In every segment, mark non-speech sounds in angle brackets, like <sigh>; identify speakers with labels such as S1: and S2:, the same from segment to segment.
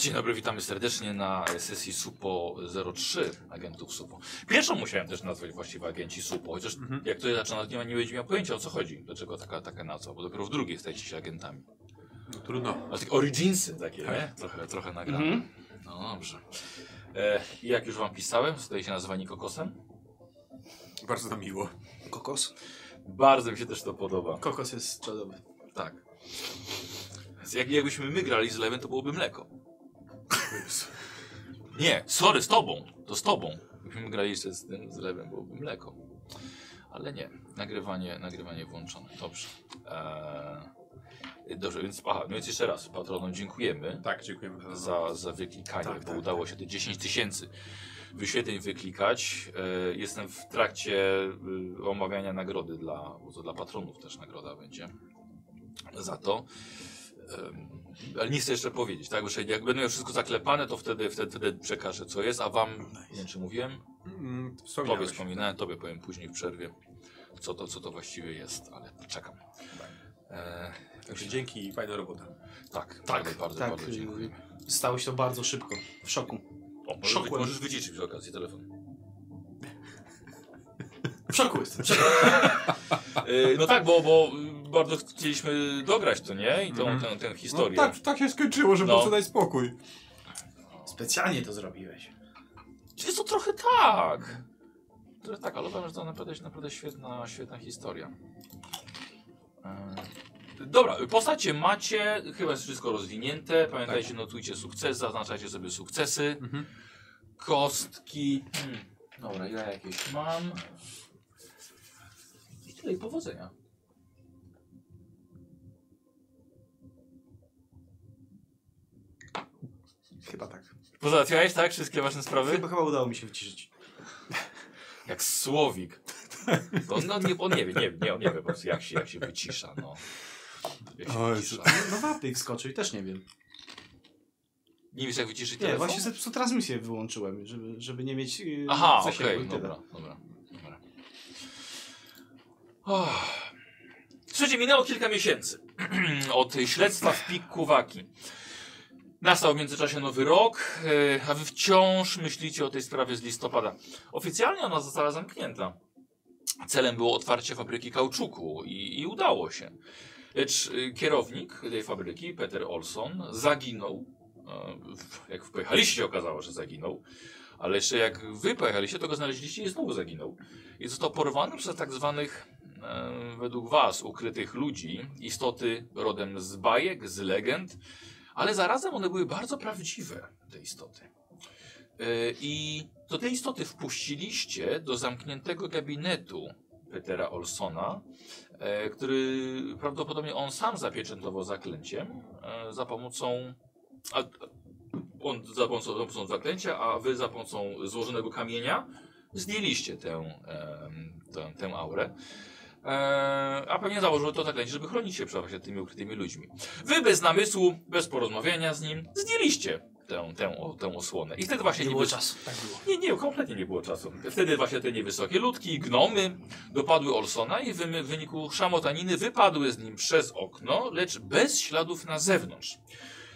S1: Dzień dobry, witamy serdecznie na sesji SUPO 03 agentów SUPO. Pierwszą musiałem też nazwać właściwie agenci SUPO, chociaż
S2: Mhm.
S1: jak to zaczyna, nie, ma- nie będzie miał pojęcia o co chodzi, dlaczego taka, taka nazwa, bo dopiero w drugiej stajecie się agentami.
S2: No, trudno.
S1: A takie originsy takie, nie? Trochę, trochę nagrane.
S3: Mhm.
S1: No dobrze. E, jak już wam pisałem, staje się nazwani kokosem.
S2: Bardzo nam miło.
S3: Kokos?
S1: Bardzo mi się też to podoba.
S3: Kokos jest czadowy.
S1: Tak. Więc Jak, jakbyśmy my grali z lewem, to byłoby mleko. Nie, sorry, z tobą. To z tobą. Jakbyśmy grali jeszcze z tym, z lewem, byłoby mleko. Ale nie, nagrywanie, nagrywanie włączone. Dobrze. Eee, dobrze, więc, aha, no więc jeszcze raz patronom dziękujemy
S2: Tak, dziękujemy za,
S1: za, za wyklikanie,
S2: Tak,
S1: bo
S2: tak,
S1: udało się te 10 tysięcy wyświetleń wyklikać. E, jestem w trakcie y, omawiania nagrody dla, bo to dla patronów też nagroda będzie za to. Ale nie chcę jeszcze powiedzieć, tak? Bo jeszcze jak będę miał wszystko zaklepane, to wtedy, wtedy, wtedy przekażę co jest, a wam, nie wiem czy mówiłem,
S2: Mm,
S1: tobie wspominałem, tobie powiem później w przerwie, co to, co to właściwie jest, ale czekam. E,
S2: Także dzięki i fajna robota.
S1: tak, tak, bardzo,
S3: tak,
S1: bardzo
S3: y,
S1: dziękuję.
S3: Stało się to bardzo szybko. W szoku.
S1: O, możesz,
S3: Szokłem.
S1: możesz wyciszyć przy okazji telefon.
S3: W szoku jestem.
S1: Yy, <laughs> no tak, bo, bo y, bardzo chcieliśmy dograć to, nie? I tą,
S2: Mhm.
S1: tę, tę historię.
S2: No, tak, tak się skończyło, żeby
S1: No.
S2: prostu dać spokój.
S3: Specjalnie to zrobiłeś.
S1: Jest to trochę tak. Trochę tak, ale uważam, że to naprawdę, naprawdę świetna, świetna historia. Yy, Dobra, postacie macie, chyba jest wszystko rozwinięte. Pamiętajcie, notujcie sukces, zaznaczacie sobie sukcesy.
S2: Mhm.
S1: Kostki. Hmm. Dobra, ja jakieś mam. I tyle, i powodzenia.
S3: Chyba tak.
S1: Pozałatwiałeś, tak? Wszystkie ważne sprawy?
S3: Chyba, chyba udało mi się wyciszyć. <laughs>
S1: Jak słowik. To, no, nie, on nie wie, nie, nie, on nie wie po prostu jak się, jak się wycisza, no. Jak się wycisza.
S3: No wapnik wskoczył i też nie wiem.
S1: Nie wiesz jak wyciszyć
S3: Nie,
S1: telefon?
S3: właśnie sobie po prostu transmisję wyłączyłem, żeby, żeby nie mieć yy,
S1: Aha,
S3: zasięgu
S1: okej,
S3: i tyle.
S1: dobra, dobra, dobra. Oh. Słuchajcie, minęło kilka miesięcy <clears throat> od śledztwa w Pik Kuwaki. Nastał w międzyczasie nowy rok, e, a wy wciąż myślicie o tej sprawie z listopada. Oficjalnie ona została zamknięta. Celem było otwarcie fabryki kauczuku i, i udało się. Lecz y, kierownik tej fabryki, Peter Olson, zaginął. E, Jak pojechaliście, okazało, że zaginął. Ale jeszcze jak wy pojechaliście, to go znaleźliście i znowu zaginął. I został porwany przez tak zwanych, e, według was, ukrytych ludzi, istoty rodem z bajek, z legend, ale zarazem one były bardzo prawdziwe, te istoty. E, I to te istoty wpuściliście do zamkniętego gabinetu Petera Olsona, e, który prawdopodobnie on sam zapieczętował zaklęciem e, za pomocą. A, on za pomocą, za pomocą zaklęcia, a wy za pomocą złożonego kamienia zdjęliście tę, tę, tę aurę. E, a pewnie założył to zaklęcie, żeby chronić się przed właśnie tymi ukrytymi ludźmi. Wy bez namysłu, bez porozmawiania z nim, zdjęliście tę, tę, o- tę osłonę. I wtedy właśnie
S3: Nie
S1: niby-
S3: było czasu. Tak było.
S1: nie, nie, kompletnie nie było czasu. Wtedy właśnie te niewysokie ludki, gnomy dopadły Olsona i w w wyniku szamotaniny wypadły z nim przez okno, lecz bez śladów na zewnątrz.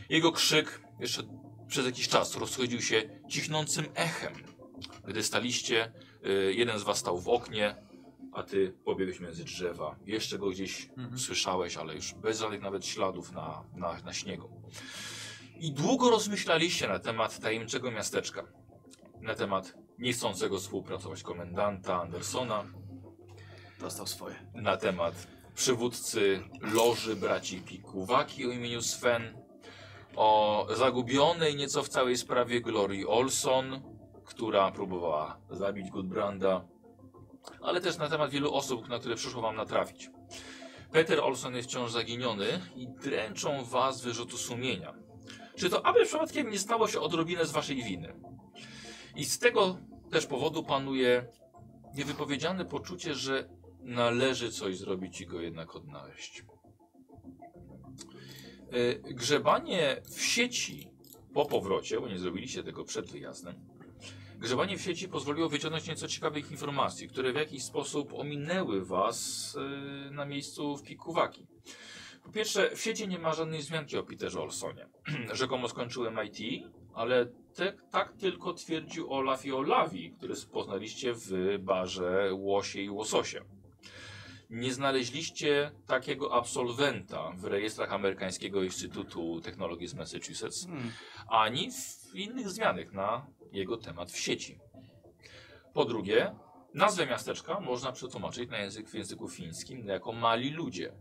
S1: Jego krzyk jeszcze przez jakiś czas rozchodził się cichnącym echem. Gdy staliście, y, jeden z was stał w oknie, a ty pobiegłeś między drzewa. Jeszcze go gdzieś
S2: Mhm.
S1: słyszałeś, ale już bez żadnych nawet śladów na, na, na śniegu. I długo rozmyślaliście na temat tajemniczego miasteczka na temat niechcącego współpracować komendanta Andersona,
S3: Dostał swoje.
S1: na temat przywódcy loży braci Pikuwaki o imieniu Sven, o zagubionej nieco w całej sprawie Glorii Olson, która próbowała zabić Gudbranda, ale też na temat wielu osób, na które przyszło wam natrafić. Peter Olson jest wciąż zaginiony i dręczą was wyrzutu sumienia. Czy to aby przypadkiem nie stało się odrobinę z waszej winy? I z tego też powodu panuje niewypowiedziane poczucie, że należy coś zrobić i go jednak odnaleźć. E, Grzebanie w sieci po powrocie, bo nie zrobiliście tego przed wyjazdem, grzebanie w sieci pozwoliło wyciągnąć nieco ciekawych informacji, które w jakiś sposób ominęły was e, na miejscu w Pikuwaki. Po pierwsze, w sieci nie ma żadnej wzmianki o Peterze Olsonie. <clears throat> Rzekomo skończył MIT, ale te, tak tylko twierdził Olaf i Olawi, który poznaliście w barze Łosie i Łososie. Nie znaleźliście takiego absolwenta w rejestrach Amerykańskiego Instytutu Technologii z Massachusetts,
S3: Hmm.
S1: ani w innych zmianach na jego temat w sieci. Po drugie, nazwę miasteczka można przetłumaczyć na język w języku fińskim jako mali ludzie.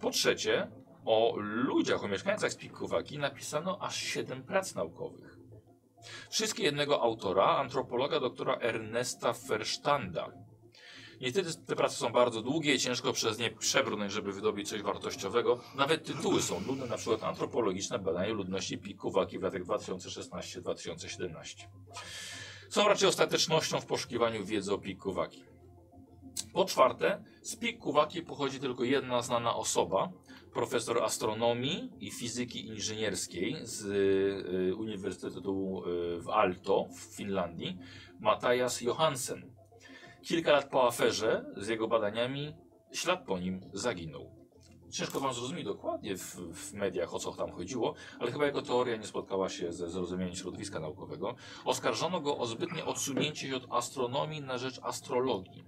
S1: Po trzecie, o ludziach, o mieszkańcach z Pikkuwaki napisano aż 7 prac naukowych. Wszystkie jednego autora, antropologa doktora Ernesta Verstanda. Niestety te prace są bardzo długie, ciężko przez nie przebrnąć, żeby wydobyć coś wartościowego. Nawet tytuły są nudne, na przykład antropologiczne badanie ludności Pikkuwaki w latach 2016-2017. Są raczej ostatecznością w poszukiwaniu wiedzy o Pikkuwaki. Po czwarte, z Pikkuwaki pochodzi tylko jedna znana osoba, profesor astronomii i fizyki inżynierskiej z y, Uniwersytetu y, w Aalto w Finlandii, Matthias Johansen. Kilka lat po aferze z jego badaniami ślad po nim zaginął. Ciężko wam zrozumieć dokładnie w, w mediach o co tam chodziło, ale chyba jego teoria nie spotkała się ze zrozumieniem środowiska naukowego. Oskarżono go o zbytnie odsunięcie się od astronomii na rzecz astrologii.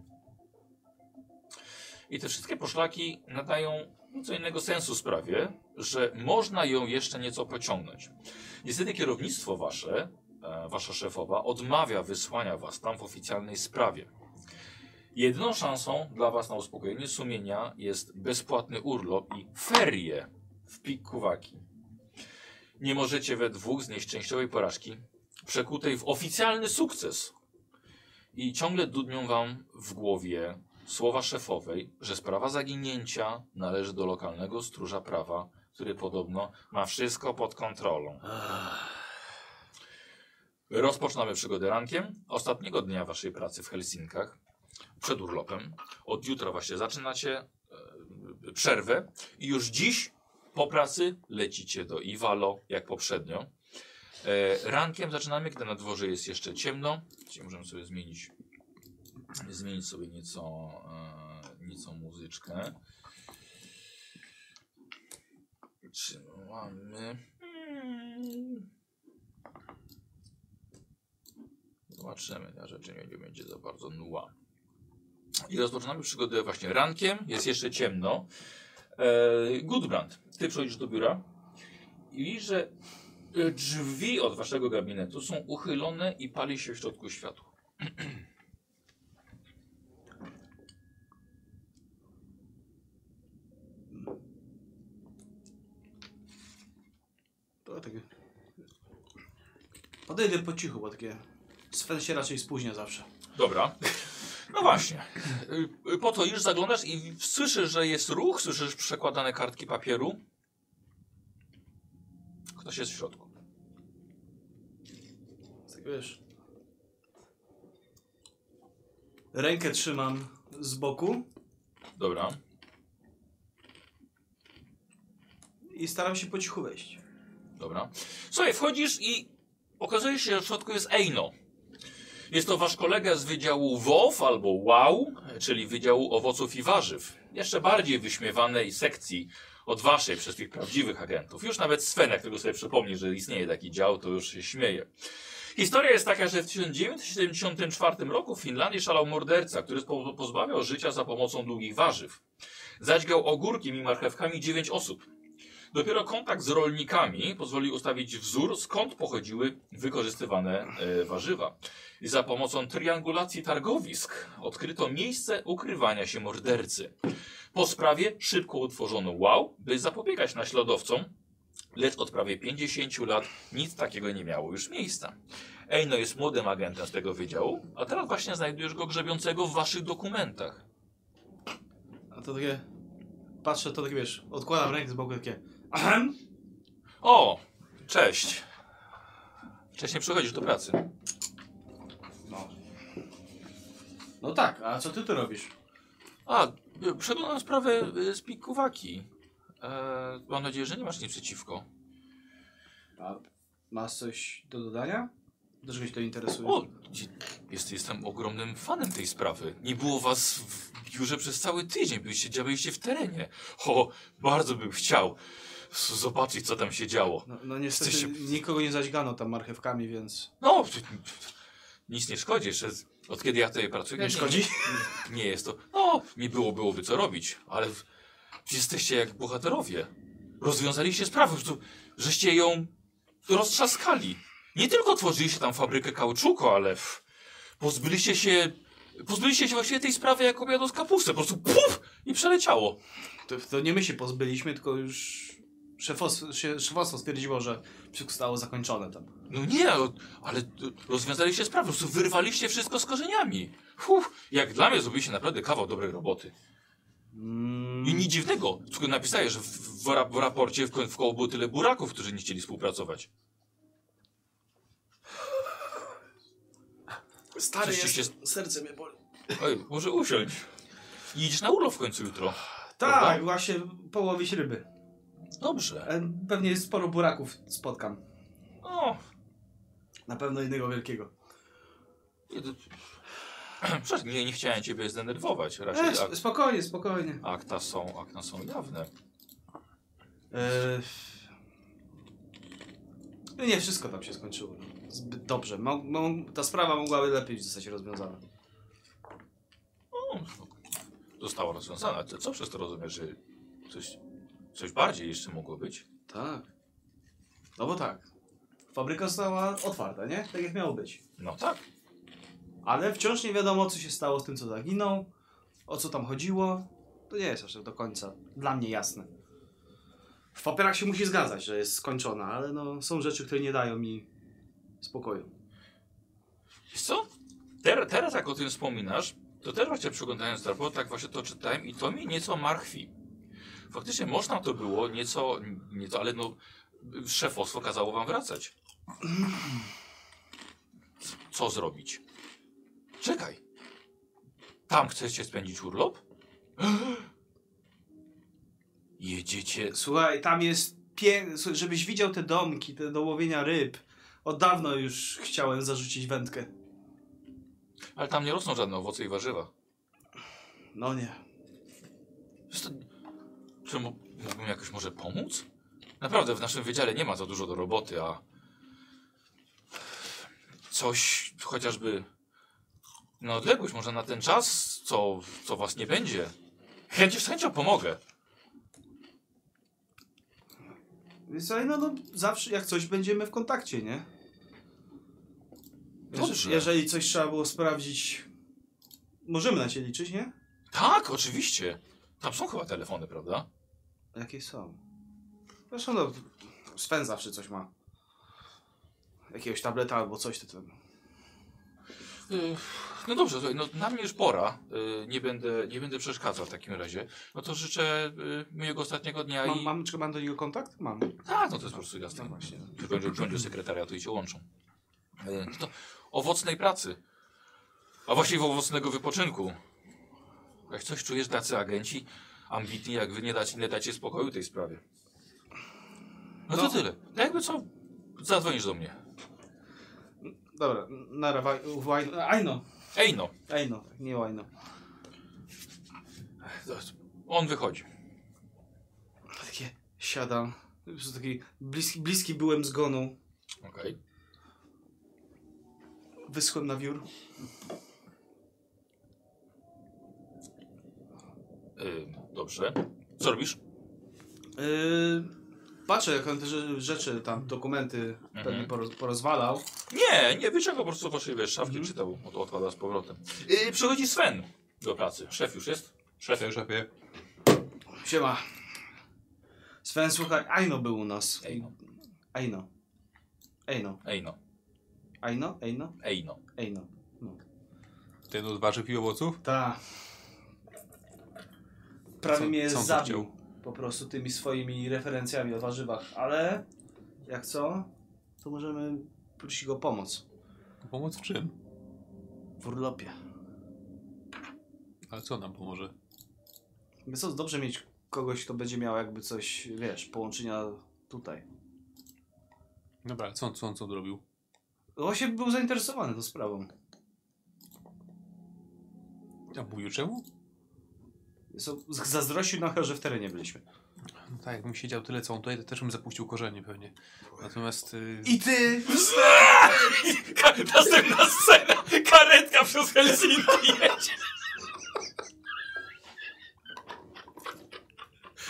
S1: I te wszystkie poszlaki nadają nieco innego sensu sprawie, że można ją jeszcze nieco pociągnąć. Niestety kierownictwo wasze, e, wasza szefowa, odmawia wysłania was tam w oficjalnej sprawie. Jedyną szansą dla was na uspokojenie sumienia jest bezpłatny urlop i ferie w Pikkuwaki. Nie możecie we dwóch znieść częściowej porażki, przekutej w oficjalny sukces. I ciągle dudnią wam w głowie słowa szefowej, że sprawa zaginięcia należy do lokalnego stróża prawa, który podobno ma wszystko pod kontrolą. Rozpoczynamy przygodę rankiem ostatniego dnia waszej pracy w Helsinkach, przed urlopem. Od jutra właśnie zaczynacie e, przerwę i już dziś po pracy lecicie do Iwalo, jak poprzednio. E, rankiem zaczynamy, gdy na dworze jest jeszcze ciemno, czyli możemy sobie zmienić, zmienić sobie nieco, e, nieco muzyczkę. Czy mamy... Zobaczymy, na rzeczy nie, nie będzie za bardzo nuła. I rozpoczynamy przygodę właśnie rankiem, jest jeszcze ciemno. E, Gudbrand, ty przychodzisz do biura i widzisz, że drzwi od waszego gabinetu są uchylone i pali się w środku światło. <clears throat>
S3: To takie... Podejdę po cichu, bo takie... Sven się raczej spóźnia zawsze.
S1: Dobra. No właśnie. Y, y, Po to już zaglądasz i słyszysz, że jest ruch, słyszysz przekładane kartki papieru. Ktoś jest w środku.
S3: Tak wiesz... Rękę trzymam z boku
S1: Dobra.
S3: i staram się po cichu wejść.
S1: Dobra. Słuchaj, wchodzisz i okazuje się, że w środku jest Eino. Jest to wasz kolega z Wydziału WOW albo WOW, czyli Wydziału Owoców i Warzyw. Jeszcze bardziej wyśmiewanej sekcji od waszej przez tych prawdziwych agentów. Już nawet Sven, jak sobie przypomni, że istnieje taki dział, to już się śmieje. Historia jest taka, że w 1974 roku w Finlandii szalał morderca, który po- pozbawiał życia za pomocą długich warzyw. Zadźgał ogórkiem i marchewkami 9 osób. Dopiero kontakt z rolnikami pozwolił ustawić wzór, skąd pochodziły wykorzystywane e, warzywa. I za pomocą triangulacji targowisk odkryto miejsce ukrywania się mordercy. Po sprawie szybko utworzono wow, by zapobiegać naśladowcom, lecz od prawie 50 lat nic takiego nie miało już miejsca. Ejno jest młodym agentem z tego wydziału, a teraz właśnie znajdujesz go grzebiącego w waszych dokumentach.
S3: A to takie... Patrzę, to takie wiesz, odkładam rękę z boku takie... Ahem!
S1: O, cześć. Wcześniej przychodzisz do pracy.
S3: No. No tak, a co ty tu robisz?
S1: A, przeglądam sprawę y, z Pikuwaki. E, mam nadzieję, że nie masz nic przeciwko.
S3: A masz coś do dodania? Dlaczego się to interesuje?
S1: O, jest, jestem ogromnym fanem tej sprawy. Nie było was w biurze przez cały tydzień, byliście, działaliście w terenie. O, bardzo bym chciał zobaczyć, co tam się działo.
S3: No, no niestety
S1: Jesteście-
S3: nikogo nie zaćgano tam marchewkami, więc...
S1: No, nic nie szkodzi. Jeszcze od kiedy ja tutaj pracuję...
S3: Nie szkodzi?
S1: Nie, <laughs> nie jest to... No, nie było, byłoby co robić, ale jesteście jak bohaterowie. Rozwiązaliście sprawę, żeście ją roztrzaskali. Nie tylko tworzyliście tam fabrykę kauczuku, ale pozbyliście się... Pozbyliście się właściwie tej sprawy jak obiadu z kapusty. Po prostu puf! I przeleciało.
S3: To, to nie my się pozbyliśmy, tylko już szefos, się- szefostwo stwierdziło, że wszystko zostało zakończone tam.
S1: No nie, ale- ale rozwiązaliście sprawę, po wyrwaliście wszystko z korzeniami. Uf, jak dla mnie zrobiliście naprawdę kawał dobrej roboty.
S3: Mm,
S1: I nic dziwnego, tylko napisałeś, że w, w, w raporcie w, w koło było tyle buraków, którzy nie chcieli współpracować.
S3: Stary jest, serce mnie boli.
S1: Oj, może usiądź. I idziesz na urlop w końcu jutro.
S3: Tak,
S1: Prawda?
S3: właśnie połowić ryby.
S1: Dobrze.
S3: E, Pewnie sporo buraków spotkam.
S1: O,
S3: Na pewno jednego wielkiego. <clears throat>
S1: Przecież nie, nie chciałem ciebie zdenerwować.
S3: E,
S1: Raczej ak
S3: spokojnie, spokojnie.
S1: akta, są, akta są jawne.
S3: E, no nie, wszystko tam się skończyło. Zbyt dobrze. Mo, ta sprawa mogłaby lepiej zostać rozwiązana.
S1: O, została rozwiązana. Co przez to rozumiesz, że coś, coś bardziej jeszcze mogło być?
S3: Tak. No bo tak. Fabryka została otwarta, nie? Tak jak miało być.
S1: No tak.
S3: Ale wciąż nie wiadomo, co się stało z tym, co zaginął, o co tam chodziło. To nie jest aż tak do końca dla mnie jasne. W papierach się musi zgadzać, że jest skończona, ale no, są rzeczy, które nie dają mi spokoju.
S1: Wiesz co? Teraz, teraz jak o tym wspominasz, to też właśnie przeglądając raport, tak właśnie to czytałem i to mi nieco martwi. Faktycznie można to było nieco, nieco ale no szefostwo kazało wam wracać. Co zrobić? Czekaj. Tam chcecie spędzić urlop? <gasps> Jedziecie.
S3: Słuchaj, tam jest pie... żebyś widział te domki, te do łowienia ryb. Od dawno już chciałem zarzucić wędkę.
S1: Ale tam nie rosną żadne owoce i warzywa.
S3: No nie.
S1: Czy mógłbym jakoś może pomóc? Naprawdę w naszym wydziale nie ma za dużo do roboty, a coś chociażby na odległość, może na ten czas, co, co was nie będzie. Chęć, z chęcią pomogę.
S3: Więc no, no zawsze jak coś będziemy w kontakcie, nie?
S1: Dobrze.
S3: Jeżeli coś trzeba było sprawdzić, możemy na ciebie liczyć, nie?
S1: Tak, oczywiście. Tam są chyba telefony, prawda?
S3: Jakie są? Zresztą no, Sven zawsze coś ma. Jakiegoś tableta albo coś, to ten.
S1: Y, No dobrze, słuchaj, no na mnie już pora. Y, Nie będę, nie będę przeszkadzał w takim razie. No to życzę y, miłego ostatniego dnia
S3: Mam,
S1: i...
S3: mam, czy mam do niego kontakt? Mam.
S1: Tak, no to jest po prostu jasne.
S3: No właśnie.
S1: Będzie będzie sekretariatu i się łączą. E, To owocnej pracy. A właściwie owocnego wypoczynku. Jak coś czujesz, tacy agenci ambitni jak wy nie dacie, nie dacie spokoju tej sprawie. No to
S3: No.
S1: tyle. No jakby co, zadzwonisz do mnie.
S3: Dobra, nara, waj, waj, ajno.
S1: Ej no,
S3: Ajno, nie łajno.
S1: on wychodzi.
S3: Takie siadam. Po prostu taki bliski, bliski byłem zgonu.
S1: Okej.
S3: Wyschłem na wiór.
S1: Y, Dobrze. Co robisz?
S3: Yy, patrzę, jak on te rze- rzeczy, tam dokumenty pewnie poroz, porozwalał.
S1: Nie, nie, wyciąga po prostu wasze wiesz, szafki
S3: Mhm.
S1: czytał, od- odkłada z powrotem. Y, przychodzi Sven do pracy. Szef już jest?
S2: Szefie, szefie.
S3: Siema. Sven, słuchaj, Aino był u nas.
S1: Ejno.
S3: Aino. Ejno.
S1: Ejno.
S3: Aino? Ejno?
S1: Ejno.
S3: Ejno.
S2: Ten od warzyw i owoców?
S3: Ta. Prawie
S2: Co-
S3: mnie
S2: co
S3: zabił. Po prostu tymi swoimi referencjami o warzywach. Ale jak co, to możemy prosić go o pomoc.
S2: Pomoc w czym?
S3: W urlopie.
S2: Ale co nam pomoże?
S3: Więc co, dobrze mieć kogoś, kto będzie miał jakby coś, wiesz, połączenia tutaj.
S2: Dobra, co on, co on co on robił?
S3: Właśnie był zainteresowany tą sprawą.
S2: A mówił czemu?
S3: Zazdrościł nam, że w terenie byliśmy.
S2: No tak, jakbym siedział tyle co on tutaj, to też bym zapuścił korzenie pewnie. Natomiast... y,
S3: I ty! <laughs>
S1: Następna scena. Karetka przez Helsinki jedzie.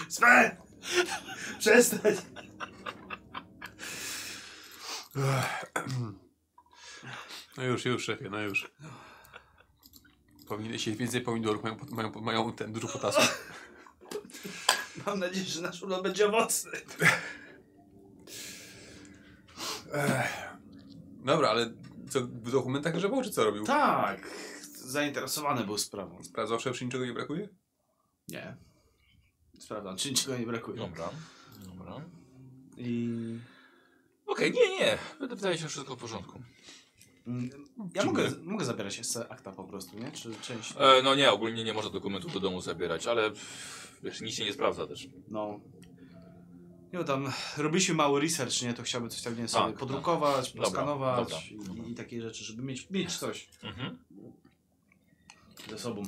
S3: Sven! Przestań!
S2: No już, już szefie, no już. Powinieneś jeść więcej pomidorów, mają, mają, mają ten dużo potasu. <laughs>
S3: Mam nadzieję, że nasz urlop będzie owocny. <laughs>
S2: Dobra, ale co, w dokumentach grzebał, czy co robił?
S3: Tak. Zainteresowany był sprawą.
S2: Sprawdzał szef, czy niczego nie brakuje?
S3: Nie. Sprawdzam, czy niczego nie brakuje.
S1: Dobra. Dobra.
S3: I...
S1: Okej, nie, nie. Wydaje się, że wszystko w porządku.
S3: Mm, Ja mogę, mogę zabierać jeszcze akta po prostu, nie? Czy część...
S1: E, no nie, ogólnie nie można dokumentów do domu zabierać, ale wiesz, nic się nie sprawdza też.
S3: No. Nie no, tam robiliśmy mały research, nie? To chciałby coś tam, nie sobie
S1: Tak,
S3: podrukować,
S1: Dobra,
S3: poskanować
S1: dobra,
S3: i,
S1: dobra.
S3: i takie rzeczy, żeby mieć, mieć coś
S1: Mhm.
S3: ze sobą.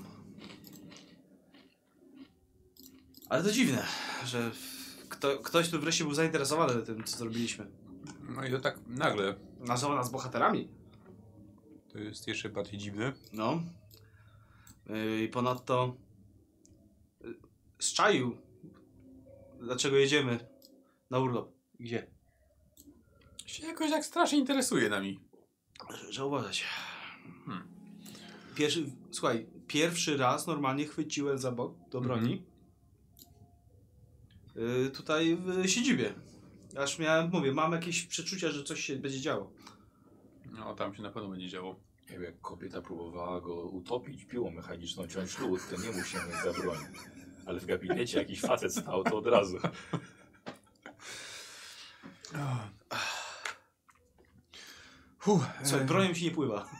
S3: Ale to dziwne, że kto, ktoś tu wreszcie był zainteresowany tym, co zrobiliśmy.
S2: No i to tak nagle.
S3: Nazwał nas bohaterami.
S2: To jest jeszcze bardziej dziwne.
S3: No. Yy, I ponadto yy, zczaił, dlaczego jedziemy na urlop. Gdzie?
S2: Się jakoś tak strasznie interesuje nami.
S3: Trzeba uważać.
S2: Hmm.
S3: Pierwszy, słuchaj, pierwszy raz normalnie chwyciłem za bok do broni. Yy, tutaj w siedzibie. Aż miałem, mówię, mam jakieś przeczucia, że coś się będzie działo.
S2: No, tam się na pewno będzie działo.
S1: Nie wiem, jak kobieta próbowała go utopić piłą mechaniczną, ciąć lód, to nie musi mieć za broń. Ale w gabinecie jakiś facet stał, to od razu.
S3: Słuchaj,
S2: e,
S3: bronią się nie pływa.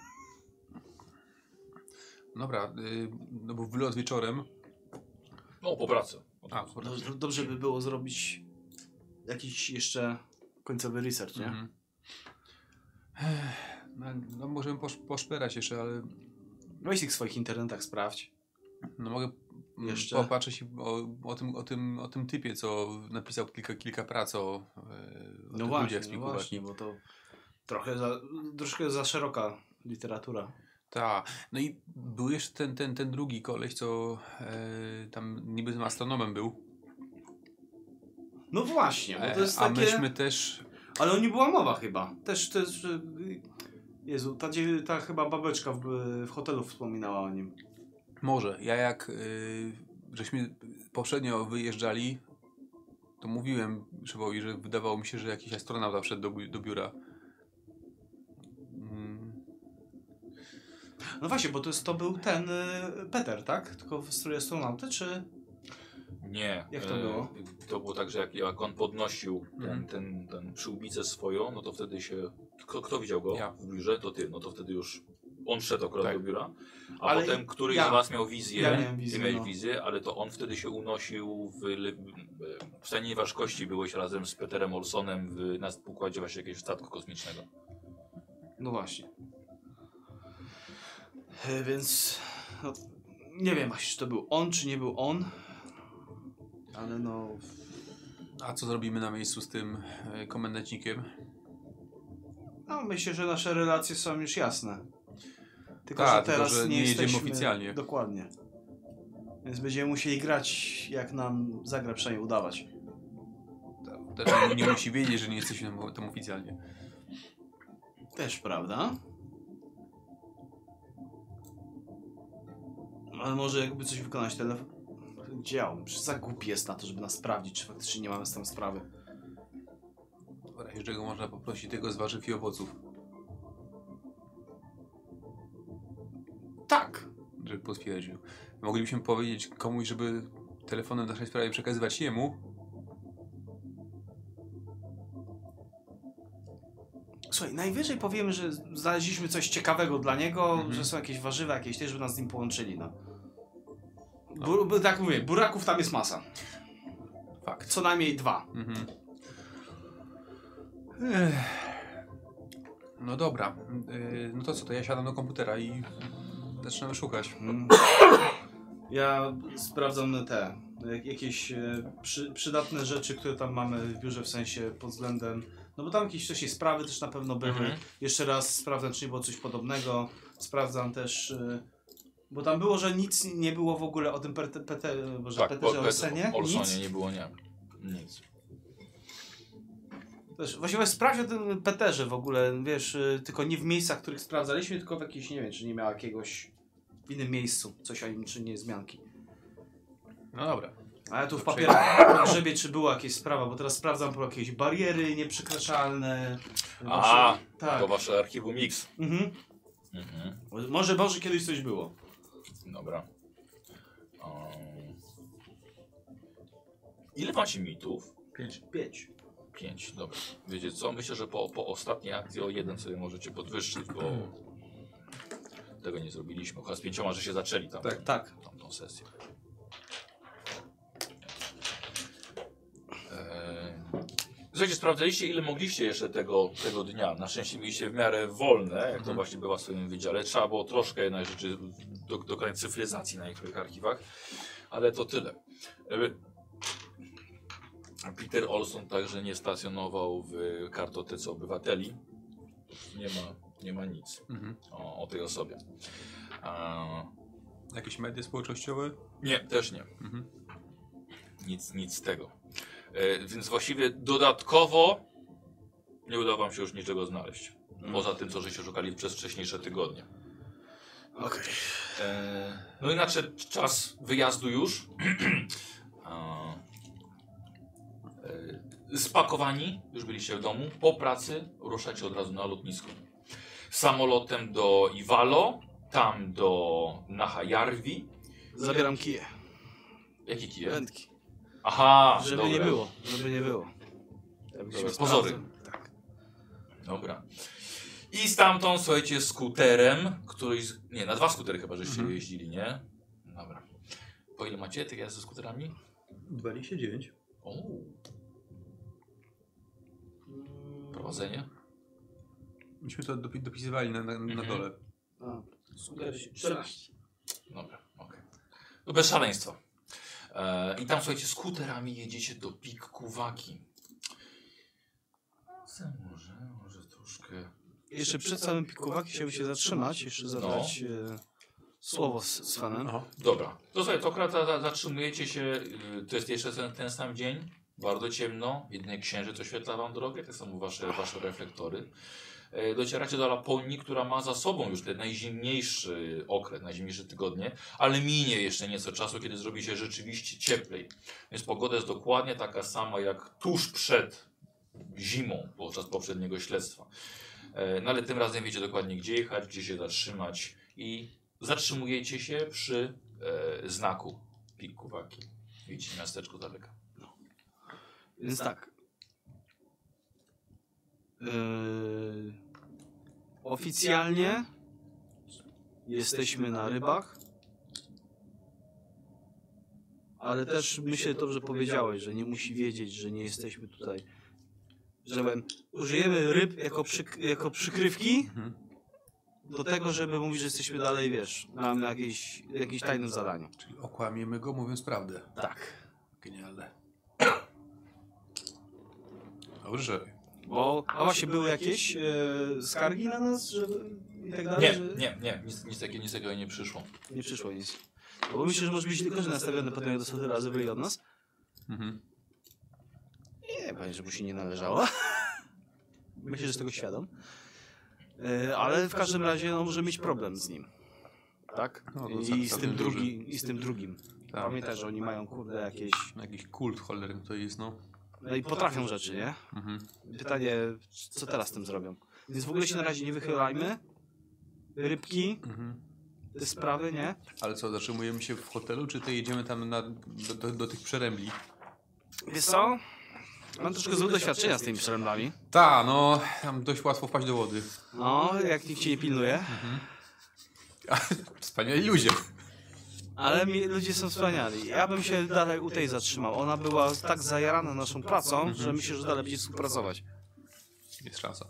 S2: Dobra, y, no bo wylot wieczorem.
S1: No, po pracy.
S2: A, po.
S3: Dobrze, dobrze by było zrobić jakiś jeszcze końcowy research, nie?
S2: Mhm. No, no możemy posz, poszperać jeszcze, ale
S3: Weź w tych swoich internetach sprawdź.
S2: no mogę
S3: Jeszcze?
S2: jeszcze popatrzeć o, o, tym, o, tym, o tym typie, co napisał kilka, kilka prac o, e, o
S3: No
S2: tych
S3: właśnie,
S2: ludziach z
S3: no właśnie, bo to trochę za, troszkę za szeroka literatura.
S2: Tak. No i był jeszcze ten, ten, ten drugi koleś, co e, tam niby tym astronomem był.
S3: No właśnie, bo to jest
S2: E, A
S3: takie...
S2: myśmy też...
S3: Ale o nim była mowa chyba. Też, też... Jezu, ta, ta chyba babeczka w, w hotelu wspominała o nim.
S2: Może. Ja jak y, żeśmy poprzednio wyjeżdżali, to mówiłem szefowi, że wydawało mi się, że jakiś astronauta wszedł do, do biura. Mm,
S3: No właśnie, bo to, jest, to był ten y, Peter, tak? Tylko w strój astronauty, czy...
S1: Nie.
S3: Jak to
S1: e,
S3: było?
S1: To było tak, że jak, jak on podnosił ten,
S2: Mhm.
S1: ten, ten przyłbicę swoją, no to wtedy się... Kto, kto widział go
S2: Ja.
S1: w biurze? To ty. No to wtedy już on szedł akurat
S2: Tak.
S1: do biura. A
S3: Ale
S1: potem któryś
S3: ja-
S1: z was miał wizję,
S3: ja miałem wizję,
S1: ty miałeś
S3: no.
S1: wizję, ale to on wtedy się unosił w, le- w stanie nieważkości. Byłeś razem z Peterem Olsonem w, na pokładzie właśnie jakiegoś statku kosmicznego.
S3: No właśnie. E, Więc... No, nie wiem właśnie, czy to był on, czy nie był on. Ale no...
S2: A co zrobimy na miejscu z tym e, komendantnikiem?
S3: No, myślę, że nasze relacje są już jasne. Tylko,
S2: Tak,
S3: że
S2: tylko,
S3: teraz
S2: że
S3: nie,
S2: nie jedziemy
S3: jesteśmy...
S2: oficjalnie.
S3: Dokładnie. Więc będziemy musieli grać, jak nam zagra przynajmniej udawać.
S2: Też nie, nie musi wiedzieć, że nie jesteśmy tam, tam oficjalnie.
S3: Też prawda? Ale może jakby coś wykonać telefon... Dział. Przecież za głupi jest na to, żeby nas sprawdzić, czy faktycznie nie mamy z tym sprawy.
S2: W razie czego można poprosić tego z warzyw i owoców,
S3: Tak.
S2: żeby potwierdził. Moglibyśmy powiedzieć komuś, żeby telefonem w naszej sprawie przekazywać jemu,
S3: Słuchaj, najwyżej powiemy, że znaleźliśmy coś ciekawego dla niego,
S2: Mhm.
S3: że są jakieś warzywa, jakieś też, żeby nas z nim połączyli, no. Bu, tak mówię, buraków tam jest masa.
S2: Fakt.
S3: Co najmniej dwa.
S2: Mhm. No dobra, yy, no to co, to ja siadam do komputera i zaczynamy szukać.
S3: Mm. Ja sprawdzam te jak- jakieś e, przy, przydatne rzeczy, które tam mamy w biurze, w sensie pod względem. No bo tam jakieś wcześniej sprawy też na pewno były.
S1: Mhm.
S3: Jeszcze raz sprawdzam, czy nie było coś podobnego. Sprawdzam też. Bo tam było, że nic nie było w ogóle o tym Pete, Pete, Boże,
S1: Tak,
S3: Peterze Olsenie.
S1: Olsonie
S3: Nic.
S1: nie było, nie. Nic.
S3: Też, właściwie sprawdź o tym Peterze w ogóle, wiesz, y, tylko nie w miejscach, których sprawdzaliśmy, tylko w jakiejś, nie wiem, czy nie miał jakiegoś w innym miejscu, coś o nim, czy nie zmianki.
S2: No dobra.
S3: A ja tu w papierach grzebie, czy była jakieś sprawa, bo teraz sprawdzam po jakieś bariery nieprzekraczalne.
S1: A,
S3: Wasze- tak.
S1: To wasze archiwum X.
S3: Mhm.
S1: Mhm.
S3: Może, może kiedyś coś było.
S1: Dobra. Um, ile macie mitów?
S2: Pięć.
S3: Pięć.
S1: Pięć, dobra. Wiecie co? Myślę, że po, po ostatniej akcji o jeden sobie możecie podwyższyć, bo tego nie zrobiliśmy. Chyba z pięcioma, że się zaczęli tam,
S2: Tak.
S3: Tak.
S1: tam tą sesję. Słuchajcie, sprawdzaliście ile mogliście jeszcze tego, tego dnia. Na szczęście mieliście w miarę wolne, jak to
S2: Mhm.
S1: właśnie bywa w swoim wydziale. Trzeba było troszkę jednak rzeczy do, dokonać cyfryzacji na niektórych archiwach, ale to tyle. Peter Olson także nie stacjonował w kartotece obywateli. Nie ma, nie ma nic
S2: Mhm.
S1: o, o tej osobie. Eee,
S2: Jakieś media społecznościowe?
S1: nie, też nie.
S2: Mhm.
S1: Nic, nic z tego. E, więc właściwie dodatkowo nie udało wam się już niczego znaleźć. Poza tym, co żeście szukali przez wcześniejsze tygodnie.
S3: Okej.
S1: E, no i nadszedł czas wyjazdu już. <clears throat> E, Spakowani, już byliście w domu. Po pracy ruszacie od razu na lotnisko. Samolotem do Iwalo, tam do Nahajarwi.
S3: Zabieram kije.
S1: Jaki kije?
S3: Wędki.
S1: Aha,
S3: Żeby
S1: dobra.
S3: nie było. Żeby nie było.
S1: Dobra, pozory.
S3: Tak.
S1: Dobra. I stamtąd, słuchajcie, skuterem, któryś... z- Nie, na dwa skutery chyba żeście
S2: Mhm.
S1: jeździli, nie? Dobra. Po ile macie tych jazd ze skuterami?
S2: 29.
S1: O, prowadzenie?
S2: Myśmy to dopi- dopisywali na, na, na
S1: Mhm.
S2: dole.
S3: A, skutery się- 14.
S1: Dobra, okej. No bez szaleństwa. E, I tam, słuchajcie, skuterami jedziecie do Pik Kuwaki. Co może, może troszkę...
S3: Jeszcze przed samym pikuwaki chciałbym się zatrzymać, jeszcze zadać
S1: No.
S3: e, słowo z.
S2: Aha.
S1: Dobra, to słuchaj, to za- zatrzymujecie się, y, to jest jeszcze ten, ten sam dzień, bardzo ciemno, jedynie księżyc oświetla wam drogę, tak samo wasze, wasze reflektory. E, Docieracie do Laponii, która ma za sobą już ten najzimniejszy okres, najzimniejsze tygodnie, ale minie jeszcze nieco czasu, kiedy zrobi się rzeczywiście cieplej. Więc pogoda jest dokładnie taka sama jak tuż przed zimą podczas poprzedniego śledztwa. E, No ale tym razem wiecie dokładnie gdzie jechać, gdzie się zatrzymać i zatrzymujecie się przy e, znaku Pik Kuwaki. Widzicie miasteczko z daleka.
S3: Więc tak. Yy, oficjalnie jesteśmy na rybach. Ale też myślę dobrze powiedziałeś, że nie musi wiedzieć, że nie jesteśmy tutaj. Że powiem, użyjemy ryb jako, przyk jako przykrywki
S2: Mhm.
S3: do tego, żeby mówić, że jesteśmy dalej, wiesz, na, na jakieś, jakimś tajnym zadaniu.
S2: Czyli okłamiemy go mówiąc prawdę.
S3: Tak.
S2: Genialne. Dobrze.
S3: Bo, a właśnie były jakieś e, skargi na nas, żeby i tak dalej?
S1: Nie,
S3: że...
S1: nie, nie, nic, nic, takiego, nic takiego nie przyszło.
S3: Nie przyszło nic. Bo myślę, że może być tylko, że nastawiony potem jak dostał razy byli od nas.
S2: Mhm.
S3: Nie, panie, że mu się nie należało. <laughs> Myślę, że z tego świadom. E, ale w każdym razie no, może mieć problem z nim. Tak?
S2: No,
S3: I,
S2: cał-
S3: z tym drugi, I z tym drugim.
S2: Tak.
S3: Pamiętaj, że oni mają kurde jakieś...
S2: Jakiś kult cholerny to jest, no.
S3: No i potrafią rzeczy, nie?
S2: Mhm.
S3: Pytanie, co teraz z tym zrobią? Więc w ogóle się na razie nie wychylajmy. Rybki,
S2: Mhm.
S3: te sprawy, nie?
S2: Ale co, zatrzymujemy się w hotelu, czy to jedziemy tam na, do, do, do tych przerębli?
S3: Wiesz co? Mam troszkę złe doświadczenia z tymi przeręblami.
S2: Ta, no, tam dość łatwo wpaść do wody.
S3: No, jak nikt cię nie pilnuje. <laughs>
S2: Wspaniali ludzie.
S3: Ale mi, ludzie są wspaniali. Ja bym się dalej u tej zatrzymał. Ona była tak zajarana naszą pracą, że myślę, że dalej będzie współpracować.
S2: Jest szansa.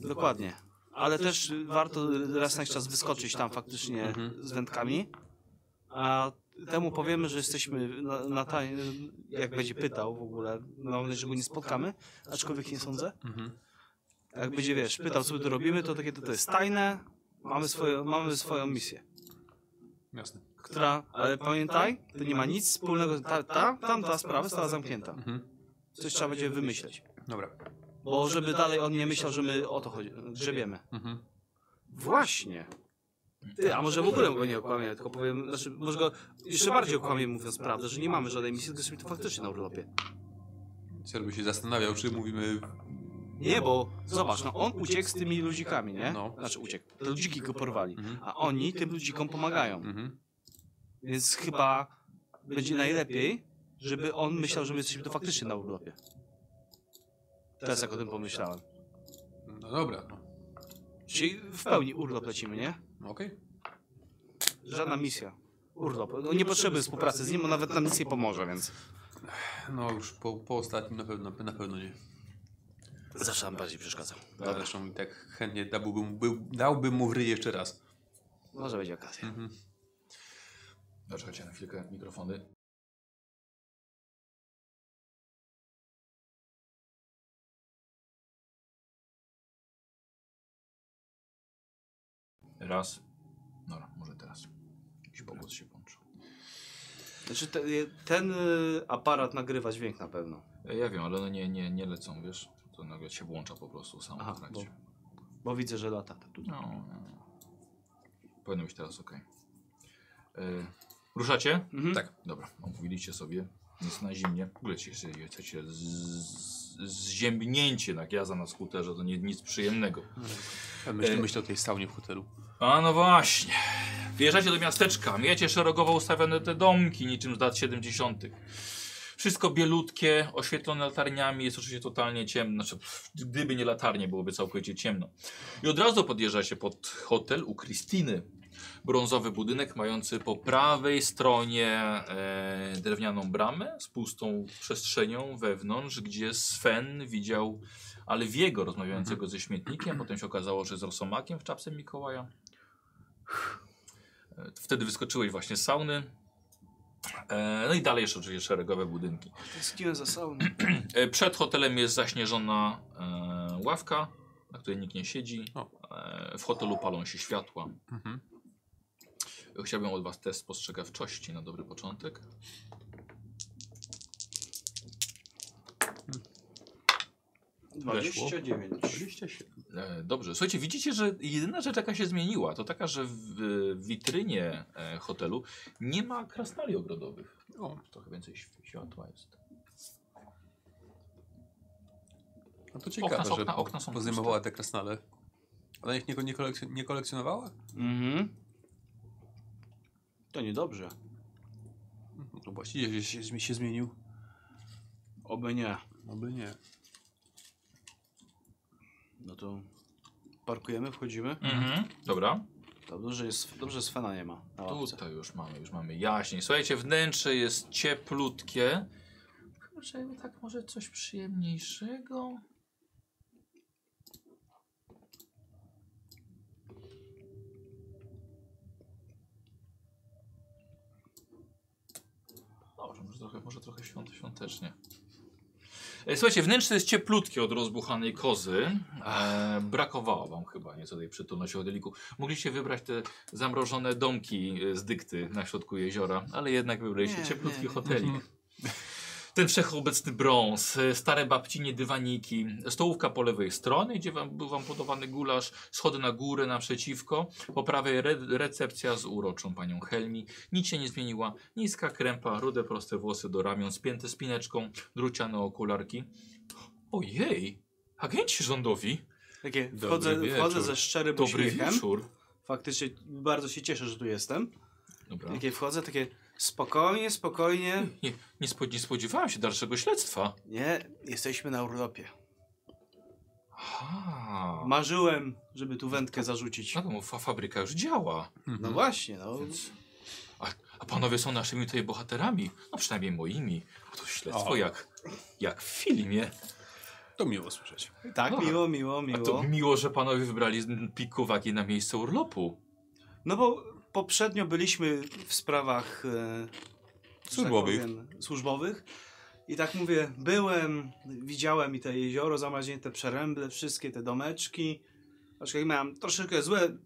S3: Dokładnie. ale też warto raz na jakiś czas wyskoczyć tam faktycznie
S2: Mhm.
S3: z wędkami. A temu powiemy, że jesteśmy na, na ta, jak będzie pytał w ogóle, mam nadzieję, że go nie spotkamy, aczkolwiek nie sądzę.
S2: Mhm.
S3: Jak będzie, wiesz, pytał, co my tu robimy, to takie to, to jest tajne, mamy, swoją mamy swoją misję.
S2: Jasne.
S3: Która, ale pamiętaj, to nie ma nic wspólnego, ta, ta, tam ta sprawa została zamknięta.
S2: Mhm.
S3: Coś trzeba będzie wymyśleć.
S2: Dobra.
S3: Bo żeby dalej on nie myślał, że my o to chodzi, grzebiemy.
S2: Mhm.
S3: Właśnie. Ty, a może w ogóle go nie okłamię, tylko powiem, znaczy, może go jeszcze bardziej okłamię mówiąc prawdę, że nie mamy żadnej misji, tylko jesteśmy tu faktycznie na urlopie.
S2: Cel by się zastanawiał, czy mówimy...
S3: Nie, bo zobacz, no on uciekł z tymi ludzikami, nie?
S2: No.
S3: Znaczy uciekł, te ludziki go porwali,
S2: Mhm.
S3: a oni tym ludzikom pomagają.
S2: Mhm.
S3: Więc chyba będzie najlepiej, żeby on myślał, że my jesteśmy tu faktycznie na urlopie. Teraz jak o tym pomyślałem.
S2: No dobra. No.
S3: Czyli w pełni urlop lecimy, nie?
S2: No Okej.
S3: Żadna misja. Urlop. No nie potrzeby współpracy z nim, on nawet nam nic nie pomoże, więc...
S2: No już po, po ostatnim na pewno, na pewno nie.
S3: Zawsze nam bardziej przeszkadzał.
S2: A zresztą i tak chętnie dałbym, był, dałbym mu w jeszcze raz.
S3: Może będzie okazja.
S2: Mhm.
S1: Zaczekajcie na chwilkę mikrofony. Raz. Dobra, może teraz. Jakiś pogłos się włączył.
S3: Znaczy te, ten y, aparat nagrywa dźwięk na pewno.
S1: E, Ja wiem, ale one nie, nie, nie lecą, wiesz? To nagle się włącza po prostu samo
S3: Aha,
S1: w trakcie.
S3: Bo widzę, że lata. Tu.
S1: No, no. Powinno być teraz ok. Ruszacie?
S3: Mhm.
S2: Tak.
S1: Dobra, omówiliście sobie. Jest na zimnie. W ogóle się, się, chcecie zziębnięcie na jazda na skuterze, to nie, nic przyjemnego.
S2: Ja myślę,
S1: E.
S2: myślę o tej saunie w hotelu.
S1: A no właśnie. Wjeżdżacie do miasteczka, miecie szeregowo ustawione te domki, niczym z lat 70. Wszystko bielutkie, oświetlone latarniami, jest oczywiście totalnie ciemno. Znaczy, gdyby nie latarnie, byłoby całkowicie ciemno. I od razu podjeżdżacie pod hotel u Krystyny. Brązowy budynek mający po prawej stronie e, drewnianą bramę z pustą przestrzenią wewnątrz, gdzie Sven widział Alwiego rozmawiającego ze śmietnikiem. Potem się okazało, że z Rosomakiem w czapce Mikołaja. E, Wtedy wyskoczyłeś właśnie z sauny. E, No i dalej jeszcze oczywiście szeregowe budynki.
S3: Tęskniłem za sauną.
S1: Przed hotelem jest zaśnieżona ławka, na której nikt nie siedzi. W hotelu palą się światła.
S2: Mhm.
S1: Chciałbym od Was test spostrzegawczości na dobry początek.
S2: Weszło.
S3: 29.
S2: 27.
S1: E, dobrze. Słuchajcie, widzicie, że jedyna rzecz, jaka się zmieniła, to taka, że w, w witrynie e, hotelu nie ma krasnali ogrodowych.
S2: O,
S1: Trochę więcej świ- światła jest.
S2: no to ciekawe,
S1: Okna są-
S2: że
S1: okna- okna są
S2: pozdejmowała te krasnale. Ale ich nie, nie, kolekcjon nie kolekcjonowała?
S3: Mhm. To niedobrze.
S2: No to właściwie się, się, się zmienił.
S3: Oby nie.
S2: Oby nie.
S3: No to parkujemy, wchodzimy.
S1: Mhm. Dobra.
S3: Dobrze, że jest, dobrze, że Svena nie ma na ławce.
S1: Tutaj już mamy, już mamy jaśniej. Słuchajcie, wnętrze jest cieplutkie. Kurczę, tak może coś przyjemniejszego. Dobrze, może trochę, może świąt, świątecznie. E, Słuchajcie, wnętrze jest cieplutkie od rozbuchanej kozy. E, brakowało wam chyba nieco tej przytulności hoteliku. Mogliście wybrać te zamrożone domki e, z dykty na środku jeziora, ale jednak wybraliście
S3: Nie,
S1: cieplutki
S3: nie.
S1: hotelik. <laughs> Ten wszechobecny brąz, e, stare babcinie dywaniki, stołówka po lewej stronie, gdzie wam, był wam podawany gulasz, schody na górę naprzeciwko, po prawej re, recepcja z uroczą panią Helmi. Nic się nie zmieniła, niska krępa, rude proste włosy do ramion, spięte spineczką, druciane okularki. Ojej, agenci rządowi,
S3: Takie, wchodzę,
S2: wieczór.
S3: wchodzę ze szczerym
S1: dobry
S3: uśmiechem.
S1: wieczór.
S3: Faktycznie bardzo się cieszę, że tu jestem.
S1: Dobra.
S3: Takie wchodzę, takie spokojnie, spokojnie.
S1: Nie, nie, spo, nie spodziewałem się dalszego śledztwa.
S3: Nie, jesteśmy na urlopie.
S1: Aha.
S3: Marzyłem, żeby tu wędkę zarzucić.
S1: No to fa fabryka już działa.
S3: No
S2: Mhm.
S3: właśnie, no.
S1: Więc... A, a panowie są naszymi tutaj bohaterami. No przynajmniej moimi. A to śledztwo
S2: O.
S1: jak, jak w filmie.
S2: To miło słyszeć.
S3: Tak,
S1: A.
S3: miło, miło,
S1: A
S3: miło.
S1: to miło, że panowie wybrali pikowaki na miejsce urlopu.
S3: No bo poprzednio byliśmy w sprawach e, tak
S2: Służbowych.
S3: powiem, służbowych. I tak mówię, byłem, widziałem i te jezioro zamarznięte, przeręble, wszystkie te domeczki. Aczkolwiek miałem troszeczkę złe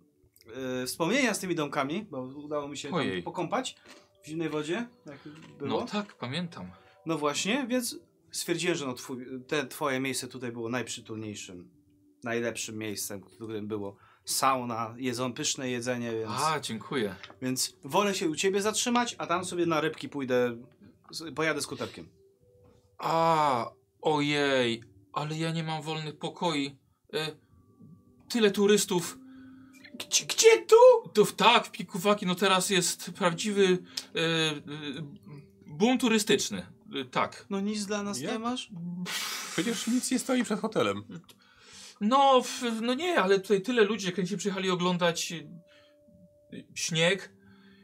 S3: e, wspomnienia z tymi domkami, bo udało mi się tam pokąpać w zimnej wodzie.
S1: No tak, pamiętam.
S3: No właśnie, więc stwierdziłem, że no twój, te twoje miejsce tutaj było najprzytulniejszym, najlepszym miejscem, w którym było sauna, jedzą pyszne jedzenie, więc,
S1: A, dziękuję.
S3: więc wolę się u ciebie zatrzymać, a tam sobie na rybki pójdę, z- pojadę skuterkiem.
S1: A, ojej, ale ja nie mam wolnych pokoi. E, tyle turystów.
S3: Gdzie, gdzie tu?
S1: To w- tak, w Pikuwaki, no teraz jest prawdziwy e, e, boom turystyczny. E, tak.
S3: No nic dla nas
S2: Jak?
S3: nie masz?
S2: Przecież nic nie stoi przed hotelem.
S1: No, w, no nie, ale tutaj tyle ludzi, jak przyjechali oglądać e, śnieg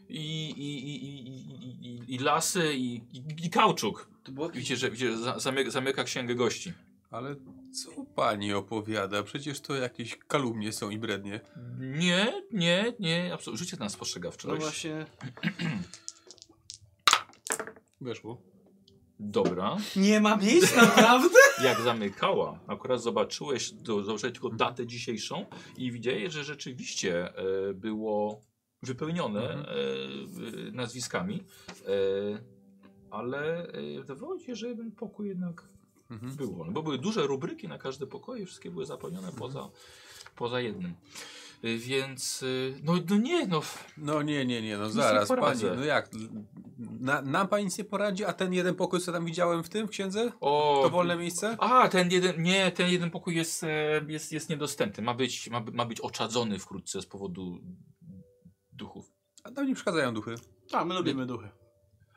S1: i, i, i, i, i, i, i lasy i, i, i kauczuk. Widzicie, że widzicie, za- zamyka, zamyka księgę gości.
S2: Ale co pani opowiada? Przecież to jakieś kalumnie są i brednie.
S1: Nie, nie, nie, absolutnie. Życie nas
S3: No
S1: postrzegawczość.
S3: właśnie. <clears throat>
S2: Weszło.
S1: Dobra.
S3: Nie ma miejsc, naprawdę? <laughs>
S1: Jak zamykała, akurat zobaczyłeś, zobaczyłeś tylko datę dzisiejszą i widziałeś, że rzeczywiście e, było wypełnione
S2: Mhm.
S1: e, nazwiskami, e, ale wydawało się, że jeden pokój jednak
S2: Mhm.
S1: był wolny, bo były duże rubryki na każde pokoje, wszystkie były zapełnione
S2: Mhm.
S1: poza, poza jednym. Więc, e, no, no nie, no,
S2: No nie, nie, nie, no
S1: nie
S2: zaraz, pani,
S1: poradzę.
S2: no jak? Na, nam pani nic nie poradzi, a ten jeden pokój, co tam widziałem w tym, w księdze?
S1: o,
S2: To wolne miejsce?
S1: A, ten jeden, nie, ten jeden pokój jest, e, jest, jest niedostępny. Ma być, ma, ma być oczadzony wkrótce z powodu duchów.
S2: A tam nie przeszkadzają duchy.
S3: Tak, my lubimy duchy.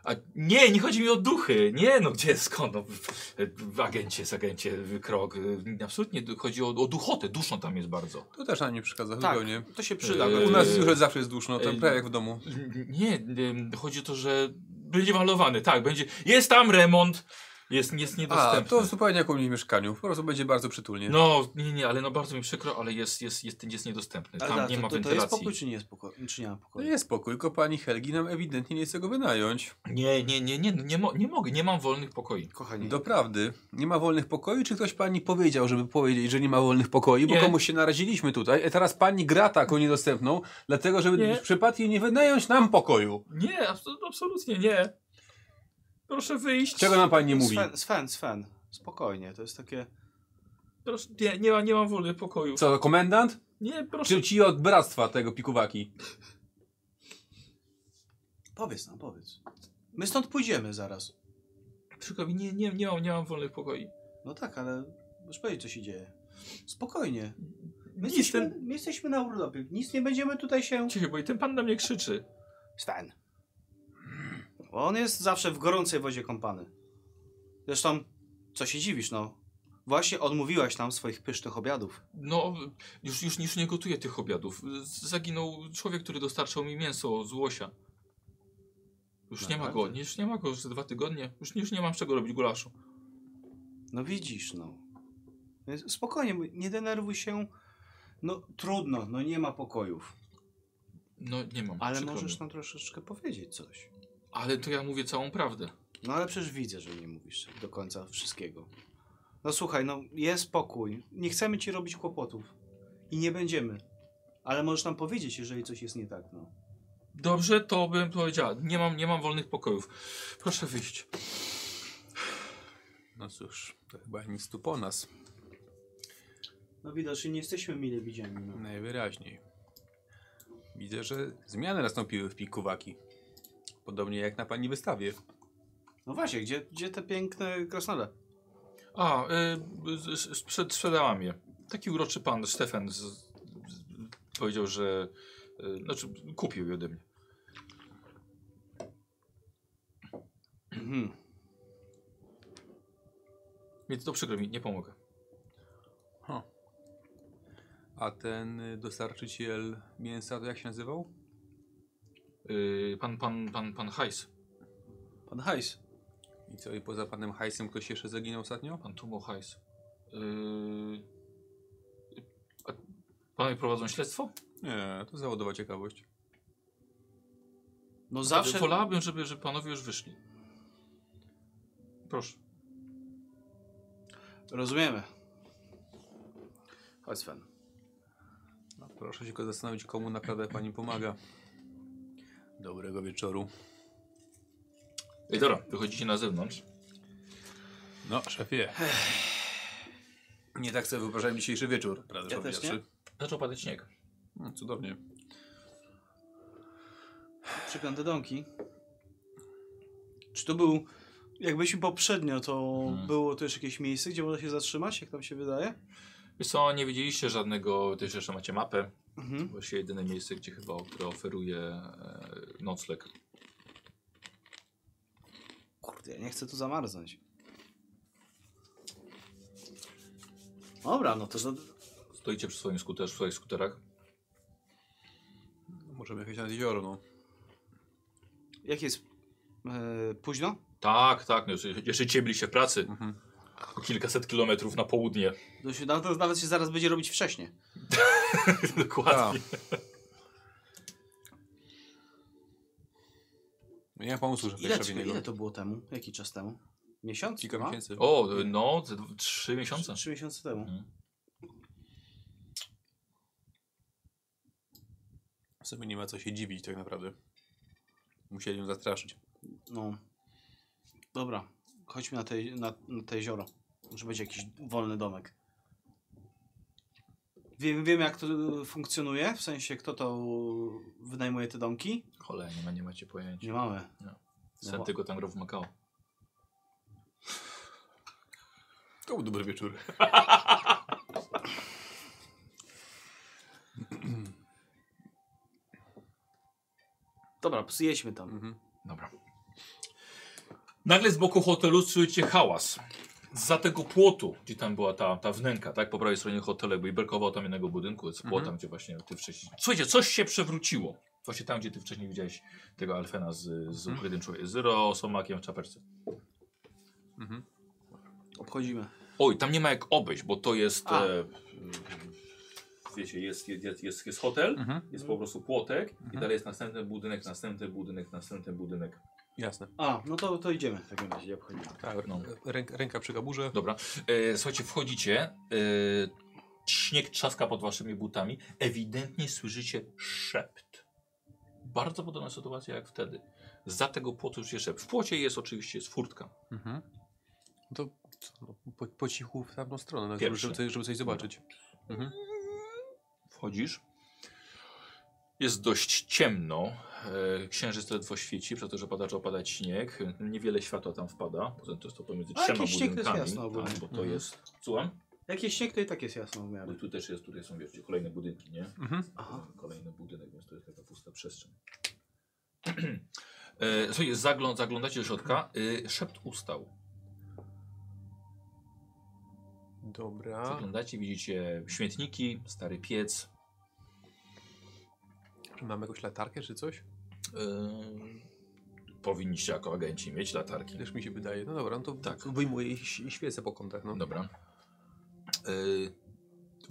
S1: A nie, nie chodzi mi o duchy. Nie, no gdzie, skąd? No, w, agencie, jest agencie, krok. e, Absolutnie chodzi o, o duchotę. Duszno tam jest bardzo.
S2: To też nam nie przeszkadza
S3: Tak,
S2: zupełnie.
S3: to się przyda.
S1: Eee,
S2: U nas już zawsze jest duszno, tam
S1: Eee,
S2: prawie jak w domu.
S1: Nie, chodzi o to, że będzie malowany. Tak, będzie. Jest tam remont. Jest, jest
S2: A,
S1: niedostępny.
S2: to zupełnie jak u mnie w mieszkaniu. Po prostu będzie bardzo przytulnie.
S1: No, nie, nie, ale no bardzo mi przykro, ale jest, jest, jest, jest niedostępny. Tam
S3: tak,
S1: nie
S3: to,
S1: ma
S3: to, to jest
S1: wentylacji.
S3: pokój, czy nie jest pokój? Czy nie ma
S2: No
S3: pokoju?
S2: jest spokój, tylko pani Helgi nam ewidentnie nie chce go wynająć.
S1: Nie, nie, nie, nie, nie, mo nie mogę, nie mam wolnych pokoi.
S3: Kochani,
S2: Doprawdy, nie ma wolnych pokoi? Czy ktoś pani powiedział, żeby powiedzieć, że nie ma wolnych pokoi? Bo
S1: Nie.
S2: komuś się naraziliśmy tutaj. A teraz pani gra taką niedostępną, dlatego żeby
S1: Nie.
S2: w przypadku nie wynająć nam pokoju.
S1: Nie, abso- absolutnie nie. Proszę wyjść.
S2: Czego nam pani nie mówi?
S3: Sven, Sven, Sven, spokojnie, to jest takie...
S1: Proszę, nie, nie, ma, nie mam wolnych pokojów.
S2: Co, komendant?
S1: Nie, proszę.
S2: Czy ci od bractwa tego pikuwaki?
S3: Powiedz nam, powiedz. My stąd pójdziemy zaraz.
S1: Przykro mi, nie, nie, nie, mam, nie mam wolnych pokoi.
S3: No tak, ale możesz powiedzieć, co się dzieje. Spokojnie. My, jesteśmy,
S1: ten...
S3: my jesteśmy na urlopie. Nic nie będziemy tutaj się...
S1: Cicho, bo i ten pan na mnie krzyczy.
S3: Sven. Bo on jest zawsze w gorącej wodzie kąpany. Zresztą, co się dziwisz, no. Właśnie odmówiłaś nam swoich pysznych obiadów.
S1: No, już, już, już nie gotuję tych obiadów. Zaginął człowiek, który dostarczał mi mięso z łosia. Już nie ma go, już nie ma go już za dwa tygodnie. Już, już nie mam z czego robić gulaszu.
S3: No widzisz, no. Spokojnie, nie denerwuj się. No trudno, no nie ma pokojów.
S1: No, nie mam.
S3: Ale możesz nam troszeczkę powiedzieć coś.
S1: Ale to ja mówię całą prawdę.
S3: No ale przecież widzę, że nie mówisz do końca wszystkiego. No słuchaj, no jest pokój. Nie chcemy ci robić kłopotów. I nie będziemy. Ale możesz nam powiedzieć, jeżeli coś jest nie tak, no.
S1: Dobrze, to bym powiedziała. Nie mam, nie mam wolnych pokojów. Proszę wyjść.
S2: No cóż, to chyba nic tu po nas.
S3: No widocznie nie jesteśmy mile widziani, no.
S2: Najwyraźniej. Widzę, że zmiany nastąpiły w pikuwaki. Podobnie jak na pani wystawie.
S3: No właśnie, gdzie, gdzie te piękne krasnale?
S1: A, y, sprzed, sprzedałam je. Taki uroczy pan Stefan z, z, powiedział, że. Y, znaczy, kupił je ode mnie.
S3: Mhm.
S1: Więc to przykro mi, nie pomogę.
S2: Ha. A ten y, dostarczyciel mięsa, to jak się nazywał?
S1: Y, pan, pan, pan, pan Hajs.
S3: Pan Hajs.
S2: I co, i poza panem Hajsem ktoś jeszcze zaginął ostatnio?
S1: Pan Tumo Hajs. Yy... A panowie prowadzą śledztwo?
S2: Nie, to zawodowa ciekawość.
S3: No zawsze...
S1: Wolałabym, żeby, żeby panowie już wyszli. Proszę.
S3: Rozumiemy. Chodź Sven.
S2: No, proszę się tylko zastanowić, komu naprawdę pani pomaga. Dobrego wieczoru.
S1: Ej, dobra, wychodzicie na zewnątrz.
S2: No, szefie. Nie tak sobie wyobrażałem dzisiejszy wieczór, prawda?
S3: Ja też
S2: powiedziawszy.
S1: Zaczął padać śnieg.
S2: No, cudownie.
S3: Przeklęte domki. Czy to był... Jak byliśmy poprzednio, to
S1: Mhm.
S3: było też jakieś miejsce, gdzie można się zatrzymać, jak tam się wydaje?
S1: Wiesz co, nie widzieliście żadnego, też jeszcze macie mapę.
S3: Mhm.
S1: Właściwie jedyne miejsce, gdzie chyba, które oferuje e, nocleg.
S3: Kurde, ja nie chcę tu zamarznąć. Dobra, no to... to
S1: Stoicie przy swoim skuterze, w swoich skuterach.
S2: Możemy jechać nad jezioro, no.
S3: jak jest e, późno?
S1: Tak, tak, no jeszcze, jeszcze dzisiaj byliście w pracy.
S2: Mhm.
S1: O kilkaset kilometrów na południe.
S3: To, się, no, to nawet się zaraz będzie robić wcześniej. <laughs>
S1: Dokładnie.
S2: Nie mam pomysłu, że
S3: Ile,
S2: tak
S3: czekaj, ile to było temu? Jaki czas temu? Miesiąc?
S2: Kilka
S3: Dwa?
S2: miesięcy.
S1: O, no, trzy miesiące.
S3: Trzy miesiące temu.
S1: Mhm.
S2: W sumie nie ma co się dziwić tak naprawdę. Musieli ją zastraszyć.
S3: No. Dobra, chodźmy na te, na, na te jezioro. Może będzie jakiś wolny domek. Wiem, wiem jak to funkcjonuje, w sensie kto to wynajmuje te domki?
S1: Cholera, nie, ma, nie macie pojęcia.
S3: Nie mamy.
S1: Sen tylko tam grał w Macao.
S2: To był dobry wieczór.
S3: Dobra, jedźmy tam.
S2: Mhm.
S1: Dobra. Nagle z boku hotelu czujecie hałas. Za tego płotu, gdzie tam była ta, ta wnęka, tak? Po prawej stronie hotelu, jakby brakowało tam jednego budynku, z płotem,
S2: Mhm.
S1: gdzie właśnie ty wcześniej... Słuchajcie, coś się przewróciło. Właśnie tam, gdzie ty wcześniej widziałeś tego Alfena z, z
S2: Mhm.
S1: ukrytym człowiekiem. Zero somakiem w czapeczce.
S2: Mhm.
S3: Obchodzimy.
S1: Oj, tam nie ma jak obejść, bo to jest...
S3: A.
S1: E, wiecie, jest, jest, jest, jest hotel,
S2: Mhm.
S1: jest po prostu płotek i
S2: Mhm.
S1: dalej jest następny budynek, następny budynek, następny budynek.
S2: Jasne.
S3: A, no to, to idziemy w takim razie, nie obchodzimy.
S2: Tak,
S1: No.
S2: ręka, ręka przy kaburze.
S1: Dobra. E, słuchajcie, wchodzicie. E, śnieg trzaska pod waszymi butami. Ewidentnie słyszycie szept. Bardzo podobna sytuacja jak wtedy. Za tego płotu już jest szept. W płocie jest oczywiście jest furtka.
S2: Mhm. No to co, no, po, po cichu w tamtą stronę, no, żeby, żeby, coś, żeby coś zobaczyć. Mhm.
S1: Wchodzisz. Jest dość ciemno. E, księżyc ledwo świeci, przez to, że pada, że opadać śnieg. Niewiele światła tam wpada. Poza tym to jest to pomiędzy
S3: A
S1: trzema
S3: jakiś śnieg to jest
S1: budynkami.
S3: jasno
S1: tak, bo to
S2: Mhm.
S1: jest. Słucham?
S3: Jak jest śnieg, to i tak jest jasno w miarę.
S1: tu też jest, tutaj są wiecie, kolejne budynki, nie?
S2: Mhm.
S3: Aha.
S1: Kolejny budynek, więc to jest taka pusta przestrzeń. <clears throat> e, słuchaj, zagląd, zaglądacie do środka. E, szept ustał.
S2: Dobra.
S1: Zaglądacie, widzicie śmietniki, stary piec.
S2: Mamy jakąś latarkę czy coś?
S1: E, powinniście jako agenci mieć latarki.
S2: Też mi się wydaje. No dobra, no to
S1: Tak.
S2: wyjmuję i ś- i świecę po kątach. No.
S1: Dobra. E,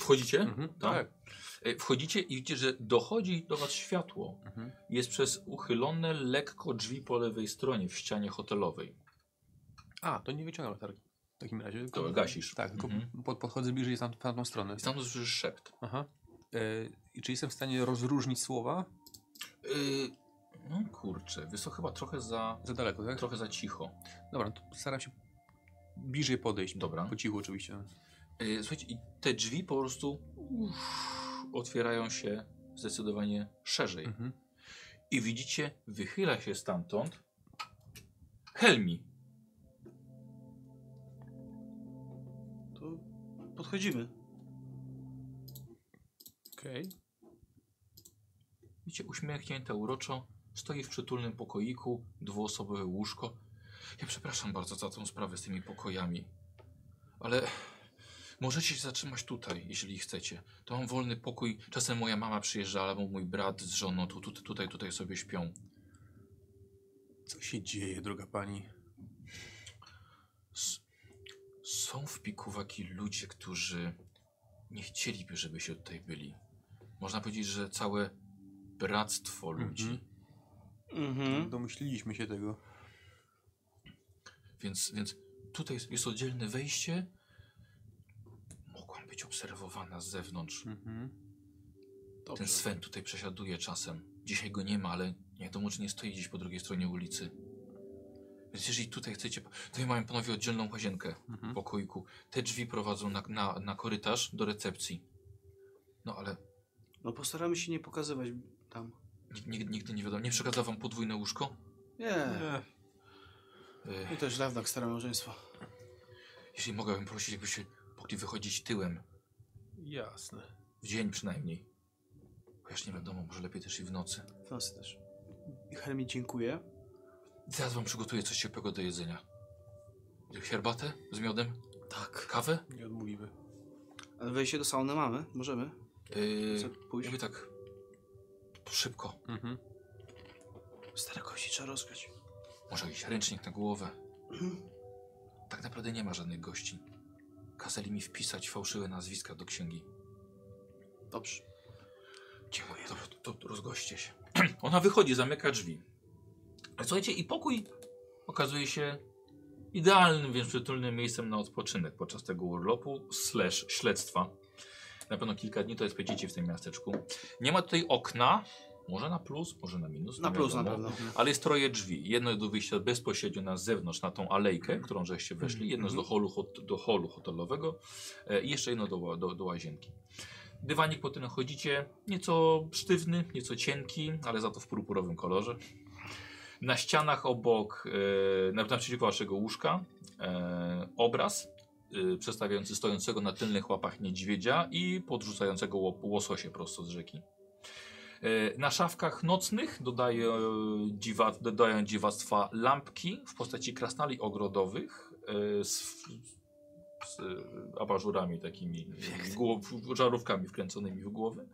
S1: wchodzicie?
S2: Mhm.
S1: Tam?
S2: Tak.
S1: E, wchodzicie i widzicie, że dochodzi do was światło.
S2: Mhm.
S1: Jest przez uchylone lekko drzwi po lewej stronie w ścianie hotelowej.
S2: A, to nie wyciągam latarki. W takim razie.
S1: To
S2: Tylko,
S1: gasisz.
S2: Tak, tylko
S1: Mhm.
S2: pod, podchodzę bliżej tam, w tamtą stronę.
S1: I stamtąd słyszysz szept.
S2: Aha. E, I czy jestem w stanie rozróżnić słowa?
S1: Yy, no kurczę, wiesz co, chyba trochę za,
S2: Za daleko, tak?
S1: trochę za cicho.
S2: Dobra, to staram się bliżej podejść.
S1: Dobra.
S2: Po cichu oczywiście.
S1: Yy, słuchajcie, i te drzwi po prostu uff, otwierają się zdecydowanie szerzej.
S2: Mhm.
S1: I widzicie, wychyla się stamtąd Helmi.
S3: To podchodzimy.
S2: Okej.
S1: Widzicie, uśmiechnięta uroczo, stoi w przytulnym pokoiku, dwuosobowe łóżko. Ja przepraszam bardzo za tą sprawę z tymi pokojami, ale możecie się zatrzymać tutaj, jeśli chcecie. To mam wolny pokój. Czasem moja mama przyjeżdża, albo mój brat z żoną tu, tu, tutaj, tutaj sobie śpią.
S2: Co się dzieje, droga pani?
S1: S Są w Pikuwaki ludzie, którzy nie chcieliby, żeby się tutaj byli. Można powiedzieć, że całe bractwo ludzi.
S2: Mhm.
S3: Mhm.
S2: Domyśliliśmy się tego.
S1: Więc, więc tutaj jest, jest oddzielne wejście. Mogłam być obserwowana z zewnątrz.
S2: Mhm.
S1: Ten Sven tutaj przesiaduje czasem. Dzisiaj go nie ma, ale nie wiadomo, czy nie stoi gdzieś po drugiej stronie ulicy. Więc jeżeli tutaj chcecie... Tutaj mają panowie oddzielną łazienkę
S2: Mhm.
S1: w pokoiku. Te drzwi prowadzą na, na, na korytarz do recepcji. No ale
S3: No postaramy się nie pokazywać tam.
S1: nig- nig- nigdy nie wiadomo. Nie przekazał wam podwójne łóżko?
S3: Nie.
S2: Nie.
S3: I to już dawno jak stare małżeństwo.
S1: jeżeli mogłabym prosić, jakbyście mogli wychodzić tyłem.
S2: Jasne.
S1: W dzień przynajmniej. Chociaż nie wiadomo, może lepiej też i w nocy.
S3: W nocy też. I Helmi dziękuję.
S1: Zaraz wam przygotuję coś ciepłego do jedzenia. Herbatę z miodem?
S3: Tak.
S1: Kawę?
S2: Nie odmówimy.
S3: Ale wejście do sauny mamy? Możemy?
S1: Yy,
S3: pójść?
S1: jakby tak szybko.
S2: Mhm.
S3: Stare kości trzeba rozkryć.
S1: Może jakiś ręcznik na głowę. Tak naprawdę nie ma żadnych gości. Kazali mi wpisać fałszywe nazwiska do księgi.
S3: Dobrze. Dziękuję.
S1: To, to rozgoście się. <clears throat> Ona wychodzi, zamyka drzwi. Słuchajcie, i pokój okazuje się idealnym, więc przytulnym miejscem na odpoczynek podczas tego urlopu slash śledztwa. Na pewno kilka dni to spędzicie w tym miasteczku. Nie ma tutaj okna, może na plus, może na minus.
S3: Na plus na
S1: wiadomo.
S3: pewno.
S1: Ale jest troje drzwi. Jedno do wyjścia bezpośrednio na zewnątrz, na tą alejkę, którą żeście weszli. Jedno jest do holu, hot, do holu hotelowego e, i jeszcze jedno do, do, do łazienki. Dywanik, po którym chodzicie, nieco sztywny, nieco cienki, ale za to w purpurowym kolorze. Na ścianach obok, e, na- naprzeciwko waszego łóżka, e, obraz e, przedstawiający stojącego na tylnych łapach niedźwiedzia i podrzucającego łososie prosto z rzeki. E, Na szafkach nocnych dodaje, dziwa, dodają dziwactwa lampki w postaci krasnali ogrodowych e, z, z e, abażurami takimi, głow, żarówkami wkręconymi w głowy.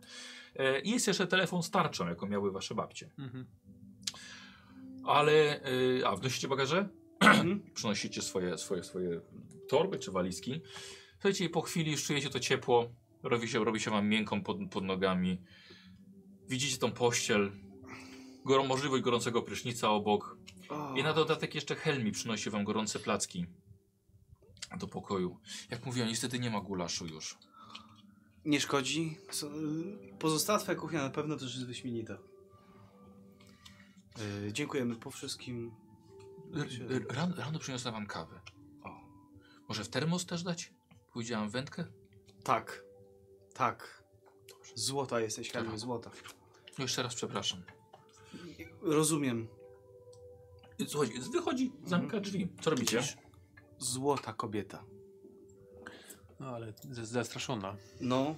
S1: I jest jeszcze telefon z tarczą, jaką miały wasze babcie.
S2: Mhm.
S1: Ale, a wnosicie bagaże?
S3: Mhm.
S1: Przynosicie swoje, swoje, swoje torby czy walizki. Słuchajcie, i po chwili już czujecie to ciepło, robi się, robi się wam miękką pod, pod nogami. Widzicie tą pościel, goro, możliwość gorącego prysznica obok. I na dodatek jeszcze Helmi przynosi wam gorące placki do pokoju. Jak mówiłem, niestety nie ma gulaszu już.
S3: Nie szkodzi. Co, Pozostała twoja kuchnia na pewno też jest wyśmienita. Yy, dziękujemy po wszystkim.
S1: R- r- Rano, rano przyniosłem wam kawę. Może w termos też dać? Powiedziałam wędkę?
S3: Tak. Tak. Złota jesteś, Helmi, złota.
S1: No jeszcze raz przepraszam.
S3: Rozumiem.
S1: Słuchajcie, wychodzi, zamyka drzwi. Co robicie?
S3: Widzisz? Złota kobieta.
S2: No ale z- zastraszona.
S3: No.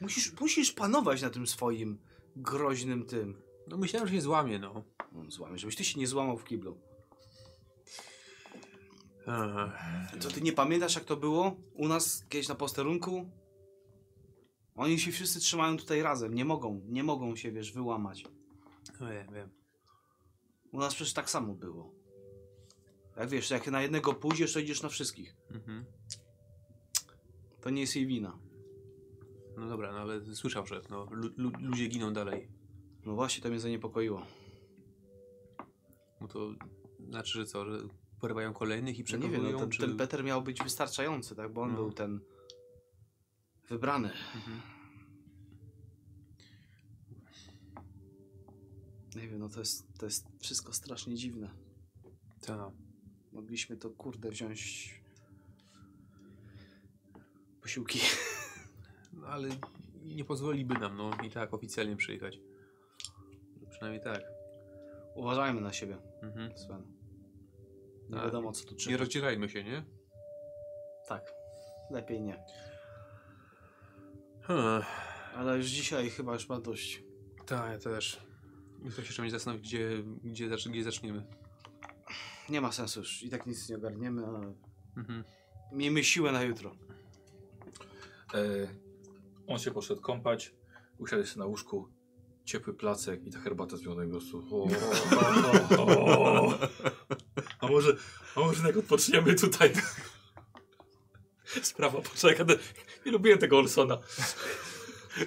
S3: Musisz, musisz panować na tym swoim groźnym tym.
S2: No myślałem, że się złamie, no.
S3: No, złamie, żebyś ty się nie złamał w kiblu. To ty nie pamiętasz jak to było? U nas kiedyś na posterunku? Oni się wszyscy trzymają tutaj razem. Nie mogą, nie mogą się, wiesz, wyłamać.
S2: No wiem, wiem.
S3: U nas przecież tak samo było. Jak wiesz, jak na jednego pójdziesz, to idziesz na wszystkich.
S2: Mhm.
S3: To nie jest jej wina.
S2: No dobra, no ale słyszał, że no, lu, lu, ludzie giną dalej.
S3: No właśnie, to mnie zaniepokoiło.
S2: No to znaczy, że co, że porywają kolejnych i
S3: Że nie
S2: przechowują,
S3: wiem, no, ten,
S2: czy...
S3: ten Peter miał być wystarczający, tak? Bo on
S2: No.
S3: był ten wybrany.
S2: Mhm.
S3: Nie wiem, no to jest, to jest wszystko strasznie dziwne.
S2: Tak.
S3: Mogliśmy to kurde wziąć posiłki.
S2: No ale nie pozwoliby nam, no i tak oficjalnie przyjechać. No, przynajmniej tak.
S3: Uważajmy na siebie,
S2: Mhm.
S3: Sven. Nie
S2: Tak.
S3: wiadomo co tu
S2: Nie
S3: trzeba.
S2: rozdzierajmy się, nie?
S3: Tak, lepiej nie.
S2: Hmm.
S3: Ale już dzisiaj chyba już ma dość.
S2: Tak, ja też. Jutro się trzeba zastanowić, gdzie, gdzie, zacz, gdzie zaczniemy.
S3: Nie ma sensu już. I tak nic nie ogarniemy, ale
S2: Mhm.
S3: miejmy siłę na jutro.
S1: E, on się poszedł kąpać, usiadł się na łóżku, ciepły placek i ta herbata z miodem po prostu. O, o, o, o. A może, a może jak odpoczniemy tutaj? sprawa, poczekaj. Nie lubiłem tego Olsona.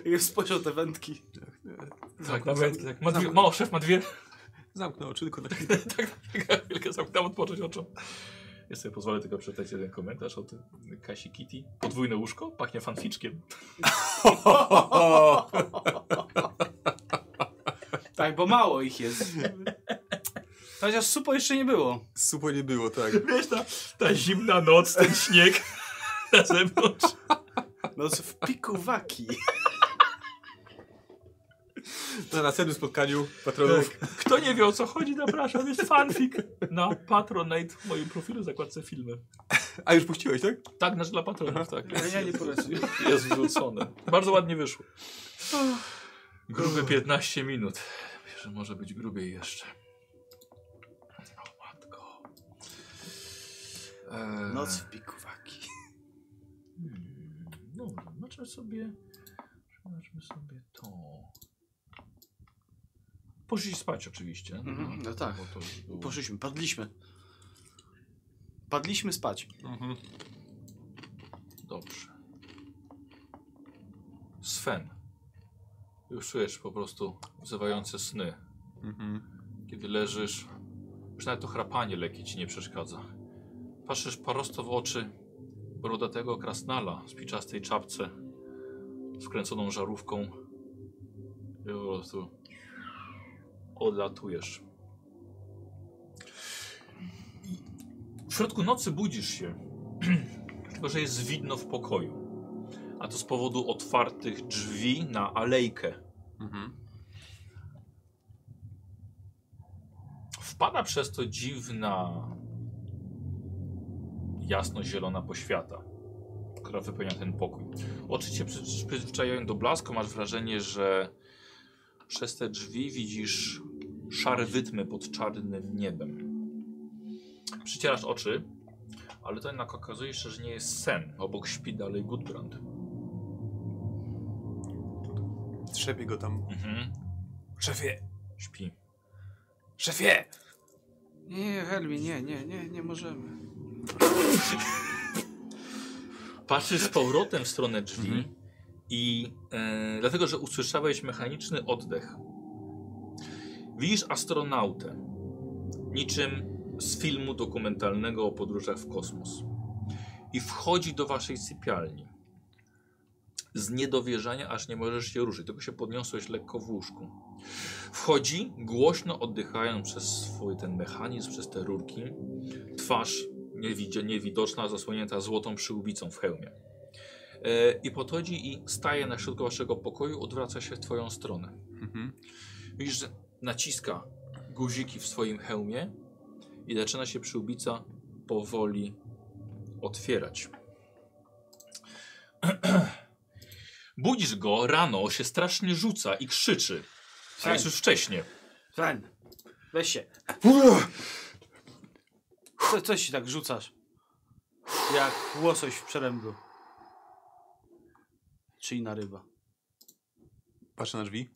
S3: I spojrzał te wędki.
S1: Tak, nawet. Tak. Ma dwie, mało, szef ma dwie.
S2: Zamknę oczy tylko na <laughs> chwilę.
S1: tak, chwilkę zamknąłem, odpocząć oczom. Ja sobie pozwolę tylko przeczytać jeden komentarz od Kasi Kitty. Podwójne łóżko? Pachnie fanficzkiem.
S3: Tak, bo mało ich jest. <laughs> Chociaż supo jeszcze nie było.
S2: Supo nie było, tak. <laughs>
S1: Wiesz, ta, ta zimna noc, ten śnieg <laughs> na zewnątrz.
S3: No co w piku waki.
S2: Na następnym spotkaniu patronów.
S1: Kto nie wie o co chodzi, zapraszam. Jest fanfic na Patronite w moim profilu, zakładce filmy.
S2: A już puściłeś, tak?
S1: Tak, nasz dla patronów, tak.
S3: Ja nie polecam.
S1: Jest wrzucone. Bardzo ładnie wyszło. Grube 15 minut. Wiesz, że może być grubiej jeszcze. Eee,
S3: Noc w piku waki.
S1: Hmm, dobra, zobaczmy sobie. Zobaczmy sobie to. Poszli spać oczywiście.
S3: Mhm, no tak.
S1: Było-
S3: Poszliśmy, padliśmy. Padliśmy spać.
S2: Mhm.
S1: Dobrze. Sven. Już czujesz po prostu wzywające sny.
S2: Mhm.
S1: Kiedy leżysz, już nawet to chrapanie lekkie ci nie przeszkadza. Patrzysz prosto w oczy brodatego krasnala w spiczastej czapce z wkręconą żarówką i po prostu odlatujesz. W środku nocy budzisz się, <clears throat> tylko że jest widno w pokoju. A to z powodu otwartych drzwi na alejkę.
S2: Mhm.
S1: Wpada przez to dziwna, jasno-zielona poświata, która wypełnia ten pokój. Oczy cię przy- przyzwyczajają do blasku, masz wrażenie, że przez te drzwi widzisz szare wytmy pod czarnym niebem. Przycierasz oczy, ale to jednak okazuje się, że nie jest sen. Obok śpi dalej Gudbrand.
S2: Trzepie go tam.
S1: Mhm.
S2: Szefie!
S1: Śpi.
S2: Szefie!
S3: Nie, Helmi, nie, nie, nie, nie możemy.
S1: Patrzysz z powrotem w stronę drzwi i e, dlatego, że usłyszałeś mechaniczny oddech. Widzisz astronautę, niczym z filmu dokumentalnego o podróżach w kosmos. I wchodzi do waszej sypialni. Z niedowierzania, aż nie możesz się ruszyć, tylko się podniosłeś lekko w łóżku. Wchodzi, głośno oddychając przez swój ten mechanizm, przez te rurki. Twarz niewidoczna, zasłonięta złotą przyłbicą w hełmie. E, I podchodzi i staje na środku waszego pokoju, odwraca się w twoją stronę.
S2: Mhm.
S1: Widzisz, że naciska guziki w swoim hełmie i zaczyna się przyłbica powoli otwierać. <clears throat> Budzisz go rano, się strasznie rzuca i krzyczy. A jest już wcześnie.
S3: Sven, weź się. Co, coś się tak rzucasz? Jak łosoś w przeręblu. Czy inna ryba.
S2: Patrzę na drzwi.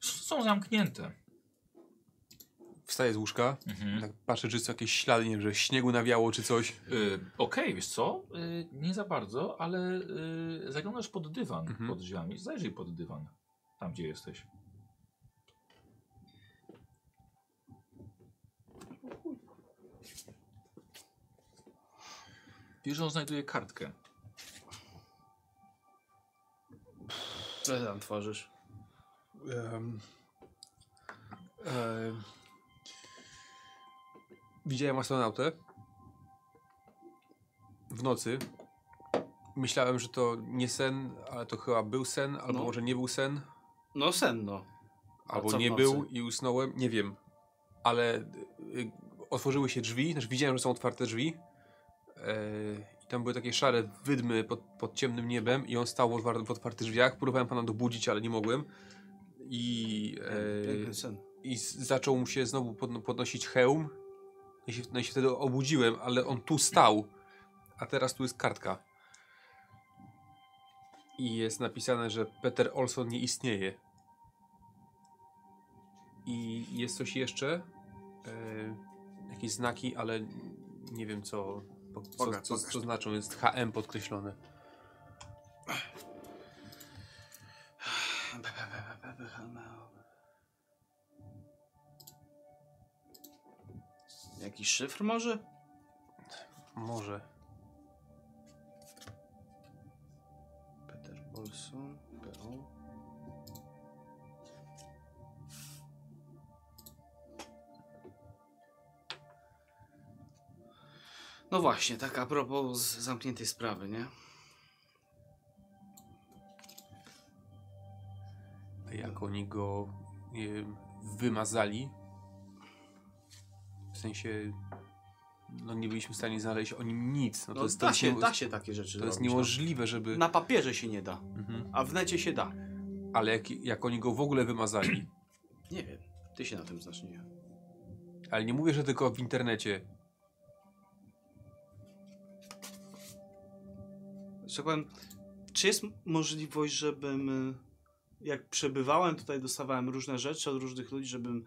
S1: Są zamknięte.
S2: Wstaję z łóżka.
S1: Mhm.
S2: Tak patrzę, czy są jakieś ślady, nie wiem, że śniegu nawiało, czy coś.
S1: Y, Okej, wiesz co? Y, nie za bardzo, ale y, zaglądasz pod dywan
S2: Mhm.
S1: pod drzwiami. Zajrzyj pod dywan. Tam, gdzie jesteś. Wiesz, że on znajduje kartkę.
S3: Co ty tam tworzysz?
S2: Em, em, widziałem astronautę w nocy. Myślałem, że to nie sen, ale to chyba był sen, albo
S3: No.
S2: może nie był sen,
S3: No sen, no. A
S2: albo nie był i usnąłem, nie wiem. Ale y, otworzyły się drzwi, znaczy widziałem, że są otwarte drzwi. E, I tam były takie szare wydmy pod, pod ciemnym niebem i on stał w, otwar- w otwartych drzwiach. Próbowałem pana dobudzić, ale nie mogłem. I, e, i zaczął mu się znowu podno- podnosić hełm. Ja się, no i się wtedy obudziłem, ale on tu stał. A teraz tu jest kartka. I jest napisane, że Peter Olson nie istnieje. I jest coś jeszcze. E, jakieś znaki, ale nie wiem co. po, co,
S3: Pokaż,
S2: co, co znaczą, jest HM podkreślone.
S3: Jakiś szyfr może?
S2: Może.
S3: Peter Bolson, No właśnie, tak a propos zamkniętej sprawy, nie?
S2: A jak oni go wiem, wymazali, w sensie, no nie byliśmy w stanie znaleźć o nim nic. No to
S3: No,
S2: jest,
S3: da, się, da się takie rzeczy
S2: to jest
S3: no.
S2: niemożliwe, żeby...
S3: Na papierze się nie da,
S2: Mhm.
S3: a w necie się da.
S2: Ale jak, jak oni go w ogóle wymazali,
S3: Nie wiem, ty się na tym znasz, nie?
S2: ale nie mówię, że tylko w internecie.
S3: Że tak powiem, czy jest możliwość, żebym, y, jak przebywałem tutaj, dostawałem różne rzeczy od różnych ludzi, żebym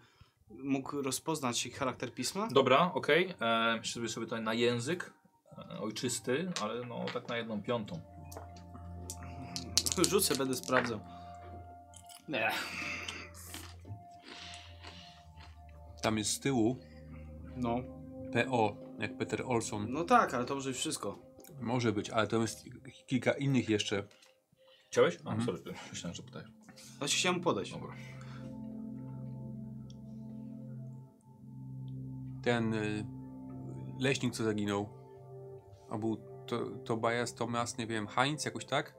S3: mógł rozpoznać ich charakter pisma?
S1: Dobra, okej. Okay. Myślę sobie tutaj na język e, ojczysty, ale no tak na jedną piątą.
S3: Rzucę, będę sprawdzał. Nie.
S2: Tam jest z tyłu
S3: No.
S2: PO, jak Peter Olson.
S3: No tak, ale to może być wszystko.
S2: Może być, ale to jest kilka innych jeszcze.
S1: Chciałeś? A,
S2: Mhm.
S1: sorry, myślałem, że.
S3: Właśnie chciałem podejść.
S1: Dobra.
S2: Ten y, leśnik, co zaginął. A był to, Tobias, Thomas, nie wiem, Heinz, jakoś tak?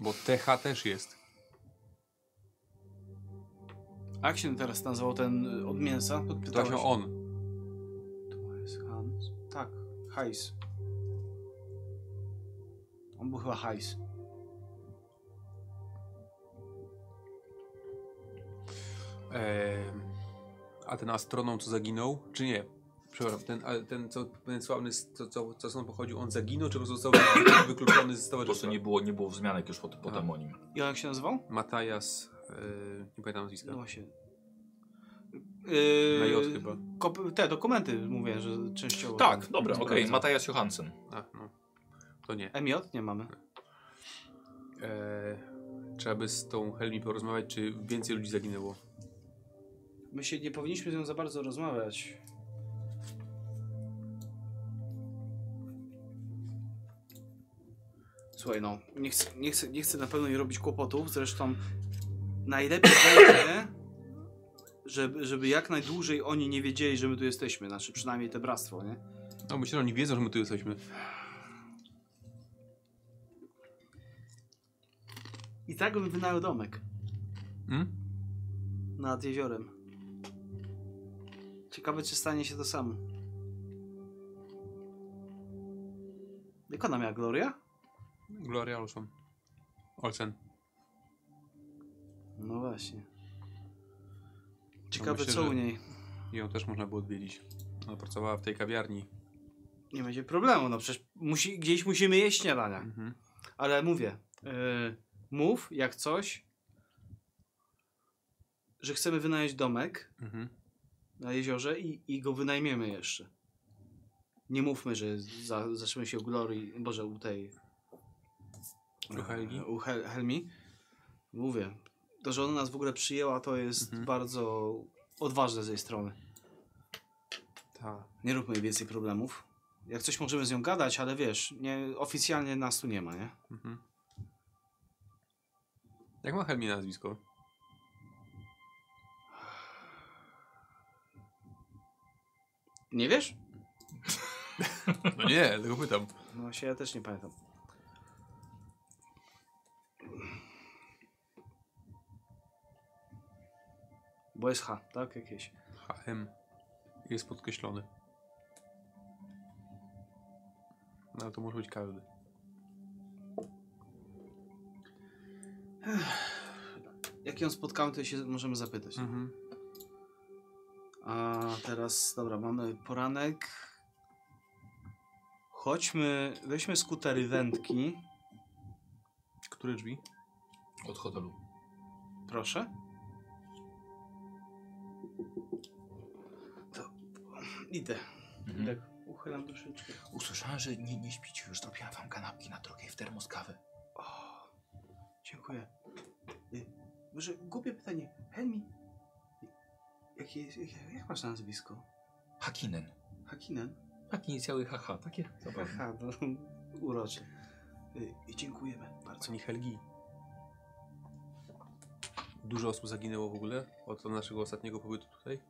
S2: Bo TH też jest.
S3: A jak się teraz nazywał ten y, od mięsa?
S2: To
S3: Podpytałeś.
S2: właśnie on.
S3: Hajs. On był chyba Hajs.
S2: Ehm, a ten astronom, co zaginął, czy nie? Przepraszam, ten, ten, co, ten sławny, co, co, co stąd pochodził, on zaginął, czy po prostu został <coughs> wykluczony z
S1: Po prostu nie było, nie było wzmianek już potem, potem
S2: Aha.
S1: o nim.
S3: I on jak się nazywał?
S2: Matajas, e, nie pamiętam nazwiska.
S3: No właśnie. Yy,
S2: Na J chyba.
S3: kop- te dokumenty mówię, że częściowo.
S1: Tak, dobra, okej.
S3: Sprawdzam.
S1: Matajas Johansen.
S2: A, no. To nie.
S3: MJ nie mamy.
S2: E, trzeba by z tą Helmi porozmawiać, czy więcej ludzi zaginęło.
S3: My się nie powinniśmy z nią za bardzo rozmawiać. Słuchaj, no, nie chcę, nie, chcę, nie chcę na pewno jej robić kłopotów, zresztą najlepiej <clears throat> będzie, żeby, żeby jak najdłużej oni nie wiedzieli, że my tu jesteśmy, znaczy przynajmniej te bractwo, nie?
S2: No myślę, że oni wiedzą, że my tu jesteśmy.
S3: I tak bym wynajął domek
S2: Hmm?
S3: nad jeziorem. Ciekawe, czy stanie się to samo. Jak ona miała Gloria?
S2: Gloria Olson. Olsen.
S3: No właśnie. Ciekawe,
S2: myślę,
S3: co u niej.
S2: Ją też można było odwiedzić. Ona pracowała w tej kawiarni.
S3: Nie będzie problemu, no przecież musi, gdzieś musimy jeść śniadania.
S2: Mhm.
S3: Ale mówię, yy, mów jak coś, że chcemy wynająć domek
S2: Mhm.
S3: na jeziorze i, i go wynajmiemy jeszcze. Nie mówmy, że za, zaczniemy się u Glorii, Boże, u tej...
S2: U Helgi?
S3: U Hel Helmi. Mówię, to, że ona nas w ogóle przyjęła, to jest
S2: Mhm.
S3: bardzo odważne z jej strony.
S2: Tak.
S3: Nie róbmy jej więcej problemów. Jak coś możemy z nią gadać, ale wiesz, nie, oficjalnie nas tu nie ma, nie?
S2: Mhm. Jak ma Helmi na nazwisko?
S3: Nie wiesz?
S2: No nie, tylko pytam.
S3: No właśnie, ja też nie pamiętam. Bo jest H, tak? Jakieś.
S2: HM jest podkreślony. No ale to może być każdy.
S3: Jak ją spotkamy, to się możemy zapytać.
S2: Mhm.
S3: A teraz, dobra, mamy poranek. Chodźmy, weźmy skutery wędki.
S2: Które drzwi?
S1: Od hotelu.
S3: Proszę. To, Idę.
S1: Mhm.
S3: Tak uchylam troszeczkę.
S1: Usłyszałem, że nie, nie śpicie już. Zrobiłem wam kanapki na drogę i w termos kawę.
S3: O, dziękuję. Y, Może głupie pytanie. Helmi, jak, jest, jak, jak masz na nazwisko?
S1: Hakinen.
S3: Hakinen?
S1: Tak, inicjały haha, takie zabawne.
S3: Haha, no, urocze. Y, I dziękujemy bardzo.
S2: Pani Helgi. Dużo osób zaginęło w ogóle od naszego ostatniego pobytu tutaj.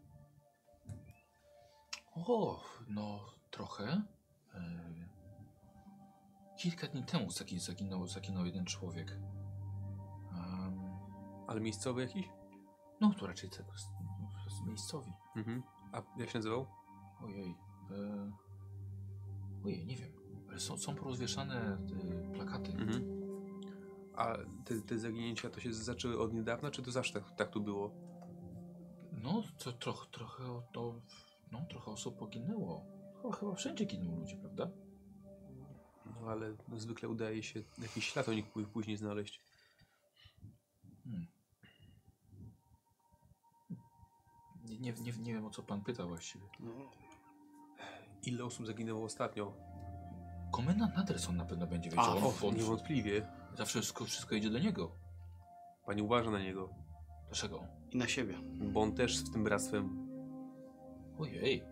S1: O, no trochę. E, kilka dni temu zagi- zaginął, zaginął jeden człowiek. Em,
S2: Ale miejscowy jakiś?
S1: no to raczej tego z, z miejscowi.
S2: Mhm. A jak się nazywał?
S1: Ojej. E, ojej, nie wiem. Ale są, są porozwieszane e, plakaty.
S2: Mhm. A te, te zaginięcia to się zaczęły od niedawna, czy to zawsze tak, tak tu było?
S1: No, to trochę, trochę, to, no, trochę osób poginęło. Chyba, chyba wszędzie giną ludzie, prawda?
S2: No ale zwykle udaje się jakiś ślad o nich pó- później znaleźć.
S1: Hmm. Nie, nie, nie, nie wiem o co pan pyta właściwie.
S3: No,
S2: Ile osób zaginęło ostatnio?
S1: Komendant Naderson na pewno będzie wiedział.
S3: A,
S2: O, niewątpliwie.
S1: Zawsze wszystko, wszystko idzie do niego.
S2: Pani uważa na niego,
S1: Dlaczego?
S3: I na siebie.
S2: bo on też z tym bractwem.
S1: Ojej.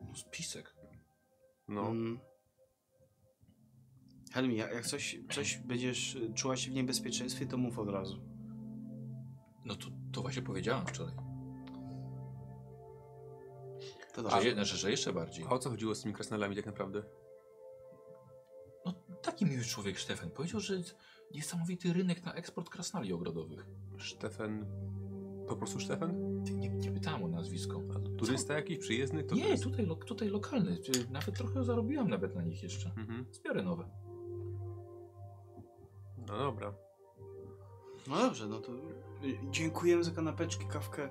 S1: No spisek.
S2: No,
S3: Mm. Helmi, jak jak coś, coś będziesz y, czuła się w niebezpieczeństwie, to mów od razu.
S1: No to, to właśnie powiedziałem wczoraj.
S3: To
S1: Że,
S3: dobrze.
S1: je, że, że jeszcze bardziej.
S2: a o co chodziło z tymi krasnalami tak naprawdę?
S1: Taki miły człowiek Stefan powiedział, że jest niesamowity rynek na eksport krasnali ogrodowych.
S2: Stefan... Po prostu Stefan?
S1: Ty, Nie, nie pytałem o nazwisko.
S2: A turysta jakiś, przyjezdny? To
S1: Nie,
S2: jest?
S1: tutaj, lo, tutaj lokalny. Nawet trochę zarobiłem nawet na nich jeszcze.
S2: Mhm.
S1: Zbiorę nowe.
S2: No dobra.
S3: No dobrze, no to y, dziękujemy za kanapeczki, kawkę.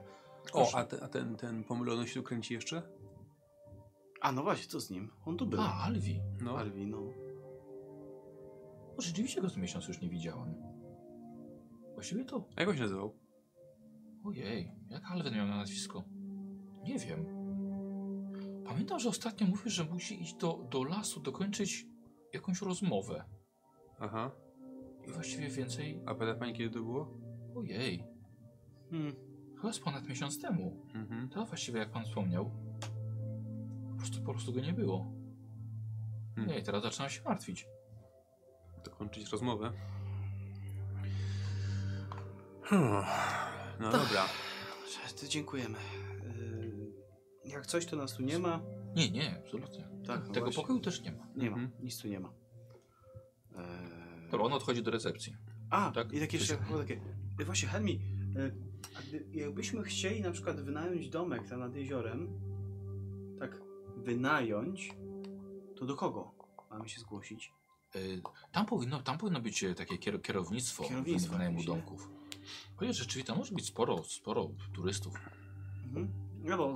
S2: O, a, te, a ten, ten pomylony się tu kręci jeszcze?
S3: A no właśnie, co z nim? On tu był.
S1: A, Alwi.
S2: No.
S3: Alwi, no.
S1: No rzeczywiście go z miesiąc już nie widziałem. Właściwie to...
S2: A jak on się nazywał?
S1: Ojej, jak Alwen miał na nazwisko? Nie wiem. Pamiętam, że ostatnio mówił, że musi iść do, do lasu dokończyć jakąś rozmowę.
S2: Aha.
S1: I właściwie więcej...
S2: A pamięta pani kiedy to było?
S1: Ojej,
S3: Hmm.
S1: chyba z ponad miesiąc temu.
S2: Mhm.
S1: To właściwie jak pan wspomniał. Po prostu, po prostu go nie było.
S2: Hmm.
S1: Nie, teraz zaczynam się martwić.
S2: Dokończyć rozmowę. Hmm. No dobra.
S3: To dziękujemy. Y, Jak coś, to nas tu nie ma.
S1: Nie, nie, absolutnie.
S3: Tak,
S1: Tego
S3: właśnie.
S1: pokoju też nie ma.
S3: Nie ma,
S2: Mhm.
S3: nic tu nie ma. Eee...
S1: Dobra, on odchodzi do recepcji.
S3: A,
S1: Tak?
S3: i tak jeszcze było takie. y, Właśnie, Helmi, jakbyśmy chcieli na przykład wynająć domek tam nad jeziorem, tak wynająć, to do kogo mamy się zgłosić?
S1: Y, Tam powinno, tam powinno być e, takie kier kierownictwo,
S3: Kierownictwo
S1: wynajmu domków. Chociaż rzeczywiście tam może być sporo, sporo turystów.
S3: Mhm. No bo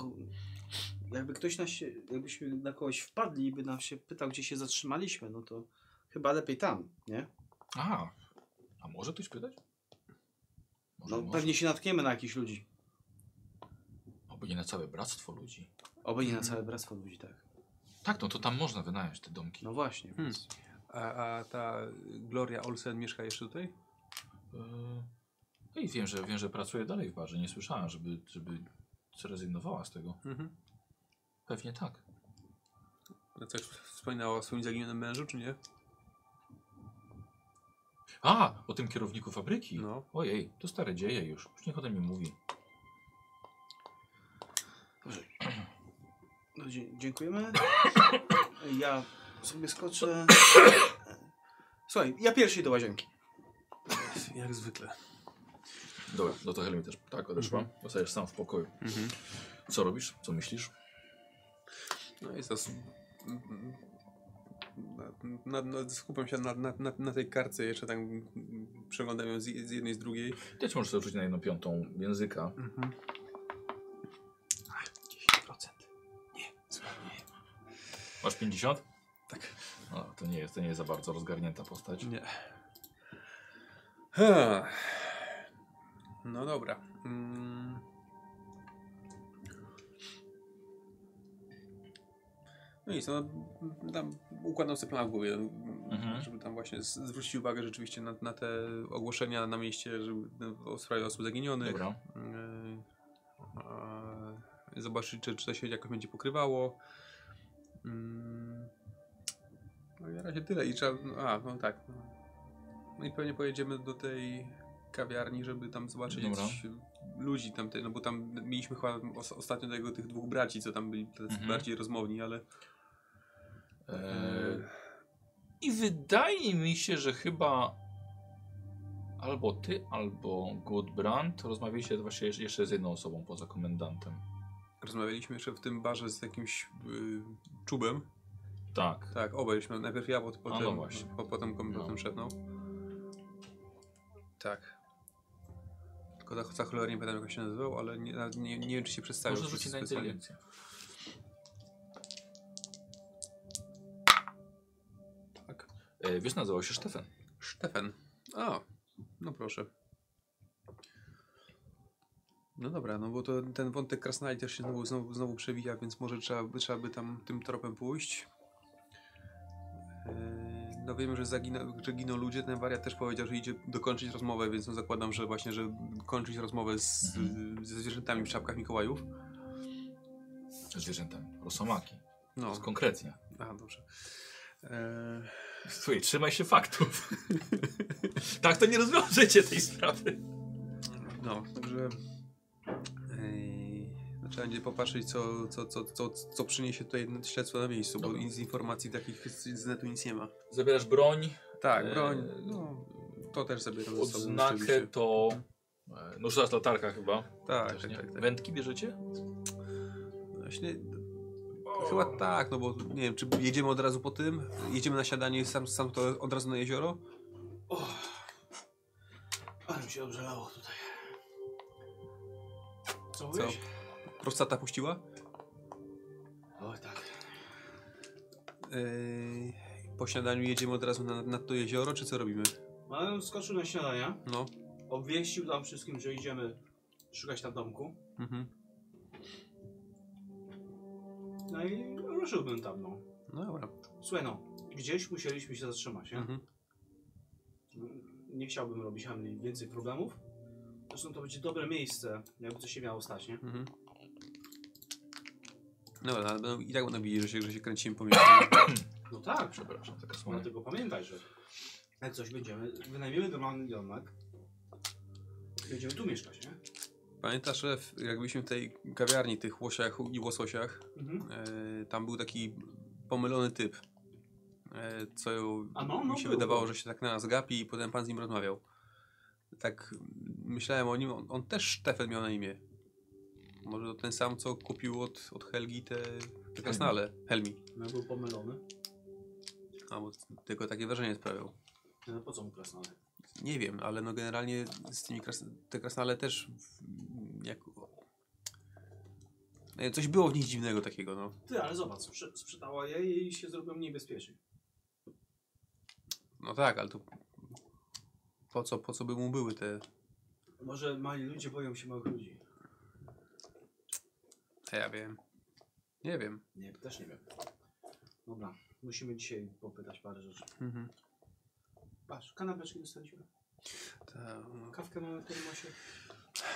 S3: jakby ktoś nas się, jakbyśmy na kogoś wpadli i by nam się pytał, gdzie się zatrzymaliśmy, no to chyba lepiej tam, nie?
S1: A, a może ktoś pytać? Może,
S3: No
S1: może.
S3: pewnie się natkniemy na jakichś ludzi.
S1: Oby nie na całe bractwo ludzi.
S3: Oby nie na całe bractwo ludzi, tak.
S1: Tak, no to tam można wynająć te domki.
S3: No właśnie.
S2: Hmm.
S3: Więc...
S2: A, a ta Gloria Olsen mieszka jeszcze tutaj?
S1: No i wiem, że wiem, że pracuje dalej w barze. Nie słyszałem, żeby, żeby zrezygnowała z tego.
S2: Mhm.
S1: Pewnie tak.
S2: A Coś wspominała o swoim zaginionym mężu, czy nie?
S1: A, o tym kierowniku fabryki.
S2: No.
S1: Ojej, to stare dzieje już. Już niech o tym nie mówi.
S3: No, dzie dziękujemy. Ja sobie skoczę. Słuchaj, ja pierwszy do łazienki.
S2: Jak zwykle.
S1: Dobra, no to Helmi też tak odeszła. Zostajesz sam w pokoju.
S2: Mhm.
S1: Co robisz? Co myślisz?
S2: No jest to... Na, na, na, skupiam się na, na, na, na tej kartce, jeszcze tak przeglądam ją z, z jednej, z drugiej.
S1: Ty możesz sobie rzucić na jedną piątą języka.
S2: Mhm.
S3: 10%. Nie, słuchaj, nie.
S1: Masz 50? No, to nie jest, to nie jest za bardzo rozgarnięta postać.
S2: Nie. Ha. No dobra. Mm. No nic, no, tam układam sobie plan w głowie,
S1: Mhm.
S2: żeby tam właśnie zwrócić uwagę rzeczywiście na, na te ogłoszenia na mieście, żeby, o sprawie osób zaginionych.
S1: Dobra.
S2: Yy, a, zobaczyć, czy, czy to się jakoś będzie pokrywało. Mm, No i na razie tyle. I trzeba, no, a, no tak. No. no i pewnie pojedziemy do tej kawiarni, żeby tam zobaczyć
S1: Dobra.
S2: ludzi tam, no bo tam mieliśmy chyba os, ostatnio tego, tych dwóch braci, co tam byli
S1: Mhm.
S2: bardziej rozmowni, ale
S1: Eee, I wydaje mi się, że chyba albo ty, albo Goodbrand rozmawialiście właśnie jeszcze- jeszcze z jedną osobą poza komendantem.
S2: rozmawialiśmy jeszcze w tym barze z jakimś y, czubem.
S1: Tak.
S2: Tak, obejrzmy. Najpierw ja, pot- potem,
S1: no właśnie.
S2: po, potem, kom-
S1: No.
S2: potem szedł. No. Tak. Tylko za, za cholerę nie pamiętam jak się nazywał, ale nie, nie, nie wiem czy się przedstawił.
S1: Może rzucić na inteligencję.
S2: Tak.
S1: E, wiesz, nazywał się Stefan.
S2: Stefan. A, no proszę. No dobra, no bo to ten wątek krasnali też się znowu, znowu, znowu przewija, więc może trzeba, trzeba by tam tym tropem pójść. Yy, No wiemy, że, zagina, że giną ludzie, ten wariat też powiedział, że idzie dokończyć rozmowę, więc no zakładam, że właśnie, że kończyć rozmowę z,
S1: Mhm.
S2: ze zwierzętami w czapkach Mikołajów.
S1: Zwierzętami. Rosomaki.
S2: No,
S1: Konkretnie.
S2: a dobrze. Eee,
S1: Słuchaj, trzymaj się faktów. <laughs> tak to nie rozwiążecie tej sprawy.
S2: No, także trzeba będzie popatrzeć, co, co, co, co, co przyniesie tutaj śledztwo na miejscu, bo
S1: Dobra.
S2: nic z informacji takich z, netu nic nie ma.
S1: Zabierasz broń,
S2: Tak,
S1: Eee,
S2: broń, no, to też zabieram ze sobą.
S1: odznakę to... e, No teraz latarka chyba.
S2: Tak,
S1: Też
S2: tak, tak. tak.
S1: Wędki bierzecie?
S2: Właśnie, chyba tak, no bo nie wiem, czy jedziemy od razu po tym, jedziemy na siadanie i sam, sam to od razu na jezioro?
S3: O, ale mi się obżalało tutaj. Co mówisz?
S2: Prostata puściła?
S3: Oj tak.
S2: Yy, po śniadaniu jedziemy od razu na, na to jezioro, czy co robimy?
S3: Ale skoczył na śniadanie,
S2: No,
S3: obwieścił tam wszystkim, że idziemy szukać tam domku.
S2: mhm.
S3: No i ruszyłbym tam, no.
S2: no dobra.
S3: Słuchaj no, gdzieś musieliśmy się zatrzymać, nie?
S2: Mhm.
S3: Nie chciałbym robić handli więcej problemów. Zresztą to będzie dobre miejsce, jakby coś się miało stać, nie?
S2: Mhm. No, ale będą, i tak będą widzieć, że się, że się kręcimy po mieście. <coughs>
S3: No tak,
S1: Przepraszam, taka słona.
S3: dlatego pamiętaj, że jak coś będziemy, wynajmiemy normalny domek, będziemy tu mieszkać, nie?
S2: Pamiętasz, że w- jak byliśmy w tej kawiarni, tych łosiach i łososiach,
S3: Mhm.
S2: e, tam był taki pomylony typ, e, co
S3: A no, no
S2: mi się
S3: był,
S2: wydawało, że się tak na nas gapi i potem pan z nim rozmawiał. Tak myślałem o nim, on, on też Stefan miał na imię. Może to ten sam, co kupił od, od Helgi te, te krasnale. Helmi.
S3: No był pomylony.
S2: A, bo tylko takie wrażenie sprawiał.
S3: No po co mu krasnale?
S2: Nie wiem, ale no generalnie z tymi kras te krasnale też jak... Nie, Coś było w nich dziwnego takiego, no.
S3: Ty, ale zobacz, sprze- sprzedała je i się zrobiło mniej bezpiecznie.
S2: No tak, ale to po co, po co by mu były te...
S3: Może mali ludzie boją się małych ludzi.
S2: Ja wiem. Nie wiem.
S3: Nie, też nie wiem. Dobra, musimy dzisiaj popytać parę rzeczy.
S2: Mhm.
S3: Patrz, kanapeczki dostaliśmy.
S2: Ta, no.
S3: Kawkę mamy w termosie.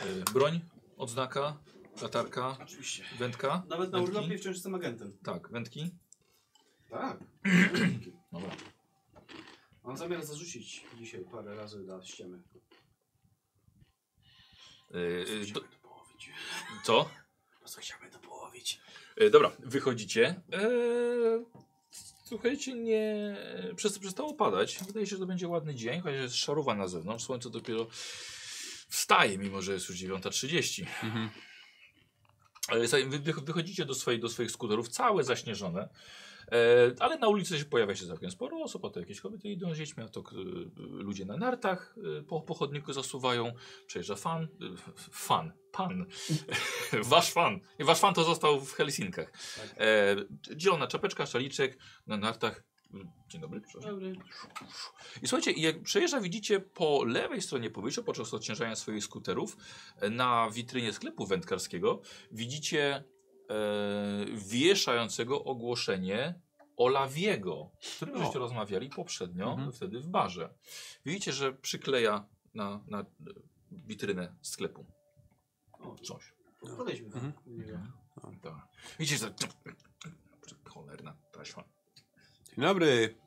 S1: E, broń, odznaka, latarka,
S3: Oczywiście.
S1: wędka.
S3: Nawet na urlopie wciąż jestem agentem.
S1: Tak, wędki.
S3: Tak.
S1: Dobra.
S3: Mam zamiar zarzucić dzisiaj parę razy na ściemy.
S1: E, e, do,
S3: to połowić.
S1: co?
S3: Co chciałbym to połowić?
S1: E, dobra, wychodzicie. E, słuchajcie, nie. Przez, przestało padać. Wydaje się, że to będzie ładny dzień, chociaż jest szarowa na zewnątrz. Słońce dopiero wstaje, mimo że jest już 9.30.
S2: Mhm.
S1: Wy wy- wychodzicie do, swoich do swoich skuterów, całe zaśnieżone. E, ale na ulicy się pojawia się całkiem sporo osób, a to jakieś kobiety idą z dziećmi, a to k- ludzie na nartach e, po, po chodniku zasuwają. Przejeżdża fan, e, fan, pan, <laughs> wasz fan. I wasz fan to został w Helsinkach.
S3: Tak.
S1: E, zielona czapeczka, szaliczek na nartach. Dzień dobry. I słuchajcie, jak przejeżdża, widzicie po lewej stronie powyżej, podczas odciężania swoich skuterów, e, na witrynie sklepu wędkarskiego, widzicie wieszającego ogłoszenie Olawiego, z którym
S2: O.
S1: żeście rozmawiali poprzednio,
S2: Mhm.
S1: wtedy w barze. Widzicie, że przykleja na, na witrynę sklepu
S3: O,
S1: coś.
S3: podejdźmy tam.
S2: Mhm.
S1: Tak. Widzicie, że... Cholerna taśma.
S2: Dzień dobry.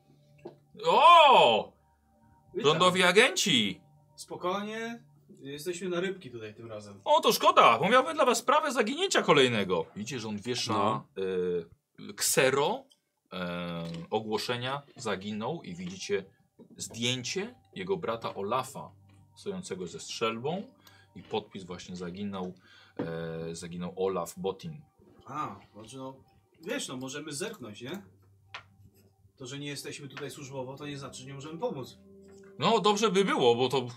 S1: O!
S3: Witam.
S1: Lądowi agenci!
S3: Spokojnie. Jesteśmy na rybki tutaj tym razem.
S1: O, to szkoda, bo miałbym dla was sprawę zaginięcia kolejnego. Widzicie, że on wiesza
S2: No.
S1: e, ksero e, ogłoszenia, zaginął i widzicie zdjęcie jego brata Olafa stojącego ze strzelbą i podpis właśnie zaginął, e, zaginął Olaf Botin.
S3: A, znaczy no, wiesz, no możemy zerknąć, nie? To, że nie jesteśmy tutaj służbowo, to nie znaczy, że nie możemy pomóc.
S1: No, dobrze by było, bo to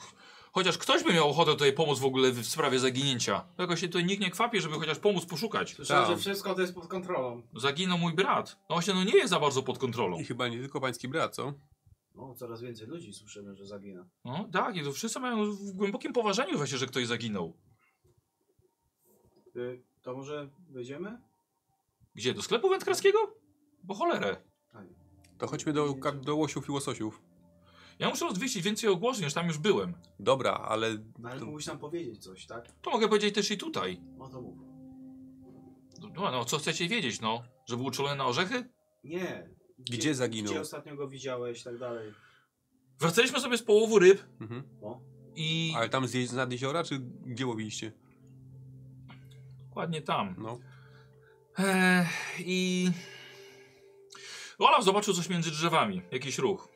S1: chociaż ktoś by miał ochotę tutaj pomóc w ogóle w sprawie zaginięcia. Jakoś się tutaj nikt nie kwapi, żeby chociaż pomóc poszukać.
S3: Słyszałem,
S2: Tak.
S3: że wszystko to jest pod kontrolą.
S1: Zaginął mój brat. No właśnie, no nie jest za bardzo pod kontrolą.
S2: I chyba nie tylko pański brat, co?
S3: No, coraz więcej ludzi słyszymy, że zagina.
S1: No tak, i to wszyscy mają w głębokim poważaniu właśnie, że ktoś zaginął.
S3: Y, to może wejdziemy?
S1: Gdzie? Do sklepu wędkarskiego? Bo cholerę.
S2: To chodźmy do, ka- do łosiów i łososiów.
S1: Ja muszę rozwieścić więcej ogłoszeń, już tam już byłem.
S2: Dobra, ale...
S3: No, ale
S2: to-
S3: mógłbyś nam powiedzieć coś, tak?
S1: To mogę powiedzieć też i tutaj.
S3: No to mów.
S1: No, no co chcecie wiedzieć, no? Że był uczulony na orzechy?
S3: Nie.
S2: Gdzie zaginął?
S3: Gdzie ostatnio go widziałeś i tak dalej.
S1: Wracaliśmy sobie z połowu ryb
S2: Mhm.
S3: O,
S1: i...
S2: Ale tam zjeść nad jeziora, czy gdzie łowiliście?
S1: Dokładnie tam.
S2: No.
S1: Eee, I... Olaf zobaczył coś między drzewami, jakiś ruch.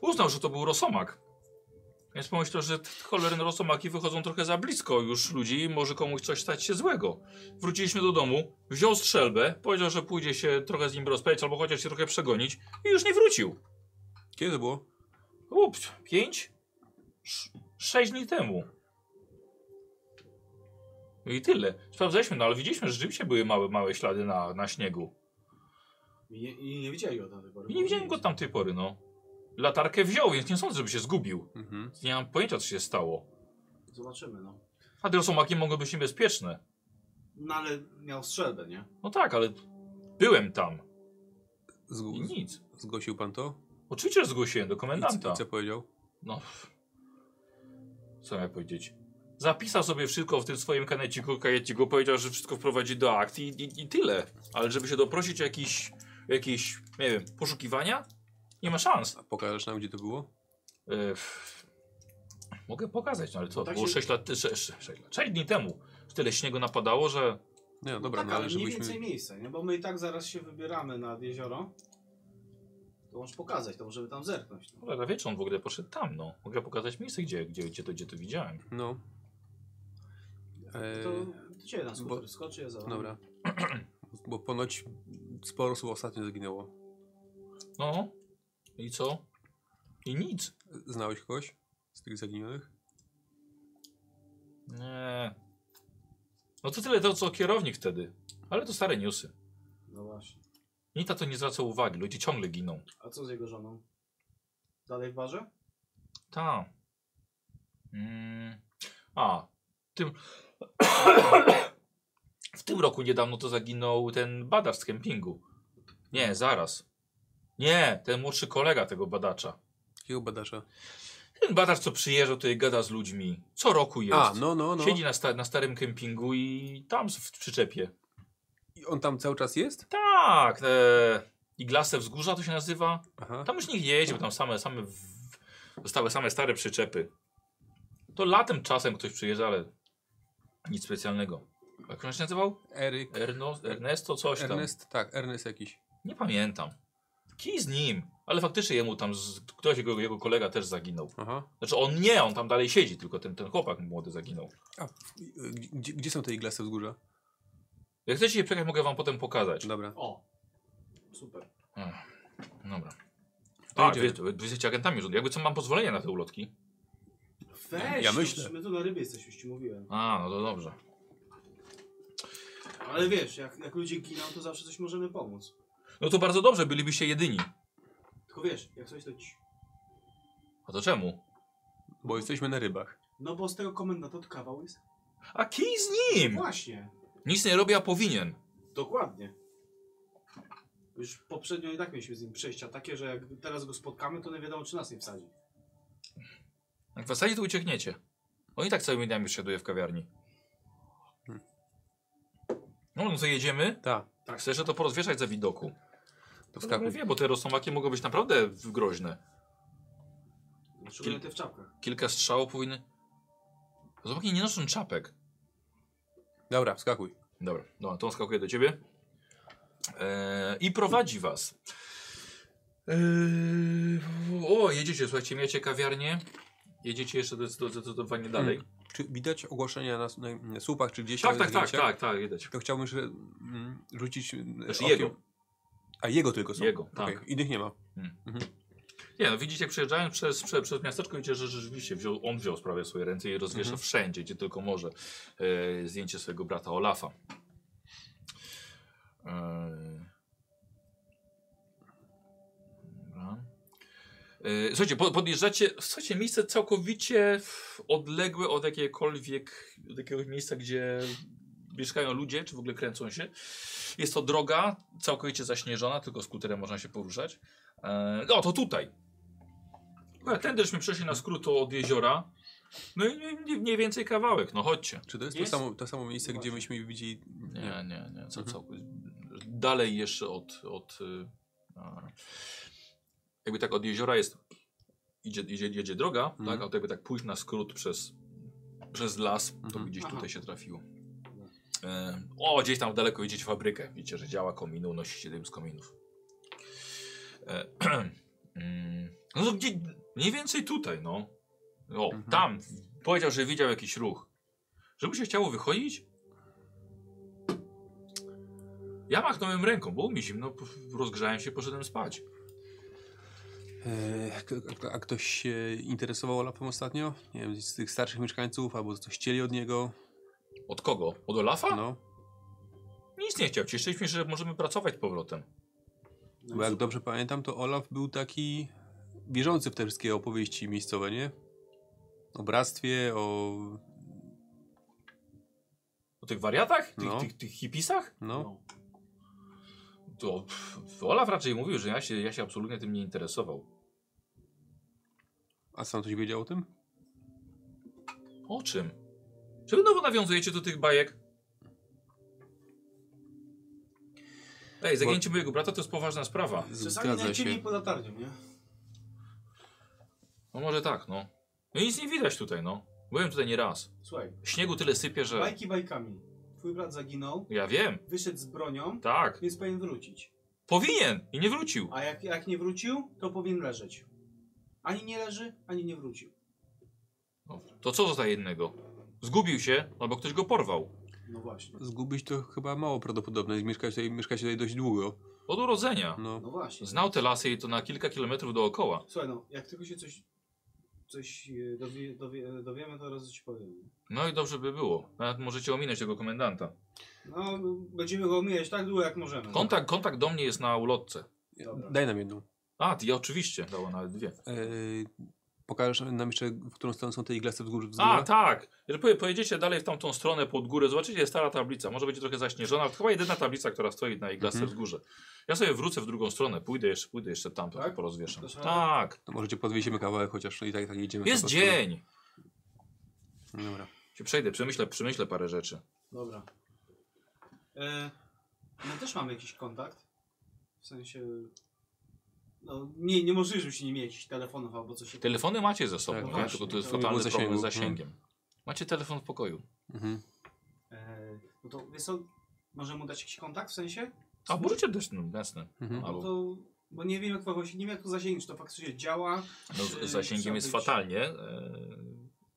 S1: Uznał, że to był rosomak. Więc pomyślał, że te cholerne rosomaki wychodzą trochę za blisko już ludzi i może komuś coś stać się złego. Wróciliśmy do domu, wziął strzelbę, powiedział, że pójdzie się trochę z nim rozprawić albo chociaż się trochę przegonić i już nie wrócił.
S2: Kiedy to było?
S1: Ups, pięć? Sz sześć dni temu. No I tyle. Sprawdzaliśmy, no ale widzieliśmy, że rzeczywiście były małe, małe ślady na, na śniegu.
S3: i nie, i nie widzieli go do tej pory.
S1: I nie widziałem go od tamtej pory, no. Latarkę wziął, więc nie sądzę, żeby się zgubił.
S2: Mhm.
S1: Nie mam pojęcia, co się stało.
S3: Zobaczymy, no.
S1: A te rosomaki mogą być niebezpieczne.
S3: No ale miał strzelbę, nie?
S1: No tak, ale byłem tam. I
S2: Zg-
S1: nic.
S2: zgłosił pan to?
S1: Oczywiście, że zgłosiłem do
S2: I,
S1: komendanta.
S2: I co powiedział?
S1: No. Co miałem powiedzieć? Zapisał sobie wszystko w tym swoim kaneciku, kajeciku, powiedział, że wszystko wprowadzi do akt i, i, i tyle. Ale żeby się doprosić o jakieś, jakieś, nie wiem, poszukiwania? Nie ma szans.
S2: A pokażesz nam, gdzie to było?
S1: E, mogę pokazać, no ale co?
S3: Tak
S1: było
S3: się-
S1: 6 lat, 6, 6, lat, 6 dni temu. Tyle śniegu napadało, że
S2: Nie, no dobra,
S3: tak,
S2: no ale
S3: ale mniej
S2: żebyśmy...
S3: więcej miejsca, nie? Bo my i tak zaraz się wybieramy nad jezioro. To możesz pokazać, to możemy tam zerknąć. No.
S1: cholera wie, czy on w ogóle poszedł tam, no. Mogę pokazać miejsce, gdzie, gdzie, gdzie, to, gdzie to widziałem.
S2: No. E,
S3: To ciebie na skuter
S2: bo-
S3: skoczy, ja za wami.
S2: Dobra. <clears throat> Bo ponoć sporo osób ostatnio zginęło.
S1: No. I co? I nic.
S2: Znałeś kogoś z tych zaginionych?
S1: Nie. No to tyle to, co kierownik wtedy. Ale to stare newsy.
S3: No właśnie.
S1: Nikt na to nie zwraca uwagi, ludzie ciągle giną.
S3: A co z jego żoną? Dalej w barze?
S1: Ta. Mm. A, tym. <coughs> w tym roku niedawno to zaginął ten badacz z kempingu. Nie, zaraz. Nie, ten młodszy kolega tego badacza.
S2: Jakiego badacza?
S1: Ten badacz, co przyjeżdża tutaj, gada z ludźmi. Co roku jest.
S2: A, no, no, no.
S1: Siedzi na, sta na starym kempingu i tam w przyczepie.
S2: I on tam cały czas jest?
S1: Tak, te Iglaste Wzgórza to się nazywa.
S2: Aha.
S1: Tam już nikt nie jeździ, bo tam same, same w... zostały same stare przyczepy. To latem czasem ktoś przyjeżdża, ale nic specjalnego. Jak on się nazywał?
S2: Eryk.
S1: Erno, Ernesto coś tam.
S2: Ernest, tak, Ernest jakiś.
S1: Nie pamiętam. Kij z nim. Ale faktycznie jemu tam, z... ktoś, jego, jego kolega też zaginął.
S2: Aha.
S1: Znaczy on nie, on tam dalej siedzi, tylko ten, ten chłopak młody zaginął.
S2: A, gdzie, gdzie są te iglaste wzgórza?
S1: Jak chcecie je przejechać, mogę wam potem pokazać.
S2: Dobra.
S3: O! Super.
S1: Ech, Dobra.
S2: To
S1: A,
S2: idziemy.
S1: wy, wy jesteście agentami rządu. Jakby co, mam pozwolenie na te ulotki?
S3: Weź,
S2: Ja
S3: no,
S2: myślę.
S3: My tu na rybie jesteśmy, już ci mówiłem.
S1: A, no to dobrze.
S3: Ale wiesz, jak, jak ludzie giną, to zawsze coś możemy pomóc.
S1: No to bardzo dobrze, bylibyście jedyni.
S3: Tylko wiesz, jak coś to ci...
S1: A to czemu?
S2: Bo jesteśmy na rybach.
S3: No bo z tego komendanta to kawał jest.
S1: A kij z nim!
S3: Właśnie.
S1: Nic nie robi, a powinien.
S3: Dokładnie. Już poprzednio i tak mieliśmy z nim przejścia takie, że jak teraz go spotkamy, to nie wiadomo, czy nas nie wsadzi.
S1: Jak w zasadzie to uciekniecie. On i tak całymi dniami przesiaduje w kawiarni. No, no to jedziemy.
S2: Tak,
S3: Tak.
S1: Chcesz że to porozwieszać za widoku.
S2: Wskakuj.
S1: wiem, bo te rosomaki mogą być naprawdę groźne.
S3: Szczególnie te w czapkach.
S1: Kilka strzałów powinny... Rosomaki nie noszą czapek.
S2: Dobra, wskakuj.
S1: Dobra, no to on skakuje do ciebie. Eee, I prowadzi was. Eee, o, jedziecie, słuchajcie, miecie kawiarnię. Jedziecie jeszcze zdecydo- zdecydowanie dalej.
S2: Czy widać ogłoszenia na, na, na słupach, czy gdzieś?
S1: Tak, tak, tak, tak, tak, widać.
S2: To chciałbym jeszcze mm, rzucić
S1: Znaczy
S2: okiem-
S1: jego.
S2: A jego tylko są?
S1: Jego, tak.
S2: Innych nie ma.
S1: Nie, no widzicie, jak przejeżdżając przez, przez, przez miasteczko, widzicie, że rzeczywiście wziął, on wziął sprawę w swoje ręce i rozwiesza
S2: Mhm.
S1: wszędzie, gdzie tylko może e, zdjęcie swojego brata Olafa. E. E, słuchajcie, po- podjeżdżacie, słuchajcie, miejsce całkowicie odległe od jakiegokolwiek, od jakiegoś miejsca, gdzie mieszkają ludzie, czy w ogóle kręcą się. Jest to droga całkowicie zaśnieżona, tylko skuterem można się poruszać. E, no to tutaj. No, Tędy żeśmy przeszli na skrót od jeziora. No i mniej, więcej kawałek, no chodźcie.
S2: Czy to jest,
S3: Jest?
S2: To, samo, to samo miejsce, gdzie myśmy widzieli...
S1: Nie, nie, nie. Co,
S2: Mhm.
S1: co, dalej jeszcze od. od y, a, jakby tak od jeziora jest. Idzie, idzie, jedzie droga,
S2: Mhm.
S1: tak? A to jakby tak pójść na skrót przez, przez las, to
S2: Mhm.
S1: gdzieś
S3: Aha.
S1: tutaj się trafiło. E, o, gdzieś tam daleko widzicie fabrykę. Widzicie, że działa kominu, nosi się dym z kominów. E, <clears throat> mm, no to gdzie, mniej więcej tutaj, no. O,
S2: Mhm.
S1: tam. Powiedział, że widział jakiś ruch. Żeby się chciało wychodzić? Ja machnąłem ręką, było mi zimno, rozgrzałem się, poszedłem spać.
S2: E, a, a ktoś się interesował Olafem ostatnio? Nie wiem, z tych starszych mieszkańców, albo coś chcieli od niego?
S1: Od kogo? Od Olafa?
S2: No,
S1: Nic nie chciał. Cieszyliśmy się, że możemy pracować z powrotem.
S2: Bo jak dobrze pamiętam, to Olaf był taki wierzący w te wszystkie opowieści miejscowe, nie? O bractwie, o...
S1: O tych wariatach? Tych,
S2: No.
S1: tych, tych hipisach?
S2: no.
S3: No.
S1: To pff, Olaf raczej mówił, że ja się, ja się absolutnie tym nie interesował.
S2: A sam coś wiedział o tym?
S1: O czym? Czy wy znowu nawiązujecie do tych bajek? Ej, zaginięcie mojego brata to jest poważna sprawa.
S3: Czasami
S2: Zgadza
S3: najciemniej
S2: się.
S3: pod latarnią, nie?
S1: No może tak, no. No nic nie widać tutaj, no. Byłem tutaj nie raz.
S3: Słuchaj,
S1: Śniegu tyle sypie, że...
S3: bajki bajkami. Twój brat zaginął,
S1: Ja wiem,
S3: wyszedł z bronią,
S1: tak.
S3: więc powinien wrócić.
S1: Powinien i nie wrócił.
S3: A jak, jak nie wrócił, to powinien leżeć. Ani nie leży, ani nie wrócił.
S1: No, to co zostaje innego? Zgubił się, albo ktoś go porwał.
S3: No właśnie.
S2: Zgubić to chyba mało prawdopodobne. Mieszkać tutaj, mieszkać tutaj dość długo.
S1: Od urodzenia.
S2: No.
S3: No właśnie.
S1: Znał te lasy i to na kilka kilometrów dookoła.
S3: Słuchaj, no, jak tylko się coś, coś e, dowie, dowie, dowiemy, to razu ci powiem.
S1: No i dobrze by było. Nawet możecie ominąć tego komendanta.
S3: No, będziemy go omijać tak długo, jak możemy.
S1: Kontakt, kontakt do mnie jest na ulotce.
S3: Dobra.
S2: Daj nam jedną.
S1: A, ty oczywiście. Dało nawet dwie.
S2: Yy, pokażesz nam jeszcze, w którą stronę są te iglaste wzgórze?
S1: A,
S2: wzgórza?
S1: tak. Jeżeli poje- pojedziecie dalej w tamtą stronę pod górę, zobaczycie, jest stara tablica. Może będzie trochę zaśnieżona, ale to chyba jedyna tablica, która stoi na iglaste
S2: Mhm.
S1: wzgórze. Ja sobie wrócę w drugą stronę, pójdę jeszcze, pójdę jeszcze tam,
S3: Tak?
S1: tak? porozwieszam.
S3: To
S1: Tak.
S2: To może cię podwiesimy kawałek, chociaż i tak, tak jedziemy.
S1: Jest
S2: stronę.
S1: dzień.
S2: Dobra.
S1: Się przejdę, przemyślę, przemyślę parę rzeczy.
S3: Dobra. E, my też mamy jakiś kontakt. W sensie... No, nie, nie możesz już nie mieć jakichś telefonów albo coś.
S1: Telefony macie ze sobą,
S2: Tak,
S1: nie?
S3: właśnie,
S1: tylko to jest
S3: to
S1: fatalny
S2: było
S1: problem z
S2: zasięgu.
S1: zasięgiem. Macie telefon w pokoju.
S2: Mhm.
S3: E, no to wiesz co, możemy mu dać jakiś kontakt w sensie?
S1: A możecie też, no jasne.
S2: Mhm.
S3: No
S1: Albo,
S3: to... Bo nie wiem jak to właśnie, nie wiem jak to zasięgnie, czy to faktycznie działa,
S1: no, z zasięgiem jest fatalnie. e,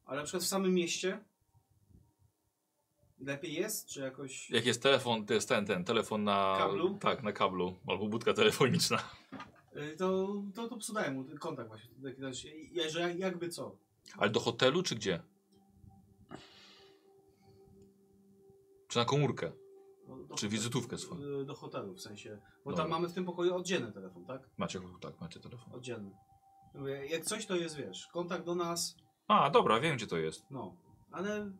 S3: ale na przykład w samym mieście lepiej jest, czy jakoś...
S1: Jak jest telefon, to jest ten, ten telefon na
S3: Kablu?
S1: Tak, na kablu. Albo budka telefoniczna.
S3: E, To, to, to podaję mu ten kontakt właśnie. Taki ja- że jak- jakby co.
S1: Ale do hotelu czy gdzie? Czy na komórkę?
S3: Do, do
S1: Czy wizytówkę swoją?
S3: E, Do hotelu w sensie. Bo
S1: Dobra.
S3: tam mamy w tym pokoju oddzielny telefon, tak?
S1: Macie, tak, macie telefon.
S3: Oddzielny. Mówię, Jak coś to jest, wiesz, kontakt do nas,
S1: A, dobra, wiem gdzie to jest.
S3: no. Ale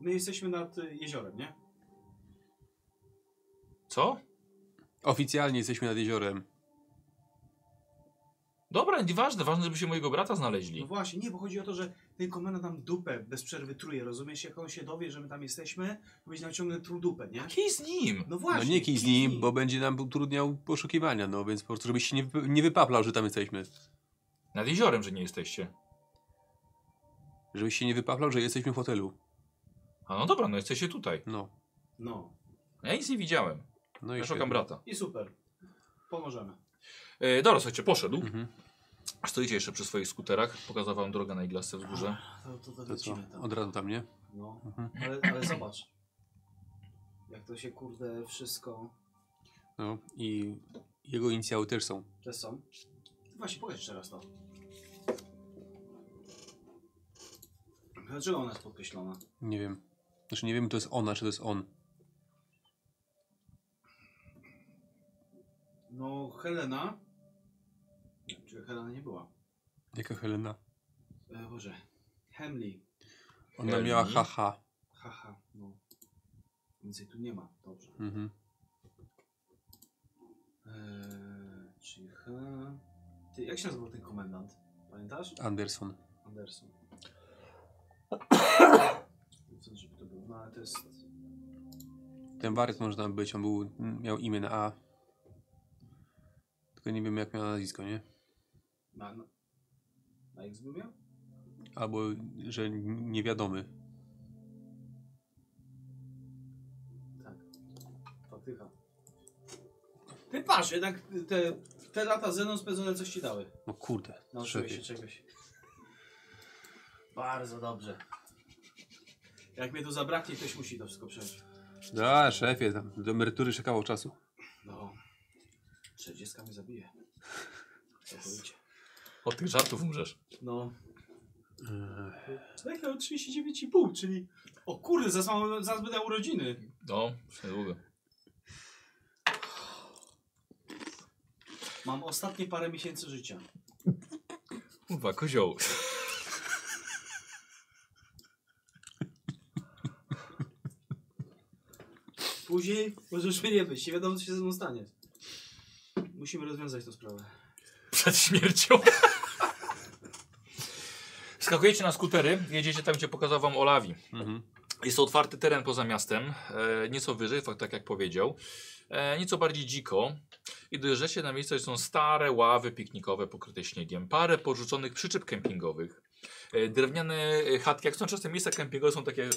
S3: my jesteśmy nad y, jeziorem, nie?
S1: Co?
S2: Oficjalnie jesteśmy nad jeziorem.
S1: Dobra, nieważne, ważne, żebyście mojego brata
S3: No
S1: znaleźli.
S3: właśnie, nie, bo chodzi o to, że ten komendant nam dupę bez przerwy truje, rozumiesz? Jak on się dowie, że my tam jesteśmy, to będzie nam ciągle tru dupę, nie?
S1: Kij z nim!
S3: No
S2: No
S3: właśnie.
S2: nie kij z nim, bo będzie nam utrudniał poszukiwania, no więc po prostu, żebyś się nie, wyp- nie wypaplał, że tam jesteśmy.
S1: Nad jeziorem, że nie jesteście.
S2: Żebyś się nie wypaplał, że jesteśmy w hotelu.
S1: A no dobra, no jesteście tutaj.
S2: No.
S3: No.
S1: Ja nic nie widziałem.
S2: No i
S1: Ja szukam
S2: świetnie.
S1: brata.
S3: I super. Pomożemy.
S1: E, dobra, słuchajcie, poszedł.
S2: Mhm.
S1: Stoicie jeszcze przy swoich skuterach. Pokazał wam drogę na iglasce wzgórze.
S3: To, to, to,
S2: To co?
S3: lecimy tam.
S2: Od razu tam, nie?
S3: No,
S2: Mhm.
S3: ale, ale zobacz. Jak to się kurde wszystko
S2: No i jego inicjały też są.
S3: te są. Właśnie pokaż jeszcze raz to. Dlaczego ona jest podkreślona?
S2: Nie wiem. Znaczy nie wiem, to jest ona, czy to jest on.
S3: No, Helena. Czy Helena nie była?
S2: Jaka Helena?
S3: E, Boże. Hemley.
S2: Ona
S1: Heleni?
S2: miała haha.
S3: Haha, no. Więcej tu nie ma. Dobrze.
S2: Mhm.
S3: Eee, czyli H. Ty, jak się nazywał ten komendant? Pamiętasz?
S2: Anderson.
S3: Anderson. <coughs> Co, żeby to było? No ale to jest.
S2: Ten wariat można być, on był, miał imię na A. Tylko nie wiem jak miał nazwisko, nie?
S3: Na, na, na X by miał?
S2: Albo, że niewiadomy.
S3: Tak. Faktycha. Ty patrz, jednak te, te lata ze mną spędzone coś ci dały.
S2: No kurde.
S3: Nauczyłeś się czegoś. Bardzo dobrze. Jak mnie tu zabraknie, ktoś musi to wszystko przeżyć.
S2: Da, szefie, tam do emerytury czekało czasu.
S3: No. 40 mnie zabije. Całkowicie.
S1: Od tych żartów umrzesz.
S3: No.
S2: Eee,
S3: Czekaj, o 39,5, czyli... O kurde, zaraz, mam, zaraz będę urodziny.
S1: No, już niedługo.
S3: Mam ostatnie parę miesięcy życia.
S1: Kurwa, kozioł.
S3: Później możesz mnie nie być, nie wiadomo co się ze mną stanie. Musimy rozwiązać tę sprawę.
S1: Przed śmiercią. <laughs> Skakujecie na skutery, jedziecie tam, gdzie pokazał wam Olawi.
S2: Mhm.
S1: Jest to otwarty teren poza miastem, e, nieco wyżej, fakt, tak jak powiedział, e, nieco bardziej dziko. I dojeżdżacie na miejsce, gdzie są stare ławy piknikowe pokryte śniegiem, parę porzuconych przyczep kempingowych, e, drewniane e, chatki. Jak są czasem miejsca kempingowe, są takie,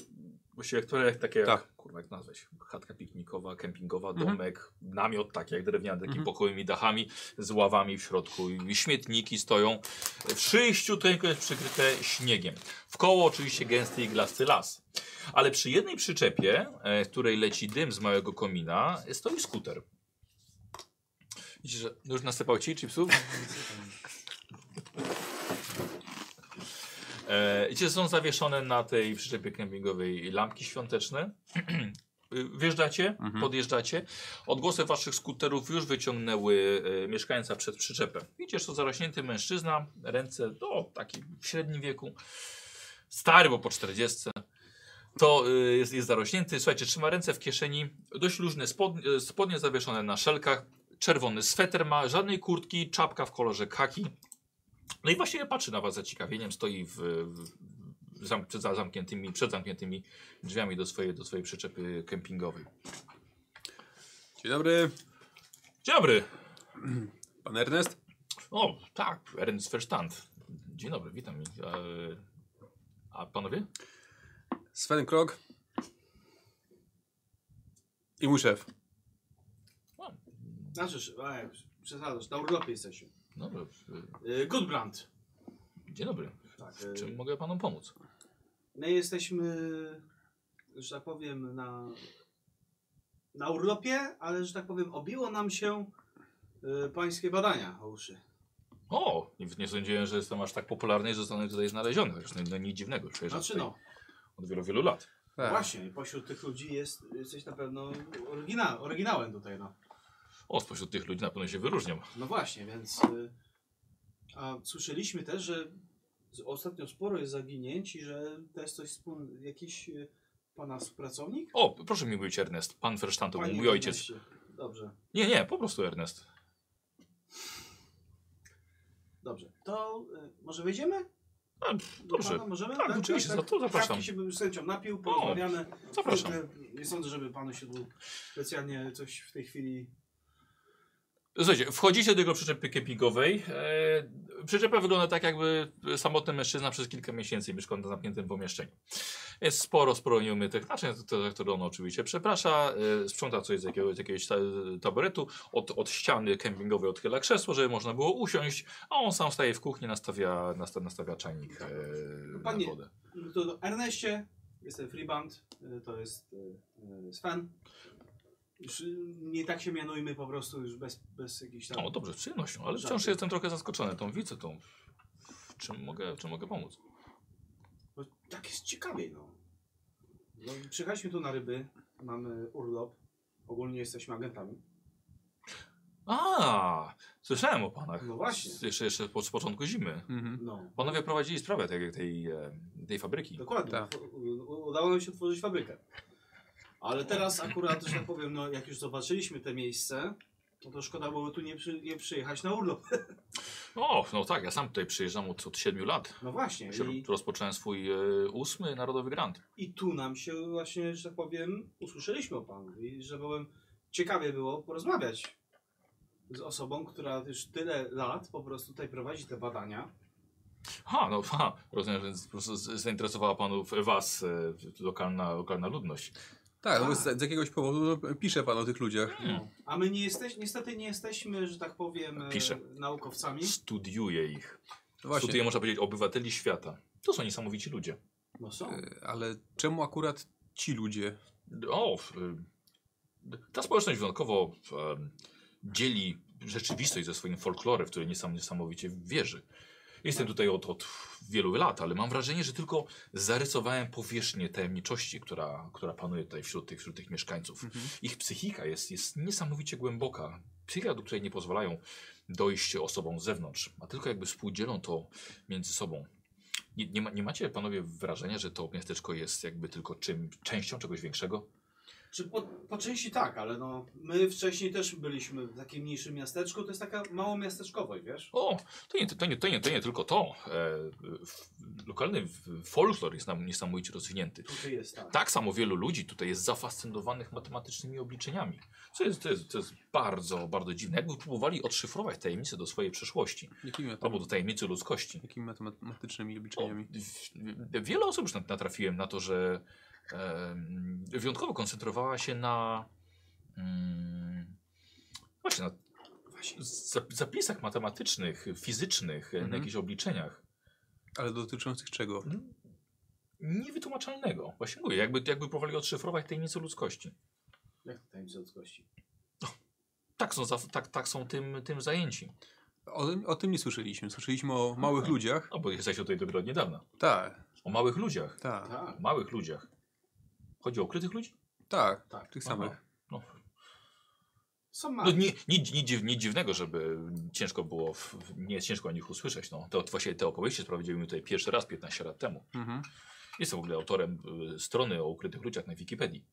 S1: właściwie które takie,
S2: Tak.
S1: jak, kurwa, jak nazwać, chatka piknikowa, kempingowa,
S2: Mhm.
S1: domek, namiot taki jak drewniany, takimi
S2: Mhm.
S1: pokojowymi dachami z ławami w środku i śmietniki stoją. To jest przykryte śniegiem. W koło oczywiście gęsty iglasty las. Ale przy jednej przyczepie, e, w której leci dym z małego komina, stoi skuter. Widzicie, że już nasypał ci chipsów? <laughs> E, że są zawieszone na tej przyczepie kempingowej lampki świąteczne. <clears throat> Y, Wjeżdżacie,
S2: Mhm.
S1: podjeżdżacie. Odgłosy waszych skuterów już wyciągnęły e, mieszkańca przed przyczepę. Widzicie, że to zarośnięty mężczyzna, ręce do taki w średnim wieku. Stary, bo po 40. To y, jest, jest zarośnięty. Słuchajcie, trzyma ręce w kieszeni. Dość luźne spodnie, spodnie zawieszone na szelkach. Czerwony sweter ma, żadnej kurtki, czapka w kolorze kaki. No i właściwie patrzy na was z zaciekawieniem. Stoi w, w, zam, przed, za zamkniętymi, przed zamkniętymi drzwiami do swojej, do swojej przyczepy kempingowej.
S2: Dzień dobry,
S1: Dzień dobry.
S2: pan Ernest?
S1: O, tak, Ernst Verstand. Dzień dobry, witam. E, a panowie?
S2: Sven Krog. I mój szef.
S3: Znaczy, a jak przesadzasz, na urlopie jesteśmy.
S1: Dobra. e,
S3: Yy, Goodbrand.
S1: Dzień dobry.
S3: Tak,
S1: Czym mogę panom pomóc?
S3: My jesteśmy, że tak powiem, na, na urlopie, ale że tak powiem, obiło nam się y, pańskie badania o uszy.
S1: O, nie, nie sądziłem, że jestem aż tak popularny i zostanę tutaj znaleziony. Chociaż no, no nic dziwnego, czuję, że
S3: Znaczy no,
S1: od wielu, wielu lat.
S2: Tak.
S3: właśnie, pośród tych ludzi jest, jesteś na pewno oryginał, oryginałem tutaj, no.
S1: O, spośród tych ludzi na pewno się wyróżniam.
S3: No właśnie, więc... Y, a słyszeliśmy też, że ostatnio sporo jest zaginięć i że to jest coś wspólnego, jakiś y, pana współpracownik?
S1: O, proszę mi mówić Ernest. Pan Verstand to był mój ojciec.
S3: Erneście. Dobrze,
S1: Nie, nie, po prostu Ernest.
S3: dobrze. To y, może Do
S1: dobrze.
S3: pana możemy?
S1: Tak, oczywiście, za to zapraszam.
S3: Kawki się bym z chęcią napił, porozmawiamy.
S1: Zapraszam.
S3: Kurde, Nie sądzę, żeby panu się tu specjalnie coś w tej chwili...
S1: Słuchajcie, wchodzicie do jego przyczepy kempingowej. E, przyczepa wygląda tak, jakby samotny mężczyzna przez kilka miesięcy mieszkał na zamkniętym pomieszczeniu. Jest sporo, sporo nieumytych naczyń, to- które on oczywiście przeprasza. E, sprząta coś z jakiegoś, z jakiegoś ta, taboretu. Od, od ściany kempingowej odchyla krzesło, żeby można było usiąść, a on sam staje w kuchni, nastawia, nasta, nastawia czajnik e,
S3: Panie-
S1: na wodę.
S3: To do Erneście, jestem Freeband, y, to jest Sven. Już y, nie tak się mianujmy po prostu, już bez, bez jakichś tam...
S1: O, dobrze, z przyjemnością, ale wciąż
S3: Żarty.
S1: jestem trochę zaskoczony tą widzę, tą... Czym mogę, czym mogę pomóc?
S3: Bo tak jest ciekawiej, no. no. Przyjechaliśmy tu na ryby, mamy urlop, ogólnie jesteśmy agentami.
S1: A, słyszałem o panach.
S3: No właśnie.
S1: Z- Jeszcze, jeszcze po, z początku zimy.
S2: Mhm.
S3: No,
S1: Panowie prowadzili sprawę tej, tej, e, tej fabryki.
S3: dokładnie.
S2: Tak.
S3: U- u- Udało nam się otworzyć fabrykę. Ale teraz akurat, że tak powiem, no jak już zobaczyliśmy te miejsce, no to szkoda było tu nie, przy, nie przyjechać na urlop. <laughs>
S1: O, no tak, ja sam tutaj przyjeżdżam od, od 7 lat.
S3: No właśnie. I,
S1: Rozpocząłem swój e, ósmy Narodowy Grant.
S3: I tu nam się właśnie, że tak powiem, usłyszeliśmy o Panu. I że powiem, ciekawie było porozmawiać z osobą, która już tyle lat po prostu tutaj prowadzi te badania.
S1: Ha, no ha, rozumiem, że po prostu zainteresowała panów, was e, lokalna, lokalna ludność.
S2: Tak, bo z, z jakiegoś powodu no, pisze pan o tych ludziach.
S1: Hmm.
S3: A my nie jesteś, niestety nie jesteśmy, że tak powiem, e,
S1: Piszę.
S3: naukowcami.
S1: Studiuję ich.
S2: No Właśnie,
S1: Studiuję, można powiedzieć, obywateli świata. To są niesamowici ludzie.
S3: No są.
S2: y, ale czemu akurat ci ludzie?
S1: O, y, ta społeczność wyjątkowo dzieli rzeczywistość ze swoim folklorem, w który niesam, niesamowicie wierzy. Jestem tutaj od, od wielu lat, ale mam wrażenie, że tylko zarysowałem powierzchnię tajemniczości, która, która panuje tutaj wśród tych, wśród tych mieszkańców.
S2: Mhm.
S1: Ich psychika jest, jest niesamowicie głęboka. Psychika, do której nie pozwalają dojść osobom z zewnątrz, a tylko jakby współdzielą to między sobą. Nie, nie, ma, nie macie panowie wrażenia, że to miasteczko jest jakby tylko czym, częścią czegoś większego?
S3: Czy po, po części tak, ale no, my wcześniej też byliśmy w takim mniejszym miasteczku, to jest taka mało miasteczkowość, wiesz?
S1: O, to nie, to nie, to nie, to nie tylko to. E, w, lokalny w- folklor jest nam niesamowicie rozwinięty.
S3: Tutaj jest tak.
S1: Tak samo wielu ludzi tutaj jest zafascynowanych matematycznymi obliczeniami. Co jest, to, jest, to jest bardzo, bardzo dziwne. Jakby próbowali odszyfrować tajemnice do swojej przeszłości,
S2: Jakimi,
S1: albo do tajemnicy ludzkości.
S2: jakimi matematycznymi
S1: O,
S2: obliczeniami?
S1: w- wiele osób już nat- natrafiłem na to, że wyjątkowo koncentrowała się na mm, właśnie na zap- zapisach matematycznych, fizycznych,
S2: Mhm.
S1: na jakichś obliczeniach.
S2: Ale dotyczących czego?
S1: Niewytłumaczalnego. Właśnie mówię, jakby, jakby próbowali odszyfrować tajemnicę ludzkości.
S3: Jak to tajemnica ludzkości?
S1: Tak są, za, tak, tak są tym, tym zajęci.
S2: O, o tym nie słyszeliśmy. Słyszeliśmy o małych
S1: Aha.
S2: ludziach.
S1: No bo jesteście tutaj dopiero od niedawna.
S2: Tak,
S1: O małych ludziach.
S2: tak,
S3: Tak.
S1: O małych ludziach. Chodzi o ukrytych ludzi?
S2: tak,
S3: Tak.
S2: tych
S1: Aha.
S2: samych.
S1: No,
S3: Są
S1: No,
S3: małe.
S1: nic, nic, nic, dziw- nic dziwnego, żeby ciężko było, w, nie jest ciężko o nich usłyszeć. No. To, właśnie te opowieści sprowadziły mi tutaj pierwszy raz 15 lat temu.
S2: Mhm.
S1: Jestem w ogóle autorem y, strony o ukrytych ludziach na Wikipedii.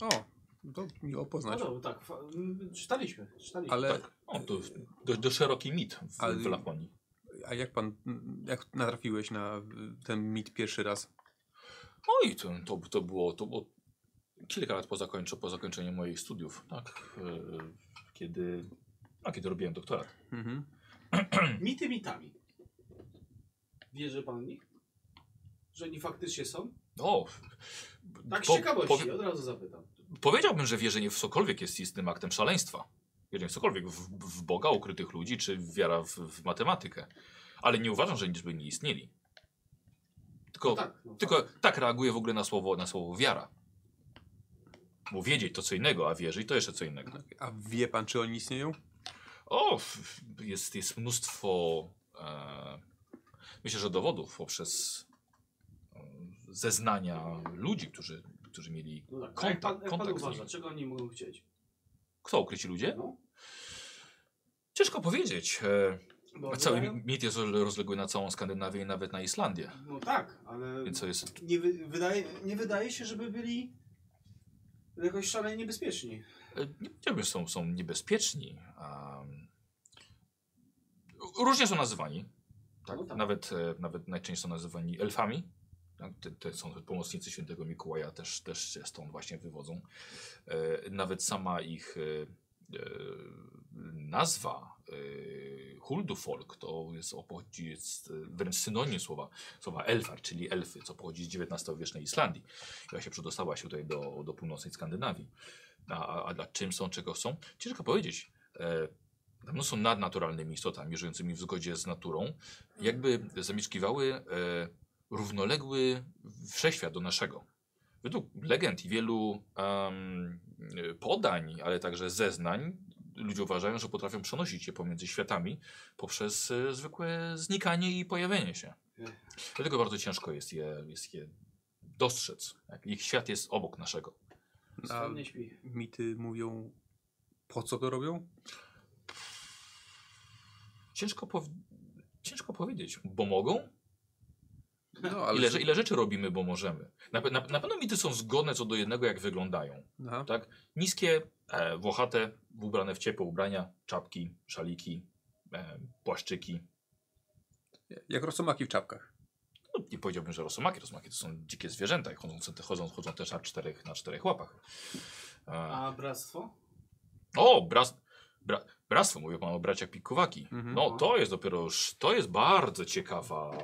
S2: O, to miło
S3: No
S2: poznać.
S3: dobra, tak, fa- m, czytaliśmy, czytaliśmy.
S2: Ale
S1: Tak. O, to do, do szeroki mit w,
S2: Ale-
S1: w Laponii.
S2: a jak pan, jak natrafiłeś na ten mit pierwszy raz?
S1: Oj, to, to, to, było, to było kilka lat po, zakończu, po zakończeniu moich studiów. Tak, y, kiedy, no, kiedy robiłem doktorat.
S2: Mhm. <clears throat>
S3: Mity mitami. Wierzy pan w nich? Że oni faktycznie są?
S1: O,
S3: Tak z
S1: po-
S3: ciekawości,
S1: powie-
S3: od razu zapytam.
S1: Powiedziałbym, że wierzenie w cokolwiek jest istnym aktem szaleństwa. Wierzenie w cokolwiek, w, w Boga, ukrytych ludzi, czy wiara w, w matematykę. Ale nie uważam, że liczby nie istnieli. Tylko,
S3: No tak, no
S1: tylko
S3: tak.
S1: tak reaguję w ogóle na słowo, na słowo wiara. Bo wiedzieć to co innego, a wierzyć to jeszcze co innego.
S2: A wie pan, czy oni istnieją?
S1: O, jest, jest mnóstwo, e, myślę, że dowodów poprzez e, zeznania ludzi, którzy, którzy mieli
S3: No tak.
S1: Kontakt.
S3: jak pan, jak pan
S1: kontakt z
S3: uważa,
S1: nimi.
S3: czego oni mogą chcieć?
S1: Kto ukryci ludzie?
S3: No,
S1: Ciężko powiedzieć. E,
S3: bo
S1: Cały mit jest rozległy na całą Skandynawię i nawet na Islandię.
S3: No tak, ale
S1: Więc to jest.
S3: nie, wy, wydaje, nie wydaje się, żeby byli jakoś szalenie niebezpieczni.
S1: E, Nie powiedziałbym, że są, są niebezpieczni. różnie są nazywani. Tak?
S3: No tak.
S1: Nawet, e, nawet najczęściej są nazywani elfami. Tak? Te, te są pomocnicy świętego Mikołaja, też, też się stąd właśnie wywodzą. E, nawet sama ich nazwa e, Huldufolk to jest, pochodzi, jest e, wręcz synonim słowa, słowa elfar, czyli elfy, co pochodzi z XIX-wiecznej Islandii. I właśnie przedostała się tutaj do, do północnej Skandynawii. A, a, a czym są, czego są? Ciężko powiedzieć. E, no są nadnaturalnymi istotami, żyjącymi w zgodzie z naturą. Jakby zamieszkiwały e, równoległy wszechświat do naszego. Według legend i wielu em, podań, ale także zeznań, ludzie uważają, że potrafią przenosić się pomiędzy światami poprzez e, zwykłe znikanie i pojawienie się. Dlatego bardzo ciężko jest je, jest je dostrzec. Tak? Ich świat jest obok naszego.
S2: A mity mówią, po co to robią?
S1: Ciężko, pow... ciężko powiedzieć, bo mogą?
S2: No,
S1: Ile, że- ile rzeczy robimy, bo możemy. Na, na, na pewno mity są zgodne co do jednego, jak wyglądają.
S2: Aha.
S1: Tak? Niskie, e, włochate, ubrane w ciepłe ubrania, czapki, szaliki, e, płaszczyki.
S2: Jak rosomaki w czapkach.
S1: No, nie powiedziałbym, że rosomaki. Rosomaki to są dzikie zwierzęta i chodzą, chodzą, chodzą też na czterech, na czterech łapach. E,
S3: A bractwo?
S1: o, bras, bra, bractwo, mówię pan o braciach Pikowaki.
S2: Mhm.
S1: No, to jest dopiero, już- to jest bardzo ciekawa,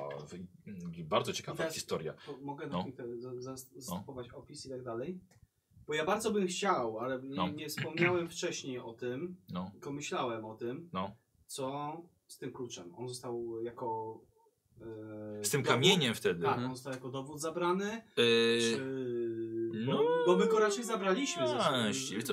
S1: bardzo ciekawa
S3: teraz-
S1: historia.
S3: Mogę
S1: No.
S3: na za- za- zastopować opis i tak dalej? Bo ja bardzo bym chciał, ale nie,
S1: No.
S3: nie wspomniałem wcześniej o tym,
S1: No,
S3: tylko myślałem o tym,
S1: no.
S3: co z tym kluczem. On został jako... e,
S1: Z tym
S3: dowód-
S1: kamieniem wtedy.
S3: Tak,
S2: Mhm.
S3: on został jako dowód zabrany,
S1: Yy,
S3: czy...
S1: no.
S3: Bo, bo my go raczej zabraliśmy ze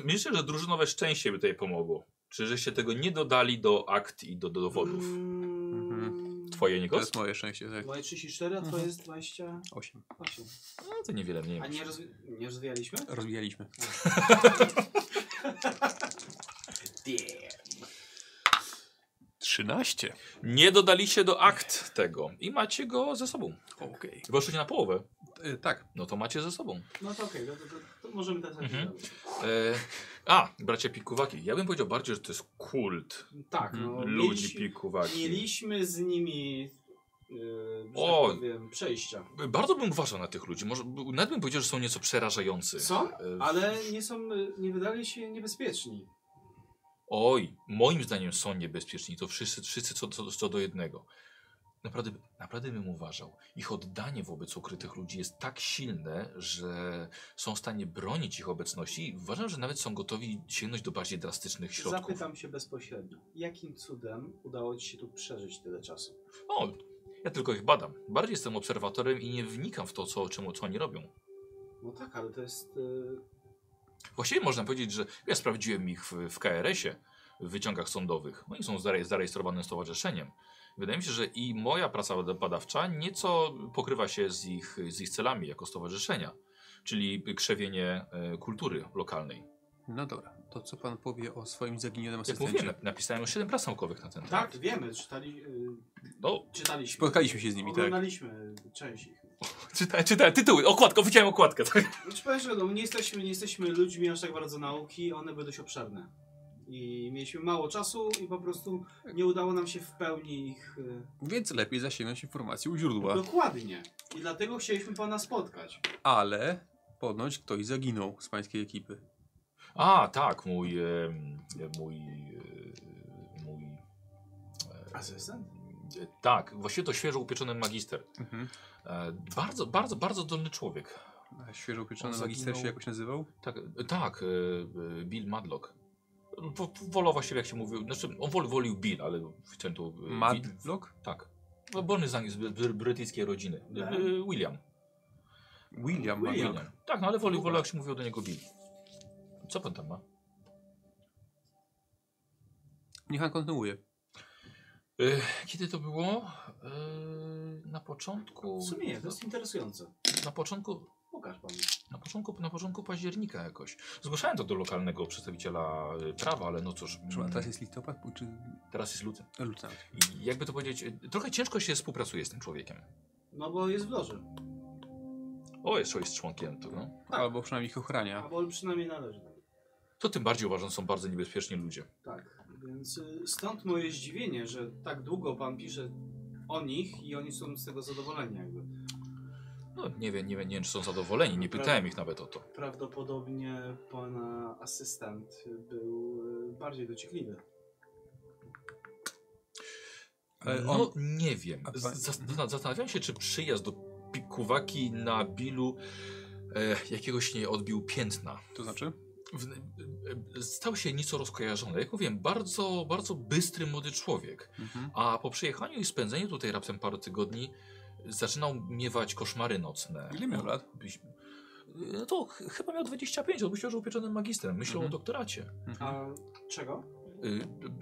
S1: Myślę, że drużynowe szczęście by tutaj pomogło. Czy żeście tego nie dodali do akt i do, do dowodów?
S3: Mm,
S1: Twoje
S2: To
S1: Nikos?
S2: jest moje szczęście, tak.
S3: Moje 34, a twoje
S2: Mhm.
S3: jest 28.
S2: Osiem.
S1: No to niewiele mniej.
S3: A nie, rozwi nie rozwijaliśmy?
S2: Rozwijaliśmy. <laughs> Trzynaście.
S1: Nie dodaliście do akt tego i macie go ze sobą.
S2: Okej.
S1: Weszliście na połowę,
S2: E, Tak.
S1: no to macie ze sobą.
S3: No to okej, to, to, to, to możemy teraz
S1: Mhm.
S3: mhm.
S1: E, a, bracia Pikuwaki. Ja bym powiedział bardziej, że to jest kult
S3: Tak, no.
S1: ludzi
S3: mieliśmy,
S1: Pikuwaki.
S3: mieliśmy z nimi yy,
S1: O!
S3: tak powiem, przejścia.
S1: Bardzo bym uważał na tych ludzi. Może, nawet bym powiedział, że są nieco przerażający.
S3: Są,
S1: E,
S3: ale nie są, y, nie wydali się niebezpieczni.
S1: Oj, moim zdaniem są niebezpieczni. To wszyscy, wszyscy co, co, co do jednego. Naprawdę, naprawdę bym uważał. Ich oddanie wobec ukrytych ludzi jest tak silne, że są w stanie bronić ich obecności i uważam, że nawet są gotowi sięgnąć do bardziej drastycznych środków.
S3: Zapytam się bezpośrednio. Jakim cudem udało ci się tu przeżyć tyle czasu?
S1: O, ja tylko ich badam. Bardziej jestem obserwatorem i nie wnikam w to, co, czemu, co oni robią.
S3: No tak, ale to jest... y,
S1: Właściwie można powiedzieć, że ja sprawdziłem ich w, w KRS-ie, w wyciągach sądowych. Oni są zare- zarejestrowanym stowarzyszeniem. Wydaje mi się, że i moja praca badawcza nieco pokrywa się z ich, z ich celami jako stowarzyszenia, czyli krzewienie e, kultury lokalnej.
S2: No dobra. To co pan powie o swoim zaginionym
S1: Jak
S2: asystencie?
S1: mówiłem, nap- napisałem już 7 prac naukowych na ten temat.
S3: Tak, wiemy, czytali, y,
S1: No,
S3: czytaliśmy.
S2: Spotkaliśmy się z nimi, tak.
S3: Oglądaliśmy część ich.
S1: Czytałem, czytałem tytuły, okładkę, widziałem okładkę. Tak?
S3: Znaczy powiem, że no, nie, jesteśmy, nie jesteśmy ludźmi aż tak bardzo nauki, one były dość obszerne. I mieliśmy mało czasu i po prostu nie udało nam się w pełni ich... y,
S2: Więc lepiej zasięgnąć informacji u źródła.
S3: Dokładnie. I dlatego chcieliśmy pana spotkać.
S2: Ale ponoć ktoś zaginął z pańskiej ekipy.
S1: A, tak, mój, em, mój, e, mój
S3: Asystent?
S1: E, Tak, właściwie to świeżo upieczony magister.
S2: Mhm.
S1: E, bardzo, bardzo, bardzo zdolny człowiek.
S2: A świeżo upieczony
S1: On
S2: magister się jakoś nazywał?
S1: Tak, e, tak e, Bill Madlock. Wo- Wolał właściwie jak się mówił, znaczy on woli, wolił Bill, ale chciałem tu...
S2: Madlock?
S1: Tak. No, Wolny z, z bry- brytyjskiej rodziny.
S3: Tak.
S1: William.
S2: William
S3: William.
S2: Madlock.
S1: Tak, no ale wolił, wolał jak się mówiło do niego Bill. Co pan tam ma?
S2: Niech pan kontynuuje.
S1: Kiedy to było? E, Na początku...
S3: W sumie nie, to jest interesujące.
S1: Na początku...
S3: Pokaż pan.
S1: Na początku, na początku października jakoś. Zgłaszałem to do lokalnego przedstawiciela y, prawa, ale no cóż,
S2: Przepraszam,
S1: mm,
S2: teraz jest listopad czy
S1: teraz jest luty.
S2: luty?
S1: I jakby to powiedzieć, y, trochę ciężko się współpracuje z tym człowiekiem.
S3: No bo jest w loży.
S1: O, jeszcze jest członkiem tego. No.
S3: Tak.
S2: Albo przynajmniej ich ochrania.
S3: Albo przynajmniej należy.
S1: to tym bardziej uważam, są bardzo niebezpieczni ludzie.
S3: Tak, więc y, stąd moje zdziwienie, że tak długo pan pisze o nich i oni są z tego zadowoleni jakby.
S1: No nie wiem, nie wiem, nie wiem czy są zadowoleni, nie pytałem ich nawet o to.
S3: Prawdopodobnie pana asystent był y, bardziej dociekliwy.
S2: Ale
S1: no
S2: on-
S1: nie wiem. Zas- Zastanawiam się, czy przyjazd do Pikuwaki na Bilu e, jakiegoś nie odbił piętna.
S2: To znaczy?
S1: W, stał się nieco rozkojarzony. Jak mówiłem, bardzo, bardzo bystry młody człowiek.
S2: Mhm.
S1: A po przyjechaniu i spędzeniu tutaj raptem paru tygodni zaczynał miewać koszmary nocne.
S2: Ile miał lat?
S1: No to ch chyba miał 25, on myślał, że upieczonym magistrem. Myślał
S2: Mhm.
S1: o doktoracie.
S2: Mhm.
S3: A czego?
S1: Y,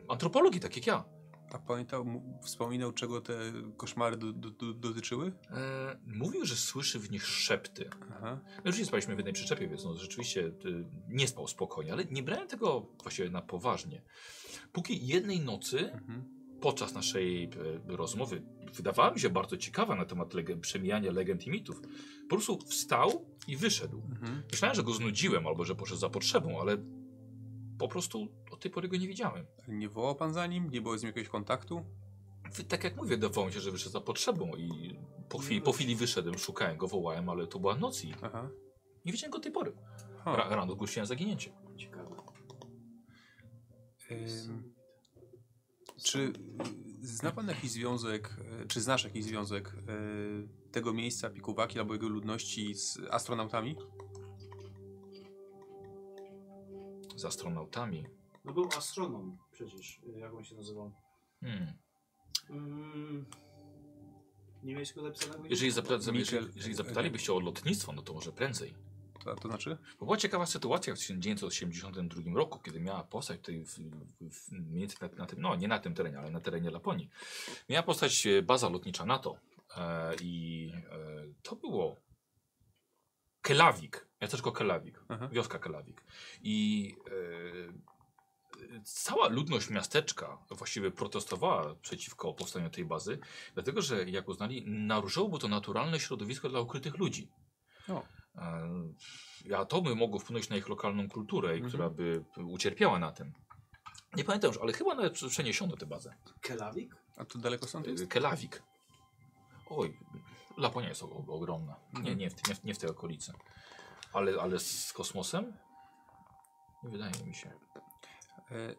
S1: antropologii, tak jak ja.
S2: A pamiętał, wspominał czego te koszmary do, do, do, dotyczyły?
S1: E, mówił, że słyszy w nich szepty.
S2: Aha.
S1: My oczywiście spaliśmy w jednej przyczepie, więc no, rzeczywiście y, nie spał spokojnie, ale nie brałem tego właściwie na poważnie. Póki jednej nocy,
S2: Mhm.
S1: podczas naszej e, rozmowy, wydawała mi się bardzo ciekawa na temat leg- przemijania legend i mitów, po prostu wstał i wyszedł.
S2: Mhm.
S1: Myślałem, że go znudziłem albo że poszedł za potrzebą, ale po prostu od tej pory go nie widziałem.
S2: Ale Nie wołał pan za nim? Nie było z nim jakiegoś kontaktu?
S1: Tak jak mówię, wydawało mi się, że wyszedł za potrzebą i po chwili, po chwili wyszedłem, szukałem go, wołałem, ale to była noc i
S2: Aha.
S1: nie widziałem go od tej pory.
S2: Ha.
S1: Ra rano zgłosiłem zaginięcie.
S3: Ciekawe.
S2: Ym, czy zna pan jakiś związek, y, czy znasz jakiś związek y, tego miejsca, Pikuwaki albo jego ludności z astronautami?
S1: Z astronautami.
S3: No był astronom przecież, y, jak on się nazywał.
S1: Hmm.
S3: Mm, nie miałeś go zapisanego?
S1: Jeżeli, zapyta jeżeli, jeżeli zapytalibyście o lotnictwo, no to może prędzej.
S2: To, to znaczy?
S1: Bo była ciekawa sytuacja w 1982 roku, kiedy miała powstać tutaj w, w, na, na tym, no nie na tym terenie, ale na terenie Laponii. Miała powstać e, baza lotnicza NATO. E, I e, to było Kelawik, miasteczko Kelawik,
S2: Aha.
S1: wioska Kelawik. I e, cała ludność miasteczka właściwie protestowała przeciwko powstaniu tej bazy, dlatego że jak uznali, naruszyłoby to naturalne środowisko dla ukrytych ludzi.
S2: O.
S1: E, atomy mogą wpłynąć na ich lokalną kulturę, i
S2: Mhm.
S1: która by ucierpiała na tym. Nie pamiętam już, ale chyba nawet przeniesiono tę bazę.
S3: Kelawik?
S2: A to daleko stąd jest?
S1: E, Kelawik. Oj, Laponia jest ogromna. Nie,
S2: Mhm.
S1: nie, w, nie, w, nie w tej okolicy. Ale, ale z kosmosem? Nie wydaje mi się.
S2: E,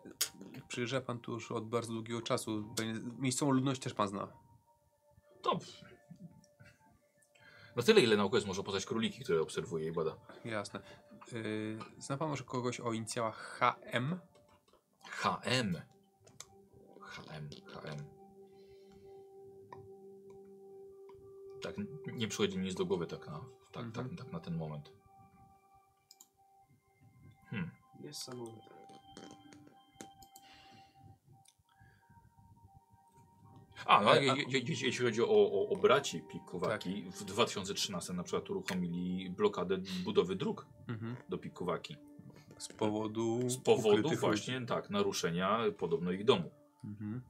S2: przyjeżdża pan tu już od bardzo długiego czasu. Miejscową ludność też pan zna.
S1: To... Na tyle, ile naukowiec może poznać króliki, które obserwuje i bada.
S2: Jasne. E, zna pan może kogoś o inicjałach HM?
S1: HM. HM, HM. Tak, nie przychodzi mi nic do głowy tak na, tak,
S2: Mhm.
S1: tak, tak na ten moment. Hmm.
S3: Niesamowite.
S1: A, no, je,
S2: a-
S1: je, je, jeśli chodzi o, o, o braci Pikuwaki, w 2013 na przykład uruchomili blokadę budowy dróg
S2: Mhm.
S1: do Pikuwaki.
S2: Z powodu.
S1: Z powodu właśnie, tak, naruszenia podobno ich domu.
S2: ludzi. Mhm.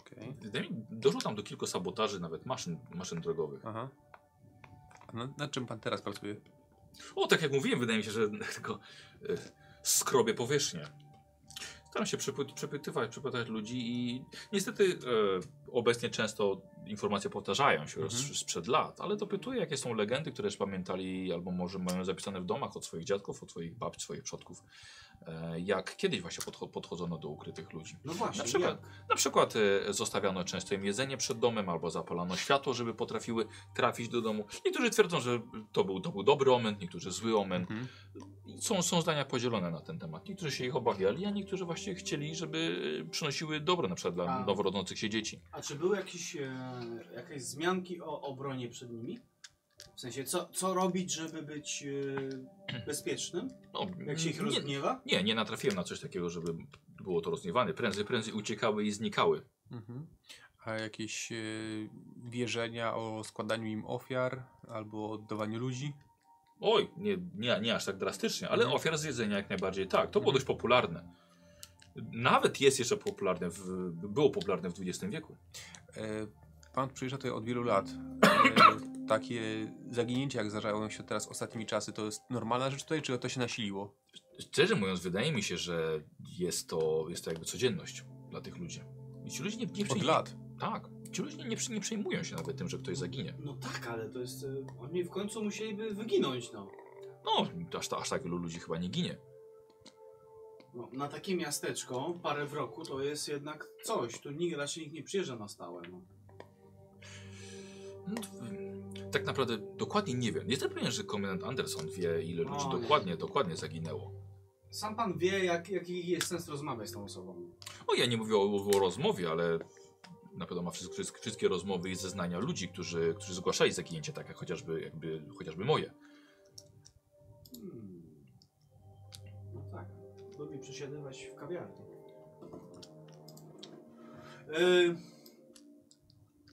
S2: Okej.
S1: Wydaje mi- Doszło tam do kilku sabotaży, nawet maszyn, maszyn drogowych.
S2: Aha. Na, nad czym pan teraz pracuje?
S1: O, tak jak mówiłem, wydaje mi się, że <laughs> tylko e, skrobie powierzchnię. Staram się przepy- przepytywać, przepytać ludzi i niestety e, obecnie często informacje powtarzają się już
S2: Mhm.
S1: sprzed lat, ale dopytuję, jakie są legendy, które już pamiętali albo może mają zapisane w domach od swoich dziadków, od swoich babci, swoich przodków, jak kiedyś właśnie podcho podchodzono do ukrytych ludzi.
S3: No właśnie,
S1: Na przykład-
S3: jak?
S1: Na przykład e, zostawiano często im jedzenie przed domem albo zapalano światło, żeby potrafiły trafić do domu. Niektórzy twierdzą, że to był, to był dobry omen, niektórzy zły omen.
S2: Mhm.
S1: Są, są zdania podzielone na ten temat. Niektórzy się ich obawiali, a niektórzy właśnie chcieli, żeby e, przynosiły dobro na przykład dla
S3: A.
S1: noworodzących się dzieci.
S3: A czy były jakieś, e, jakieś wzmianki o obronie przed nimi? W sensie, co, co robić, żeby być e, <clears throat> bezpiecznym?
S1: No,
S3: Jak się ich
S1: nie,
S3: rozgniewa?
S1: nie, nie natrafiłem na coś takiego, żeby było to rozniewane. Prędzej, prędzej uciekały i znikały.
S2: Mhm. A jakieś e, wierzenia o składaniu im ofiar albo oddawaniu ludzi?
S1: Oj, nie, nie, nie aż tak drastycznie, ale
S2: Mhm.
S1: ofiar z jedzenia jak najbardziej tak. To było
S2: Mhm.
S1: dość popularne. Nawet jest jeszcze popularne, w, było popularne w XX wieku.
S2: E, pan przyjeżdża tutaj od wielu lat. <clears throat> E, takie zaginięcia, jak zdarzają się teraz ostatnimi czasy, to jest normalna rzecz tutaj, czy to się nasiliło?
S1: Szczerze mówiąc, wydaje mi się, że jest to, jest to jakby codzienność dla tych ludzi. I ci ludzie nie, nie
S2: Od
S1: przejmują.
S2: lat.
S1: Tak. Ci ludzie nie, nie, nie przejmują się nawet tym, że ktoś zaginie.
S3: No tak, ale to jest... y, Oni w końcu musieliby wyginąć, no.
S1: No, aż, aż tak wielu ludzi chyba nie ginie.
S3: no. Na takie miasteczko, parę w roku, to jest jednak coś. Tu nikt, raczej nikt nie przyjeżdża na stałe, no.
S1: No, to- tak naprawdę dokładnie nie wiem. Jestem pewien, że komendant Anderson wie, ile ludzi
S3: O, nie.
S1: dokładnie, dokładnie zaginęło.
S3: Sam pan wie, jak, jaki jest sens rozmawiać z tą osobą.
S1: O, ja nie mówię o, o rozmowie, ale na pewno ma wszystkie, wszystkie rozmowy i zeznania ludzi, którzy, którzy zgłaszali zaginięcie, tak jak chociażby, jakby, chociażby moje.
S3: Hmm. No tak. Lubi przesiadywać w kawiarni. Yy,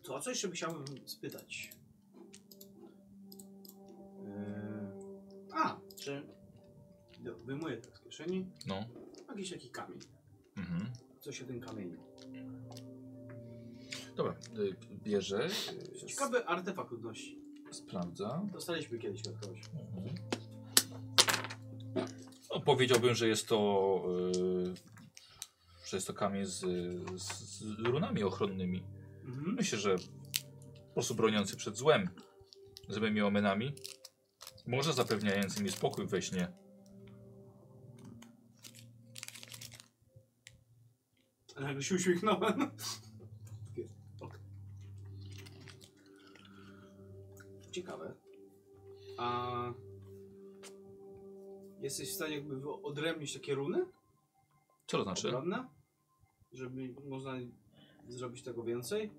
S3: to o co jeszcze chciałbym spytać? A, czy no, wyjmuję tak z kieszeni
S1: No.
S3: jakiś taki kamień.
S1: Mhm.
S3: Co się tym kamieniu?
S1: Dobra, y, bierze, y,
S3: Ciekawy artefakt ludności.
S1: sprawdza.
S3: Dostaliśmy kiedyś od kogoś.
S1: Mhm. No, powiedziałbym, że jest to, y, że jest to kamień z, z, z runami ochronnymi.
S3: Mhm.
S1: Myślę, że po prostu broniący przed złem, złymi omenami, może zapewniający mi spokój we śnie.
S3: A nagle się uśmiechnąłem. Ok. Ciekawe. A jesteś w stanie jakby odrębnić takie runy?
S1: Co to znaczy?
S3: Żeby można zrobić tego więcej?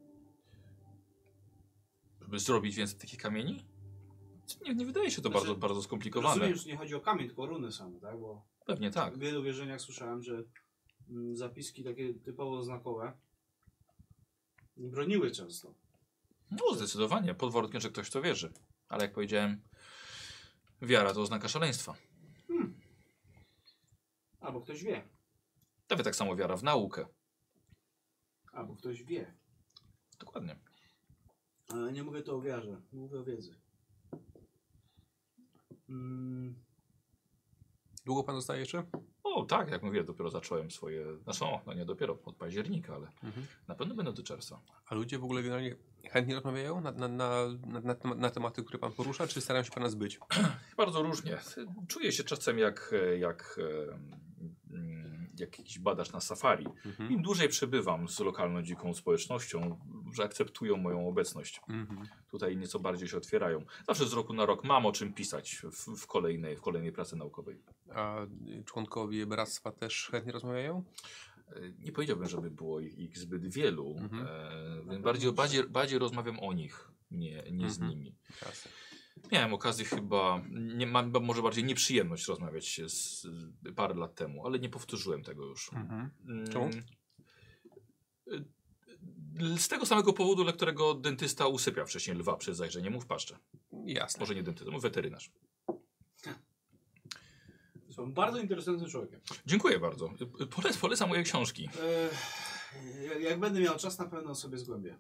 S1: Żeby zrobić więcej takich kamieni? Nie, nie wydaje się to
S3: Znaczy,
S1: bardzo, bardzo skomplikowane.
S3: Rozumiem, że nie chodzi o kamień, tylko o runy same, tak? Bo
S1: Pewnie tak.
S3: w wielu wierzeniach słyszałem, że mm, zapiski takie typowo znakowe broniły często.
S1: No, zdecydowanie. Podwórkiem, że ktoś to wierzy. Ale jak powiedziałem, wiara to oznaka szaleństwa.
S3: Albo ktoś wie.
S1: Nawet tak samo wiara w naukę.
S3: Albo ktoś wie.
S1: Dokładnie.
S3: Ale nie mówię to o wiarze, mówię o wiedzy. Mm,
S2: Długo pan zostaje jeszcze?
S1: O, tak, jak mówię, dopiero zacząłem swoje. Znaczy, o, no nie dopiero od października, ale
S2: Mhm.
S1: na pewno będę do czerwca.
S2: A ludzie w ogóle generalnie chętnie rozmawiają na, na, na, na, na, temat- na tematy, które pan porusza, czy starają się pana zbyć? <clears throat>
S1: Bardzo różnie. Czuję się czasem jak, jak, mm, jak jakiś badacz na safari.
S2: Mhm.
S1: Im dłużej przebywam z lokalną dziką społecznością, że akceptują moją obecność.
S2: Mhm.
S1: Tutaj nieco bardziej się otwierają. Zawsze z roku na rok mam o czym pisać w, w, kolejnej, w kolejnej pracy naukowej.
S2: A członkowie bractwa też chętnie rozmawiają?
S1: E, Nie powiedziałbym, żeby było ich, ich zbyt wielu.
S2: Mhm.
S1: E, bardziej, bardziej, bardziej rozmawiam o nich, nie, nie z
S2: Mhm.
S1: nimi.
S2: Jasne.
S1: Miałem okazję chyba, nie, mam może bardziej nieprzyjemność rozmawiać się z, parę lat temu, ale nie powtórzyłem tego już.
S2: Mhm.
S1: Mm,
S2: Czemu?
S1: y, Z tego samego powodu, dla którego dentysta usypia wcześniej lwa przed zajrzeniem mu w paszczę.
S2: Jasne.
S1: Może nie dentysta, no weterynarz.
S3: są bardzo interesującym człowiekiem.
S1: Dziękuję bardzo. Polec, polecam moje książki.
S3: Jak- jak będę miał czas, na pewno sobie zgłębię.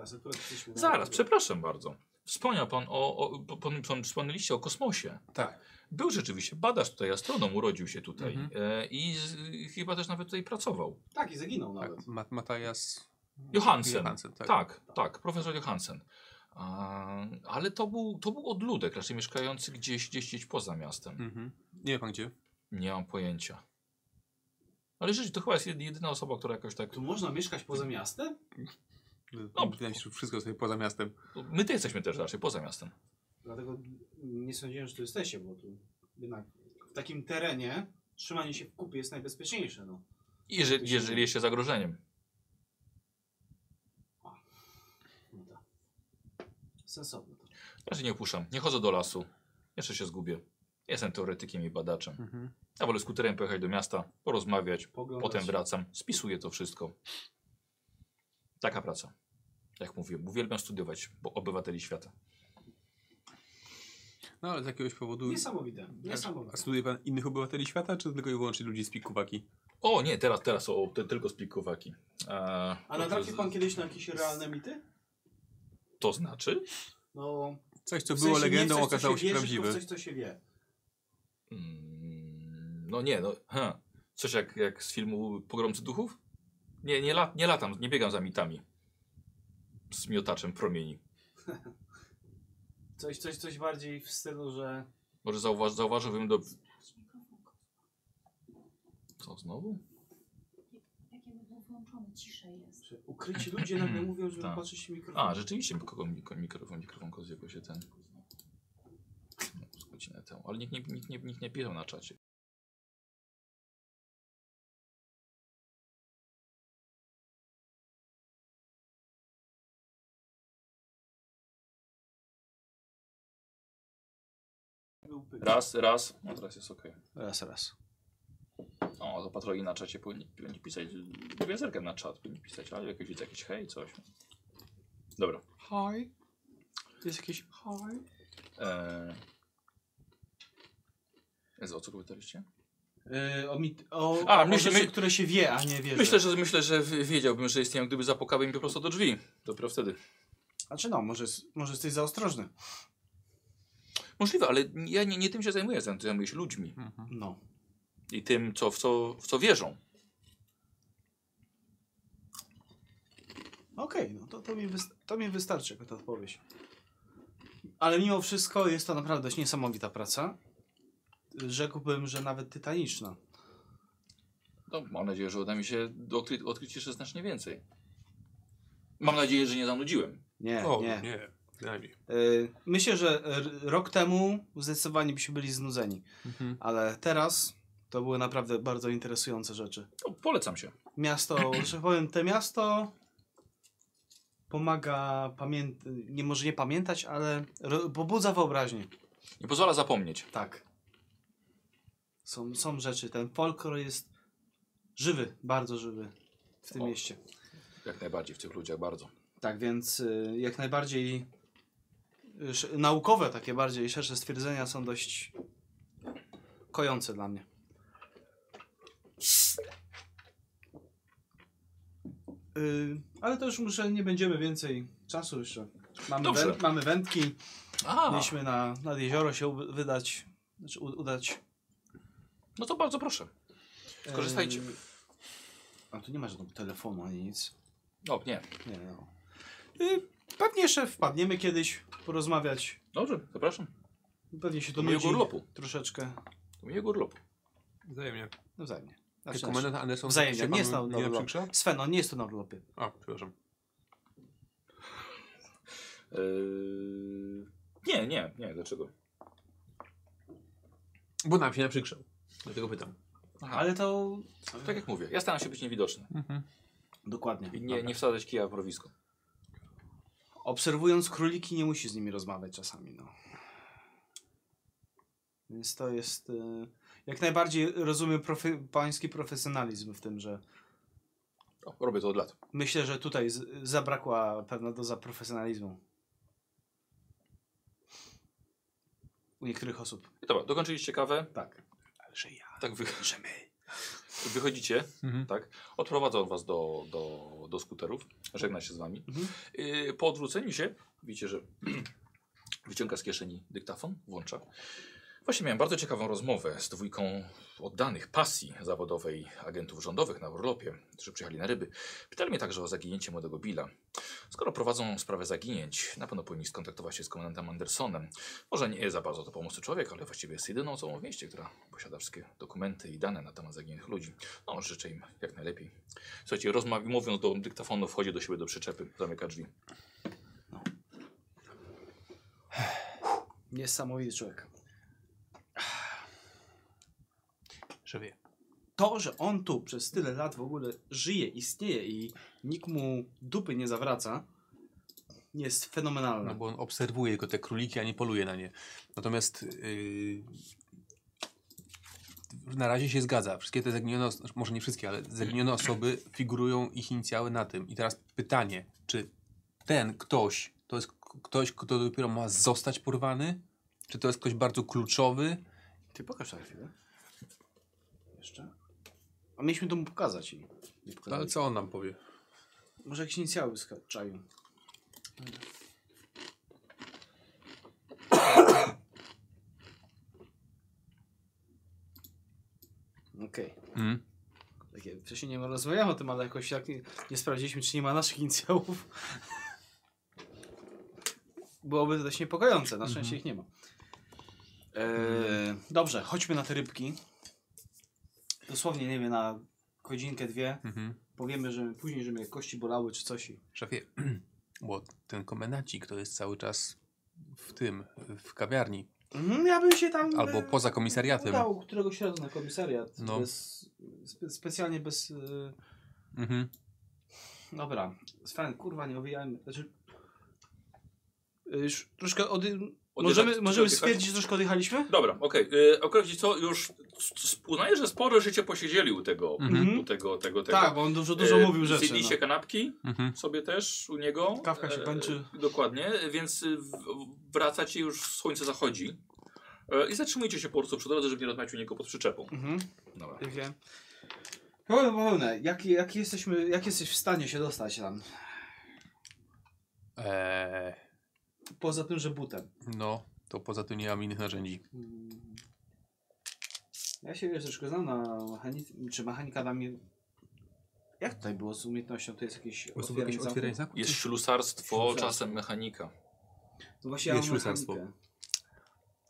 S3: Teraz akurat jesteśmy... na-
S1: Zaraz, przepraszam bardzo. Wspomniał pan o, o pan, pan wspomnieliście o kosmosie.
S2: Tak.
S1: Był rzeczywiście badacz tutaj, astronom, urodził się tutaj
S2: Mhm.
S1: e, i z, chyba też nawet tutaj pracował.
S3: Tak, i zaginął nawet.
S2: tak. Ma Matajas
S1: Johansen.
S2: Johansen, tak.
S1: Tak, tak, profesor Johansen. A, ale to był, to był odludek, raczej mieszkający gdzieś, gdzieś, gdzieś poza miastem.
S2: Mhm. Nie wie pan gdzie?
S1: Nie mam pojęcia. Ale rzeczywiście to chyba jest jed- jedyna osoba, która jakoś tak.
S3: Tu można mieszkać poza miastem?
S2: No, Wydaje mi się, że wszystko sobie poza miastem.
S1: My tu jesteśmy też raczej poza miastem.
S3: Dlatego nie sądziłem, że tu jesteście, bo tu jednak w takim terenie trzymanie się w kupie jest najbezpieczniejsze. No.
S1: Jeżeli, jeżeli jest się zagrożeniem.
S3: No tak. Sensowne to.
S1: Raczej nie opuszczam. Nie chodzę do lasu. Jeszcze się zgubię. Jestem teoretykiem i badaczem.
S2: Mhm.
S1: Ja wolę skuterem pojechać do miasta, porozmawiać,
S3: Poglądać.
S1: potem wracam, spisuję to wszystko. Taka praca. Jak mówię, uwielbiam studiować bo obywateli świata.
S2: No ale z jakiegoś powodu...
S3: Niesamowite.
S2: A
S3: Niesamowite.
S2: studuje pan innych obywateli świata, czy tylko i wyłącznie ludzi z Pikowaki?
S1: O nie, teraz, teraz o, te, tylko spikowaki. E,
S3: A natrafił pan kiedyś na jakieś realne mity?
S1: To znaczy?
S3: No,
S2: Coś, co
S3: w
S2: było
S3: sensie nie
S2: legendą,
S3: coś, co
S2: okazało się
S3: wierzy,
S2: prawdziwe.
S3: Coś, co się wie.
S1: Mm, no nie, no. Ha. Coś jak, jak z filmu Pogromcy Duchów? Nie, nie, la, nie latam, nie biegam za mitami. Z miotaczem promieni.
S3: Coś, coś, coś bardziej w stylu, że
S1: Może zauważ, zauważyłbym do... Co znowu?
S4: Jakie było wyłączone, ciszej jest.
S3: że ukryci ludzie nagle <clears throat> mówią, że
S1: Tak.
S3: patrzysz się mikrofon.
S1: A, rzeczywiście kogo, mikro, mikrofon, mikrofon kozjego się ten... No, z godzinę temu. Ale nikt nie, nikt, nie, nikt nie pisał na czacie. Raz, raz. No teraz jest ok.
S3: Raz, raz.
S1: O, to patroli na czacie powinni, powinni pisać. Gwiazdkę na czat powinni pisać, ale jakieś widzę jakieś hej, coś. Dobra.
S3: Hi. To jest jakieś hi.
S1: Eee... Jezu, o co pytaliście?
S3: Yy, o, mit, o,
S1: A,
S3: o
S1: myślę-
S3: rzeczy,
S1: my-
S3: które się wie, a nie wie.
S1: Myślę, że myślę, że wiedziałbym, że istnieją, gdyby zapukałbym mi po prostu do drzwi. Dopiero wtedy.
S3: Znaczy no, może, może jesteś za ostrożny.
S1: Możliwe, ale ja nie, nie tym się zajmuję, zajmuję się ludźmi.
S3: No.
S1: I tym, co, w, co, w co wierzą.
S3: Okej, no to, to, mi to mi wystarczy jako ta odpowiedź. Ale mimo wszystko jest to naprawdę dość niesamowita praca. Rzekłbym, że nawet tytaniczna.
S1: No, mam nadzieję, że uda mi się odkry odkryć jeszcze znacznie więcej. Mam nadzieję, że nie zanudziłem.
S3: Nie,
S2: O,
S3: nie.
S2: nie. Przynajmniej.
S3: Y, myślę, że rok temu zdecydowanie byśmy byli znudzeni.
S2: Mhm.
S3: Ale teraz to były naprawdę bardzo interesujące rzeczy.
S1: No, polecam się.
S3: Miasto, że powiem, te miasto pomaga pamiętać, nie może nie pamiętać, ale pobudza wyobraźnię.
S1: Nie pozwala zapomnieć.
S3: Tak. Są, są rzeczy, ten folklor jest żywy, bardzo żywy w tym
S1: O.
S3: mieście.
S1: Jak najbardziej w tych ludziach bardzo.
S3: Tak więc y, jak najbardziej naukowe, takie bardziej szersze stwierdzenia są dość kojące dla mnie. Y, ale to już muszę, nie będziemy więcej czasu jeszcze. Mamy, węd, mamy wędki, mieliśmy na, nad jezioro się wydać, znaczy udać.
S1: no to bardzo proszę. Skorzystajcie.
S3: Y, a tu nie ma żadnego telefonu ani nic.
S1: O, nie.
S3: Nie, no. Y, pewnie jeszcze wpadniemy kiedyś porozmawiać.
S1: Dobrze, zapraszam.
S3: Pewnie się to
S1: Do mojego
S3: nudzi
S1: urlopu.
S3: troszeczkę.
S1: Do mojego urlopu.
S2: Wzajemnie.
S3: No wzajemnie.
S2: Jak
S3: Znaczy,
S2: komendant Anderson
S3: Wzajemnie, nie jest
S2: panu
S3: na-
S2: nie
S3: na-
S2: naprzykrzał?
S3: Sven, on nie jest tu na urlopie.
S2: A, przepraszam.
S1: Yy... <laughs> Nie, nie, nie, dlaczego?
S2: Bo nam się naprzykrzał. Dlatego pytam.
S1: Aha,
S3: Ale to...
S1: tak jak mówię, ja staram się być niewidoczny.
S2: Mhm.
S3: Dokładnie.
S1: I nie, nie wsadzać kija w mrowisko.
S3: Obserwując króliki nie musi z nimi rozmawiać czasami, no. Więc to jest... y, Jak najbardziej rozumiem profe pański profesjonalizm w tym, że
S1: O, robię to od lat.
S3: myślę, że tutaj zabrakła pewna doza profesjonalizmu. U niektórych osób.
S1: I dobra, dokończyliście kawę.
S3: Tak. Ale że ja.
S1: Tak, wy...
S3: Że my.
S1: Wychodzicie.
S2: Mhm.
S1: Tak. Odprowadzą was do, do, do skuterów. Żegna się z wami.
S3: Mhm.
S1: Yy, po odwróceniu się widzicie, że <clears throat> wyciąga z kieszeni dyktafon, włącza. Właśnie miałem bardzo ciekawą rozmowę z dwójką oddanych pasji zawodowej agentów rządowych na urlopie, którzy przyjechali na ryby. Pytali mnie także o zaginięcie młodego Billa. Skoro prowadzą sprawę zaginięć, na pewno powinni skontaktować się z komendantem Andersonem. Może nie jest za bardzo to pomocny człowiek, ale właściwie jest jedyną osobą w mieście, która posiada wszystkie dokumenty i dane na temat zaginionych ludzi. No, życzę im jak najlepiej. Słuchajcie, rozmawi- mówiąc do dyktafonu, wchodzi do siebie do przyczepy, zamyka drzwi.
S3: Niesamowity człowiek. To, że on tu przez tyle lat w ogóle żyje, istnieje i nikt mu dupy nie zawraca, jest fenomenalne.
S2: No bo on obserwuje tylko te króliki, a nie poluje na nie. Natomiast yy, na razie się zgadza. Wszystkie te zaginione, może nie wszystkie, ale zaginione osoby figurują ich inicjały na tym. I teraz pytanie, czy ten ktoś to jest ktoś, kto dopiero ma zostać porwany? Czy to jest ktoś bardzo kluczowy?
S3: Ty pokaż na chwilę. Jeszcze. A mieliśmy to mu pokazać i nie
S2: No, ale co on nam powie?
S3: Może jakieś inicjały skaczają. <coughs> Okej.
S2: Mm.
S3: Takie, wcześniej nie rozmawiałem o tym, ale jakoś tak nie, nie sprawdziliśmy, czy nie ma naszych inicjałów. <laughs> Byłoby to dość niepokojące, na szczęście ich nie ma. Eee, dobrze, chodźmy na te rybki. Dosłownie, nie wiem, na godzinkę, dwie.
S2: Mhm.
S3: Powiemy, że później, że mnie kości bolały czy coś. i-
S2: Szefie, <clears throat> bo ten komendancik to jest cały czas w tym, w kawiarni.
S3: Mhm, ja bym się tam...
S2: Albo
S3: e,
S2: poza komisariatem.
S3: Udał któregoś razu na komisariat.
S2: No.
S3: Bez, spe, specjalnie bez... e,
S2: Mhm.
S3: Dobra, Sven, kurwa, nie owijajmy. Znaczy, y, już troszkę ody... możemy, możemy stwierdzić, że troszkę odjechaliśmy?
S1: Dobra, okej. Okay. Wiecie co, już uznaję, że sporo życie posiedzieli u tego,
S2: Mhm.
S1: u tego, tego, tego.
S3: Tak, bo on dużo, dużo
S1: E,
S3: mówił rzeczy.
S1: Zjedliście
S3: No.
S1: kanapki
S2: Mhm.
S1: sobie też u niego.
S3: Kawka się
S1: E,
S3: kończy.
S1: Dokładnie, więc y, wracacie już słońce zachodzi. E, I zatrzymujcie się po prostu przy drodze, żeby nie rozmawiać u niego pod przyczepą.
S3: Mhm,
S1: Dobra.
S3: wiem. Pełne, pełne. Jak, jak, jesteśmy, jak jesteś w stanie się dostać tam?
S2: Eee,
S3: Poza tym, że butem.
S2: no, to poza tym nie mam innych narzędzi.
S3: Ja się wiesz, troszkę znam na mechanice, czy mechanika da mi... Jak tutaj było z umiejętnością? To jest jakieś otwieranie
S2: jakieś
S3: zamku?
S2: otwieranie znaku?
S1: Jest ślusarstwo,
S3: Ślusarstwo.
S1: czasem mechanika.
S3: To właśnie
S2: Jest
S3: ja mam
S2: ślusarstwo.
S3: mechanikę.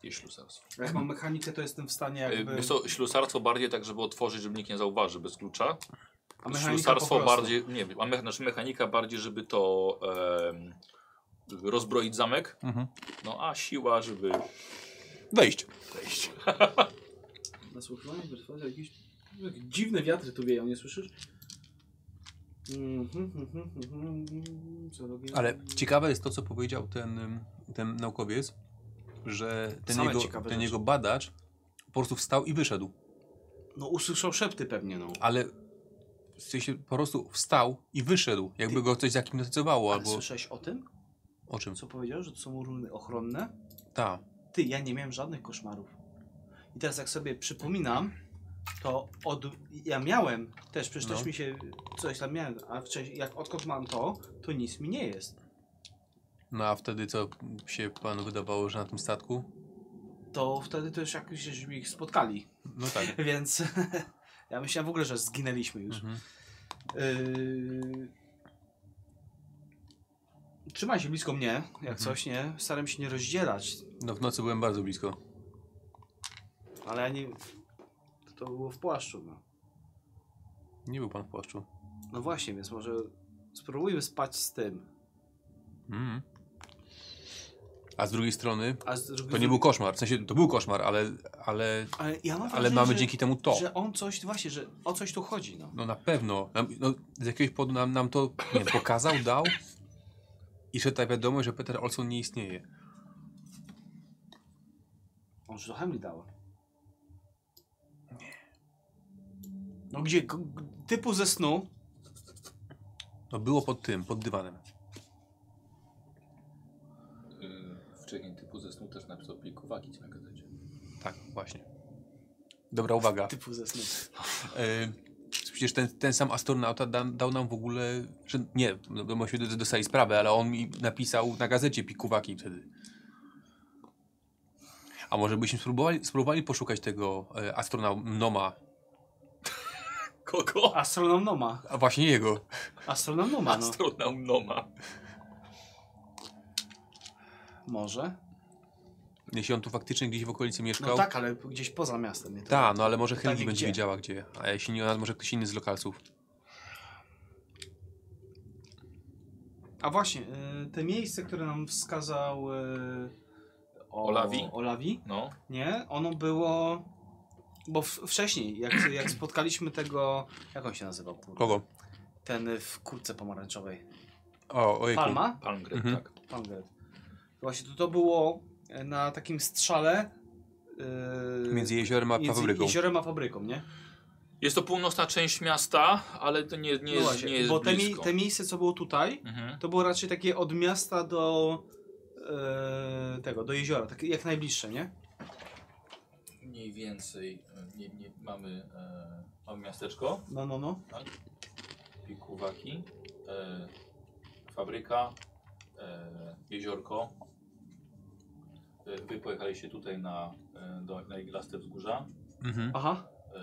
S1: Jest ślusarstwo.
S3: Jak mam mechanikę, to jestem w stanie
S1: E,
S3: jakby...
S1: Jest to ślusarstwo bardziej tak, żeby otworzyć, żeby nikt nie zauważy bez klucza.
S3: A mechanika
S1: Ślusarstwo
S3: po prostu.
S1: bardziej, nie wiem, a me, znaczy mechanika bardziej, żeby to em, rozbroić zamek.
S2: Mhm.
S1: No a siła, żeby
S2: Wejść.
S1: wejść. <laughs>
S3: Nasłuchiwanie, wytrwanie, jakieś jakieś dziwne wiatry tu wieją, nie słyszysz? Mhm, mhm, mhm?
S2: Ale ciekawe jest to, co powiedział ten, ten naukowiec, że ten,
S3: Same
S2: jego, ten jego badacz po prostu wstał i wyszedł.
S3: No usłyszał szepty pewnie, no.
S2: Ale w sensie po prostu wstał i wyszedł, jakby
S3: Ty-
S2: go coś zahipnotyzowało
S3: Ale
S2: albo...
S3: słyszałeś o tym?
S2: O czym?
S3: Co powiedział, że to są runy ochronne?
S2: Ta.
S3: Ty, ja nie miałem żadnych koszmarów. I teraz jak sobie przypominam, to od... ja miałem też, przecież
S2: No.
S3: też mi się coś tam miałem, a wcześniej, jak odkąd mam to, to nic mi nie jest.
S2: No a wtedy co się panu wydawało, że na tym statku?
S3: To wtedy to już jakoś żeśmy ich spotkali.
S2: No tak. <laughs>
S3: Więc <laughs> ja myślałem w ogóle, że zginęliśmy już.
S2: Mhm.
S3: Yy... Trzymaj się blisko mnie, jak
S2: Mhm.
S3: coś, nie? Staram się nie rozdzielać,
S2: No w nocy byłem bardzo blisko.
S3: Ale ja nie... To było w płaszczu, no.
S2: Nie był pan w płaszczu.
S3: No właśnie, więc może spróbujmy spać z tym.
S2: Mhm. A z drugiej strony,
S3: A z drugiej
S2: to nie był koszmar. W sensie, to był koszmar, ale, ale,
S3: Ale, ja mam
S2: ale mamy
S3: że,
S2: dzięki temu to.
S3: Że on coś, właśnie, że o coś tu chodzi, no.
S2: No na pewno. Nam, no, z jakiegoś powodu nam, nam to nie wiem, pokazał, dał i że ta wiadomość, że Peter Olson nie istnieje.
S3: On już trochę mi dał. No gdzie? G- typu ze snu?
S2: No było pod tym, pod dywanem.
S1: Wcześniej typu ze snu też napisał pikuwaki na gazecie.
S2: Tak, właśnie. Dobra uwaga.
S3: Typu ze snu.
S2: E, przecież ten, ten sam astronauta da, dał nam w ogóle, że nie, no, bo myśmy do- dostali sprawę, ale on mi napisał na gazecie pikuwaki wtedy. A może byśmy spróbowali, spróbowali poszukać tego e, astronoma,
S1: Kogo?
S3: Astronomnoma.
S2: a właśnie jego.
S3: Astronomnoma, no.
S1: Astronaunoma.
S3: Może.
S2: Jeśli on tu faktycznie gdzieś w okolicy mieszkał.
S3: No tak, ale gdzieś poza miastem. Nie?
S2: Tak, no ale może Helgi będzie
S3: gdzie?
S2: wiedziała gdzie. A jeśli nie ona, może ktoś inny z lokalców.
S3: A właśnie, y, te miejsce, które nam wskazał y, o,
S1: Olawi?
S3: Olawi,
S1: No.
S3: nie? Ono było... Bo w, wcześniej, jak, jak spotkaliśmy tego... Jak on się nazywał? Kurde?
S2: Kogo?
S3: Ten w kurce pomarańczowej.
S2: O, ojejku.
S3: Palma?
S1: Palmgren,
S2: Mhm.
S1: tak.
S3: Palmgren. Właśnie to, to było na takim strzale y,
S2: Między jeziorem a
S3: między
S2: fabryką.
S3: jeziorem a fabryką, nie?
S1: Jest to północna część miasta, ale to nie, nie,
S3: no
S1: jest,
S3: właśnie,
S1: nie jest
S3: bo te,
S1: blisko.
S3: te miejsce, co było tutaj,
S1: Mhm.
S3: to było raczej takie od miasta do e, tego, do jeziora, takie jak najbliższe, nie?
S1: Mniej więcej e, nie, nie, mamy, e, mamy miasteczko,
S3: No, no, no.
S1: pikuwaki, e, fabryka, e, jeziorko. E, wy pojechaliście tutaj na, e, do, na iglaste wzgórza.
S2: Mhm.
S3: Aha.
S1: E,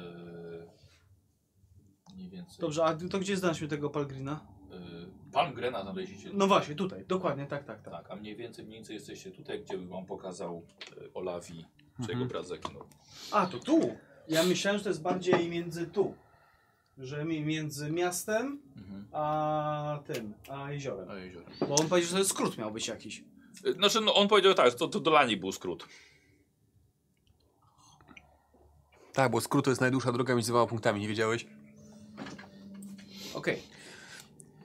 S1: mniej więcej.
S3: Dobrze, a to gdzie znaliśmy tego Palgrina?
S1: Y, Palmgrena znaleźliście.
S3: No właśnie, tutaj, dokładnie, tak, tak, tak.
S1: Tak, a mniej więcej, mniej więcej jesteście tutaj, gdzie wam pokazał y, Olawi, że
S2: Mhm.
S1: jego brat zaginął.
S3: A, to tu. Ja myślałem, że to jest bardziej między tu. Że mi- między miastem
S1: Mhm.
S3: a tym, a jeziorem.
S1: A jezioro.
S3: Bo on powiedział, że to skrót miał być jakiś.
S1: Y, Znaczy, no, on powiedział tak, to, to dla nich był skrót.
S2: Tak, bo skrót to jest najdłuższa droga między dwoma punktami, nie wiedziałeś?
S3: Okej.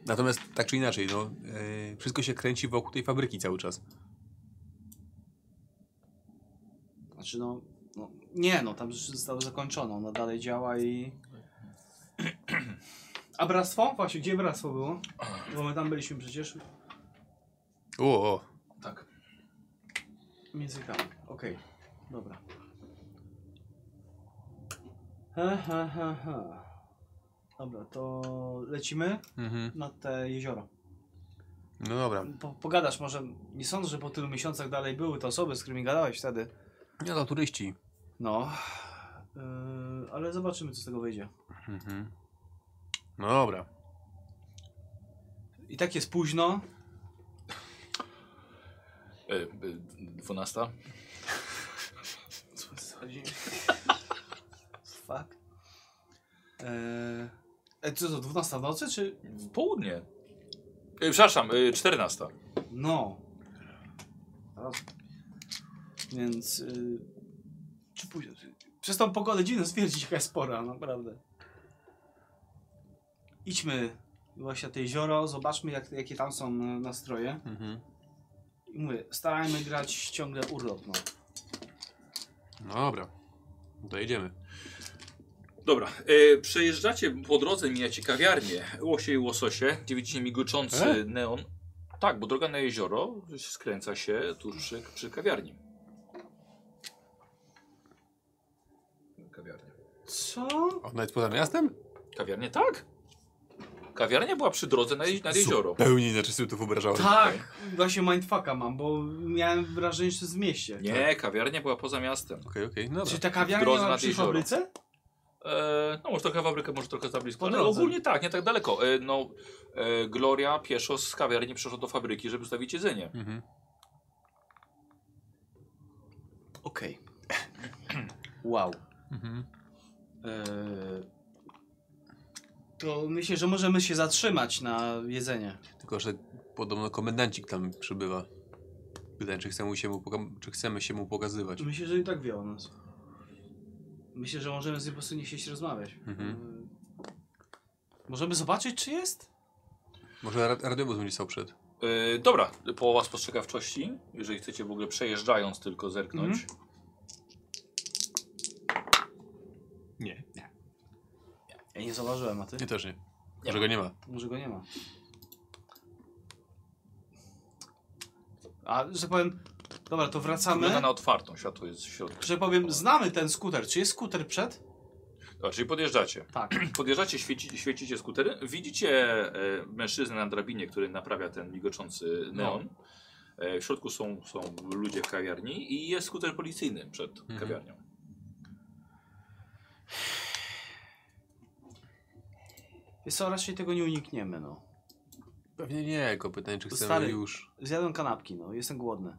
S2: Natomiast tak czy inaczej, no, yy, wszystko się kręci wokół tej fabryki cały czas.
S3: Znaczy no, no, nie no, tam już zostało zakończone, ona dalej działa i... <clears throat> A bractwo? Właśnie, gdzie bractwo było? Bo my tam byliśmy przecież.
S2: O, o.
S1: Tak.
S3: Między językami. Okej, dobra. Ha, ha, ha, ha. Dobra, to lecimy
S2: Mhm.
S3: na te jezioro.
S2: No dobra.
S3: Po, pogadasz może, nie sądzę, że po tylu miesiącach dalej były te osoby, z którymi gadałeś wtedy.
S2: Nie, to turyści.
S3: No, yy, ale zobaczymy co z tego wyjdzie.
S2: Mhm. No dobra.
S3: I tak jest późno.
S1: Y, y, 12.
S3: Co jest? <laughs> Fuck. Eee, e, co to, 12 w nocy, czy?
S1: W południe. Y, przepraszam, y, 14.
S3: No. Raz. Więc... Y, czy późno? Przez tą pogodę dziwno stwierdzić, jaka jest pora, naprawdę. Idźmy właśnie na te jezioro, zobaczmy jak, jakie tam są e, nastroje.
S2: Mhm.
S3: I mówię, starajmy grać ciągle urlop, no.
S2: No dobra. No To jedziemy.
S1: Dobra, y, przejeżdżacie po drodze, mijacie kawiarnię, łosie i łososie, gdzie widzicie migoczący
S2: E?
S1: neon. Tak, bo droga na jezioro skręca się tuż przy, przy kawiarni. Kawiarnia.
S3: Co?
S2: Ona jest poza miastem?
S1: Kawiarnia, tak. Kawiarnia była przy drodze na, je- nad jezioro.
S2: Zupełnie inaczej sobie to wyobrażałem.
S3: Tak! Właśnie mindfucka mam, bo miałem wrażenie, że to jest w mieście.
S1: Nie, kawiarnia była poza miastem.
S2: Okej, okej, no dobra.
S3: Czy ta kawiarnia
S1: drodze
S3: była
S1: nad
S3: przy
S1: jezioro.
S3: fabryce?
S1: E, no może trochę fabrykę, może trochę za blisko,
S3: Po
S1: ale
S3: drodze.
S1: ogólnie tak, nie tak daleko. E, no, e, Gloria pieszo z kawiarni przeszła do fabryki, żeby ustawić jedzenie.
S2: Mhm.
S3: Okej. <clears throat> wow.
S2: Mhm.
S3: Eee, to myślę, że możemy się zatrzymać na jedzenie.
S2: Tylko, że podobno komendancik tam przybywa. Pytanie, czy chcemy się mu, poka- czy chcemy się mu pokazywać.
S3: Myślę, że i tak wie o nas. Myślę, że możemy z nim po prostu nie chcieć rozmawiać.
S2: Mhm.
S3: Eee, możemy zobaczyć, czy jest?
S2: Może ra- radiowóz będzie stał przed.
S1: E, dobra, połowa spostrzegawczości, jeżeli chcecie w ogóle przejeżdżając tylko zerknąć.
S3: Mhm.
S2: Nie.
S3: Ja nie zauważyłem, a ty?
S2: Nie też nie.
S1: Nie
S2: Może go nie ma.
S3: Może go nie ma. A, że powiem, dobra, to wracamy.
S1: Wygląda na otwartą, światło jest w środku.
S3: Że powiem, znamy ten skuter. Czy jest skuter przed?
S1: Dobra, czyli podjeżdżacie.
S3: Tak. <clears throat>
S1: Podjeżdżacie, świeci, świecicie skutery. Widzicie e, mężczyznę na drabinie, który naprawia ten migoczący neon. E, w środku są, są ludzie w kawiarni i jest skuter policyjny przed
S2: Mhm.
S1: kawiarnią.
S3: Jest co, raczej tego nie unikniemy, no.
S2: Pewnie nie, tylko pytanie, czy chcemy
S3: Stary.
S2: już.
S3: Zjadłem kanapki, no. Jestem głodny.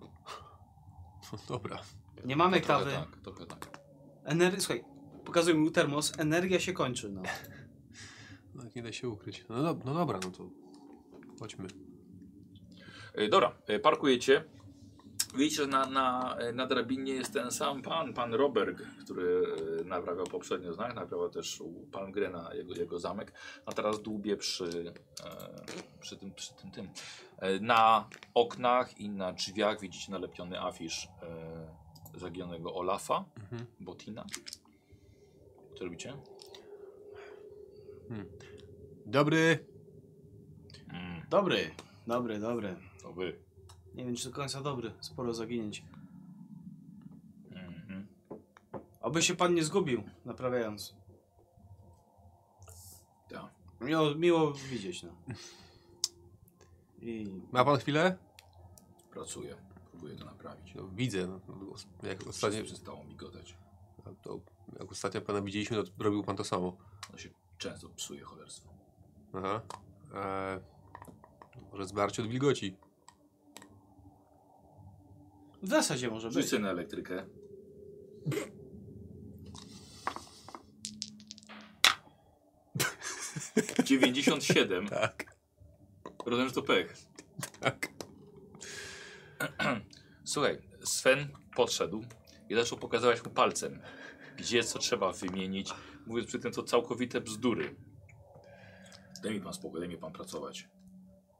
S2: No dobra.
S3: Nie mamy
S1: Trochę
S3: kawy.
S1: tak, trochę tak.
S3: Ener... Słuchaj, pokazuję mi termos. Energia się kończy, no. <laughs>
S2: No, nie da się ukryć. No, dob- no dobra, no to chodźmy.
S1: E, Dobra, e, parkujecie. Widzicie, że na, na, na drabinie jest ten sam pan, pan Roberg, który e, naprawiał poprzednio znak, naprawiał też u pan Grena jego, jego zamek, a teraz dłubie przy, e, przy tym, przy tym, tym. E, na oknach i na drzwiach widzicie nalepiony afisz zaginionego Olafa,
S2: Mhm.
S1: Botina. Co robicie?
S2: Dobry.
S1: Mm,
S3: Dobry. Dobry, dobry.
S1: to wy.
S3: Nie wiem, czy do końca dobry. Sporo zaginięć.
S1: Mhm.
S3: Oby się pan nie zgubił, naprawiając.
S1: Tak.
S3: Miło, miło widzieć, no. I...
S2: Ma pan chwilę?
S1: Pracuję, próbuję to naprawić.
S2: No, widzę. No, os- jak, ostatnio,
S1: Przestało migotać.
S2: to, jak ostatnio pana widzieliśmy, to robił pan to samo.
S1: No się Często psuje cholerstwo.
S2: Aha. E, może zbarcie od wilgoci.
S3: W zasadzie może być.
S1: sobie na elektrykę. <laughs> Dziewięćdziesiąt siedem.
S2: Tak.
S1: Rozumiem, że to pech.
S2: Tak. <clears throat>
S1: Słuchaj, Sven podszedł i zaczął pokazywać mu palcem, gdzie co trzeba wymienić, mówiąc przy tym to całkowite bzdury. Daj mi pan spokój, daj mi pan pracować.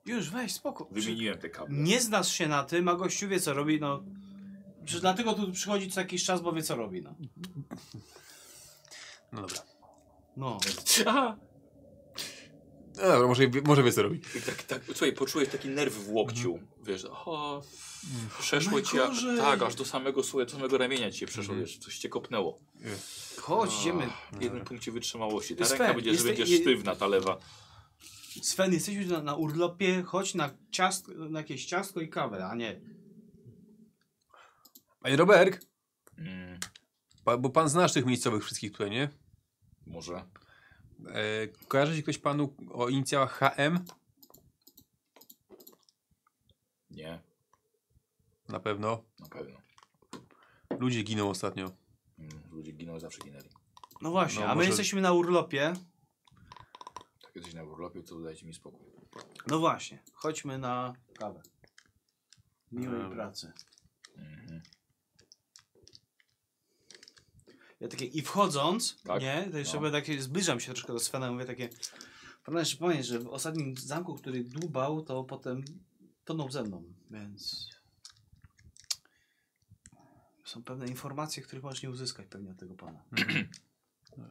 S3: Już weź, spoko.
S1: Wymieniłem te kable.
S3: Nie znasz się na tym, a gościu wie co robi, no. Przecież dlatego tu przychodzi co jakiś czas, bo wie co robi, no.
S2: No dobra.
S3: No.
S1: Aha! <laughs>
S2: No dobra, może, może wie co robi.
S1: I tak, tak, słuchaj, poczułeś taki nerw w łokciu. Wiesz, o, przeszło cię. Tak, aż do samego, słuchaj, do samego ramienia ci się przeszło, wiesz, coś cię kopnęło.
S3: Chodź, idziemy.
S1: W jednym punkcie wytrzymałości. Ta
S3: Sven,
S1: ręka będzie, że
S3: jeste-
S1: będzie sztywna, ta lewa.
S3: Sven, jesteśmy na, na urlopie, chodź na, ciast, na jakieś ciastko i kawę, a nie.
S2: Panie Robert,
S1: Mm,
S2: pa, bo pan znasz tych miejscowych wszystkich tutaj, nie?
S1: może.
S2: E, kojarzy się ktoś panu o inicjałach HM?
S1: Nie,
S2: Na pewno.
S1: na pewno.
S2: Ludzie giną ostatnio.
S1: Mm, ludzie giną, zawsze ginęli.
S3: No właśnie,
S2: No,
S3: a my
S2: może-
S3: jesteśmy na urlopie.
S1: Jesteś na urlopie, to dajcie mi spokój.
S3: No właśnie, chodźmy na kawę. Miłej pracy.
S1: Mhm.
S3: Ja takie, i wchodząc,
S1: Tak?
S3: nie, to jeszcze
S1: No.
S3: będę takie, zbliżam się troszkę do Svena, mówię takie, jeszcze powiedzieć, że w ostatnim zamku, który dłubał, to potem tonął ze mną, więc są pewne informacje, których możesz nie uzyskać pewnie od tego pana.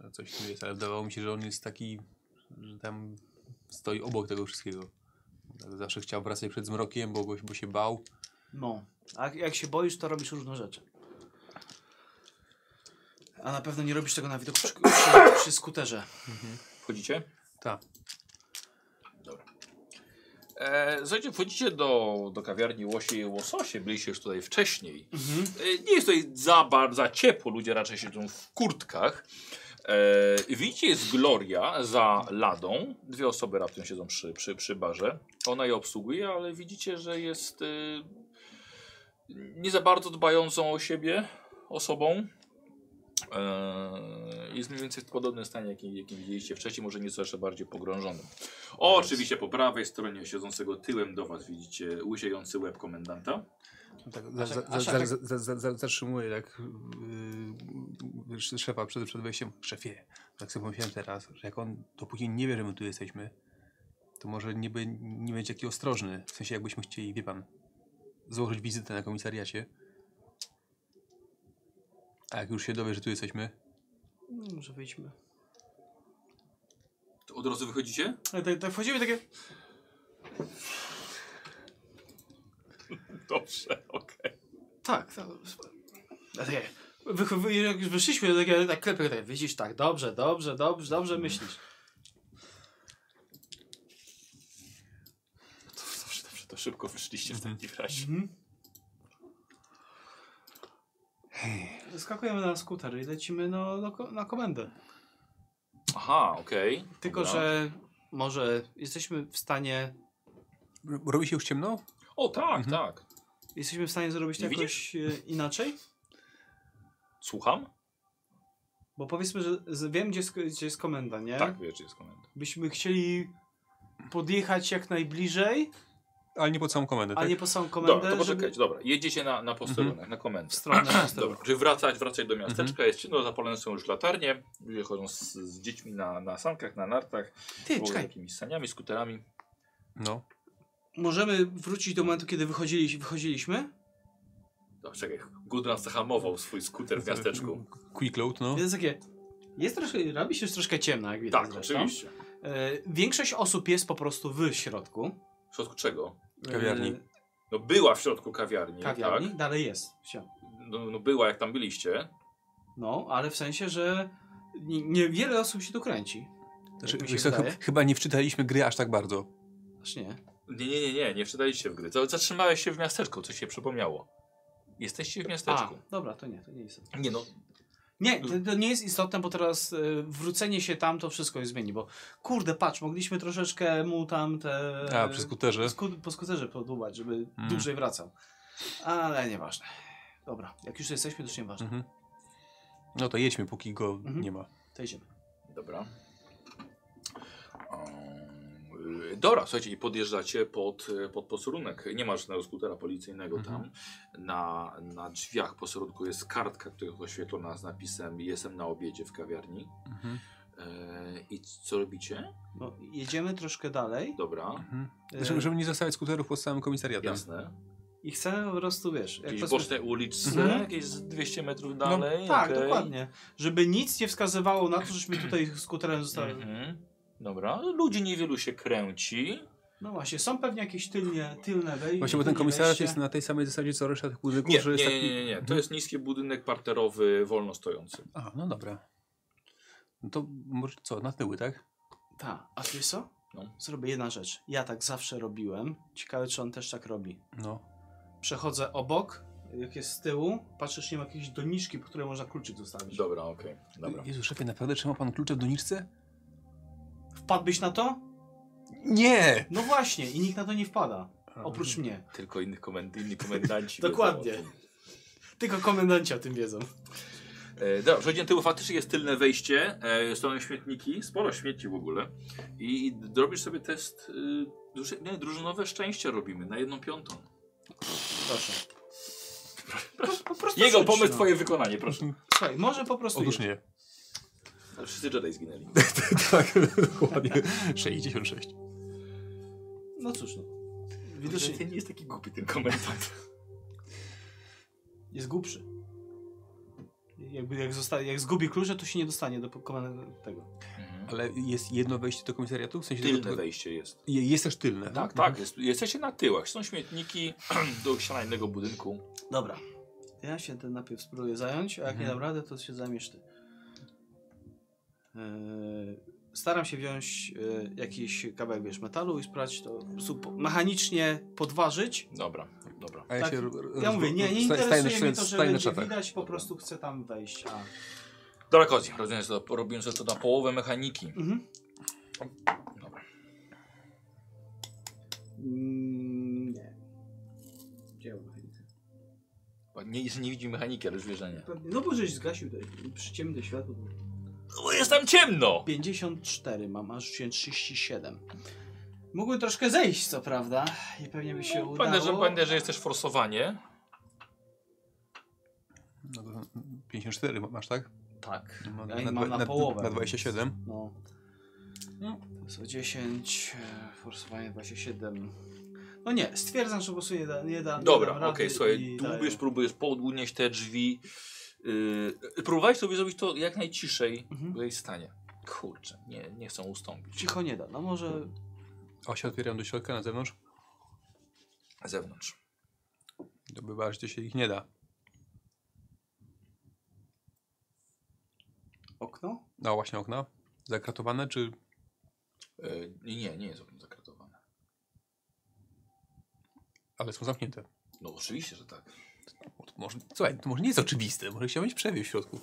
S2: E, Coś tu jest, ale wydawało mi się, że on jest taki, że tam stoi obok tego wszystkiego. Tak Zawsze chciał wracać przed zmrokiem, bo, bo się bał.
S3: No, a jak- się boisz, to robisz różne rzeczy. A na pewno nie robisz tego na widok przy, przy, przy skuterze.
S1: Wchodzicie?
S2: Tak.
S1: Dobra. E, słuchajcie, wchodzicie do, do kawiarni Łosie i Łososie. Byliście już tutaj wcześniej. E, nie jest tutaj za bardzo ciepło, ludzie raczej siedzą w kurtkach. E, widzicie, jest Gloria za ladą. Dwie osoby raptem siedzą przy, przy, przy barze. Ona je obsługuje, ale widzicie, że jest e, nie za bardzo dbającą o siebie osobą. E, jest mniej więcej w podobnym stanie, jakim, jakim widzieliście wcześniej, może nieco jeszcze bardziej pogrążonym. O, oczywiście po prawej stronie siedzącego tyłem do was widzicie łysiejący łeb komendanta.
S2: Tak,
S3: A
S2: za,
S3: szef-
S2: za,
S3: a
S2: za,
S3: szefek-
S2: za, za, za, za, zatrzymuję tak yy, szefa przed, przed wejściem. Szefie, tak sobie pomyślałem teraz, że jak on dopóki nie wie, że my tu jesteśmy, to może nie, by, nie będzie taki ostrożny. W sensie jakbyśmy chcieli, wie pan, złożyć wizytę na komisariacie. A jak już się dowie, że tu jesteśmy,
S3: No, może wyjdźmy.
S1: To od razu wychodzicie?
S3: Ale tak, tak wchodzimy takie, <laughs>
S1: Dobrze, okej.
S3: tak, tak. A takie, wy, wy, jak już wyszliśmy, to takie, tak klepę, tak, widzisz, tak, dobrze, dobrze, dobrze, dobrze myślisz.
S1: To, dobrze, dobrze, to szybko wyszliście w takim razie.
S3: Mhm. Skakujemy na skuter i lecimy no, na, ko- na komendę.
S1: Aha, okej.
S3: Tylko,
S1: Dobra.
S3: że może jesteśmy w stanie,
S2: robi się już ciemno?
S1: O, tak,
S2: Mhm.
S1: tak.
S3: jesteśmy w stanie zrobić to jakoś e, inaczej?
S1: Słucham?
S3: Bo powiedzmy, że z, wiem, gdzie jest, gdzie jest komenda, nie?
S1: Tak, wiesz, gdzie jest komenda.
S3: Byśmy chcieli podjechać jak najbliżej,
S2: Ale nie pod samą komendę,
S3: a
S2: tak?
S3: nie po samą komendę,
S1: Dobra, to
S3: żeby
S1: poczekajcie, dobra. Jedziecie na, na posterunek, na komendę.
S3: w stronę
S1: Dobra, czyli wracać, wracać do miasteczka, jest ciemno, zapalone są już latarnie, ludzie chodzą z, z dziećmi na, na sankach, na nartach,
S3: Ty,
S1: z
S3: czekaj,
S1: jakimiś saniami, skuterami.
S2: No.
S3: możemy wrócić do momentu, kiedy wychodzili, wychodziliśmy?
S1: No, czekaj, Gudran zahamował swój skuter w miasteczku. <laughs>
S2: Quick load, no.
S3: Jest takie, jest troszkę, robi się już troszkę ciemno, jak widać
S1: Tak,
S3: zresztą.
S1: oczywiście.
S3: E, większość osób jest po prostu w środku.
S1: W środku czego?
S2: Kawiarni.
S3: E,
S1: No była w środku kawiarni,
S3: kawiarni,
S1: tak?
S3: dalej jest.
S1: No, no była jak tam byliście.
S3: No, ale w sensie, że nie- niewiele osób się tu kręci.
S2: Znaczy,
S3: mi się
S2: co, ch- chyba nie wczytaliśmy gry aż tak bardzo.
S3: Aż nie.
S1: Nie, nie, nie, nie, nie wczytaliście w gry. Zatrzymałeś się w miasteczku, coś się przypomniało. Jesteście w
S3: A,
S1: miasteczku.
S3: dobra, to nie, to nie jest.
S1: Nie no,
S3: Nie, to, to nie jest istotne, bo teraz y, wrócenie się tam to wszystko jest zmieni, bo kurde, patrz, mogliśmy troszeczkę mu tam te...
S2: A, przy skuterze.
S3: Sku, po skuterze podłubać, żeby
S2: Mm.
S3: dłużej wracał. Ale nieważne. Dobra, jak już jesteśmy, to już nieważne.
S2: Mhm. No to jedźmy, póki go
S3: Mhm.
S2: nie ma.
S3: To idziemy.
S1: Dobra. Dobra, słuchajcie, i podjeżdżacie pod, pod posterunek. Nie ma żadnego skutera policyjnego
S2: Mhm.
S1: tam. Na, na drzwiach posterunku jest kartka, która jest oświetlona z napisem Jestem na obiedzie w kawiarni.
S2: Mhm.
S1: E, I co robicie?
S3: No, jedziemy troszkę dalej
S1: Dobra,
S2: Mhm. Żeby, żeby nie zostawiać skuterów pod samym komisariatem.
S1: jasne.
S3: i chcemy po prostu, wiesz... Jak
S1: Jakieś
S3: to
S1: boczne uliczce,
S3: Mhm.
S1: jakieś z 200 metrów
S2: No,
S1: dalej.
S3: Tak,
S1: okej.
S3: dokładnie. Żeby nic nie wskazywało na to, żeśmy tutaj skuterem zostali.
S1: Mhm. Dobra, ludzi niewielu się kręci.
S3: No właśnie, są pewnie jakieś tylnie, tylne wejście.
S2: Właśnie, bo ten komisariat jest na tej samej zasadzie co reszta tych budynków,
S1: Nie,
S2: że
S1: nie,
S2: jest
S1: nie,
S2: taki...
S1: nie, nie. To
S2: Mhm.
S1: jest niski budynek parterowy, wolno stojący.
S2: A, no dobra. No to może co, na tyły, tak?
S3: Tak, a wiesz co?
S1: No.
S3: Zrobię jedna rzecz. Ja tak zawsze robiłem. Ciekawe, czy on też tak robi.
S2: No.
S3: Przechodzę obok, jak jest z tyłu, patrzę, czy nie ma jakiejś doniczki, po której można kluczyk zostawić.
S1: Dobra, okej. Dobra.
S2: Jezu, szefie, naprawdę trzyma pan klucze w doniczce?
S3: Wpadłbyś na to?
S2: Nie!
S3: No właśnie, i nikt na to nie wpada. Oprócz mnie.
S1: Tylko innych komend inni komendanci.
S3: Dokładnie. Tylko komendanci o tym wiedzą.
S1: E, dobra, przechodzimy tyłu, faktycznie jest tylne wejście, e, stoją śmietniki, sporo śmieci w ogóle. I, i robisz sobie test, y, druży, nie, drużynowe szczęście robimy na jedną piątą.
S3: Proszę. Po, po prostu
S1: Jego
S3: rzuć,
S1: pomysł,
S3: no.
S1: twoje wykonanie, proszę.
S3: Słuchaj, może po prostu
S2: Otóż nie.
S1: Ale wszyscy Jedi zginęli. <laughs>
S2: tak, dokładnie. 66.
S3: No cóż, no.
S1: Widocznie nie jest taki głupi ten komendant.
S3: jest głupszy. Jakby jak, zosta- jak zgubi klucze, to się nie dostanie do komendy tego.
S2: Ale jest jedno wejście do komisariatu? W sensie
S1: Tylne
S2: tego-
S1: wejście jest.
S2: Je- Jest też tylne.
S1: Tak, tak, jest, jesteście na tyłach. Są śmietniki <clears throat> do ściana innego budynku.
S3: Dobra. Ja się ten najpierw spróbuję zająć, a jak nie
S2: Mhm.
S3: dam radę, to się zajmiesz ty. Eee, staram się wziąć e, jakiś kawałek, wiesz, metalu i sprawdzić to, po mechanicznie podważyć.
S1: Dobra, dobra.
S2: A ja
S3: Tak,
S2: się...
S3: Ja mówię, nie, nie interesuje
S2: staję na-
S3: mnie to, że będzie widać, po prostu chcę tam wejść. A...
S1: Dobra, Kozi, robiłem sobie, to, robiłem sobie to na połowę mechaniki.
S3: Mhm.
S1: Dobra.
S3: Mm, nie. Gdzie on?
S1: Nie, nie widzi mechaniki, ale już wie, że nie.
S3: No bo żeś zgasił te przyciemne światło.
S1: Bo jest tam ciemno!
S3: 54 mam, a rzuciłem 37. Mógłbym troszkę zejść, co prawda, i pewnie by się
S1: No,
S3: udało.
S1: Pamiętaj, że, pamiętaj, że jest też forsowanie.
S2: No to 54 masz, tak?
S3: Tak,
S2: No,
S3: ja mam na, połowę.
S2: Na 27.
S3: No. To jest o 10, e, forsowanie 27. No nie, stwierdzam, że po prostu nie da, nie da nie
S1: Dobra, okej,
S3: rady
S1: słuchaj,
S3: daję.
S1: próbujesz podłunieść te drzwi. Yy, próbowałeś sobie zrobić to jak najciszej
S3: Mhm.
S1: w jej stanie. Kurczę, nie, nie chcą ustąpić.
S3: Cicho nie da, no może...
S2: O, się otwieram do środka na zewnątrz.
S1: Na zewnątrz.
S2: Dobywa, że się ich nie da.
S3: Okno?
S2: No właśnie okna. Zakratowane, czy...
S1: Yy, nie, nie jest okno zakratowane.
S2: Ale są zamknięte.
S1: No oczywiście, że tak.
S2: Może, słuchaj, to może nie jest oczywiste. Może chciał mieć przewiew w środku.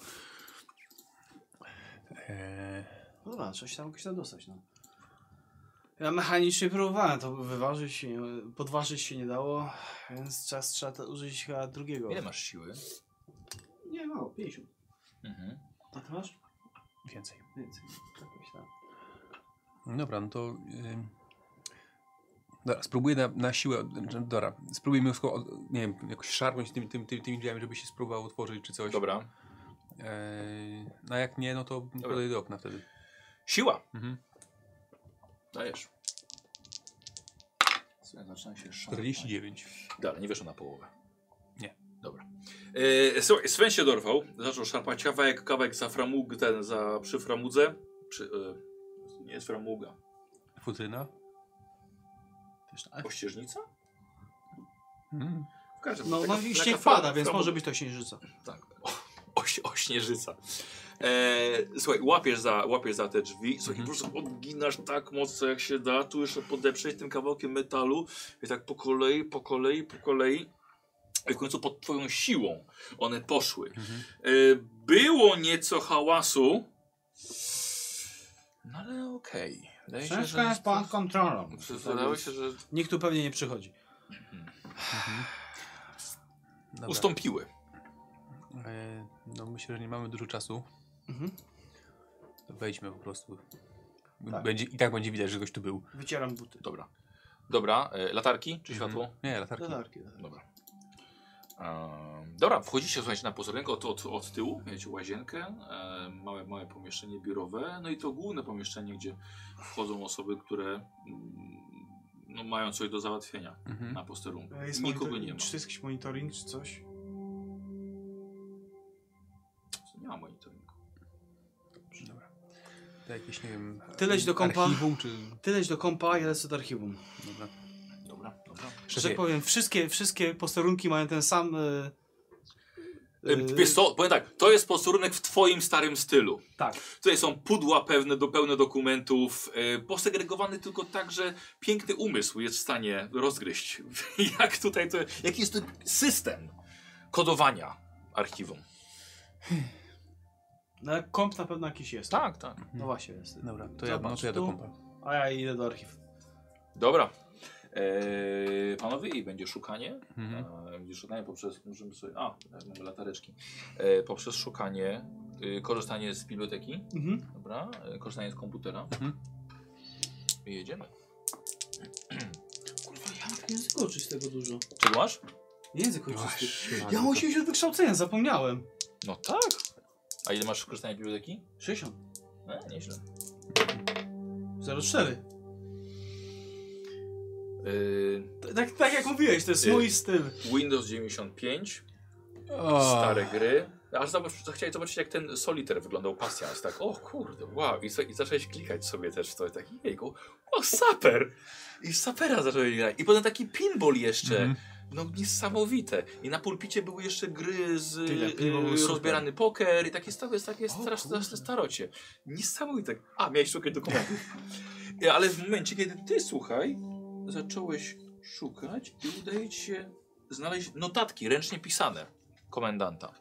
S2: Eee,
S3: No dobra, coś tam jakoś tam dostać, no. Ja mechanicznie próbowałem to wyważyć, się podważyć się nie dało, więc czas trzeba to użyć chyba drugiego.
S1: Ile masz siły?
S3: Nie, mało, 50.
S1: Mhm.
S3: A ty masz?
S2: więcej.
S3: Więcej. Jakoś tam.
S2: Dobra, no to... Yy... Dobra, spróbuję na, na siłę... Dobra, spróbujmy wszystko, nie wiem, jakoś szarpnąć tymi, tymi, tymi, tymi drzwiami, żeby się spróbował otworzyć, czy coś.
S1: Dobra.
S2: Eee, no jak nie, no to podejdę do okna wtedy.
S1: Siła!
S2: Mhm.
S1: Dajesz. Słuchaj, zaczyna się szarpać.
S2: 49.
S1: Dalej, nie wyszło na połowę.
S2: Nie.
S1: Dobra. E, słuchaj, Sven się dorwał, zaczął szarpać kawałek, kawałek za framug, ten za przy framudze. Przy, e, nie jest framuga.
S2: Futryna.
S1: Ościeżnica?
S2: Mhm.
S1: W każdym
S3: No,
S1: taka-
S3: no i śnieg pada, więc może być to śnieżyca.
S1: Tak. O, oś, ośnieżyca. E, słuchaj, łapiesz za, łapiesz za te drzwi, słuchaj,
S2: Mhm.
S1: po prostu odginasz tak mocno jak się da, tu jeszcze podeprzeć tym kawałkiem metalu i tak po kolei, po kolei, po kolei. I w końcu pod twoją siłą one poszły.
S2: Mhm.
S1: E, było nieco hałasu. No ale okej. Wydaje się, że-
S3: jest pod kontrolą.
S1: Wydawało się, że
S3: Nikt tu pewnie nie przychodzi.
S2: Dobra.
S1: ustąpiły.
S2: E, no myślę, że nie mamy dużo czasu.
S3: Mhm.
S2: To wejdźmy po prostu.
S3: Tak.
S2: Będzie, I tak będzie widać, że ktoś tu był.
S3: Wycieram buty.
S1: Dobra. Dobra, e, latarki czy
S2: Mhm.
S1: światło?
S2: Nie, latarki.
S1: Dobra. Dobra, wchodzicie słuchajcie, na posterunek od, od, od tyłu, miecie łazienkę, e, małe, małe pomieszczenie biurowe, no i to główne pomieszczenie, gdzie wchodzą osoby, które mm, no, mają coś do załatwienia
S2: Mhm.
S1: na posterunku.
S3: A jest
S1: Nikogo
S3: monitor-
S1: nie ma.
S3: Czy to jest jakiś monitoring, czy coś?
S1: Nie ma monitoringu.
S2: Dobra. To jakieś, nie wiem...
S3: Ty leć do kompa.
S2: Archiwum, czy...
S3: Ty leć do kompa, ja lecę do archiwum.
S2: Dobra.
S1: Dobra, dobra.
S3: Że tak powiem, wszystkie, wszystkie posterunki mają ten sam... E,
S1: Wiesz co, powiem tak, to jest posterunek w twoim starym stylu.
S3: Tak.
S1: Tutaj są pudła pewne, do, pełne dokumentów, e, posegregowany tylko tak, że piękny umysł jest w stanie rozgryźć. <laughs> Jak tutaj to, jaki jest to system kodowania archiwum.
S3: No ale komp na pewno jakiś jest.
S1: Tak, tak.
S3: No właśnie jest.
S2: Dobra, to ja, no to ja do kompa.
S3: A ja idę do archiwum.
S1: Dobra. E, panowie, i będzie szukanie.
S2: Mhm.
S1: E, będzie szukanie poprzez, możemy sobie, a, mamy latareczki. E, poprzez szukanie, e, korzystanie z biblioteki,
S3: Mhm.
S1: dobra, e, korzystanie z komputera.
S2: Mhm.
S1: I jedziemy.
S3: Kurwa, ja mam język czystego dużo.
S1: Czego masz?
S3: Język
S2: Oj,
S3: czysty.
S2: szlak.
S3: Ja mam 80 wykształcenia, zapomniałem.
S1: No tak. A ile masz korzystania z biblioteki?
S3: 60.
S1: E, nieźle.
S3: 04.
S1: Yy,
S3: Tak, tak jak mówiłeś, to jest
S1: Y-
S3: mój styl.
S1: Windows 95,
S2: O,
S1: stare gry. Aż zobacz, chciałeś zobaczyć jak ten Solitaire wyglądał pasjans, tak, o kurde, wow, i, za- i zacząłeś klikać sobie też w to, tak, jejku, o saper! I sapera zacząłeś grać. I potem taki pinball jeszcze,
S2: Mhm.
S1: no niesamowite. I na pulpicie były jeszcze gry z y, rozbierany poker i takie, stare, takie straszne, starocie. Niesamowite. A, miałeś szukać dokumentów. <laughs> Ale w momencie, kiedy ty, słuchaj, zacząłeś szukać i udaje ci się znaleźć notatki ręcznie pisane komendanta.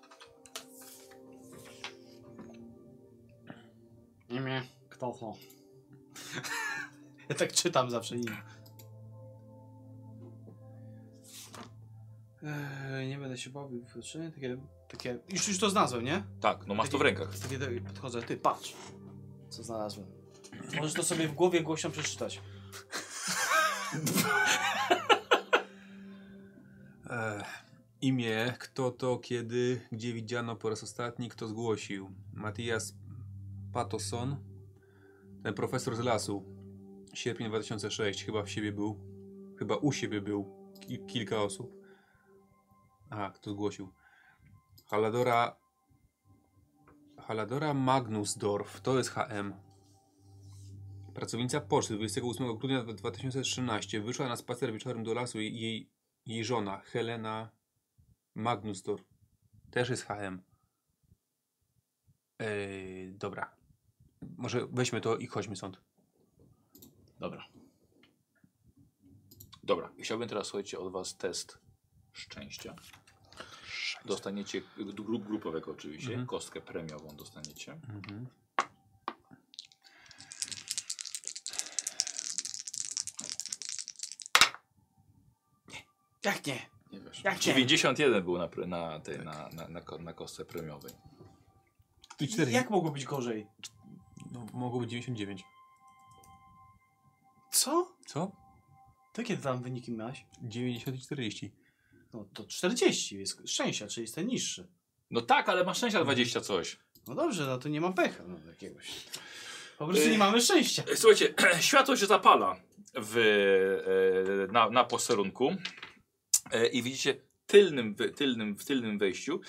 S3: Imię. Kto to? ja tak czytam zawsze imię. Eee, nie będę się bawił w. Takie, takie... Już, już to znalazłem, nie?
S1: Tak, no masz to w rękach.
S3: Takie, takie podchodzę. Ty, patrz. Co znalazłem. Możesz to sobie w głowie głośno przeczytać. <laughs>
S2: Imię, kto to, kiedy, gdzie widziano po raz ostatni, kto zgłosił. Matthias Patosson, ten profesor z lasu. Sierpień 2006, chyba w siebie był, chyba u siebie był ki kilka osób. A, kto zgłosił? Haladora Haladora Magnusdorf, to jest HM. Pracownica poczty 28 grudnia 2013 wyszła na spacer wieczorem do lasu i jej, jej żona Helena Magnusdorf też jest HM. Ej, dobra. Może weźmy to i chodźmy stąd.
S3: Dobra.
S1: Dobra, chciałbym teraz, słuchajcie, od was test szczęścia. Dostaniecie, grup, grupowego oczywiście,
S2: Mhm.
S1: kostkę premiową dostaniecie.
S2: Mhm.
S3: Jak nie?
S1: Nie wiesz.
S3: Jak nie?
S1: 91 był na, pre- na, tej, na, na, na, ko- na kostce premiowej.
S2: Tu cztery.
S3: Jak mogło być gorzej?
S2: No, mogło być 99.
S3: Co?
S2: Co?
S3: To kiedy tam wyniki miałeś?
S2: 90 i 40.
S3: No to 40 jest szczęścia, czyli jest ten niższy.
S1: No tak, ale masz szczęścia 20 coś.
S3: No dobrze, no to nie mam pecha no, jakiegoś. Po prostu
S1: Y-
S3: nie mamy szczęścia.
S1: Słuchajcie, <clears throat> światło się zapala w, e, na, na posterunku i widzicie tylnym, tylnym, w tylnym wejściu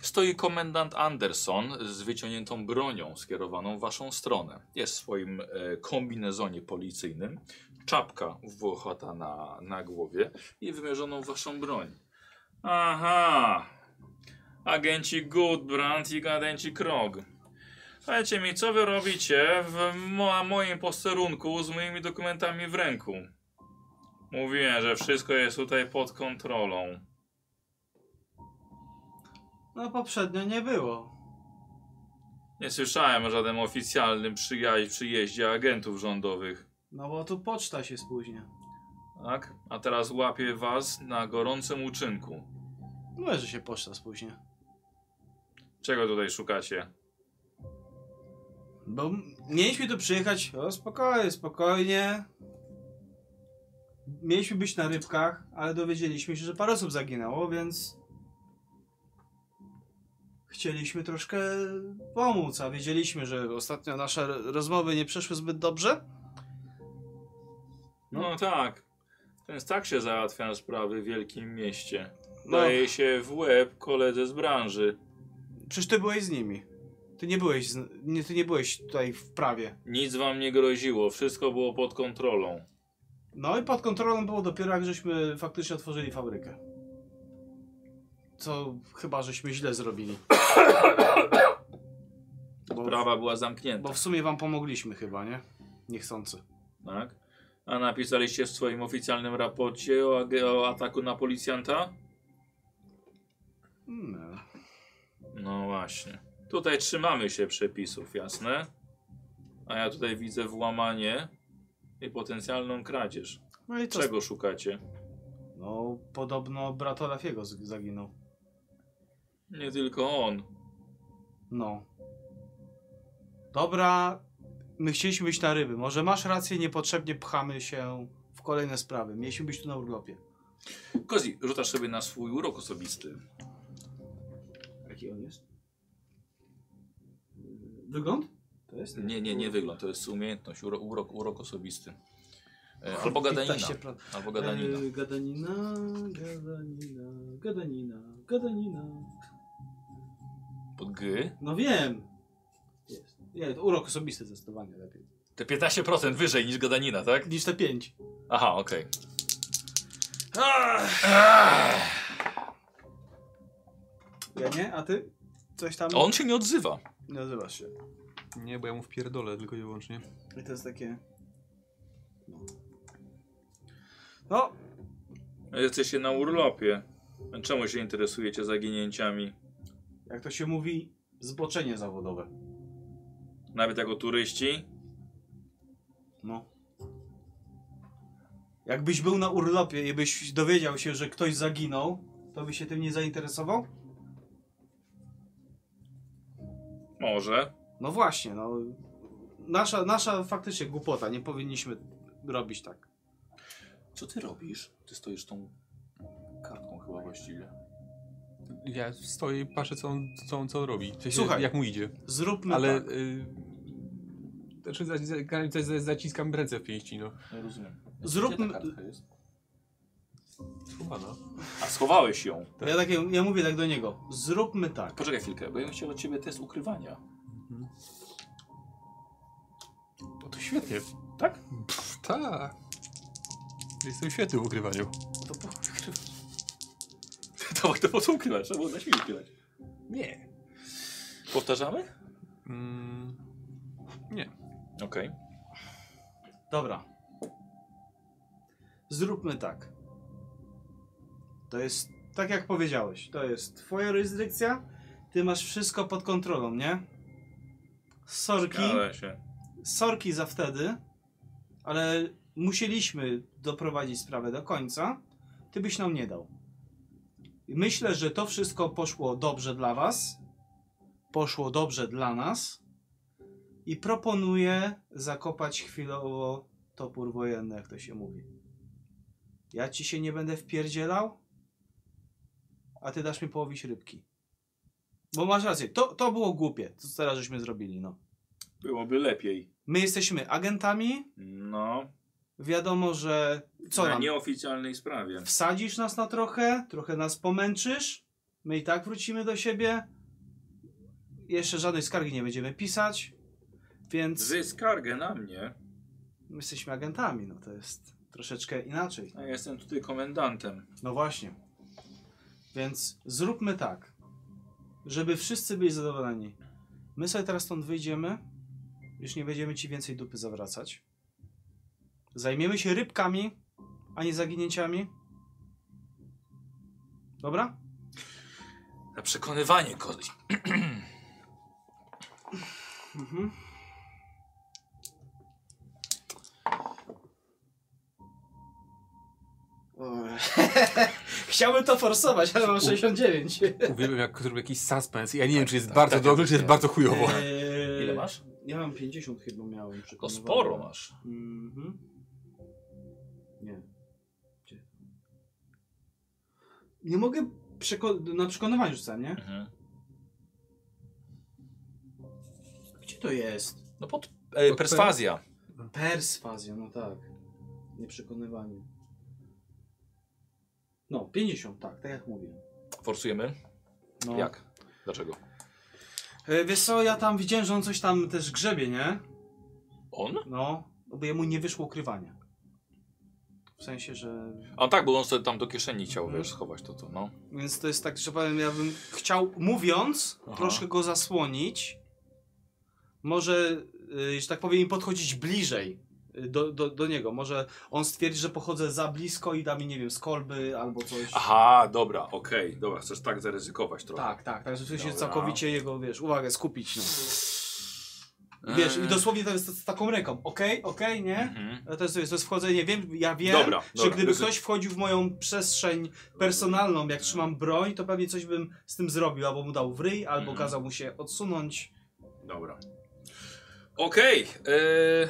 S1: stoi komendant Anderson z wyciągniętą bronią skierowaną w waszą stronę. Jest w swoim e, kombinezonie policyjnym, czapka włochata na, na głowie i wymierzoną w waszą broń. Aha, agenci Goodbrand i agenci Krog. Powiedzcie mi, co wy robicie w mo moim posterunku z moimi dokumentami w ręku? Mówiłem, że wszystko jest tutaj pod kontrolą.
S3: No poprzednio nie było.
S1: Nie słyszałem o żadnym oficjalnym przyja- przyjeździe agentów rządowych.
S3: No bo tu poczta się spóźnia.
S1: Tak? A teraz łapię was na gorącym uczynku.
S3: No że się poczta spóźnia.
S1: Czego tutaj szukacie?
S3: Bo m- mieliśmy tu przyjechać, o spokojnie, spokojnie. Mieliśmy być na rybkach, ale dowiedzieliśmy się, że parę osób zaginęło, więc chcieliśmy troszkę pomóc, a wiedzieliśmy, że ostatnio nasze rozmowy nie przeszły zbyt dobrze.
S1: No, tak. Więc tak się załatwia sprawy w wielkim mieście.
S3: No.
S1: Daje się w łeb koledze z branży.
S3: Przecież ty byłeś z nimi. Ty nie byłeś, z, nie, ty nie byłeś tutaj w prawie.
S1: Nic wam nie groziło, wszystko było pod kontrolą.
S3: No i pod kontrolą było dopiero jak żeśmy faktycznie otworzyli fabrykę. Co chyba żeśmy źle zrobili. <coughs> Bo,
S1: Sprawa była zamknięta,
S3: bo w sumie wam pomogliśmy chyba, nie? Niechcący.
S1: tak? A napisaliście w swoim oficjalnym raporcie o, o ataku na policjanta?
S3: No.
S1: No właśnie. Tutaj trzymamy się przepisów, jasne? A ja tutaj widzę włamanie i potencjalną kradzież.
S3: no i co?
S1: Czego szukacie?
S3: No podobno brat Olafiego zaginął.
S1: Nie tylko on.
S3: No. Dobra, my chcieliśmy być na ryby. Może masz rację, niepotrzebnie pchamy się w kolejne sprawy. Mieliśmy być tu na urlopie.
S1: Kozi, rzucasz sobie na swój urok osobisty.
S3: Jaki on jest? Wygląd? To jest?
S1: Nie, nie, nie wygląd, to jest umiejętność, urok, urok, urok osobisty. E, albo gadanina.
S3: 15%.
S1: Albo gadanina.
S3: Eee, gadanina, gadanina, gadanina, gadanina.
S1: Pod G.
S3: No wiem. Jest. Nie, to urok osobisty zdecydowanie lepiej.
S1: Te 15% wyżej niż gadanina, tak?
S3: Niż te 5.
S1: Aha, okej.
S3: Ja nie, a ty? Coś tam?
S1: On się nie odzywa.
S3: Nie nazywasz się.
S2: Nie, bo ja mu wpierdolę tylko i wyłącznie.
S3: I to jest takie... No. No,
S1: Jesteście na urlopie. Czemu się interesujecie zaginięciami?
S3: jak to się mówi, zboczenie zawodowe.
S1: Nawet jako turyści?
S3: No. Jakbyś był na urlopie i byś dowiedział się, że ktoś zaginął, to byś się tym nie zainteresował?
S1: Może.
S3: No właśnie, no. Nasza, nasza faktycznie głupota, nie powinniśmy robić tak.
S1: Co ty robisz? Ty stoisz tą kartką chyba właściwie.
S2: Ja stoję i patrzę, co on, co on, co on robi. Sensie,
S3: Słuchaj.
S2: Jak mu idzie.
S3: Zróbmy
S2: Ale...
S3: tak.
S2: Y, znaczy, za, za, za, za, zaciskam ręce w pięści, no.
S1: Nie rozumiem.
S3: Zróbmy-?
S2: Schowana.
S1: A schowałeś ją.
S3: Ja, takie, ja mówię tak do niego. Zróbmy tak.
S1: Poczekaj chwilkę, bo ja bym chciał od ciebie test ukrywania.
S2: No to świetnie.
S1: Tak?
S2: Pff, tak. Jestem świetny w ukrywaniu.
S3: To po... <laughs>
S1: To, to po co ukrywać? Trzeba było na siebie ukrywać.
S2: Nie.
S1: Powtarzamy?
S2: Mm, nie.
S1: Okej.
S3: Dobra. Zróbmy tak. To jest, tak jak powiedziałeś, to jest twoja restrykcja, ty masz wszystko pod kontrolą, nie? Sorki, sorki za wtedy, ale musieliśmy doprowadzić sprawę do końca, ty byś nam nie dał. Myślę, że to wszystko poszło dobrze dla was, poszło dobrze dla nas i proponuję zakopać chwilowo topór wojenny, jak to się mówi. Ja ci się nie będę wpierdzielał, a ty dasz mi połowić rybki. Bo masz rację, to, to było głupie, co teraz żeśmy zrobili, no.
S1: Byłoby lepiej.
S3: My jesteśmy agentami,
S1: No.
S3: wiadomo, że co
S1: na
S3: nam,
S1: nieoficjalnej sprawie.
S3: wsadzisz nas na trochę, trochę nas pomęczysz, my i tak wrócimy do siebie, jeszcze żadnej skargi nie będziemy pisać, więc
S1: Zy skargę na mnie.
S3: my jesteśmy agentami, no to jest troszeczkę inaczej.
S1: A ja jestem tutaj komendantem.
S3: No właśnie. Więc zróbmy tak, żeby wszyscy byli zadowoleni. My sobie teraz stąd wyjdziemy, już nie będziemy ci więcej dupy zawracać. Zajmiemy się rybkami, a nie zaginięciami. Dobra?
S1: Na przekonywanie kogoś. <clears throat>
S3: Mhm. <laughs> Chciałbym to forsować, ale mam 69.
S2: Uwielbiam jak zrobię jakiś suspens. Ja nie wiem, czy jest bardzo dobrze, czy jest bardzo chujowo.
S3: Eee,
S1: Ile masz?
S3: Ja mam 50 chyba miałem.
S1: To
S3: przekonywania.
S1: sporo masz.
S3: Mhm. Nie. Gdzie? Nie mogę przeko- na przekonywaniu rzucam, nie?
S1: Mhm.
S3: Gdzie to jest?
S1: No pod... E,
S2: Pod
S1: perswazja.
S3: Perswazja, no tak. Nie przekonywanie. No, 50, tak, tak jak mówiłem.
S1: Forsujemy?
S3: No.
S1: Jak? Dlaczego?
S3: E, Wiesz co, ja tam widziałem, że on coś tam też grzebie, nie?
S1: On?
S3: No, bo jemu nie wyszło ukrywanie. W sensie, że...
S1: A tak, bo on sobie tam do kieszeni chciał, wiesz, schować to, to, no.
S3: Więc to jest tak, że powiem, ja bym chciał, mówiąc,
S1: Aha.
S3: troszkę go zasłonić. Może, y, że tak powiem, podchodzić bliżej do, do, do niego. Może on stwierdzi, że pochodzę za blisko i da mi, nie wiem, z kolby albo coś.
S1: Aha, dobra, okej, dobra, chcesz tak zaryzykować trochę.
S3: Tak, tak, tak, żeby się
S1: Dobra.
S3: całkowicie jego, wiesz, uwagę skupić, no. Wiesz, i
S1: Eee.
S3: dosłownie to jest z taką ręką, okej, okej, nie?
S1: Mhm.
S3: To jest, to jest, to jest wchodzenie, wiem, ja wiem,
S1: Dobra,
S3: że
S1: dobra,
S3: gdyby ktoś wchodził w moją przestrzeń personalną, jak trzymam broń, to pewnie coś bym z tym zrobił, albo mu dał w ryj, albo
S1: Mhm.
S3: kazał mu się odsunąć.
S1: Dobra. Okej. eee.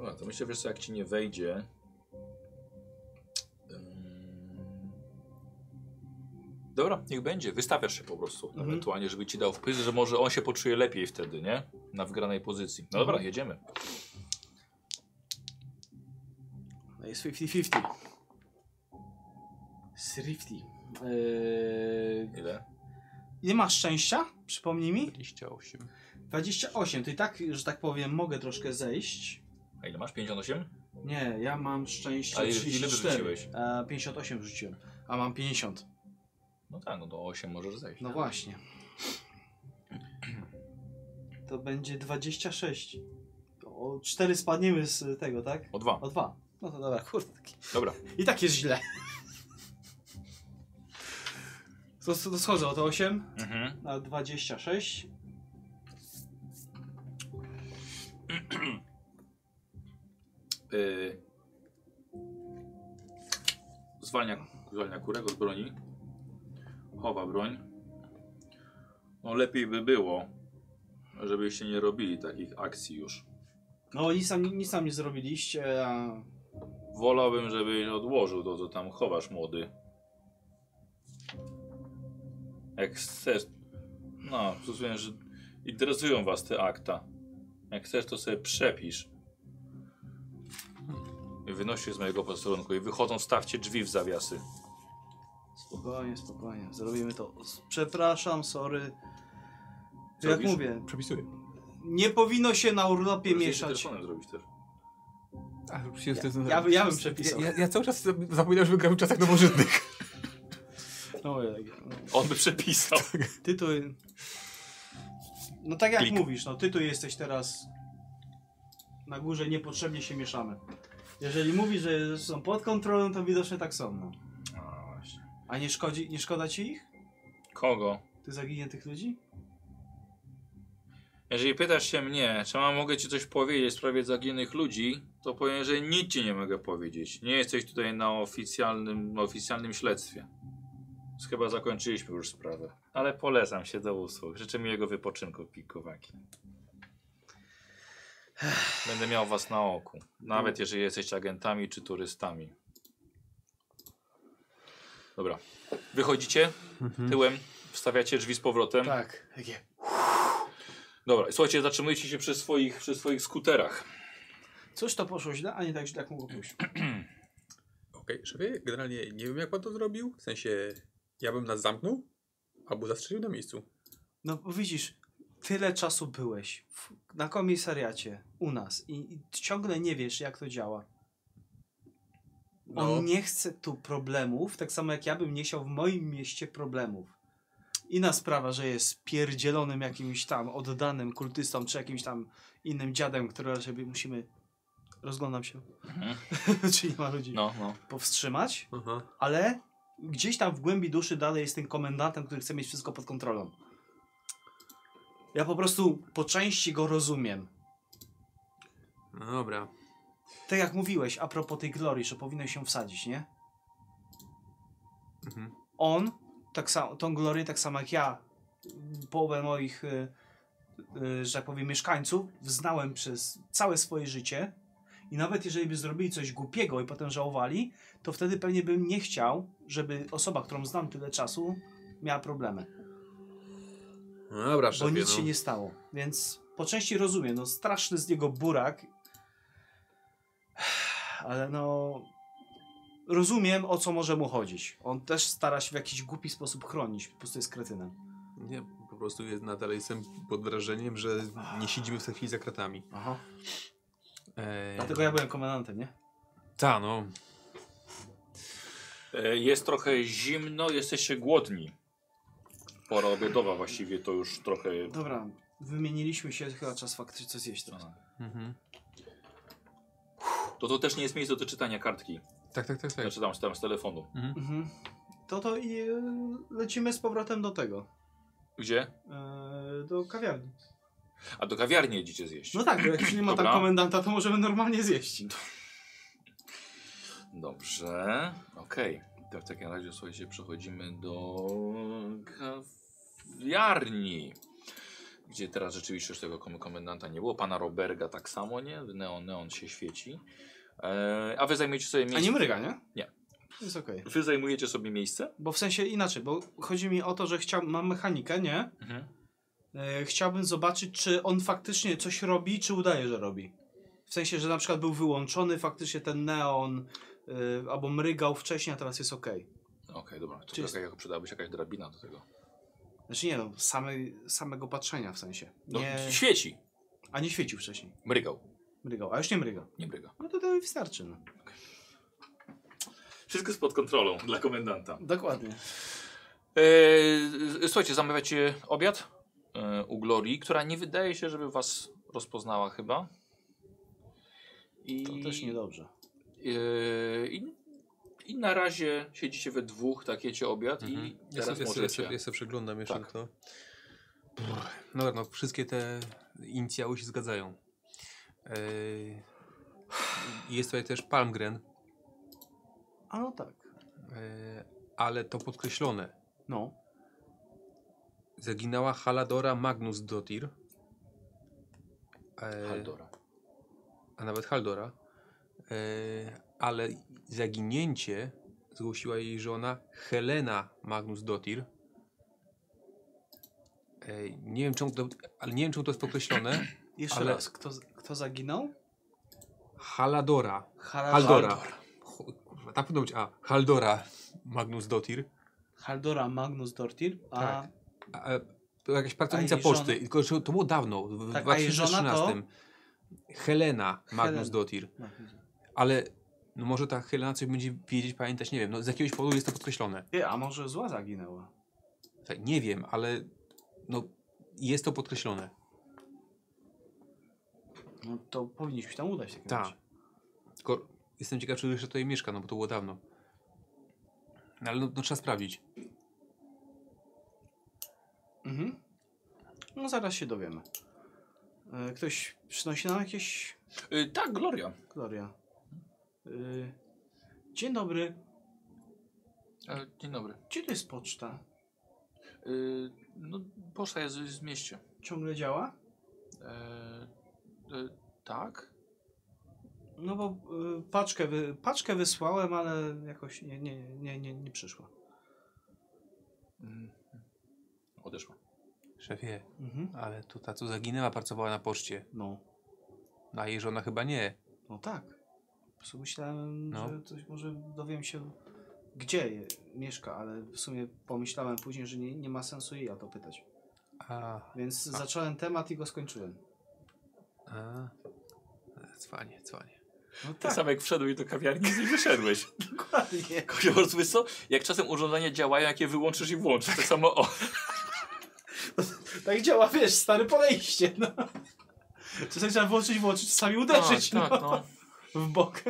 S1: Dobra, to myślę, co, jak ci nie wejdzie... Dobra, niech będzie. Wystawiasz się po prostu.
S3: Mhm.
S1: Ewentualnie, żeby ci dał wpis, że może on się poczuje lepiej wtedy, nie? Na wygranej pozycji. No dobra,
S3: Mhm.
S1: jedziemy.
S3: No jest 50-50. Thrifty. Eee,
S1: Ile?
S3: ile masz szczęścia? Przypomnij mi?
S2: 28.
S3: 28. To i tak, że tak powiem, mogę troszkę zejść.
S1: A ile masz? 58?
S3: Nie, ja mam szczęście
S1: A ile- ile
S3: 34.
S1: wyrzuciłeś?
S3: E, 58 rzuciłem, a mam 50.
S1: No tak, no do 8 możesz zejść.
S3: No właśnie. To będzie 26. To O 4 spadniemy z tego, tak?
S1: O 2.
S3: O 2. No to dobra, kurde. taki-
S1: Dobra.
S3: I tak jest źle. To, to schodzę o to 8
S1: Mhm.
S3: na 26.
S1: Yy, zwalnia, zwalnia kurego z broni. Chowa broń. No lepiej by było, żebyście nie robili takich akcji już.
S3: No nic tam, nic tam nie zrobiliście, a...
S1: Wolałbym, żebyś odłożył to, co tam chowasz, młody. Jak chcesz... No, rozumiem, że interesują was te akta. Jak chcesz, to sobie przepisz. I wynoście z mojego posterunku i wychodząc stawcie drzwi w zawiasy.
S3: Spokojnie, spokojnie. Zrobimy to. Przepraszam, sorry.
S1: Co
S3: Jak
S1: robisz?
S3: mówię,
S2: Przepisuję.
S3: nie powinno się na urlopie
S1: Możesz
S3: mieszać.
S1: telefonem zrobić też.
S2: A, przecież to jest-
S3: Ja, by- ja bym przepisał.
S2: Ja, ja cały czas zapominam, że gram w czasach nowożytnych. <laughs>
S3: No, jak- no.
S1: On by przepisał.
S3: Tytuł. No tak jak
S1: Klik.
S3: mówisz, no ty tu jesteś teraz na górze, niepotrzebnie się mieszamy. Jeżeli mówisz, że są pod kontrolą, to widocznie tak są. No.
S1: No właśnie.
S3: A nie, szkodzi, nie szkoda ci ich?
S1: Kogo?
S3: Ty zaginiętych ludzi?
S1: Jeżeli pytasz się mnie, czy mam mogę ci coś powiedzieć w sprawie zaginionych ludzi, to powiem, że nic ci nie mogę powiedzieć. Nie jesteś tutaj na oficjalnym, na oficjalnym śledztwie. Więc Chyba zakończyliśmy już sprawę. Ale polecam się do usług. Życzę miłego wypoczynku, pikowaki. Będę miał was na oku. Nawet jeżeli jesteście agentami czy turystami. Dobra. Wychodzicie tyłem, wstawiacie drzwi z powrotem.
S3: Tak. Takie.
S1: Dobra, i słuchajcie, zatrzymujecie się przy swoich, przy swoich skuterach.
S3: Coś to poszło źle, a nie tak źle jak mogło pójść. <clears throat>
S2: Okej, szefie, generalnie nie wiem jak pan to zrobił. W sensie, ja bym nas zamknął, albo zastrzelił na miejscu.
S3: No bo widzisz, tyle czasu byłeś w, na komisariacie u nas i, i ciągle nie wiesz jak to działa.
S2: No.
S3: On nie chce tu problemów, tak samo jak ja bym nie chciał w moim mieście problemów. Inna sprawa, że jest pierdzielonym jakimś tam oddanym kultystą, czy jakimś tam innym dziadem, którego sobie musimy rozglądam się,
S1: Mhm. <laughs>
S3: czy nie ma ludzi,
S1: No, no.
S3: powstrzymać,
S2: Aha.
S3: ale gdzieś tam w głębi duszy dalej jest ten komendantem, który chce mieć wszystko pod kontrolą. Ja po prostu po części go rozumiem.
S2: No dobra.
S3: Tak jak mówiłeś a propos tej glorii, że powinno się wsadzić, nie?
S2: Mhm.
S3: On, tak samo, tą glorię tak samo jak ja, połowę moich, y, y, że tak powiem, mieszkańców znałem przez całe swoje życie i nawet jeżeli by zrobili coś głupiego i potem żałowali, to wtedy pewnie bym nie chciał, żeby osoba, którą znam tyle czasu, miała problemy.
S2: No dobra,
S3: Bo nic
S2: no.
S3: się nie stało. Więc po części rozumiem, no straszny z niego burak, ale no rozumiem o co może mu chodzić. On też stara się w jakiś głupi sposób chronić, po prostu jest kretynem.
S2: Nie, po prostu jest, nadal jestem pod wrażeniem, że nie siedzimy w tej chwili za kratami.
S3: Aha.
S2: Eee,
S3: Dlatego ja byłem komendantem, nie?
S2: Ta, no.
S1: E, Jest trochę zimno, jesteście głodni. Pora obiadowa właściwie to już trochę...
S3: Dobra, wymieniliśmy się, chyba czas faktycznie coś zjeść teraz.
S2: Mhm.
S1: To to też nie jest miejsce do czytania kartki.
S2: Tak, tak, tak, tak.
S1: Ja czytam tam z telefonu.
S2: Mhm.
S3: Mhm. To to i e, lecimy z powrotem do tego.
S1: Gdzie?
S3: E, do kawiarni.
S1: A do kawiarni jedziecie zjeść.
S3: No tak, bo jak już nie ma tam
S1: Dobra.
S3: komendanta, to możemy normalnie zjeść.
S1: Dobrze. Okej. To w takim razie słuchajcie, przechodzimy do kawiarni. Gdzie teraz rzeczywiście już tego kom- komendanta nie było. Pana Roberga tak samo, nie? Neon, neon się świeci. E, a wy zajmujecie sobie
S3: A
S1: miejsce.
S3: nie mryga, nie?
S1: Nie.
S3: Jest okej.
S1: Wy zajmujecie sobie miejsce?
S3: Bo w sensie inaczej, bo chodzi mi o to, że chciał, mam mechanikę, nie?
S1: Mhm.
S3: E, chciałbym zobaczyć, czy on faktycznie coś robi, czy udaje, że robi. W sensie, że na przykład był wyłączony faktycznie ten neon, e, albo mrygał wcześniej, a teraz jest okej.
S1: Okej, dobra. To
S3: Czy jest-
S1: jaka, jak przydałaby się jakaś drabina do tego.
S3: Znaczy nie no, samej, samego patrzenia w sensie.
S1: No,
S3: Nie,
S1: Świeci.
S3: a nie świecił wcześniej.
S1: Mrygał.
S3: Mrygał, a już nie mryga.
S1: Nie mryga.
S3: No to to mi wystarczy. No.
S1: Wszystko jest pod kontrolą dla komendanta.
S3: Dokładnie.
S1: E, słuchajcie, zamawiacie obiad e, u Glorii, która nie wydaje się, żeby was rozpoznała chyba. I,
S3: To też niedobrze.
S1: e, i, I na razie siedzicie we dwóch, tak jecie obiad
S2: Mhm.
S1: i teraz
S2: sobie, ja, sobie,
S1: możecie...
S2: ja sobie przeglądam jeszcze
S1: Tak.
S2: to. No, no, wszystkie te inicjały się zgadzają. Eee, jest tutaj też Palmgren,
S3: A no tak.
S2: eee, ale to podkreślone.
S3: No.
S2: Zaginęła Haladora Magnus Dotir. Eee,
S1: Haldora.
S2: a nawet Haldora. Eee, ale zaginięcie zgłosiła jej żona Helena Magnus Dotir. Nie wiem czemu to, ale nie wiem czemu to jest podkreślone. <clears throat>
S3: Jeszcze
S2: Ale-
S3: raz, kto, kto zaginął?
S2: Haladora.
S3: Hal-
S2: Haldora. Kurwa, tak powinno być. A, Haldora Magnus Dotir.
S3: Haldora Magnus Dortir, a
S2: Tak. A, a, to jakaś pracownica poczty.
S3: żona-
S2: Tylko, że to było dawno, w
S3: Tak, a jej żona to?
S2: 2013. Helena Magnus
S3: Helena.
S2: Dotir. Ale no może ta Helena coś będzie wiedzieć, pamiętać, nie wiem. No z jakiegoś powodu jest to podkreślone.
S3: Nie, a może zła zaginęła?
S2: Tak, nie wiem, ale no jest to podkreślone.
S3: No to powinniśmy tam udać w takim
S2: Tak.
S3: razie.
S2: Tylko jestem ciekaw, czy jeszcze tutaj mieszka, no bo to było dawno. No, ale no, no trzeba sprawdzić.
S3: Mhm. No zaraz się dowiemy. E, Ktoś przynosi nam jakieś...
S1: Y, tak, Gloria.
S3: Gloria. Y, Dzień dobry.
S1: E, dzień dobry.
S3: Gdzie to jest poczta?
S1: Y, no, poczta jest w mieście.
S3: Ciągle działa?
S1: E, e, tak?
S3: No bo y, paczkę, wy, paczkę wysłałem, ale jakoś nie, nie, nie, nie, nie przyszła.
S1: Mm. Odeszła.
S2: Szefie,
S3: Mhm.
S2: ale tu ta, co zaginęła, pracowała na poczcie.
S3: No.
S2: No, A jej żona chyba nie.
S3: No tak. Po prostu myślałem,
S2: No.
S3: że coś może dowiem się, gdzie je, mieszka, ale w sumie pomyślałem później, że nie, nie ma sensu jej o to pytać.
S2: A,
S3: Więc zacząłem temat i go skończyłem.
S2: a. Cwanie, cwanie.
S3: No
S1: Tak samo jak wszedłeś do kawiarni i wyszedłeś. <laughs>
S3: dokładnie.
S1: Po prostu wiesz co? Jak czasem urządzenia działają, jak je wyłączysz i włączysz. Tak samo o. <laughs>
S3: Tak działa, wiesz, stare podejście, no. Czasami trzeba włączyć, włączyć, czasami uderzyć,
S1: tak,
S3: no.
S1: tak, no.
S3: W bok.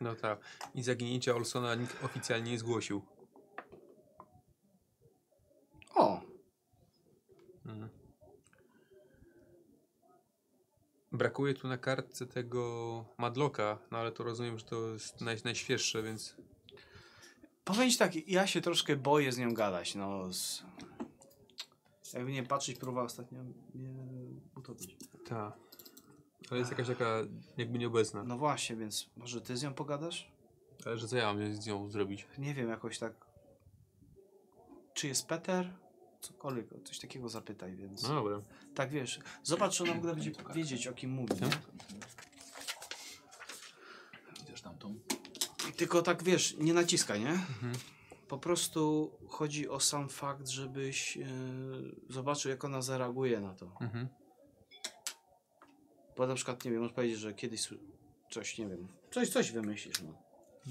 S2: No tak. I zaginięcia Olsona nikt oficjalnie nie zgłosił.
S3: O,
S2: Mhm. Brakuje tu na kartce tego Madloka, no ale to rozumiem, że to jest naj, najświeższe, więc
S3: powiem ci tak, ja się troszkę boję z nią gadać, no. Z... Jakby nie patrzeć, próbowała ostatnio mnie utopić.
S2: ta. Ale jest jakaś taka jakby nieobecna.
S3: No właśnie, więc może ty z nią pogadasz?
S2: Ale że co ja mam z nią zrobić?
S3: Nie wiem, jakoś tak. Czy jest Peter? Cokolwiek, coś takiego zapytaj, więc.
S2: No dobra.
S3: Tak wiesz, zobacz, czy ona w ogóle będzie wiedzieć, o kim mówi. nie?
S1: Idziesz tam tą.
S3: Tylko tak wiesz, nie naciskaj, nie?
S2: Mhm.
S3: Po prostu chodzi o sam fakt, żebyś e, zobaczył, jak ona zareaguje na to.
S2: Mhm.
S3: Bo na przykład, nie wiem, możesz powiedzieć, że kiedyś coś, nie wiem, coś, coś wymyślisz, no.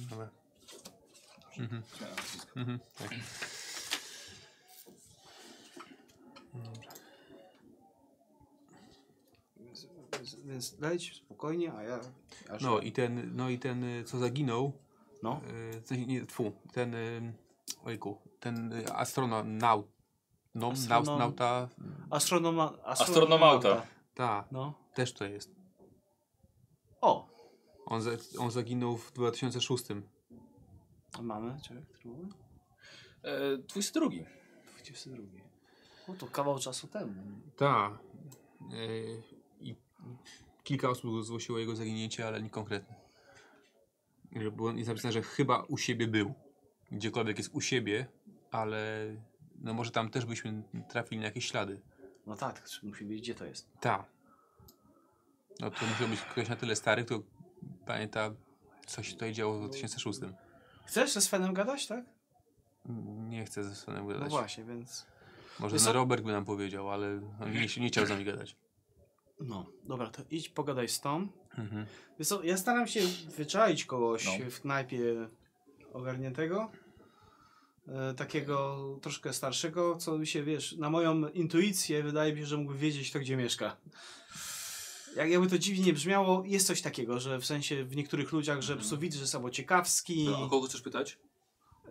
S2: Dobra. Mhm. Mhm. Tak.
S3: Więc, więc, więc leć spokojnie, a ja...
S2: No i ten, no i ten, co zaginął,
S3: no.
S2: y, nie, tfu, ten, y, ojku, ten y, astronaut, no,
S3: Astronom-
S2: naut, nauta,
S3: Astronoma,
S1: Astronomauta.
S2: Ta,
S3: No.
S2: też to jest.
S3: O!
S2: On, za, on zaginął w 2006.
S3: A mamy? Czekaj, który mamy?
S1: E, 22.
S3: 22. No to kawał czasu temu.
S2: Ta. Y, I kilka osób zgłosiło jego zaginięcie, ale nie konkretne. Że Było napisane, że chyba u siebie był. Gdziekolwiek jest u siebie, ale no może tam też byśmy trafili na jakieś ślady.
S3: No tak, musi wiedzieć, gdzie to jest.
S2: Ta. No to musiał być ktoś na tyle stary, kto pamięta, co się tutaj działo w 2006.
S3: Chcesz ze Svenem gadać, tak?
S2: Nie chcę ze Svenem
S3: No
S2: gadać.
S3: właśnie, więc...
S2: Może
S3: co?
S2: Robert by nam powiedział, ale on nie, nie chciał z nami gadać.
S3: No, dobra, to idź pogadaj z Tom.
S2: Mhm.
S3: Wiesz co, ja staram się wyczaić kogoś
S1: No.
S3: w knajpie ogarniętego. E, takiego troszkę starszego, co mi się, wiesz, na moją intuicję wydaje mi się, że mógłby wiedzieć to, gdzie mieszka. Jak jakby to dziwnie nie brzmiało, jest coś takiego, że w sensie w niektórych ludziach, że po prostu widzę, że albo ciekawski,
S1: A kogo chcesz pytać?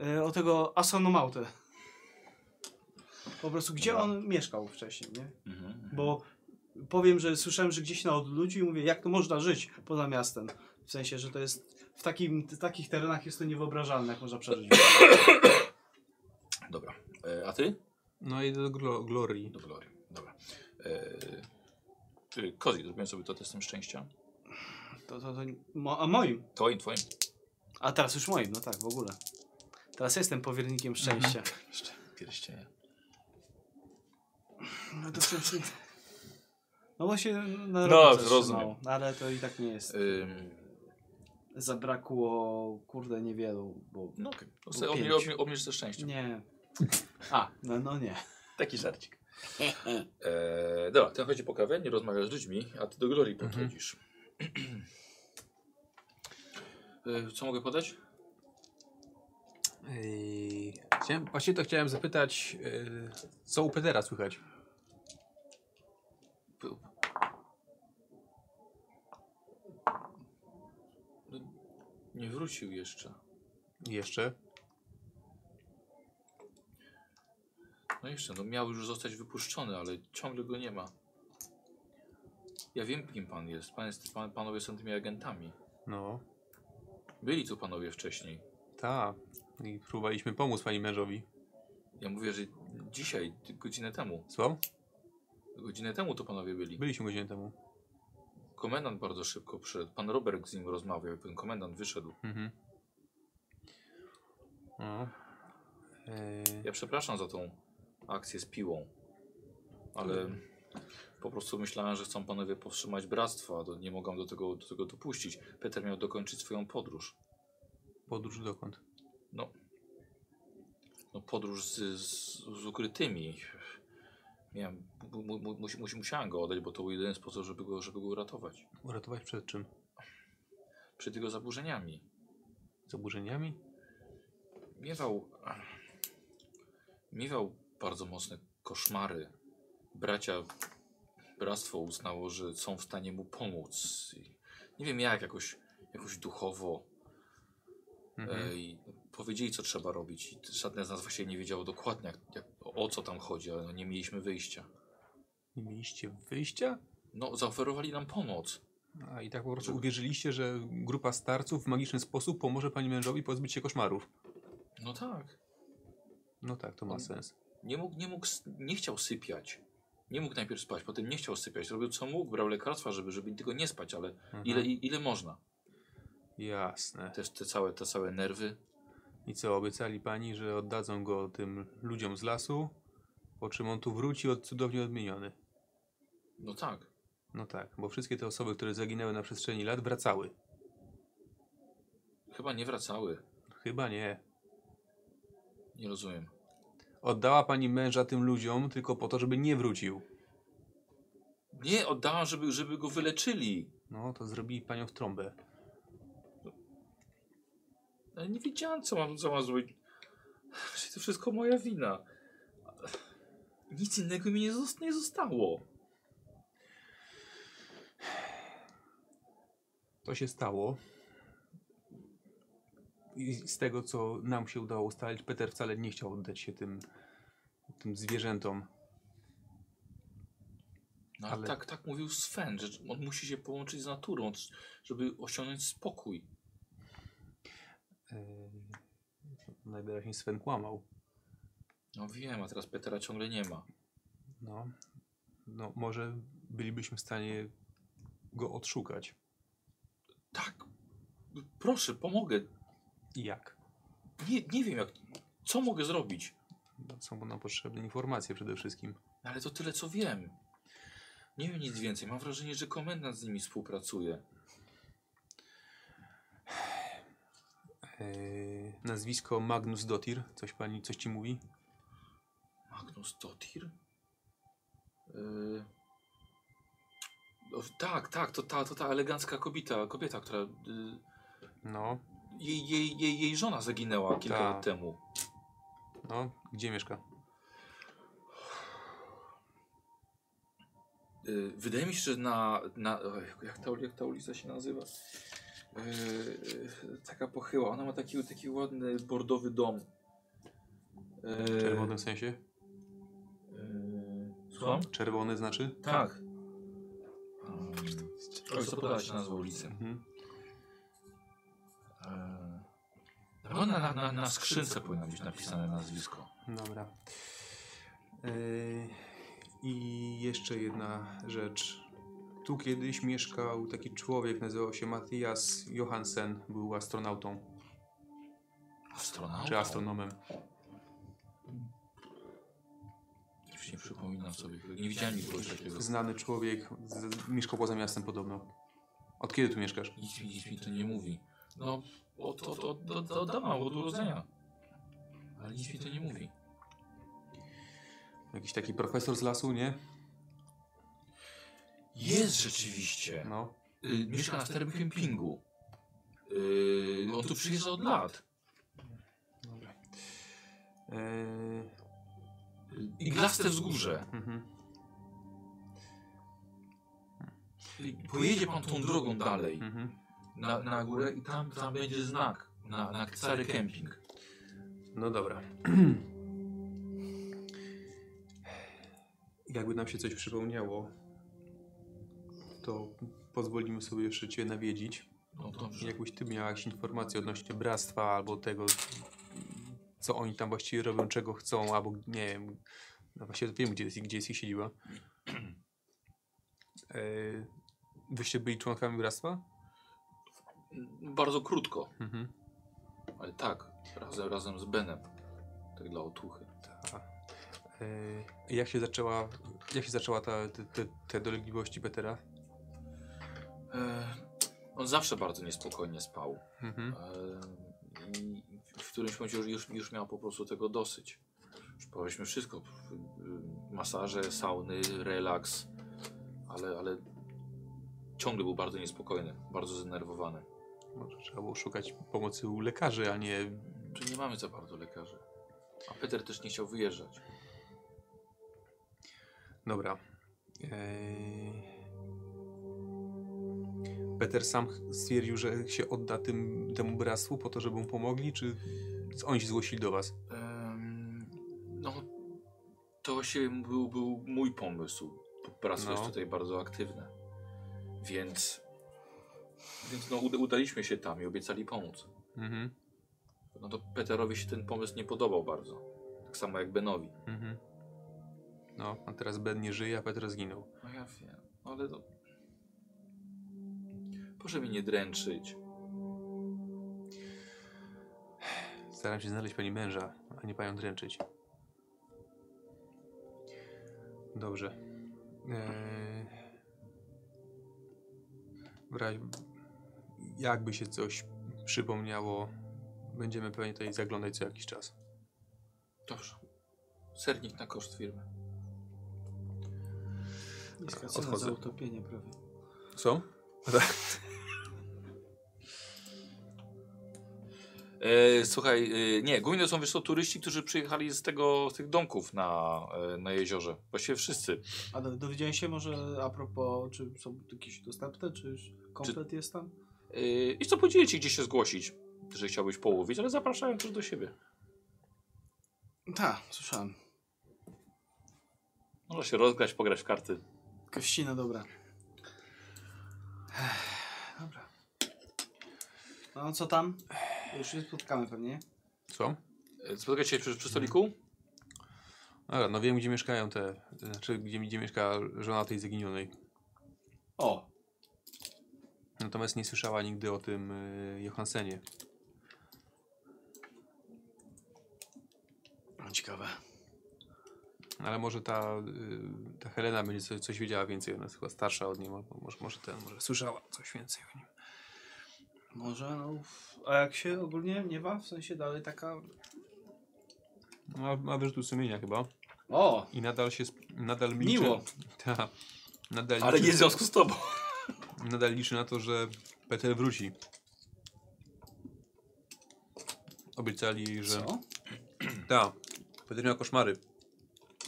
S3: e, o tego astronomautę. Po prostu, gdzie
S1: Dobra.
S3: on mieszkał wcześniej, nie?
S1: Mhm.
S3: Bo powiem, że słyszałem, że gdzieś na odludziu i mówię, jak to można żyć poza miastem. W sensie, że to jest w, takim, w takich terenach jest to niewyobrażalne, jak można przeżyć. <coughs>
S1: Dobra. E, a ty?
S2: No i do glo Glorii.
S1: Do Glory. Dobra. E, ty, Kozi, zrobiłem sobie to testem szczęścia.
S3: To, to, to, mo, a moim.
S1: Twoim, twoim.
S3: A teraz już moim, no tak, w ogóle. Teraz jestem powiernikiem szczęścia. <laughs>
S1: Pierścienie.
S3: No to wcześniej... No bo się na
S1: No, rozumiem.
S3: ale to i tak nie jest.
S1: Ym,
S3: Zabrakło, kurde, niewielu, bo...
S1: no okej. Okay. Obniż ze szczęściem.
S3: Nie. A, no, no nie.
S1: Taki żarcik. E, dobra, ten chodzi po kawę, nie rozmawia z ludźmi, a ty do Glorii podchodzisz. e, co mogę podać?
S2: Ej, chciałem, właśnie to chciałem zapytać, yy, co u Petera słychać?
S1: P- No, nie wrócił jeszcze.
S2: Jeszcze?
S1: No jeszcze, no miał już zostać wypuszczony, ale ciągle go nie ma. Ja wiem, kim pan jest. Pan jest pan, panowie są tymi agentami.
S2: No,
S1: Byli tu panowie wcześniej.
S2: tak. I próbowaliśmy pomóc pani mężowi.
S1: Ja mówię, że dzisiaj, godzinę temu.
S2: Co?
S1: Godzinę temu to panowie byli.
S2: Byliśmy godzinę temu.
S1: Komendant bardzo szybko przyszedł. Pan Robert z nim rozmawiał. Ten komendant wyszedł.
S2: Mhm. No. Ej,
S1: Ja przepraszam za tą akcję z piłą. Ale po prostu myślałem, że chcą panowie powstrzymać bractwo, a to nie mogą do tego, do tego dopuścić. Peter miał dokończyć swoją podróż.
S2: podróż dokąd?
S1: No podróż z, z, z ukrytymi. Miałem, mu, mu, mu, musi- musi- musiałem go oddać, bo to był jedyny sposób, żeby go, żeby go uratować.
S2: Uratować przed czym?
S1: Przed jego zaburzeniami.
S2: Zaburzeniami?
S1: Miewał. Miewał bardzo mocne koszmary. Bracia, bractwo uznało, że są w stanie mu pomóc. I nie wiem jak, jakoś, jakoś duchowo.
S2: Mhm.
S1: E, i powiedzieli, co trzeba robić. I żadne z nas właściwie nie wiedziało dokładnie, jak, jak, o co tam chodzi, ale no nie mieliśmy wyjścia.
S2: Nie mieliście wyjścia?
S1: No, zaoferowali nam pomoc.
S2: A i tak po prostu uwierzyliście, że grupa starców w magiczny sposób pomoże pani mężowi pozbyć się koszmarów.
S1: No tak.
S2: No tak, to ma sens.
S1: Nie mógł, nie mógł, nie chciał sypiać. Nie mógł najpierw spać, potem nie chciał sypiać. Robił co mógł, brał lekarstwa, żeby, żeby tylko nie spać, ale
S2: Mhm.
S1: ile, ile można.
S2: Jasne.
S1: Też te całe, te całe nerwy.
S2: I co, obiecali pani, że oddadzą go tym ludziom z lasu, po czym on tu wróci od cudownie odmieniony.
S1: No tak.
S2: No tak, bo wszystkie te osoby, które zaginęły na przestrzeni lat, wracały.
S1: Chyba nie wracały.
S2: Chyba nie.
S1: Nie rozumiem.
S2: Oddała pani męża tym ludziom tylko po to, żeby nie wrócił.
S1: Nie, oddałam, żeby, żeby go wyleczyli.
S2: No, to zrobili panią w trąbę.
S1: Ale nie wiedziałem, co mam, co mam zrobić. To wszystko moja wina. Nic innego mi nie, zosta- nie zostało.
S2: To się stało. I z tego, co nam się udało ustalić, Peter wcale nie chciał oddać się tym, tym zwierzętom.
S1: No, ale
S2: Ale-
S1: tak, tak mówił Sven, że on musi się połączyć z naturą, żeby osiągnąć spokój.
S2: Yy, najwyraźniej Sven kłamał.
S1: No wiem, a teraz Petera ciągle nie ma.
S2: No, no, może bylibyśmy w stanie go odszukać.
S1: Tak. Proszę, pomogę.
S2: Jak?
S1: Nie, nie wiem, jak. Co mogę zrobić?
S2: No, są nam potrzebne informacje przede wszystkim.
S1: No, Ale to tyle, co wiem. Nie wiem nic więcej. Mam wrażenie, że komendant z nimi współpracuje.
S2: Yy, nazwisko Magnus Dotir. Coś pani, coś ci mówi?
S1: Magnus Dotir? Yy... O, tak, tak, to ta, to ta elegancka kobieta, kobieta, która. Yy,
S2: No,
S1: jej, jej, jej, jej żona zaginęła kilka
S2: Tak.
S1: lat temu.
S2: no, gdzie mieszka?
S1: Yy, wydaje mi się, że na. na oj, jak, ta, jak ta ulica się nazywa? Yy, taka pochyła. Ona ma taki, taki ładny bordowy dom.
S2: W sensie?
S1: Yy, słucham?
S2: Czerwony znaczy?
S1: Tak. Um, Oj, co podała się nazwa ulicy?
S2: Mhm.
S1: No na, na, na, na skrzynce powinno być napisane nazwisko.
S2: Dobra. Yy, I jeszcze jedna rzecz. Tu kiedyś mieszkał taki człowiek, nazywał się Matthias Johansen, był astronautą,
S1: Astronaut?
S2: czy astronomem.
S1: Już nie przypominam sobie. Nie widziałem nikogo takiego.
S2: Znany człowiek, z, mieszkał poza miastem podobno. Od kiedy tu mieszkasz?
S1: Nic, mi- nic mi to nie mówi. No, od, od, od, od, od dawna, od urodzenia. Ale nic mi to nie mówi.
S2: Jakiś taki profesor z lasu, nie?
S1: Jest rzeczywiście.
S2: No.
S1: Y, mieszka na starym kempingu. Y, on tu przyjeżdża od lat.
S2: Dobra. Yy,
S1: Iglaste wzgórze.
S2: mhm.
S1: Y, Pojedzie pan tą drogą dalej.
S2: Mhm.
S1: Na, na górę i tam, tam będzie znak na, na stary kemping.
S2: No dobra. <clears throat> Jakby nam się coś przypomniało, to pozwolimy sobie jeszcze Cię nawiedzić.
S1: No dobrze.
S2: Jakbyś Ty miał jakieś informacje odnośnie bractwa albo tego, co oni tam właściwie robią, czego chcą, albo nie wiem. No właściwie wiem, gdzie jest, gdzie jest ich siedziba. <clears throat> E, Wyście byli członkami bractwa?
S1: Bardzo krótko,
S2: Mhm.
S1: ale tak, razem, razem z Benem. Tak dla otuchy.
S2: E, jak się zaczęła, jak się zaczęła ta, te, te, te dolegliwości Petera?
S1: E, on zawsze bardzo niespokojnie spał.
S2: Mhm.
S1: I w którymś momencie już, już, już miał po prostu tego dosyć. Już próbowaliśmy wszystko. Masaże, sauny, relaks. Ale, ale ciągle był bardzo niespokojny, bardzo zdenerwowany.
S2: Może trzeba było szukać pomocy u lekarzy, a nie...
S1: Czy nie mamy za bardzo lekarzy? A Peter też nie chciał wyjeżdżać.
S2: Dobra. Eee... Peter sam stwierdził, że się odda tym, temu bractwu po to, żeby mu pomogli, czy oni się zgłosili do was?
S1: No, to właśnie był, był mój pomysł. Praca
S2: No.
S1: jest tutaj bardzo aktywna. Więc, więc no, uda, udaliśmy się tam i obiecali pomóc.
S2: Mhm,
S1: No to Peterowi się ten pomysł nie podobał bardzo. Tak samo jak Benowi.
S2: mhm. No, a teraz Ben nie żyje, a Peter zginął.
S1: No ja wiem, ale to... Proszę mi nie dręczyć.
S2: Staram się znaleźć pani męża, a nie panią dręczyć. Dobrze. Eee... jakby się coś przypomniało, będziemy pewnie tutaj zaglądać co jakiś czas.
S1: Dobrze. Sernik na koszt firmy.
S3: Niska cena
S2: Odchodzę.
S3: za utopienie prawie.
S2: Co? <laughs>
S1: E, słuchaj, e, nie, głównie to są wiesz, co, turyści, którzy przyjechali z tego, z tych domków na, e, na jeziorze. Właściwie wszyscy.
S3: A do- dowiedziałem się może a propos, czy są jakieś dostępne, czy już komplet jest tam?
S1: E, I co, podzielić ci gdzieś się zgłosić, że chciałbyś połowić, ale zapraszałem też do siebie.
S3: Tak, słyszałem.
S1: Można się rozgrać, pograć w karty.
S3: Kościna, dobra. Ech, Dobra. No co tam? Już się spotkamy pewnie.
S2: Co?
S1: E, Spotkać się przy, przy stoliku?
S2: Dobra, no wiem gdzie mieszkają te, znaczy gdzie, gdzie mieszka żona tej zaginionej.
S3: O,
S2: Natomiast nie słyszała nigdy o tym y, Johansenie.
S3: no ciekawe.
S2: Ale może ta, y, ta Helena będzie coś, coś wiedziała więcej, ona jest chyba starsza od niej, mo- może, może ten, może słyszała coś więcej o nim.
S3: Może, no. A jak się ogólnie nie ma? W sensie dalej taka.
S2: Ma, ma wyrzutu sumienia chyba
S3: O!
S2: i nadal się, nadal liczy,
S3: Miło. <laughs>
S2: Ta, nadal,
S1: Ale
S2: liczy,
S1: nie w związku z tobą.
S2: Nadal liczy na to, że Peter wróci. Obiecali, że...
S3: Co? <clears throat>
S2: Tak, Peter miał koszmary.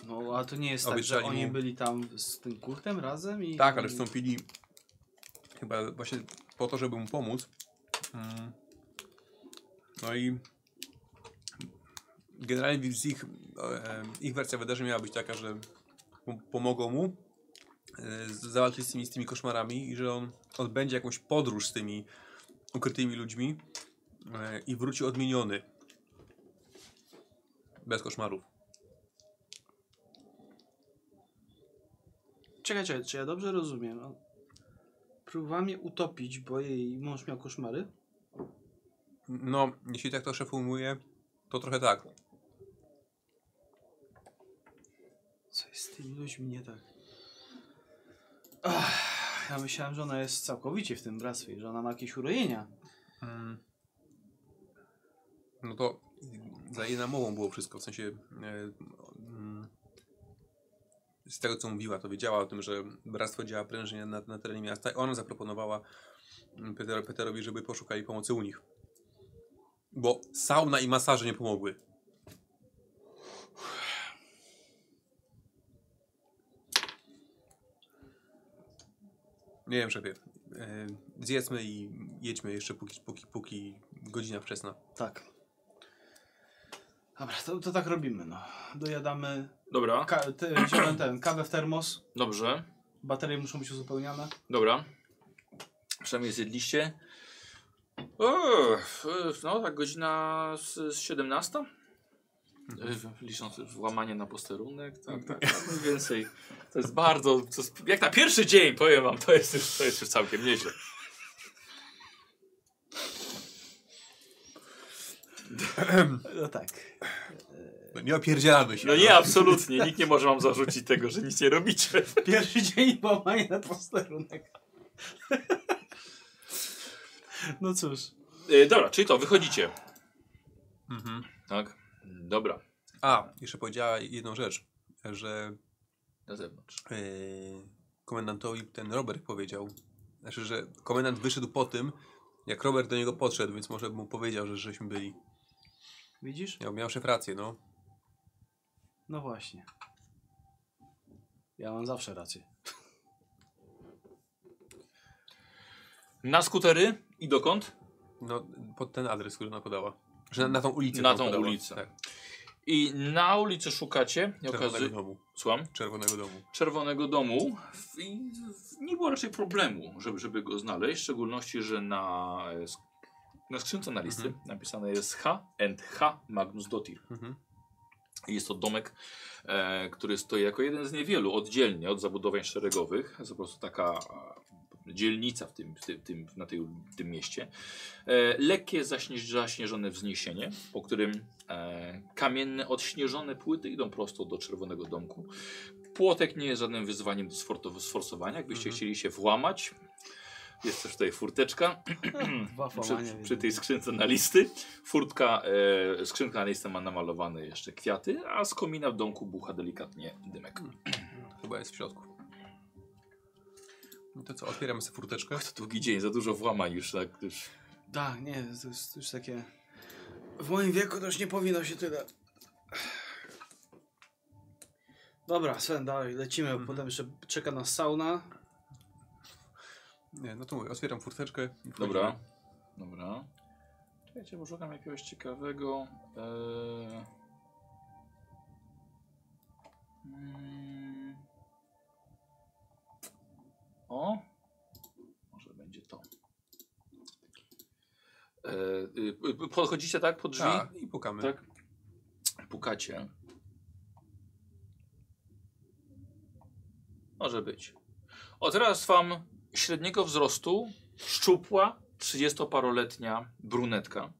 S3: No, a to nie jest tak, że
S2: Obiecali
S3: oni
S2: mu-
S3: byli tam z tym kurtem razem i.
S2: Tak, ale wstąpili chyba właśnie po to, żeby mu pomóc. Mm. No i generalnie z ich, e, ich wersja wydarzeń miała być taka, że pomogą mu zawalczyć z tymi, z tymi koszmarami i że on odbędzie jakąś podróż z tymi ukrytymi ludźmi e, i wróci odmieniony. Bez koszmarów.
S3: Czekaj, czekaj, czy ja dobrze rozumiem? Próbowała mnie utopić, bo jej mąż miał koszmary?
S2: No, jeśli tak to szef ujmuje, to trochę tak.
S3: Co jest z tymi ludźmi nie tak? Ach, ja myślałem, że ona jest całkowicie w tym bractwie, że ona ma jakieś urojenia.
S2: Mm. No to za jej namową było wszystko, w sensie e, mm, z tego co mówiła, to wiedziała o tym, że bractwo działa prężnie na, na terenie miasta i ona zaproponowała mm, Peter, Peterowi, żeby poszukali pomocy u nich. Bo sauna i masaże nie pomogły. Nie wiem, szefie. E, Zjedzmy i jedźmy jeszcze póki, póki, póki godzina wczesna.
S3: Tak. Dobra, to, to tak robimy, no. Dojadamy,
S1: Dobra,
S3: ka- wziąłem ten, kawę w termos,
S1: dobrze.
S3: baterie muszą być uzupełniane.
S1: Dobra. Przynajmniej zjedliście. O, no tak godzina z, z 17. E, Licząc włamanie na posterunek, tak, tak, tak, mniej więcej. To jest bardzo, to jest, jak na pierwszy dzień, powiem wam, to jest już, to jest już całkiem nieźle.
S3: No tak.
S2: No nie opierdzielamy się.
S1: No nie, absolutnie, nikt nie może wam zarzucić tego, że nic nie robicie.
S3: Pierwszy dzień łamania na posterunek. No cóż.
S1: E, dobra, czyli to, wychodzicie.
S2: Mhm.
S1: Tak, dobra,
S2: A, jeszcze powiedziała jedną rzecz, że
S1: na zewnątrz.
S2: yy, komendantowi ten Robert powiedział, znaczy, że komendant wyszedł po tym, jak Robert do niego podszedł, więc może mu powiedział, że żeśmy byli.
S3: Widzisz?
S2: Miał, miał szef rację, no.
S3: No właśnie. Ja mam zawsze rację.
S1: Na skutery i dokąd?
S2: No, pod ten adres, który ona podała. Że na, tą ulicę.
S1: Na tą
S2: podała.
S1: ulicę.
S2: Tak.
S1: I na ulicy szukacie.
S2: Czerwonego
S1: okazuje...
S2: domu.
S1: Słucham?
S2: Czerwonego domu.
S1: Czerwonego domu. I nie było raczej problemu, żeby, żeby go znaleźć. W szczególności, że na, e, na skrzynce na listy
S2: Mhm.
S1: napisane jest H and H Magnus Dotir.
S2: Mhm.
S1: Jest to domek, e, który stoi jako jeden z niewielu oddzielnie od zabudowań szeregowych. Jest po prostu taka dzielnica w tym, w tym, tym, na tej, w tym mieście. E, lekkie zaśnie, zaśnieżone wzniesienie, po którym e, kamienne, odśnieżone płyty idą prosto do czerwonego domku. Płotek nie jest żadnym wyzwaniem do sforsowania. Jakbyście
S2: Mhm.
S1: chcieli się włamać, jest też tutaj furteczka <clears throat> przy, przy tej skrzynce na listy. Furtka, e, skrzynka na listę ma namalowane jeszcze kwiaty, a z komina w domku bucha delikatnie dymek.
S2: Chyba jest w środku. No to co, otwieramy sobie furteczkę.
S1: To długi dzień, za dużo włamań już, tak już.
S3: Tak, nie, to jest już takie... W moim wieku to już nie powinno się tyle... Dobra, Sven, dalej, lecimy,
S2: Mhm.
S3: potem jeszcze czeka nas sauna.
S2: Nie, no to mówię, otwieram furteczkę.
S1: Dobra. Dobra. Czekajcie, bo szukam jakiegoś ciekawego. E... Mm. O! Może będzie to. E, y, podchodzicie tak pod drzwi?
S2: Tak, i pukamy.
S1: Tak. Pukacie. Może być. O, teraz wam średniego wzrostu, szczupła, 30-paroletnia brunetka.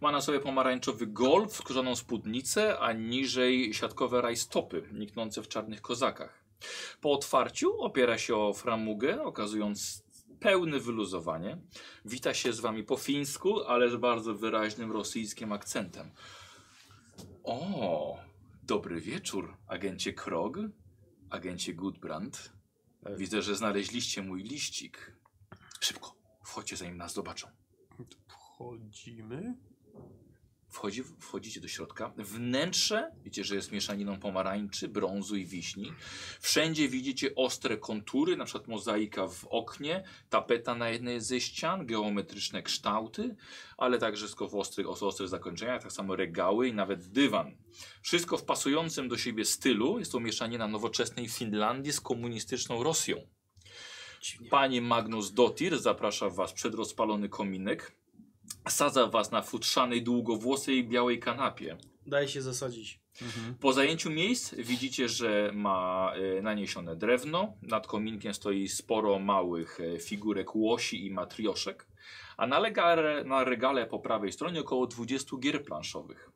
S1: Ma na sobie pomarańczowy golf, skórzaną spódnicę, a niżej siatkowe rajstopy, niknące w czarnych kozakach. Po otwarciu opiera się o framugę, okazując pełne wyluzowanie. Wita się z wami po fińsku, ale z bardzo wyraźnym rosyjskim akcentem. O, dobry wieczór, agencie Krog, agencie Gudbrand. Widzę, że znaleźliście mój liścik. Szybko, wchodźcie zanim nas zobaczą.
S2: Wchodzimy.
S1: Wchodzi, wchodzicie do środka. Wnętrze, widzicie, że jest mieszaniną pomarańczy, brązu i wiśni. Wszędzie widzicie ostre kontury, na przykład mozaika w oknie, tapeta na jednej ze ścian, geometryczne kształty, ale także wszystko w ostrych, o ostrych zakończeniach, tak samo regały i nawet dywan. Wszystko w pasującym do siebie stylu. Jest to mieszanina nowoczesnej Finlandii z komunistyczną Rosją. Panie Magnus Dotir zaprasza was przed rozpalony kominek. Sadza was na futrzanej, długowłosej, białej kanapie.
S3: Daj się zasadzić.
S2: Mhm.
S1: Po zajęciu miejsc widzicie, że ma e, naniesione drewno. Nad kominkiem stoi sporo małych e, figurek łosi i matrioszek. A na, legale, na regale po prawej stronie około 20 gier planszowych.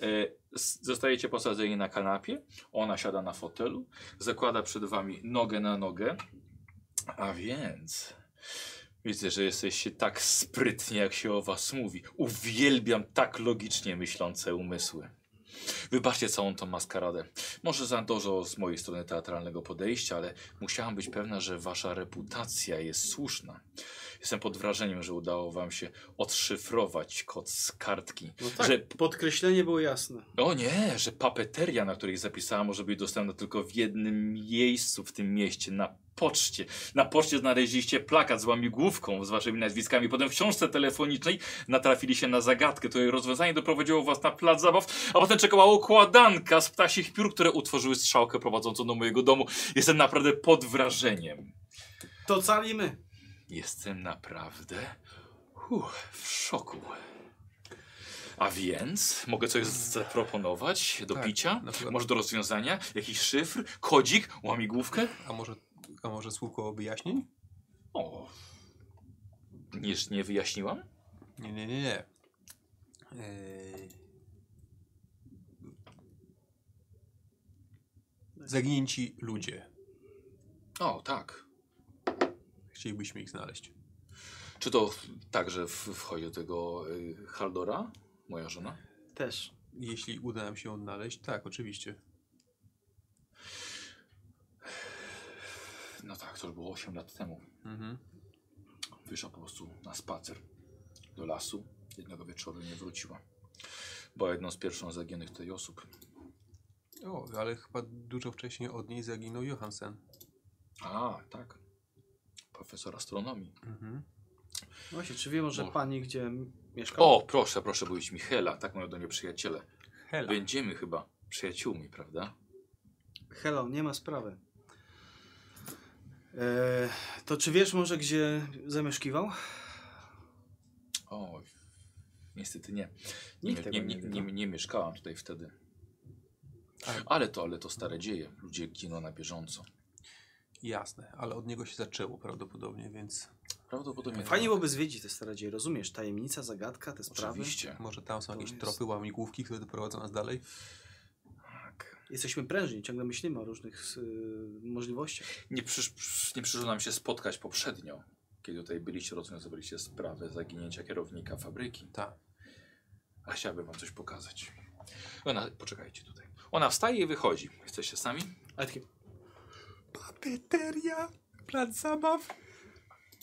S1: E, s- Zostajecie posadzeni na kanapie. Ona siada na fotelu. Zakłada przed wami nogę na nogę. A więc... Widzę, że jesteście tak sprytnie, jak się o was mówi. Uwielbiam tak logicznie myślące umysły. Wybaczcie całą tą maskaradę. Może za dużo z mojej strony teatralnego podejścia, ale musiałam być pewna, że wasza reputacja jest słuszna. Jestem pod wrażeniem, że udało wam się odszyfrować kod z kartki.
S3: No tak,
S1: Że
S3: podkreślenie było jasne.
S1: o nie, że papeteria, na której zapisała, może być dostępna tylko w jednym miejscu w tym mieście, na poczcie. Na poczcie znaleźliście plakat z łamigłówką z waszymi nazwiskami. Potem w książce telefonicznej natrafili się na zagadkę, której rozwiązanie doprowadziło was na plac zabaw, a potem czekała układanka z ptasich piór, które utworzyły strzałkę prowadzącą do mojego domu. Jestem naprawdę pod wrażeniem.
S3: To calimy.
S1: Jestem naprawdę uff, w szoku. A więc mogę coś zaproponować do
S2: Tak,
S1: picia?
S2: na przykład.
S1: Może do rozwiązania? Jakiś szyfr? Kodzik? Łamigłówkę?
S2: A może, a może słówko wyjaśnień?
S1: O. Niż nie wyjaśniłam?
S2: Nie, nie, nie, nie. Eee... Zaginięci ludzie.
S1: O, tak.
S2: Chcielibyśmy ich znaleźć.
S1: Czy to także w- wchodzi do tego y, Haldora? Moja żona?
S3: Też.
S2: Jeśli uda nam się odnaleźć, tak, oczywiście.
S1: No tak, to już było 8 lat temu.
S2: Mhm.
S1: Wyszła po prostu na spacer do lasu. Jednego wieczoru nie wróciła. Była jedną z pierwszych zaginionych tutaj osób.
S2: O, ale chyba dużo wcześniej od niej zaginął Johansen.
S1: A, tak. profesor astronomii.
S2: Mhm.
S3: Właśnie, czy wie może
S1: Może.
S3: pani, gdzie mieszka?
S1: O, proszę, proszę mówić Michela, tak mają do mnie przyjaciele.
S2: Hela.
S1: Będziemy chyba przyjaciółmi, prawda?
S3: Hello, nie ma sprawy. E, to czy wiesz może, gdzie zamieszkiwał?
S1: O, niestety nie. Nie,
S3: Nikt
S1: nie,
S3: nie
S1: nie,
S3: wie,
S1: nie,
S3: no.
S1: nie mieszkałam tutaj wtedy.
S2: Ale-
S1: Ale to, ale to stare dzieje. Ludzie giną na bieżąco.
S2: Jasne, ale od niego się zaczęło prawdopodobnie, więc
S1: Prawdopodobnie
S3: Fajnie
S1: tak.
S3: byłoby zwiedzić te stare dzieje, rozumiesz? Tajemnica, zagadka, te sprawy.
S1: Oczywiście.
S2: może tam są
S3: To
S2: jakieś
S3: jest-
S2: tropy, łamigłówki, które doprowadzą nas dalej.
S3: Jesteśmy prężni, ciągle myślimy o różnych y, możliwościach.
S1: Nie, przysz, nie przyszło nam się spotkać poprzednio, kiedy tutaj byliście, rozwiązywaliście sprawę zaginięcia kierownika fabryki.
S2: Tak.
S1: A chciałbym wam coś pokazać. Ona, poczekajcie tutaj. Ona wstaje i wychodzi. Jesteście sami?
S3: Ale takie,
S2: Papeteria, plac zabaw.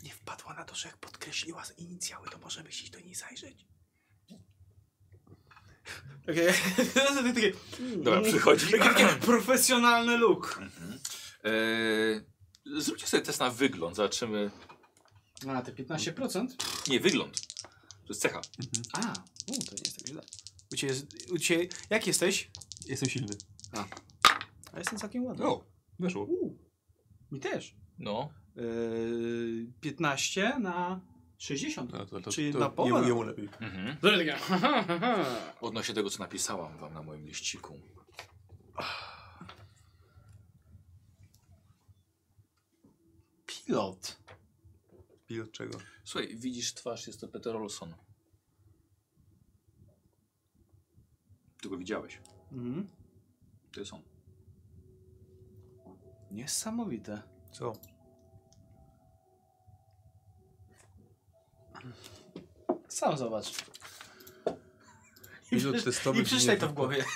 S2: Nie wpadła na to, że jak podkreśliła z inicjały, to możemy się do niej zajrzeć.
S3: Takie, <laughs> takie
S1: Dobra, przychodzi.
S3: Taki <clears throat> profesjonalny look.
S1: Eee, zróbcie sobie test na wygląd. Zobaczymy.
S3: A, te 15%?
S1: Nie, wygląd. To jest cecha.
S3: A, u, to nie jest tak źle. U ciebie, jest- u ciebie, jak jesteś?
S2: Jestem silny.
S3: A jestem całkiem ładny.
S2: O, weszło.
S3: U, mi też.
S1: No.
S3: Yy, 15 na 60.
S2: No, to, to,
S3: Czyli
S2: to
S3: na połowę.
S2: Jemu, jemu lepiej.
S1: Mhm. Odnośnie tego, co napisałam wam na moim liściku.
S3: Pilot.
S2: Pilot czego?
S1: Słuchaj, widzisz twarz, jest to Peter Olson. Ty go widziałeś.
S3: Mhm.
S1: To jest on.
S3: Niesamowite.
S2: Co?
S3: Sam zobacz.
S2: Pilot testowy
S3: I przeczytaj
S2: ginie
S3: to w głowie. <laughs>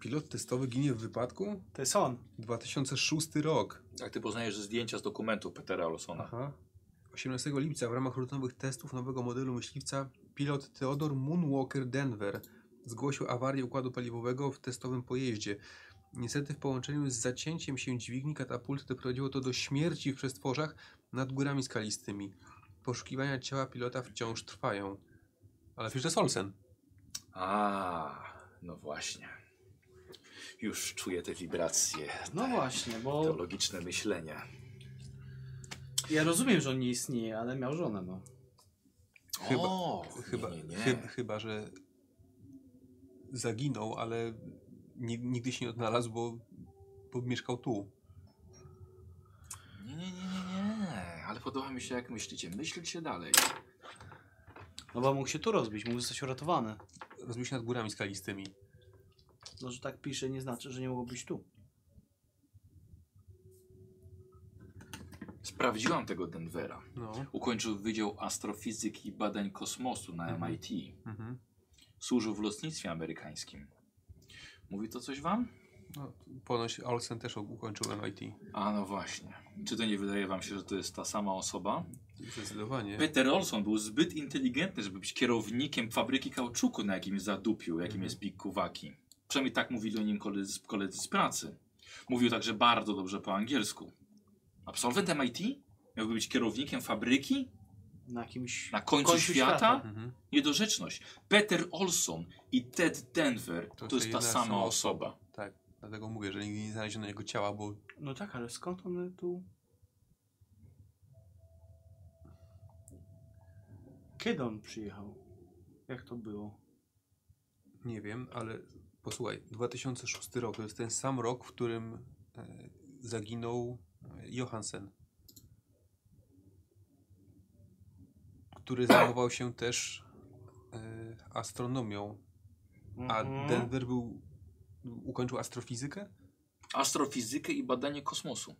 S2: Pilot testowy ginie w wypadku?
S3: To jest on.
S2: 2006 rok.
S1: Jak ty poznajesz zdjęcia z dokumentów Petera Olsona.
S2: Aha. 18 lipca w ramach rutynowych testów nowego modelu myśliwca pilot Theodore Moonwalker Denver zgłosił awarię układu paliwowego w testowym pojeździe. Niestety w połączeniu z zacięciem się dźwigni katapulty doprowadziło to do śmierci w przestworzach nad górami skalistymi. Poszukiwania ciała pilota wciąż trwają. Ale przecież to jest Olsen.
S1: A, no właśnie. Już czuję te wibracje.
S3: No właśnie, bo
S1: Teologiczne myślenie.
S3: ja rozumiem, że on nie istnieje, ale miał żonę, no.
S2: Chyba-
S1: o,
S2: Chyba,
S1: nie, nie, nie.
S2: Chyba, chyba, że zaginął, ale ni- nigdy się nie odnalazł, bo, bo mieszkał tu.
S1: Nie, nie, nie, podoba mi się, jak myślicie. Myślcie dalej.
S3: No bo mógł się tu rozbić, mógł zostać uratowany.
S2: Rozbił się nad górami skalistymi.
S3: No, że tak pisze, nie znaczy, że nie mogło być tu.
S1: Sprawdziłam tego Denvera.
S2: No.
S1: Ukończył Wydział Astrofizyki i Badań Kosmosu na
S2: Mhm.
S1: MIT.
S2: Mhm.
S1: Służył w lotnictwie amerykańskim. Mówi to coś wam?
S2: No. Ponoć Olsen też ukończył MIT.
S1: A no właśnie. Czy to nie wydaje wam się, że to jest ta sama osoba?
S2: Zdecydowanie.
S1: Peter Olson był zbyt inteligentny, żeby być kierownikiem fabryki kauczuku na jakimś zadupiu, jakim
S2: Mhm.
S1: jest Big Kuwaki. Przynajmniej tak mówili o nim koledzy, koledzy z pracy. Mówił także bardzo dobrze po angielsku. Absolwent MIT? Miałby być kierownikiem fabryki?
S3: Na jakimś
S1: Na końcu, świata?
S2: Mhm.
S1: Niedorzeczność. Peter Olson i Ted Denver to,
S2: To
S1: jest ta
S2: jedna
S1: sama osoba.
S2: Dlatego mówię, że nigdy nie znaleziono jego ciała, bo
S3: No tak, ale skąd one tu... Kiedy on przyjechał? Jak to było?
S2: nie wiem, ale posłuchaj, 2006 rok to jest ten sam rok, w którym e, zaginął e, Johansen. Który <clears throat> zajmował się też e, astronomią. A
S3: Mhm.
S2: Denver był. Ukończył astrofizykę?
S1: Astrofizykę i badanie kosmosu.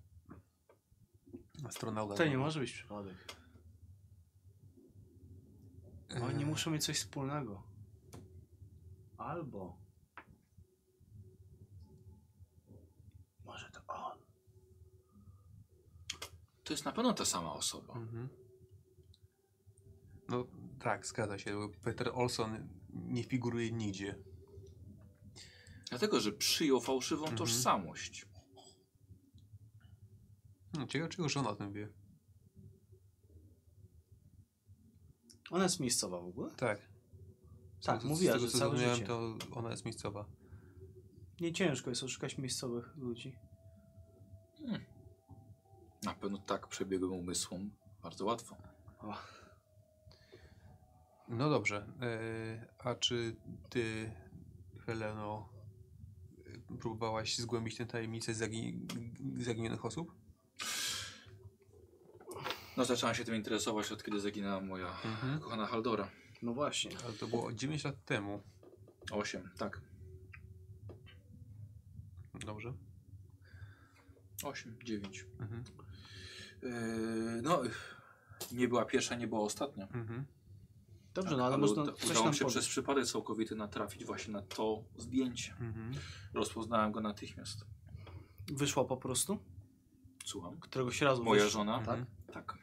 S2: Astronauta.
S3: To nie może być przypadek. Oni
S2: E,
S3: muszą mieć coś wspólnego. Albo... Może to on.
S1: To jest na pewno ta sama osoba.
S2: Mhm. No tak, zgadza się. Peter Olson nie figuruje nigdzie.
S1: Dlatego, że przyjął fałszywą
S2: Mhm.
S1: tożsamość.
S2: Hmm, ciekawe, czego żona o tym wie.
S3: Ona jest miejscowa w ogóle?
S2: Tak. Z
S3: Tak,
S2: tego,
S3: mówiła,
S2: z tego,
S3: że całe życie.
S2: to ona jest miejscowa.
S3: Nie ciężko jest oszukać miejscowych ludzi.
S1: Na pewno tak przebiegłym umysłom bardzo łatwo.
S3: O,
S2: No dobrze. E, a czy ty, Heleno, próbowałaś zgłębić tę tajemnicę zagi zaginionych osób?
S1: No zaczęłam się tym interesować od kiedy zaginęła moja
S2: Mhm.
S1: kochana Haldora.
S3: no właśnie.
S2: Ale to było 9 lat temu.
S1: Osiem, tak.
S2: Dobrze.
S1: Osiem, dziewięć.
S2: Mhm.
S1: Yy, no, nie była pierwsza, nie była ostatnia.
S2: Mhm.
S3: Dobrze,
S1: Tak,
S3: no ale
S1: ale
S3: można coś
S1: udało
S3: nam
S1: się przez przypadek całkowity natrafić właśnie na to zdjęcie.
S2: Mhm.
S1: Rozpoznałem go natychmiast.
S3: Wyszła po prostu?
S1: Słucham.
S3: Któregoś razu
S1: Moja
S3: wyszła.
S1: żona?
S2: Mhm.
S1: Tak.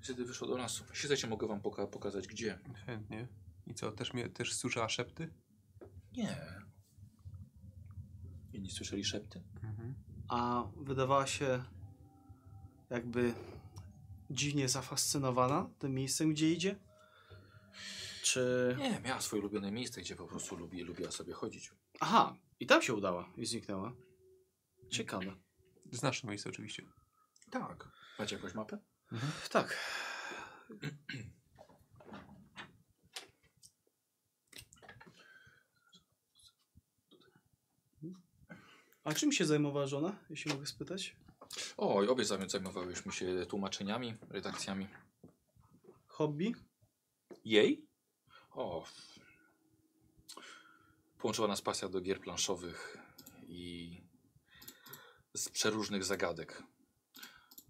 S1: Wtedy wyszła do lasu. Chcecie, mogę wam poka pokazać gdzie.
S2: Chętnie. I co, też, mnie, też słyszała szepty?
S1: Nie. Inni słyszeli szepty?
S2: Mhm.
S3: A wydawała się jakby dziwnie zafascynowana tym miejscem, gdzie idzie? Czy...
S1: Nie, miała swoje ulubione miejsce, gdzie po prostu lubi, lubiła sobie chodzić.
S3: Aha, i tam się udała i zniknęła. Ciekawe.
S2: Znasz to miejsce oczywiście.
S1: Tak. Macie jakąś mapę?
S3: Tak. A czym się zajmowała żona, jeśli mogę spytać?
S1: Oj, obie zajm- zajmowałyśmy się tłumaczeniami, redakcjami.
S3: Hobby?
S1: Jej? O. Połączyła nas pasja do gier planszowych i z przeróżnych zagadek.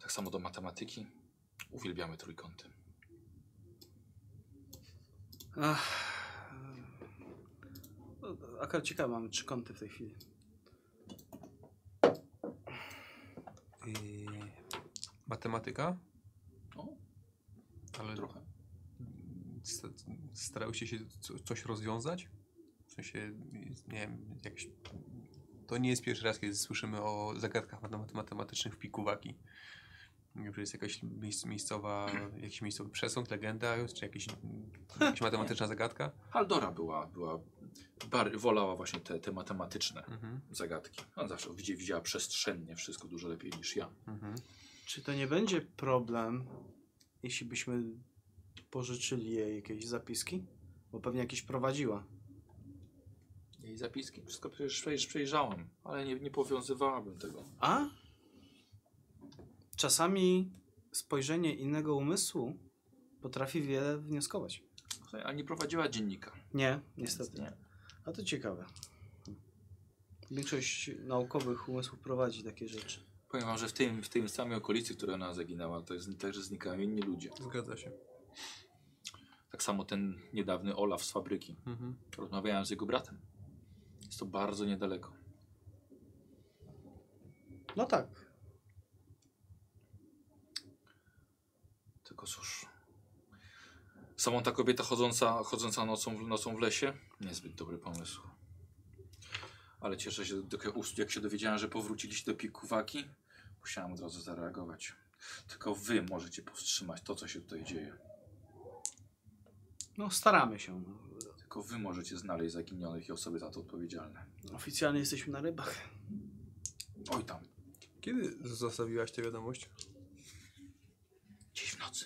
S1: Tak samo do matematyki. Uwielbiamy trójkąty.
S3: Ach. No, Akurat ciekawe, mamy trzy kąty w tej chwili.
S2: Yy, matematyka?
S1: O,
S2: Ale
S1: trochę.
S2: Sta- starałyście się co, coś rozwiązać? W sensie, nie wiem. To nie jest pierwszy raz, kiedy słyszymy o zagadkach matemat- matematycznych w Pikuwaki. Nie wiem, czy jest jakaś miejsc, miejscowa, jakiś miejscowy przesąd, legenda, czy jakiś, jakaś matematyczna zagadka?
S1: Haldora była, była bar- wolała właśnie te, te matematyczne
S2: Mhm,
S1: zagadki. Ona zawsze widzi- widziała przestrzennie wszystko dużo lepiej niż ja.
S2: mhm.
S3: Czy to nie będzie problem, jeśli byśmy pożyczyli jej jakieś zapiski? Bo pewnie jakieś prowadziła.
S1: Jej zapiski, wszystko przecież przejrzałem, ale nie, nie powiązywałabym tego.
S3: A? Czasami spojrzenie innego umysłu potrafi wiele wnioskować.
S1: A nie prowadziła dziennika.
S3: Nie, niestety.
S1: Nie.
S3: A to ciekawe. Większość naukowych umysłów prowadzi takie rzeczy.
S1: Powiem wam, że w tym, w tym samej okolicy, która ona zaginęła, to jest także znikają inni ludzie.
S2: Zgadza się.
S1: Tak samo ten niedawny Olaf z fabryki.
S2: Mhm.
S1: Rozmawiałem z jego bratem. Jest to bardzo niedaleko.
S3: No tak.
S1: Tylko cóż. Samotna kobieta chodząca, chodząca nocą, w- nocą w lesie? Niezbyt dobry pomysł. Ale cieszę się, jak się dowiedziałem, że powróciliście do Pikuwaki, musiałem od razu zareagować. Tylko wy możecie powstrzymać to, co się tutaj dzieje.
S3: No staramy się. No.
S1: Tylko wy możecie znaleźć zaginionych i osoby za to odpowiedzialne.
S3: Oficjalnie jesteśmy na rybach.
S1: Oj tam,
S2: Kiedy zostawiłaś tę wiadomość?
S1: dziś w nocy.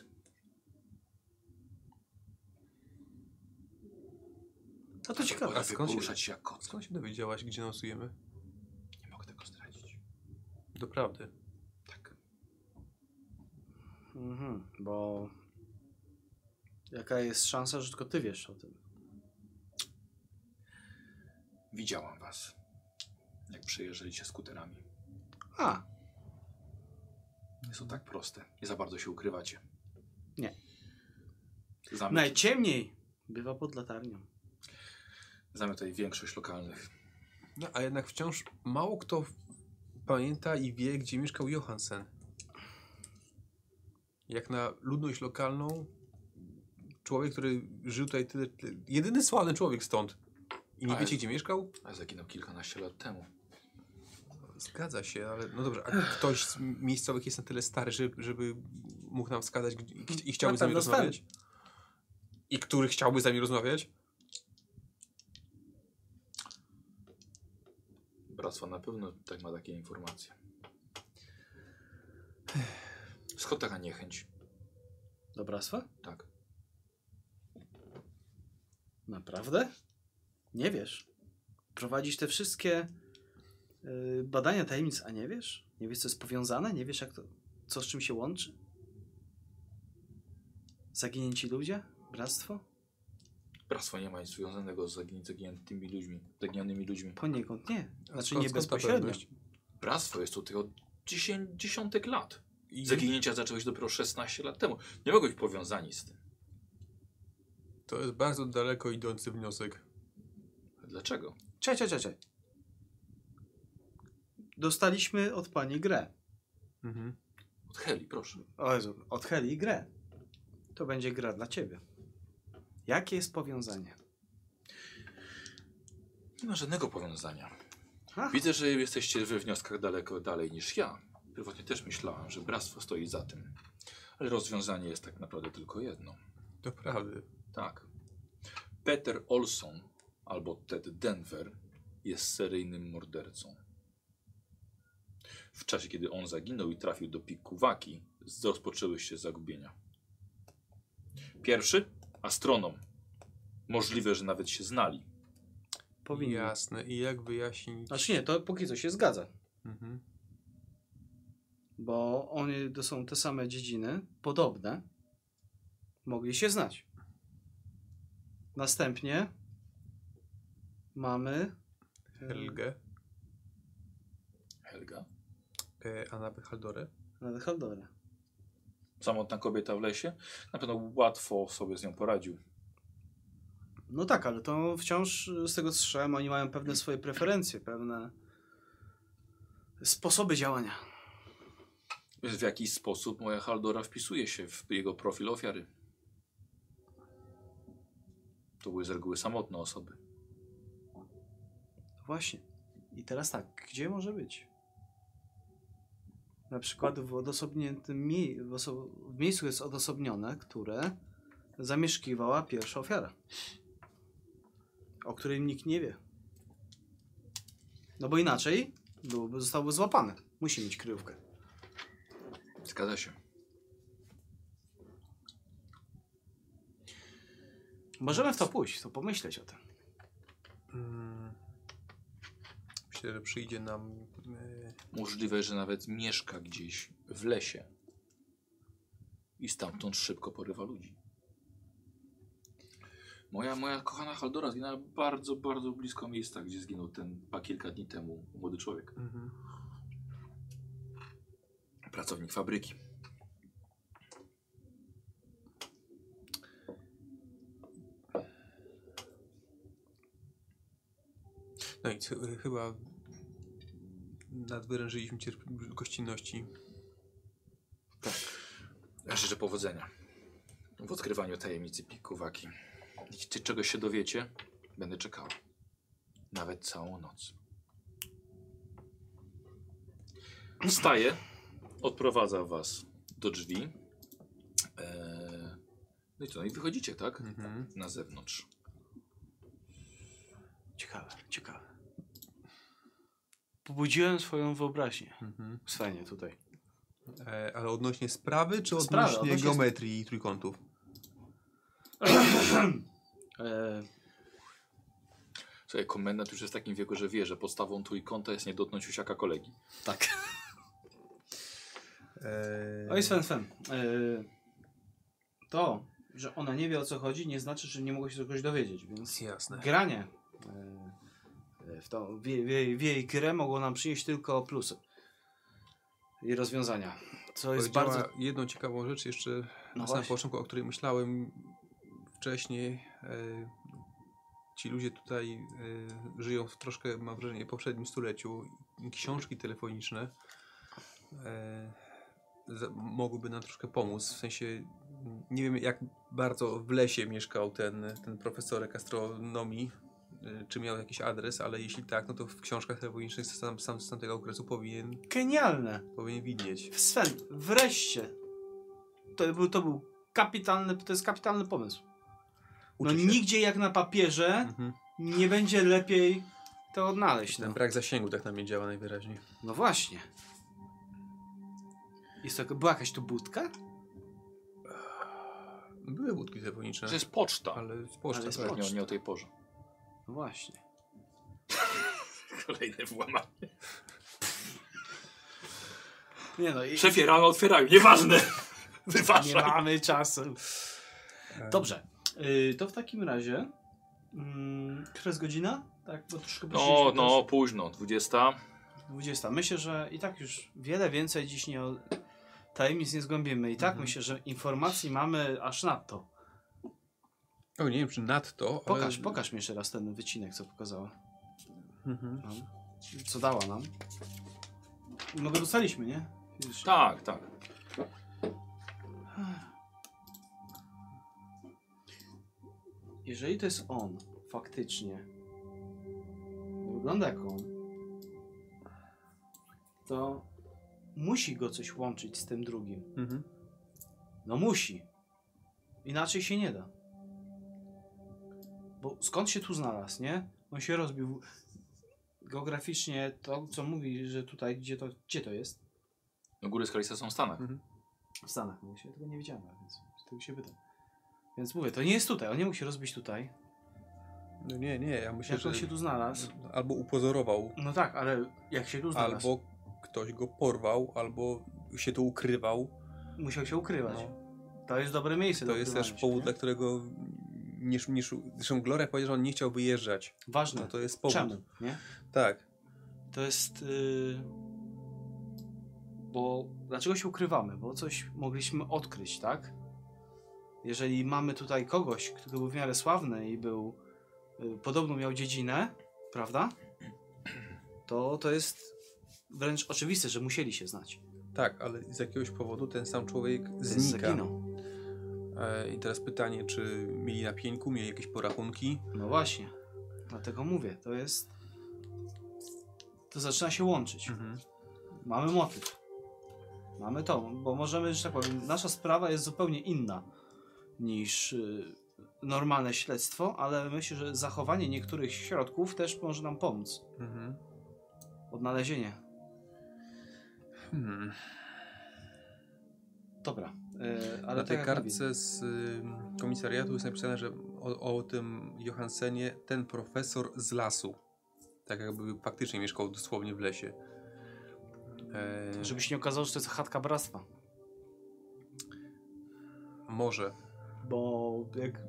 S3: No to ciekawe.
S1: Potrafię
S2: skąd się-
S1: się jak koc.
S2: Skąd się dowiedziałaś, gdzie nosujemy?
S1: Nie mogę tego zdradzić.
S2: Doprawdy.
S1: Tak.
S3: Mhm, bo jaka jest szansa, że tylko ty wiesz o tym?
S1: Widziałam was, jak przejeżdżaliście skuterami.
S3: A,
S1: Jest to tak proste. Nie za bardzo się ukrywacie.
S3: Nie.
S1: Znamy,
S3: najciemniej bywa pod latarnią.
S1: znamy tutaj większość lokalnych.
S2: No, a jednak wciąż mało kto pamięta i wie, gdzie mieszkał Johansen. Jak na ludność lokalną, człowiek, który żył tutaj tyle, tyle jedyny sławny człowiek stąd. I nie
S1: A
S2: wiecie,
S1: jest-
S2: gdzie mieszkał?
S1: Ale zaginął kilkanaście lat temu.
S2: Zgadza się, ale no dobrze, a ktoś z miejscowych jest na tyle stary, żeby, żeby mógł nam wskazać i, i chciałby z nami rozmawiać? I który chciałby z nami rozmawiać?
S1: Bractwo na pewno tak ma takie informacje. Skąd taka niechęć?
S3: Dobractwa?
S1: Tak.
S3: Naprawdę? Nie wiesz. Prowadzisz te wszystkie y, badania tajemnic, a nie wiesz? Nie wiesz, co jest powiązane? Nie wiesz, jak to, co z czym się łączy? Zaginięci ludzie? Bractwo?
S1: Bractwo nie ma nic związanego z zagin- zaginiętymi ludźmi, zaginionymi ludźmi.
S3: Poniekąd nie. Znaczy
S2: skąd-
S3: nie bezpośrednio.
S1: Bractwo jest tutaj od dziesię- dziesiątek lat.
S2: I
S1: Zaginięcia zaczęły się dopiero 16 lat temu. Nie mogą być powiązani z tym.
S2: To jest bardzo daleko idący wniosek.
S1: Dlaczego?
S3: Czekaj, czekaj, czekaj. Dostaliśmy od pani grę.
S2: Mhm.
S1: Od Heli, proszę.
S3: O Jezu, od Heli grę. To będzie gra dla ciebie. Jakie jest powiązanie?
S1: Nie ma żadnego powiązania.
S3: Ach,
S1: Widzę, że jesteście we wnioskach daleko dalej niż ja. Pierwotnie też myślałem, że bractwo stoi za tym. Ale rozwiązanie jest tak naprawdę tylko jedno.
S2: Doprawdy.
S1: Tak. Peter Olson albo Ted Denver jest seryjnym mordercą. W czasie, kiedy on zaginął i trafił do Pikuwaki, rozpoczęły się zagubienia. Pierwszy astronom. Możliwe, że nawet się znali.
S3: powinien.
S2: Jasne. I jak wyjaśnić...
S3: Znaczy nie, to póki co się zgadza.
S2: Mhm.
S3: Bo oni to są te same dziedziny, podobne. Mogli się znać. Następnie mamy e,
S2: Helgę,
S1: Helga.
S2: e, Annabel Haldore.
S3: Nawet Haldora.
S1: Samotna kobieta w lesie. Na pewno łatwo sobie z nią poradził.
S3: No tak, ale to wciąż z tego co słyszałem, oni mają pewne swoje preferencje, pewne sposoby działania.
S1: Więc w jakiś sposób moja Haldora wpisuje się w jego profil ofiary. To były z reguły samotne osoby.
S3: Właśnie. I teraz tak, gdzie może być? Na przykład w odosobniętym mie- w, w miejscu jest odosobnione, które zamieszkiwała pierwsza ofiara. O której nikt nie wie. No bo inaczej byłby, zostałby złapany. Musi mieć kryjówkę.
S1: Zgadza się.
S3: Możemy w to pójść, to pomyśleć o tym.
S2: Mm. Myślę, że przyjdzie nam... E,
S1: Możliwe, że nawet mieszka gdzieś w lesie i stamtąd szybko porywa ludzi. Moja, moja kochana Haldora zginęła bardzo, bardzo blisko miejsca, gdzie zginął ten pa kilka dni temu młody człowiek.
S2: mhm.
S1: Pracownik fabryki.
S2: No i ch- chyba nadwyrężyliśmy cierp- gościnności.
S1: Ja życzę powodzenia w odkrywaniu tajemnicy Pikuwaki. Jeśli czegoś się dowiecie, będę czekał. Nawet całą noc. Wstaje, odprowadza was do drzwi. Eee, no i co, no i wychodzicie, tak?
S2: Mhm.
S1: Na zewnątrz.
S3: Ciekawe, ciekawe. Pobudziłem swoją wyobraźnię.
S2: Mhm.
S3: Svenie tutaj.
S2: E, ale odnośnie sprawy, czy
S3: Sprawy,
S2: odnośnie,
S3: odnośnie-
S2: geometrii i trójkątów? <clears throat>
S3: E,
S1: Słuchaj, komendant już jest w takim wieku, że wie, że podstawą trójkąta jest nie dotknąć usiaka kolegi.
S3: tak.
S2: E,
S3: Oj, Sven, Sven. E, to, że ona nie wie o co chodzi, nie znaczy, że nie mogła się czegoś dowiedzieć, więc
S2: Jasne.
S3: granie e, w, tą, w, jej- w, jej- grę mogło nam przynieść tylko plusy i rozwiązania. Co jest bardzo...
S2: jedną ciekawą rzecz jeszcze na samym
S3: właśnie.
S2: początku, o której myślałem wcześniej. E, ci ludzie tutaj e, żyją w troszkę, mam wrażenie, poprzednim stuleciu. Książki telefoniczne e, za, mogłyby nam troszkę pomóc. W sensie, nie wiem jak bardzo w lesie mieszkał ten, ten profesorek astronomii. Y, czy miał jakiś adres, ale jeśli tak, no to w książkach telefonicznych z, tam, sam, z tamtego okresu powinien,
S3: Genialne.
S2: powinien widnieć.
S3: Sven, wreszcie. To był, to był kapitalny, to jest kapitalny pomysł. No
S2: się.
S3: nigdzie jak na papierze
S2: Mhm.
S3: nie będzie lepiej to odnaleźć.
S2: Ten
S3: No,
S2: brak zasięgu tak na mnie działa najwyraźniej.
S3: no właśnie. Jest to, była jakaś tu budka?
S2: Były budki telefoniczne,
S1: To jest poczta.
S2: ale z poczty,
S3: Ale jest poczta.
S1: Nie, nie o tej porze.
S3: No właśnie. <laughs>
S1: Kolejne włamanie.
S3: Nie no, i,
S1: Szefie, rano otwierają, nieważne. <laughs>
S3: nie
S1: Wyważaj.
S3: mamy czasu. Dobrze. Y, to w takim razie. Mm, która jest godzina? Tak, bo troszkę
S1: No, no, późno, 20.
S3: też. 20. Myślę, że i tak już wiele więcej dziś nie. Tajemnic nie zgłębimy. I tak
S2: Mhm.
S3: myślę, że informacji mamy aż nadto.
S2: O, nie wiem czy nadto,
S3: Pokaż,
S2: ale...
S3: pokaż mi jeszcze raz ten wycinek, co pokazała.
S2: Mhm.
S3: No. Co dała nam. No go dostaliśmy, nie?
S1: Tak, tak.
S3: Jeżeli to jest on, faktycznie, wygląda jak on, to musi go coś łączyć z tym drugim.
S2: Mhm.
S3: No musi. Inaczej się nie da. Bo skąd się tu znalazł, nie? On się rozbił. Geograficznie to, co mówi, że tutaj, gdzie to, gdzie to jest?
S1: No góry skaliste są w Stanach.
S2: Mhm.
S3: W Stanach, mówię się, tego nie wiedziałem, więc tego się pytam. Więc mówię, to nie jest tutaj, on nie mógł się rozbić tutaj.
S2: No nie, nie, ja myślę,
S3: Jak on
S2: że
S3: się tu znalazł?
S2: albo upozorował,
S3: No tak, ale jak się tu znalazł?
S2: albo ktoś go porwał, albo się tu ukrywał.
S3: Musiał się ukrywać.
S2: No.
S3: To jest dobre miejsce
S2: To
S3: do
S2: jest też powód,
S3: nie?
S2: dla którego nie, nie, zresztą Gloria powiedział, że on nie chciał wyjeżdżać.
S3: Ważne.
S2: No to jest powód.
S3: Czemu, nie?
S2: Tak.
S3: To jest... Yy... Bo dlaczego się ukrywamy? Bo coś mogliśmy odkryć, tak? Jeżeli mamy tutaj kogoś, kto był w miarę sławny i był... Yy, podobno miał dziedzinę, prawda? To to jest wręcz oczywiste, że musieli się znać.
S2: Tak, ale z jakiegoś powodu ten sam człowiek znika.
S3: Zaginął.
S2: E, I teraz pytanie, czy mieli na pieńku, mieli jakieś porachunki?
S3: No właśnie. Dlatego mówię, to jest... To zaczyna się łączyć.
S2: Mhm.
S3: Mamy motyw. Mamy to, bo możemy, że tak powiem, nasza sprawa jest zupełnie inna niż y, normalne śledztwo, ale myślę, że zachowanie niektórych środków też może nam pomóc.
S2: Mhm.
S3: Odnalezienie.
S2: Hmm.
S3: Dobra. Y, ale
S2: Na tej
S3: tak
S2: kartce z y, komisariatu jest napisane, że o, o tym Johansenie ten profesor z lasu. Tak jakby faktycznie mieszkał dosłownie w lesie. E,
S3: Żeby się nie okazało, że to jest chatka bractwa.
S2: Może.
S3: Bo jak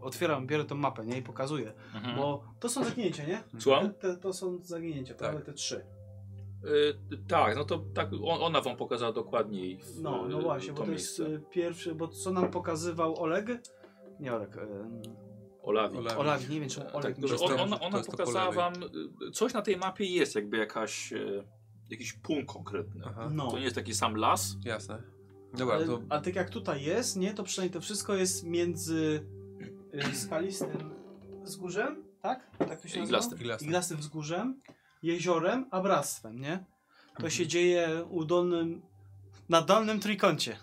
S3: otwieram, biorę tą mapę, nie? I pokazuję.
S1: Mhm.
S3: Bo to są zaginięcia, nie?
S1: Słucham?
S3: Te, te, to są zaginięcia,
S2: Tak.
S3: te trzy.
S1: Y, tak, no to tak, on, ona wam pokazała dokładniej. w-
S3: No, no właśnie, bo to jest y, pierwszy, bo co nam pokazywał Oleg? Nie Oleg, y,
S1: Olawi.
S2: Olawi.
S3: Oleg, nie wiem czy
S1: Tak,
S3: Oleg.
S2: to
S1: on,
S2: to-
S1: ona
S2: to
S1: ona
S2: jest to
S1: pokazała
S2: po
S1: wam, y, coś na tej mapie jest, jakby jakaś, y, jakiś punkt konkretny.
S2: Aha,
S3: No,
S1: To nie jest taki sam las.
S2: jasne. Dobra,
S3: ale,
S2: to
S3: ale tak jak tutaj jest, nie, to przynajmniej to wszystko jest między y, skalistym wzgórzem, tak? Tak to się nazywa?
S1: Iglastym.
S2: Iglastym
S3: wzgórzem, jeziorem, a bractwem, nie? To
S2: Mhm.
S3: się dzieje u dolnym, na dolnym trójkącie.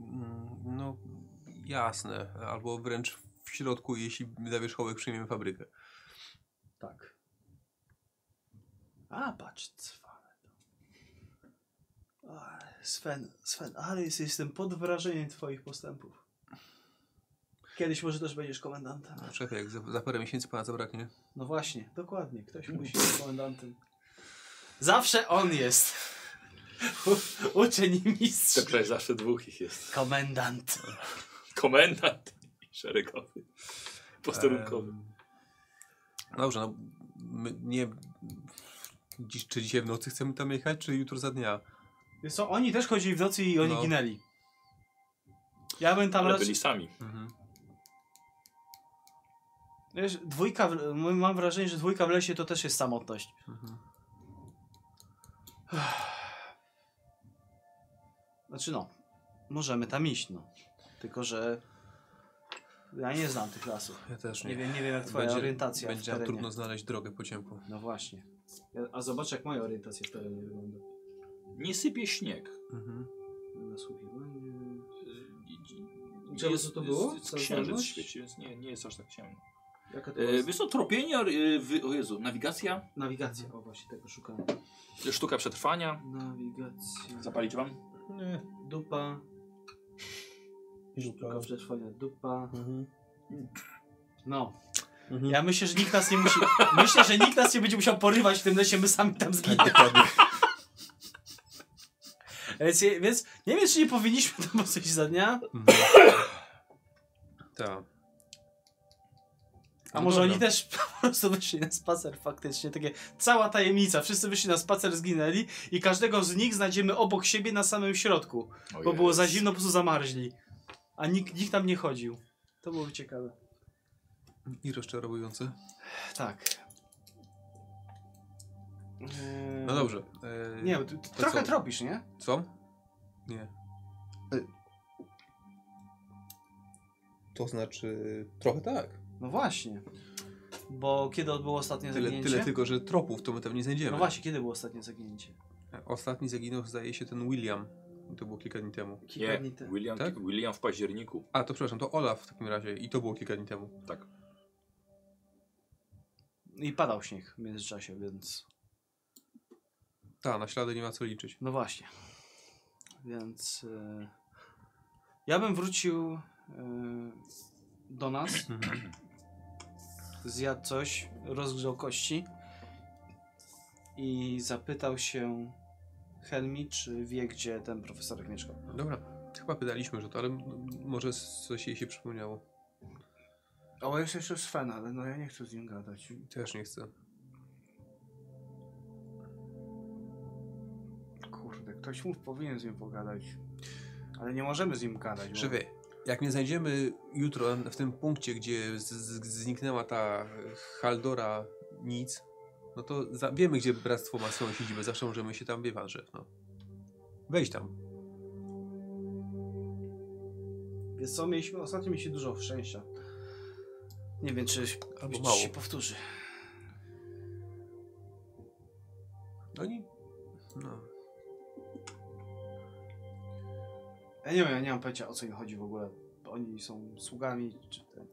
S2: Mm, No, jasne. Albo wręcz w środku, jeśli za wierzchołek przyjmiemy fabrykę.
S3: Tak. A, patrz, cwane to. Sven, Sven, ale jest, jestem pod wrażeniem twoich postępów. Kiedyś może też będziesz komendantem.
S2: No, czekaj, jak za, za parę miesięcy pana zabraknie.
S3: No właśnie, dokładnie. Ktoś <laughs> musi być komendantem. Zawsze on jest. U- Uczeń i mistrz.
S1: Także zawsze dwóch ich jest.
S3: Komendant.
S1: Komendant szeregowy. Posterunkowy.
S2: Em, Dobrze, no my nie... Dziś, czy dzisiaj w nocy chcemy tam jechać, czy jutro za dnia?
S3: Wiesz co, oni też chodzili w nocy i oni
S2: No.
S3: ginęli. Ja bym tam
S1: Ale
S3: raczej...
S1: byli sami.
S2: Mhm.
S3: Wiesz, dwójka, w... mam wrażenie, że dwójka w lesie to też jest samotność.
S2: Mhm. <sighs>
S3: Znaczy no, możemy tam iść, no. Tylko, że Ja nie znam tych lasów.
S2: Ja też
S3: Nie wiem, nie wiem jak twoja
S2: Będzie-
S3: orientacja
S2: Będzie
S3: w terenie.
S2: trudno znaleźć drogę po ciemku.
S3: No właśnie. Ja, a zobacz jak moja orientacja w terenie wygląda.
S1: Nie sypie śnieg.
S2: Mhm.
S3: Nasłuchiwanie. Co to było?
S1: Księżyc
S3: znajomość?
S1: świeci, więc nie, nie jest aż tak ciemno.
S3: Jaka to
S1: E,
S3: jest?
S1: Wiesz co, tropienie, e, wy, o Jezu, nawigacja,
S3: Nawigacja. O właśnie tego szukałem.
S1: sztuka przetrwania.
S3: Nawigacja.
S1: Zapalić wam?
S2: Nie.
S3: Dupa. Sztuka przetrwania. Dupa.
S2: Mhm.
S3: No.
S2: Mhm.
S3: Ja myślę, że nikt nas nie musi. <laughs> Myślę, że nikt nas nie będzie musiał porywać w tym lesie, my sami tam zginiemy. Więc, więc nie wiem, czy nie powinniśmy tam <laughs> coś za dnia.
S2: Mhm. Tak.
S3: A może
S2: dobra.
S3: oni też <laughs> po prostu wyszli na spacer faktycznie. Takie cała tajemnica. Wszyscy wyszli na spacer, zginęli i każdego z nich znajdziemy obok siebie na samym środku. Bo było za zimno, po prostu zamarzli. A nikt, nikt tam nie chodził. To było ciekawe.
S2: I rozczarowujące.
S3: Tak. Eee,
S2: No dobrze. E,
S3: Nie, ty, ty trochę
S2: co?
S3: tropisz, nie?
S2: Co? Nie. To znaczy trochę tak.
S3: No właśnie. Bo kiedy było ostatnie
S2: Tyle,
S3: zaginięcie?
S2: tyle tylko, że tropów to my tam nie znajdziemy.
S3: No właśnie, kiedy było ostatnie zaginięcie?
S2: Ostatni zaginął zdaje się ten William. To było kilka dni temu.
S3: Kilka
S1: Nie,
S3: dni temu.
S1: William,
S2: Tak?
S1: William w październiku.
S2: A, to przepraszam, to Olaf w takim razie i to było kilka dni temu.
S1: Tak.
S3: I padał śnieg w międzyczasie, więc...
S2: Ta, na ślady nie ma co liczyć.
S3: No właśnie. Więc... E... Ja bym wrócił e... do nas. <clears throat> Zjadł coś, rozgrzał kości. I zapytał się Helmi, czy wie, gdzie ten profesorek mieszkał.
S2: Dobra, chyba pytaliśmy, że to, ale może coś jej się przypomniało.
S3: O, jest jeszcze Sven, ale no ja nie chcę z nim gadać.
S2: Też nie chcę.
S3: Kurde, ktoś mu powinien z nim pogadać. Ale nie możemy z nim gadać. bo-
S2: Żywy. Jak mnie znajdziemy jutro w tym punkcie, gdzie zniknęła ta Haldora nic, no to wiemy, gdzie Bractwo ma swoją siedzibę. Zawsze możemy się tam wiewać, że no. Wejdź tam.
S3: Wiesz co, mieliśmy, ostatnio mieliśmy dużo szczęścia. Nie wiem, czy,
S2: Albo mało.
S3: się powtórzy.
S2: Oni... No.
S3: Ja nie wiem, ja nie mam pojęcia o co im chodzi w ogóle. Oni są sługami, czy ten...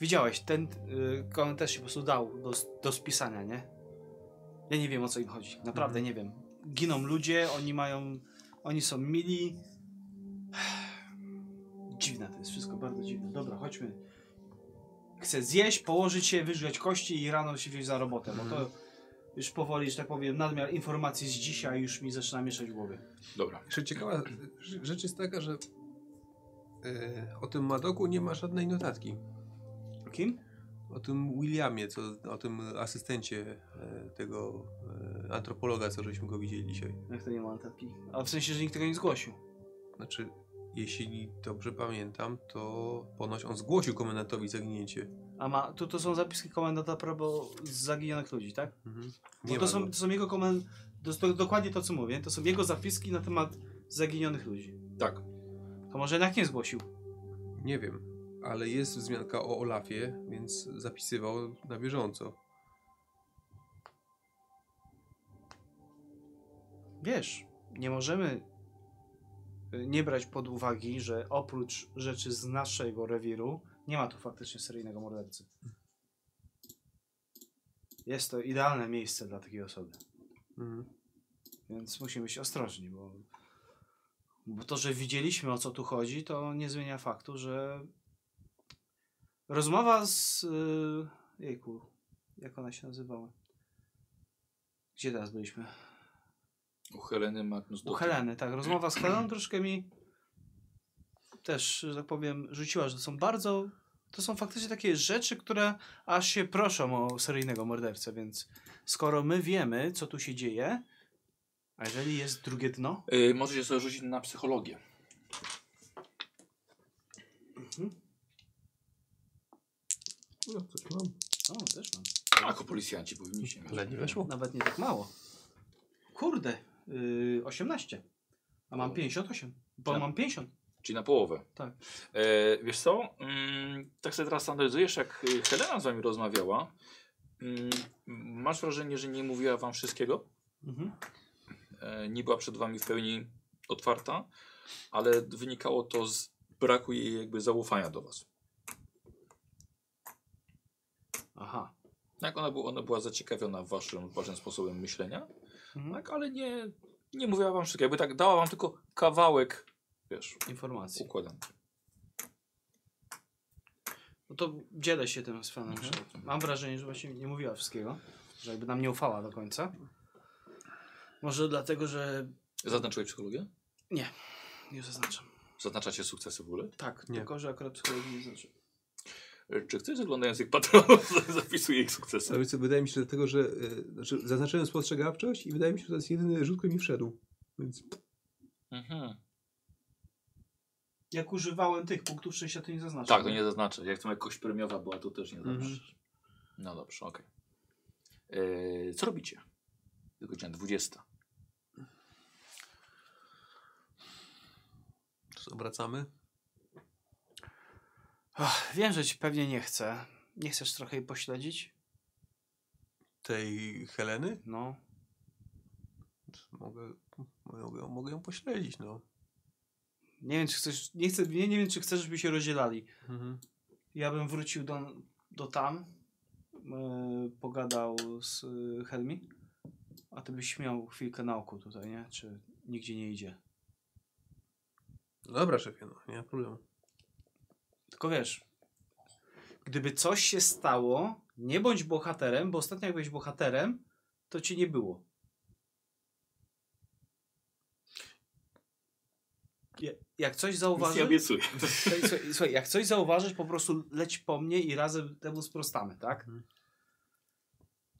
S3: Widziałeś, ten y, koment też się po prostu dał do, do spisania, nie? Ja nie wiem o co im chodzi, naprawdę
S2: Mhm.
S3: nie wiem. Giną ludzie, oni mają, oni są mili. <sighs> Dziwne to jest wszystko, bardzo dziwne. Dobra, chodźmy. Chcę zjeść, położyć się, wyżreć kości i rano się wziąć za robotę, bo to już powoli, że tak powiem, nadmiar informacji z dzisiaj już mi zaczyna mieszać w głowie.
S1: Dobra.
S2: Jeszcze ciekawa rz- rzecz jest taka, że e, o tym Madoku nie ma żadnej notatki.
S3: Kim?
S2: O tym Williamie, co, o tym asystencie e, tego e, antropologa, co żeśmy go widzieli dzisiaj.
S3: Jak to nie ma notatki? A w sensie, że nikt tego nie zgłosił.
S2: Znaczy, jeśli dobrze pamiętam, to ponoć on zgłosił komendantowi zaginięcie.
S3: A ma, tu to są zapiski komendanta prawo z zaginionych ludzi, tak?
S2: Mhm.
S3: Bo to są,
S2: go.
S3: to są jego komend... To to, dokładnie to, co mówię. To są jego zapiski na temat zaginionych ludzi.
S1: Tak.
S3: To może jednak nie zgłosił.
S2: Nie wiem, ale jest wzmianka o Olafie, więc zapisywał na bieżąco.
S3: Wiesz, nie możemy y, nie brać pod uwagi, że oprócz rzeczy z naszego rewiru, nie ma tu faktycznie seryjnego mordercy. Jest to idealne miejsce dla takiej osoby.
S2: Mhm.
S3: Więc musimy być ostrożni, bo, bo to, że widzieliśmy o co tu chodzi, to nie zmienia faktu, że rozmowa z. Yy, jejku, jak ona się nazywała? Gdzie teraz byliśmy?
S1: U Heleny Magnus
S3: U Heleny, tak. Rozmowa z Heleną troszkę mi też, że tak powiem, rzuciła, że to są bardzo. To są faktycznie takie rzeczy, które aż się proszą o seryjnego mordercę, więc skoro my wiemy, co tu się dzieje, a jeżeli jest drugie dno,
S1: Y, możecie sobie rzucić na psychologię.
S2: No, coś mam.
S3: O, też mam.
S1: Jako policjanci powinniście mieć.
S2: Ale nie weszło.
S3: Nawet nie tak mało. Kurde, yy, 18. A mam 58. Bo
S1: Tak.
S3: mam 50.
S1: Czyli na połowę.
S3: Tak.
S1: E, wiesz co? Mm, tak sobie teraz analizujesz, jak y, Helena z wami rozmawiała. Mm, masz wrażenie, że nie mówiła wam wszystkiego?
S3: Mhm.
S1: E, nie była przed wami w pełni otwarta, ale wynikało to z braku jej jakby zaufania do was.
S3: Aha.
S1: Tak, ona, była, ona była zaciekawiona waszym, waszym sposobem myślenia,
S3: Mhm.
S1: tak, ale nie, nie mówiła wam wszystkiego. Jakby tak dała wam tylko kawałek, wiesz,
S3: Informacji.
S1: układanki.
S3: No to dzielę się tym z panem.
S1: Mhm.
S3: że Mam wrażenie, że właśnie nie mówiła wszystkiego. Że jakby nam nie ufała do końca. Może dlatego, że...
S1: Zaznaczyłeś psychologię?
S3: Nie zaznaczam.
S1: Zaznaczacie sukcesy w ogóle?
S3: Tak,
S2: Nie.
S3: tylko że akurat psychologii nie znaczy.
S1: E, Czy ktoś z oglądających patronów <laughs> zapisuje ich sukcesy?
S2: Ale co, wydaje mi się dlatego, że y, znaczy, zaznaczyłem spostrzegawczość i wydaje mi się, że to jest jedyny rzut, który mi wszedł. Więc
S1: Mhm.
S3: Jak używałem tych punktów szczęścia, to nie zaznaczam.
S1: Tak, to nie zaznaczę. Jak tam jakoś premiowa była, to też nie
S2: Mhm.
S1: zaznaczysz. No dobrze, okej. E, Co robicie? Godzina 20.
S2: co, wracamy?
S3: Ach, wiem, że ci pewnie nie chcę. Nie chcesz trochę jej pośledzić?
S2: Tej Heleny?
S3: No.
S2: Mogę, mogę, mogę ją pośledzić, no.
S3: Nie wiem, czy chcesz. Nie, chcę, nie, nie wiem, czy chcesz, żeby się rozdzielali.
S2: Mhm.
S3: Ja bym wrócił do, do tam, e, pogadał z e, Helmi, a ty byś miał chwilkę na oku tutaj, nie? Czy nigdzie nie idzie.
S2: Dobra, szefie, no, nie ma problemu.
S3: Tylko wiesz, gdyby coś się stało, nie bądź bohaterem, bo ostatnio jak byłeś bohaterem, to ci nie było. Ja- Jak coś
S1: Nic nie
S3: zauważysz,
S1: obiecuję. <laughs>
S3: słuchaj, jak coś zauważysz, po prostu leć po mnie i razem temu sprostamy, tak?
S2: Mhm.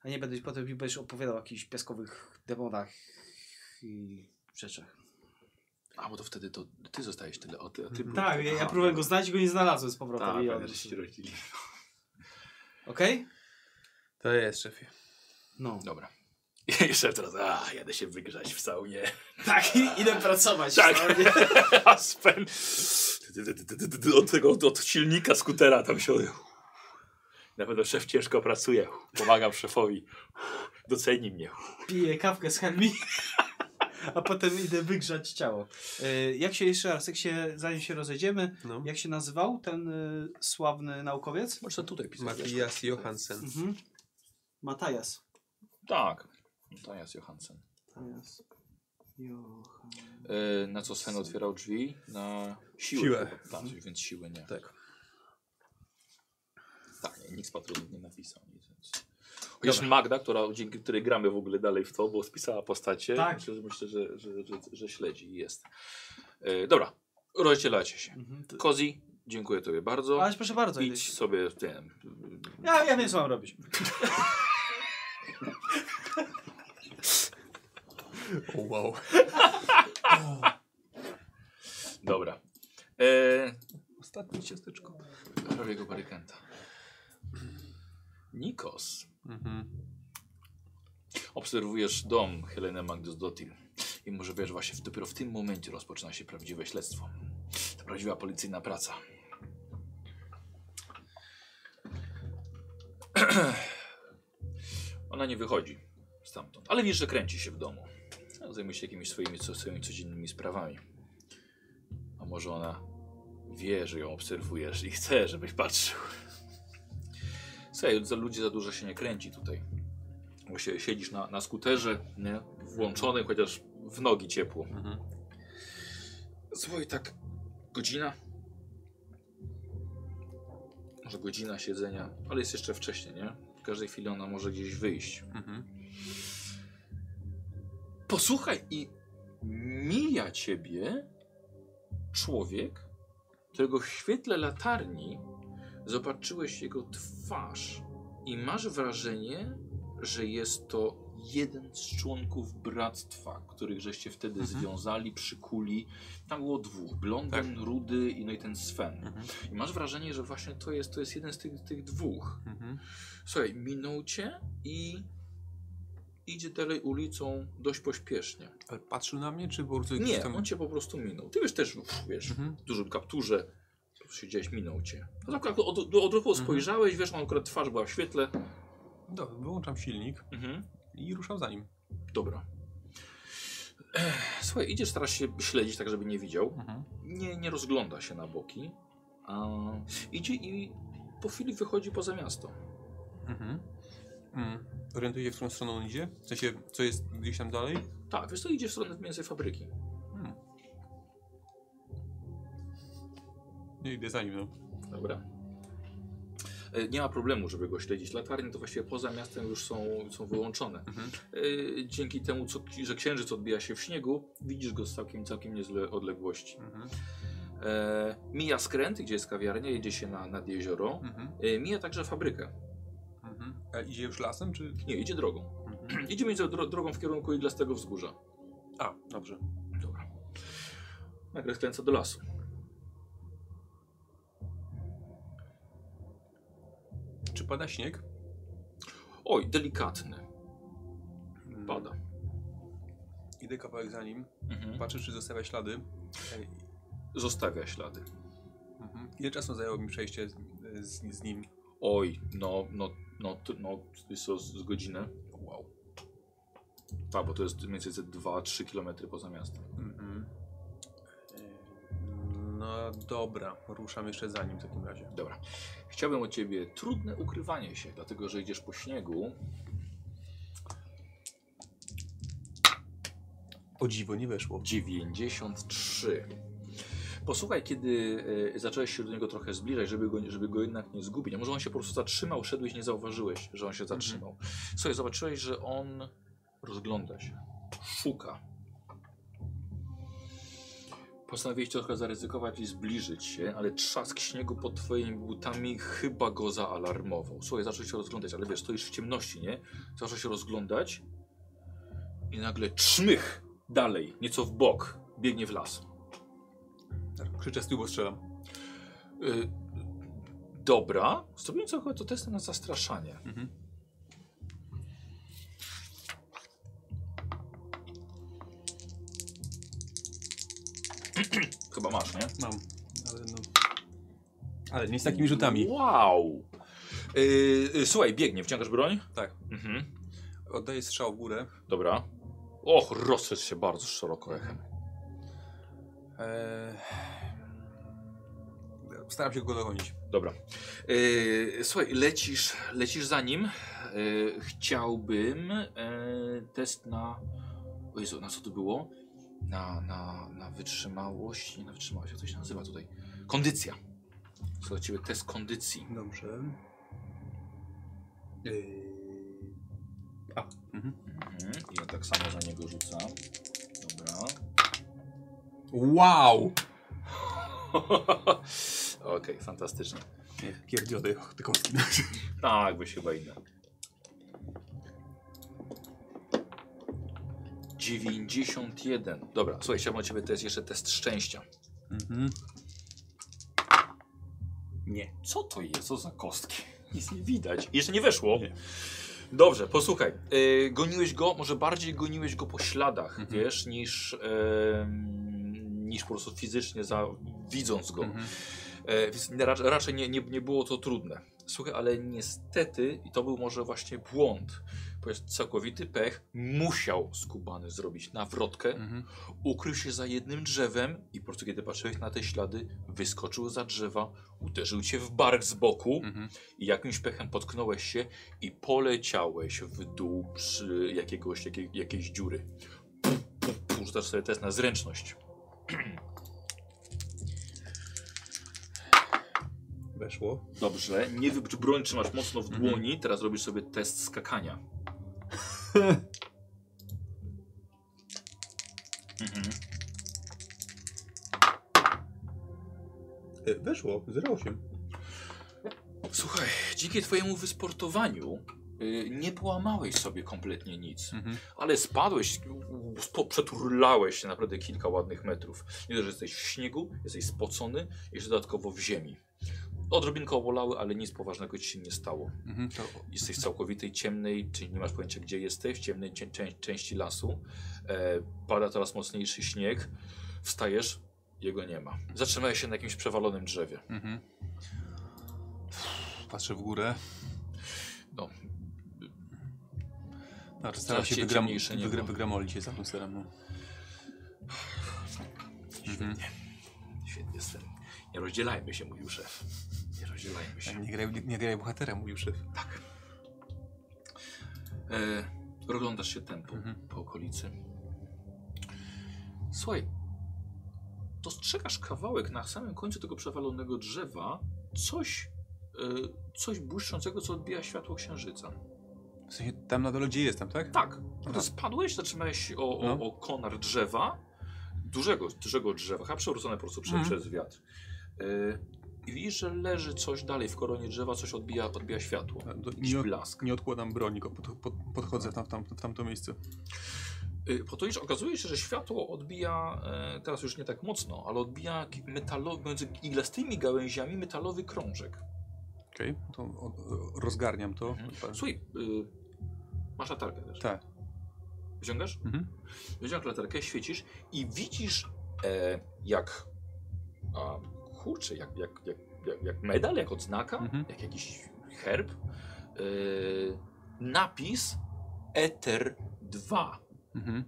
S3: A nie będę potem mi będziesz opowiadał o jakichś piaskowych demonach i rzeczach.
S1: A, bo to wtedy to ty zostajesz tyle o ty. O ty
S2: Mhm.
S3: Tak, ja, ja próbowałem go znaleźć i go nie znalazłem z powrotem.
S1: Tak, że się rozdzielili.
S3: Okej?
S2: To jest, szefie.
S3: No.
S1: Dobra. <laughs> Jeszcze teraz, a, jadę się wygrzać w saunie. <laughs>
S3: Tak, i- idę pracować.
S1: Tak.
S3: no, nie? <laughs>
S1: Aspen. Od tego, od silnika skutera tam się... Na pewno szef ciężko pracuje. Pomagam szefowi. Doceni mnie.
S3: Piję kawkę z chemii, a potem idę wygrzać ciało. Y, Jak się jeszcze raz, jak się, zanim się rozejdziemy,
S2: No.
S3: jak się nazywał ten y, sławny naukowiec?
S1: To tutaj pisać.
S2: Matthias Johansen.
S3: Mhm. Matajas.
S1: Tak. To jest Johansen.
S3: Matajas. Johan.
S1: E, na co Sven otwierał drzwi? Na siłę.
S2: Siłę.
S1: Tak, więc siłę nie.
S2: Tak.
S1: Tak, nikt z patronów nie napisał. Nic, więc... Chociaż Magda, która, dzięki której gramy w ogóle dalej w to, bo spisała postacie,
S3: Tak.
S1: myślę, że, myślę że, że, że, że śledzi i jest. E, dobra, rozdzielacie się.
S3: Mhm.
S1: Kozi, dziękuję Tobie bardzo.
S3: Ale proszę bardzo.
S1: Idź sobie, nie wiem,
S3: Ja, ja wiem, co mam robić. <laughs>
S2: O, wow.
S1: dobra. E,
S2: Ostatnie ciasteczko.
S1: prawie barykanta. Nikos.
S2: Mhm.
S1: Obserwujesz dom Heleny Magdosdottir i może wiesz, właśnie w, dopiero w tym momencie rozpoczyna się prawdziwe śledztwo. To prawdziwa policyjna praca. <clears throat> Ona nie wychodzi stamtąd, ale wiesz, że kręci się w domu. Zajmuje się jakimiś swoimi, swoimi codziennymi sprawami. A może ona wie, że ją obserwujesz i chce, żebyś patrzył. Słuchaj, za ludzie za dużo się nie kręci tutaj. Właśnie siedzisz na, na skuterze, nie? Włączony, chociaż w nogi ciepło.
S2: Mhm.
S1: Słuchaj, tak godzina? Może godzina siedzenia, ale jest jeszcze wcześnie, nie? W każdej chwili ona może gdzieś wyjść.
S2: Mhm.
S1: Posłuchaj i mija ciebie człowiek, którego w świetle latarni zobaczyłeś jego twarz i masz wrażenie, że jest to jeden z członków bractwa, których żeście wtedy
S2: Mhm.
S1: związali, przykuli. Tam było dwóch, blondyn, rudy i no i ten Sven.
S2: Mhm.
S1: I masz wrażenie, że właśnie to jest, to jest jeden z tych, tych dwóch.
S2: Mhm.
S1: Słuchaj, minął cię i, idzie dalej ulicą dość pośpiesznie.
S2: Ale patrzył na mnie, czy po prostu
S1: Nie,
S2: tam...
S1: on cię po prostu minął. Ty wiesz też, wiesz,
S2: Mhm.
S1: w dużym kapturze, siedziałeś, minął cię. No tak, od, od, od ruchu
S2: Mhm.
S1: spojrzałeś, wiesz, on akurat twarz była w świetle.
S2: Dobra, wyłączam silnik
S1: Mhm.
S2: i ruszam za nim.
S1: Dobra. Słuchaj, idziesz, starasz się śledzić tak, żeby nie widział.
S2: Mhm.
S1: Nie, nie rozgląda się na boki. A idzie i po chwili wychodzi poza miasto.
S2: Mhm. Mm. Orientuje się, w którą stronę on idzie? W sensie, co jest gdzieś tam dalej?
S1: Tak, wiesz, to idzie w stronę mniej więcej fabryki.
S2: Hmm. Nie idę za nim, no.
S1: Dobra. E, Nie ma problemu, żeby go śledzić. Latarnie to właściwie poza miastem już są, są wyłączone.
S2: Mhm.
S1: E, Dzięki temu, co, że księżyc odbija się w śniegu, widzisz go z całkiem, całkiem niezłej odległości.
S2: Mhm.
S1: E, mija skręt, gdzie jest kawiarnia, jedzie się na, nad jezioro.
S2: Mhm.
S1: Mija także fabrykę.
S2: A idzie już lasem, czy...
S1: Nie, idzie drogą.
S2: Mhm. <clears throat>
S1: Idzie między dro drogą w kierunku Iglastego Wzgórza.
S2: A, dobrze.
S1: Dobra. Nagle skręca do lasu.
S2: Czy pada śnieg?
S1: Oj, delikatny.
S2: Mm.
S1: Pada.
S2: Idę kawałek za nim,
S1: Mhm.
S2: patrzę, czy zostawia ślady. Ej,
S1: Zostawia ślady.
S2: Mhm. Ile czasu zajęło mi przejście z, z, z nim?
S1: Oj, no, no, no, to- no, jest to z, godzinę.
S2: Wow.
S1: Tak, bo to jest mniej więcej 2-3 km poza miastem.
S2: Mhm. Ej, No dobra, ruszam jeszcze za nim w takim razie.
S1: Dobra. Chciałbym od ciebie trudne ukrywanie się, dlatego że idziesz po śniegu.
S2: O dziwo, nie weszło.
S1: 93. Posłuchaj, kiedy e, zacząłeś się do niego trochę zbliżać, żeby go, żeby go jednak nie zgubić. A może on się po prostu zatrzymał, szedłeś, nie zauważyłeś, że on się zatrzymał. Słuchaj, zobaczyłeś, że on rozgląda się, szuka. Postanowiłeś trochę zaryzykować i zbliżyć się, ale trzask śniegu pod twoimi butami chyba go zaalarmował. Słuchaj, zaczął się rozglądać, ale wiesz, stoisz w ciemności, nie? Zaczął się rozglądać i nagle czmych dalej, nieco w bok, biegnie w las.
S2: Krzyczę z tyłu, bo strzelam.
S1: Y, dobra, zrobimy trochę to testem na zastraszanie.
S2: Mhm. <clears throat>
S1: Chyba masz, nie?
S2: Mam, ale no... Ale nie z takimi rzutami.
S1: Wow! Y, y, słuchaj, biegnie, wciągasz broń?
S2: Tak.
S1: Mhm.
S2: Oddaję strzał w górę.
S1: Dobra. Och, rozszedł się bardzo szeroko echem.
S2: Eee... Staram się go dogonić.
S1: Dobra. Y, słuchaj, lecisz, lecisz za nim. Y, chciałbym test na... O Jezu, na co to było? Na, na, na wytrzymałość, nie na wytrzymałość, jak to się nazywa tutaj? Kondycja. Słuchaj, ciebie test kondycji.
S2: Dobrze. Eee... A. Mhm.
S1: Mhm. I ja tak samo za niego rzucam. Dobra.
S2: Wow! <laughs>
S1: Okej, fantastycznie.
S2: Pierdziody, te kostki. <laughs>
S1: Tak, byś chyba inne. 91. Dobra, słuchaj, chciałbym od ciebie test, jeszcze test szczęścia.
S2: Mhm. Nie.
S1: Co to jest? Co za kostki? Nic nie widać. Jeszcze nie weszło.
S2: Nie.
S1: Dobrze, posłuchaj. Yy, goniłeś go, może bardziej goniłeś go po śladach,
S2: Mhm.
S1: wiesz, niż, em, niż po prostu fizycznie za, widząc go.
S2: Mhm.
S1: E, więc nie- rac- raczej nie, nie, nie było to trudne. Słuchaj, ale niestety, i to był może właśnie błąd, jest całkowity pech, musiał skubany zrobić nawrotkę,
S2: Mhm.
S1: ukrył się za jednym drzewem i po prostu kiedy patrzyłeś na te ślady, wyskoczył za drzewa, uderzył cię w bark z boku
S2: Mhm.
S1: i jakimś pechem potknąłeś się i poleciałeś w dół przy jakiegoś, jakiej, jakiejś dziury. Puf, puf, puf, Rzucasz sobie test na zręczność. <clears throat>
S2: Weszło.
S1: Dobrze, nie wybrz broń trzymasz mocno w dłoni, teraz robisz sobie test skakania. <laughs> Mhm.
S2: E, Weszło, 0,8.
S1: Słuchaj, dzięki twojemu wysportowaniu nie połamałeś sobie kompletnie nic,
S2: Mhm.
S1: ale spadłeś, przeturlałeś się naprawdę kilka ładnych metrów. Nie dość, że jesteś w śniegu, jesteś spocony, jeszcze dodatkowo w ziemi. odrobinkę obolały, ale nic poważnego ci się nie stało.
S2: Mhm, to,
S1: Jesteś w całkowitej ciemnej, czyli nie masz pojęcia gdzie jesteś, w ciemnej cię, czę, części lasu. E, pada teraz mocniejszy śnieg. Wstajesz, jego nie ma. Zatrzymałeś się na jakimś przewalonym drzewie.
S2: mhm. Patrzę w górę.
S1: No,
S2: to staram się wygram,
S1: ciemniejsze niebo.
S2: wygra, wygramolić się za tą sterem. Mhm.
S1: świetnie. Świetnie, Sven. Nie rozdzielajmy się, mówił szef. Nie rozdzielajmy się.
S2: Nie graj, nie graj bohatera, mówił szef.
S1: Tak. E, rozglądasz się tempą
S2: Mhm.
S1: po okolicy. Słuchaj, dostrzegasz kawałek na samym końcu tego przewalonego drzewa coś, e, coś błyszczącego, co odbija światło księżyca.
S2: W sensie tam na dole, gdzie jestem, tak?
S1: Tak,
S2: Aha.
S1: to spadłeś, zatrzymałeś się o,
S2: No.
S1: o, o konar drzewa, dużego, dużego drzewa, chyba przewrócone po prostu
S2: Mhm.
S1: przez wiatr. E, I widzisz, że leży coś dalej w koronie drzewa, coś odbija, odbija światło.
S2: To
S1: Jakiś
S2: Nie,
S1: blask.
S2: nie odkładam broni, pod, pod, podchodzę tam, tam, w tamto miejsce.
S1: Y, to już okazuje się, że światło odbija, e, teraz już nie tak mocno, ale odbija metalowy, między iglastymi gałęziami metalowy krążek.
S2: Okej, to o, rozgarniam to.
S1: Słuchaj, y, masz latarkę też.
S2: Tak.
S1: Wyciągasz?
S2: Mhm.
S1: Wyciągasz latarkę, świecisz i widzisz e, jak, a, kurczę, jak, jak, jak, jak, jak medal, jak odznaka,
S2: Mhm.
S1: jak jakiś herb, e, napis Ether 2.
S2: Mhm.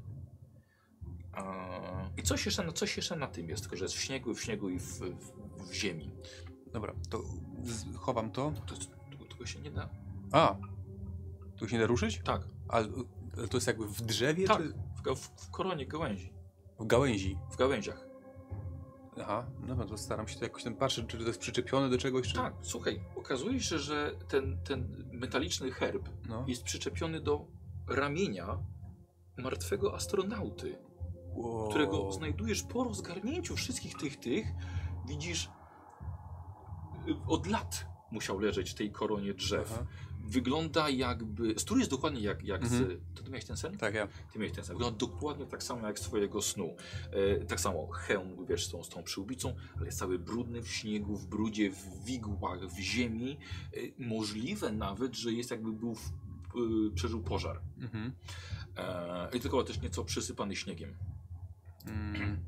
S1: I coś jeszcze, na- coś jeszcze na tym jest, tylko że jest w śniegu, w śniegu i w, w, w ziemi.
S2: Dobra, to chowam to.
S1: To, to, tego się nie da.
S2: A! Tu się nie da ruszyć?
S1: Tak,
S2: Ale ale to jest jakby w drzewie,
S1: tak,
S2: czy
S1: w, w, koronie gałęzi,
S2: w gałęzi?
S1: w gałęziach.
S2: Aha, no to staram się to jakoś ten patrzeć, czy to jest przyczepione do czegoś, czy...
S1: Tak, słuchaj, okazuje się, że ten, ten metaliczny herb
S2: No.
S1: jest przyczepiony do ramienia martwego astronauty,
S2: Wow.
S1: którego znajdujesz po rozgarnięciu wszystkich tych tych, widzisz y, od lat musiał leżeć w tej koronie drzew.
S2: Aha.
S1: Wygląda jakby, strój jest dokładnie jak, jak
S2: Mhm.
S1: z, to ty miałeś ten sen?
S2: Tak, ja.
S1: Ty miałeś ten sen. Wygląda dokładnie tak samo jak z twojego snu. E, tak samo hełm, wiesz, z tą, z tą przyłbicą, ale jest cały brudny w śniegu, w brudzie, w wigłach, w ziemi. E, możliwe nawet, że jest jakby był, w, e, przeżył pożar.
S2: Mhm.
S1: E, I tylko też nieco przysypany śniegiem.
S2: Mm.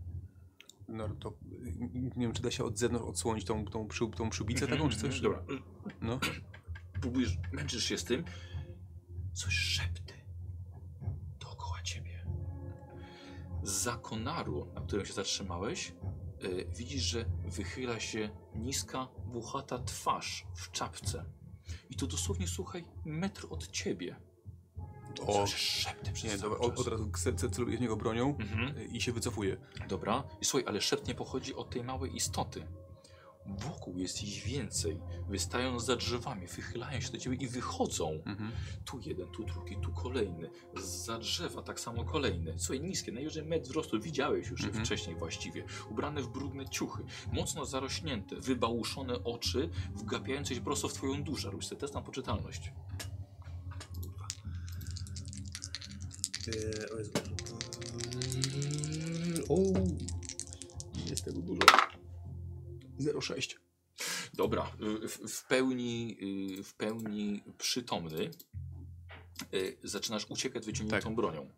S2: No to y, nie wiem, czy da się od zewnątrz odsłonić tą, tą, przy, tą przybicę taką, czy coś?
S1: Dobra.
S2: No.
S1: Próbujesz, męczysz się z tym. Coś szepty dookoła ciebie. Za konaru, na którym się zatrzymałeś, y, widzisz, że wychyla się niska, włochata twarz w czapce. I to dosłownie, słuchaj, metr od ciebie.
S2: O,
S1: Coś szepty przez
S2: nie, dobra, od, od razu chcę celuję w niego bronią
S1: Mhm.
S2: i się wycofuję.
S1: Dobra. I słuchaj, ale szept nie pochodzi od tej małej istoty. Wokół jest ich więcej. Wystają za drzewami, wychylają się do ciebie i wychodzą.
S2: Mhm.
S1: Tu jeden, tu drugi, tu kolejny. Za drzewa tak samo kolejny. Słuchaj, niskie, najwyżej metr wzrostu. Widziałeś już je
S2: Mhm.
S1: wcześniej właściwie. Ubrane w brudne ciuchy. Mocno zarośnięte, wybałuszone oczy, wgapiające się prosto w twoją duszę. Rób sobie test na poczytalność.
S2: Eee, o Jezu. O, jest tego dużo. 0,6.
S1: Dobra, y, w, w, pełni, y, w pełni przytomny y, zaczynasz uciekać wyciągniętą
S2: Tak.
S1: bronią.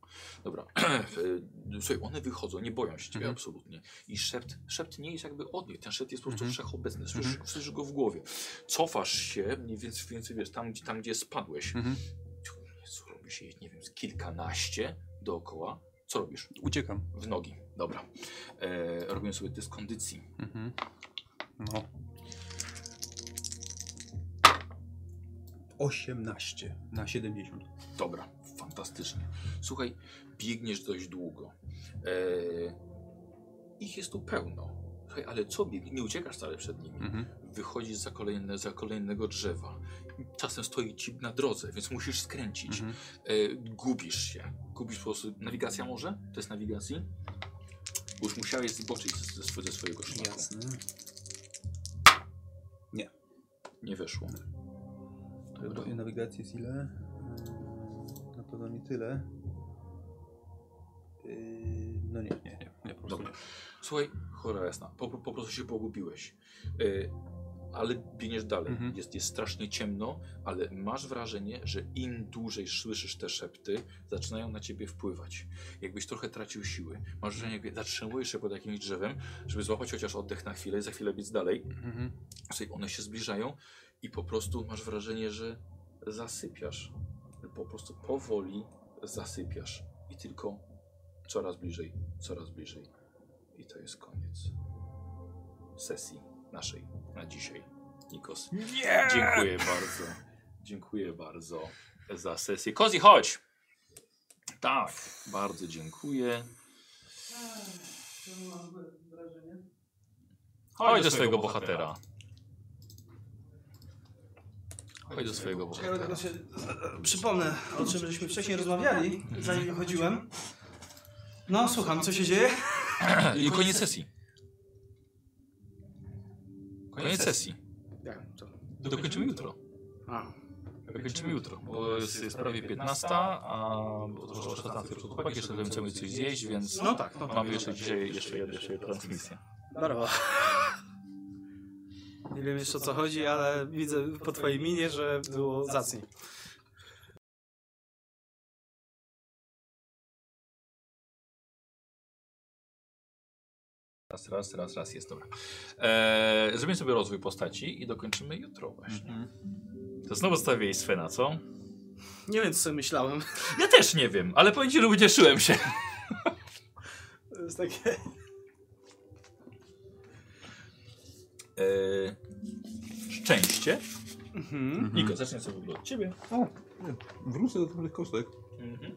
S1: Dobra, <clears throat> słuchaj, one wychodzą, nie boją się ciebie
S2: Mhm.
S1: absolutnie. I szept, szept nie jest jakby od nich, ten szept jest po prostu
S2: Mhm.
S1: wszechobecny, słyszysz,
S2: Mhm.
S1: słyszysz go w głowie. Cofasz się, mniej więcej, więcej wiesz, tam, gdzie- tam gdzie spadłeś.
S2: Mhm.
S1: Jezu, robi się, nie wiem, kilkanaście dookoła. Co robisz?
S2: Uciekam.
S1: W nogi. Dobra. E, robimy sobie test kondycji.
S2: Mhm. No. 18 na 70.
S1: Dobra, fantastycznie. Słuchaj, biegniesz dość długo. Eee, ich jest tu pełno. Słuchaj, ale co biegnie? Nie uciekasz wcale przed nimi.
S2: Mhm.
S1: Wychodzisz za, kolejne, za kolejnego drzewa. Czasem stoi ci na drodze, więc musisz skręcić.
S2: Mhm.
S1: Eee, gubisz się. Gubisz po prostu. Nawigacja może? To jest nawigacji? Bo już musiałeś zboczyć ze, ze, ze swojego szlaku.
S2: Jasne.
S1: Nie weszło. Dobra.
S2: Nawigacji jest ile? Yy, Na pewno nie tyle. Yy, No nie, nie, nie, nie po prostu
S1: Dobra. Słuchaj, chora jasna, po, po prostu się pogubiłeś. Ale biegniesz dalej.
S2: Mhm.
S1: Jest, jest strasznie ciemno, ale masz wrażenie, że im dłużej słyszysz te szepty, zaczynają na ciebie wpływać. Jakbyś trochę tracił siły. Masz wrażenie, jakby zatrzymujesz się pod jakimś drzewem, żeby złapać chociaż oddech na chwilę i za chwilę biec dalej.
S2: Mhm.
S1: Słuchaj, one się zbliżają i po prostu masz wrażenie, że zasypiasz. Po prostu powoli zasypiasz. I tylko coraz bliżej, coraz bliżej. I to jest koniec sesji naszej na dzisiaj. Nikos.
S2: Nie!
S1: Dziękuję bardzo. Dziękuję bardzo za sesję. Kozi, chodź! Tak, bardzo dziękuję. Chodź do swojego bohatera. Chodź do swojego bohatera.
S3: tylko się przypomnę, o czym żeśmy wcześniej rozmawiali, zanim wychodziłem. No, słucham, co się dzieje?
S1: I koniec sesji. Koniec sesji.
S3: Jak to?
S1: Dokończymy jutro.
S3: A,
S1: Dokończymy jutro, bo jest, jest prawie 15, a bo to już 16 chłopaki jeszcze chcemy coś zjeść, więc
S3: no tak, no.
S1: mamy jeszcze dzisiaj jeszcze, jeszcze transmisję.
S3: Brawo. Nie wiem jeszcze o co chodzi, ale widzę po twojej minie, że było zacnie.
S1: Raz, raz, raz, raz jest dobra. Eee, zrobimy sobie rozwój postaci i dokończymy jutro właśnie.
S2: Mhm.
S1: To znowu stawiłeś Svena, co?
S3: Nie wiem, co sobie myślałem.
S1: Ja też nie wiem, ale powiem ci, że ucieszyłem się.
S3: To jest takie...
S1: Eee, szczęście.
S3: Mhm.
S1: Niko, zacznę sobie w ogóle od ciebie.
S2: Wrócę do dobrych kostek.
S1: Mhm.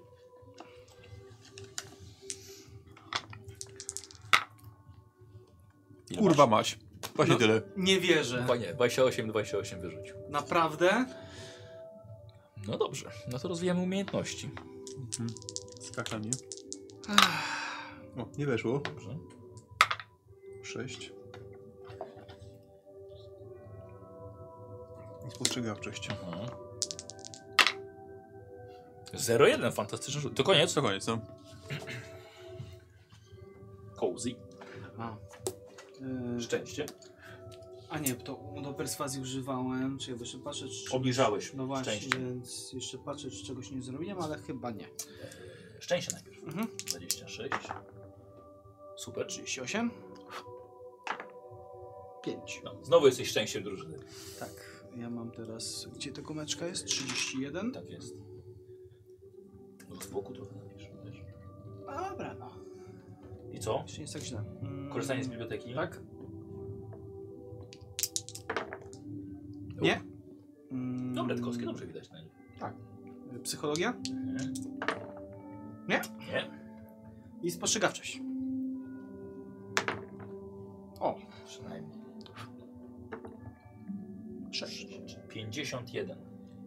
S1: Ile
S2: Kurwa mać. Właśnie
S3: No.
S2: tyle.
S3: Nie wierzę.
S1: Chyba nie, 28, 28 wyrzucił.
S3: Naprawdę?
S1: No dobrze, no to rozwijamy umiejętności.
S2: Skakanie. O, nie weszło.
S1: Dobrze.
S2: Sześć. I spostrzegawczość.
S1: Mhm. 0-1, fantastyczny rzut. To koniec.
S2: To koniec, no.
S1: Cozy.
S3: A. Y,
S1: Szczęście.
S3: a nie, to do perswazji używałem, czy ja jeszcze patrzę, czy...
S1: Obniżałeś
S3: No właśnie,
S1: szczęście.
S3: więc jeszcze patrzę, czy czegoś nie zrobiłem, ale chyba nie.
S1: Szczęście najpierw.
S3: Mhm.
S1: 26. Super.
S3: 38. 5.
S1: No, znowu jesteś szczęściem drużyny.
S3: Tak, ja mam teraz... Gdzie ta gumeczka jest? 31.
S1: Tak jest. No, z boku trochę napisz. wiesz.
S3: Dobra, no.
S1: I co?
S3: Jeszcze nie jest tak źle. Mm,
S1: Korzystanie z biblioteki?
S3: Tak. Nie? Mm,
S1: Dobre, tkowskie dobrze widać na nich.
S3: Psychologia
S1: Nie.
S3: Nie?
S1: Nie.
S3: i spostrzegawczość. O,
S1: Przynajmniej.
S3: 6.
S1: 51.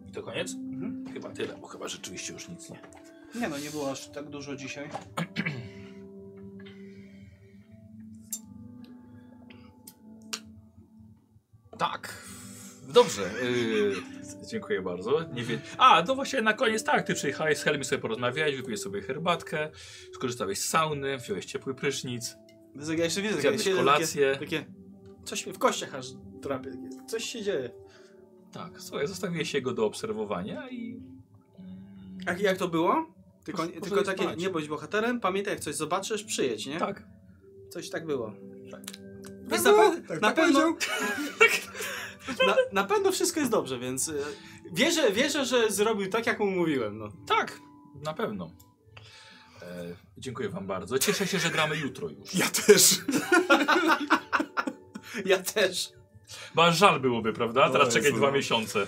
S1: I to koniec?
S3: Mhm.
S1: Chyba tyle, bo chyba rzeczywiście już nic nie.
S3: Nie no, nie było aż tak dużo dzisiaj.
S1: Tak. Dobrze. Yy, dziękuję bardzo. Nie wie... A, no właśnie na koniec tak, ty przyjechałeś z Helmi sobie porozmawiać, wypiłeś sobie herbatkę, skorzystałeś z sauny, wziąłeś ciepły prysznic.
S3: Ja jeszcze widzę,
S1: Zjadłeś
S3: takie,
S1: kolację.
S3: takie, takie... Coś mi w kościach aż drapie. takie, Coś się dzieje.
S1: Tak, słuchaj, zostawiłeś jego do obserwowania i... Mm,
S3: Jak, to było? Tylko, tylko takie,
S1: spać.
S3: nie bądź bohaterem, pamiętaj jak coś zobaczysz, przyjedź, nie?
S1: Tak.
S3: Coś tak było.
S1: Tak.
S3: Więc
S2: Tak
S3: na, pe-
S2: tak-
S3: na
S2: tak
S3: pewno...
S2: powiedział. <laughs>
S3: na, na pewno wszystko jest dobrze, więc y, wierzę, wierzę, że zrobił tak, jak mu mówiłem. No.
S1: Tak, na pewno. E, dziękuję wam bardzo. Cieszę się, że gramy jutro już.
S2: Ja też. <laughs>
S3: Ja też.
S1: Bo aż żal byłoby, prawda? Teraz
S2: O
S1: czekać
S2: Jezu,
S1: dwa
S2: no.
S1: miesiące.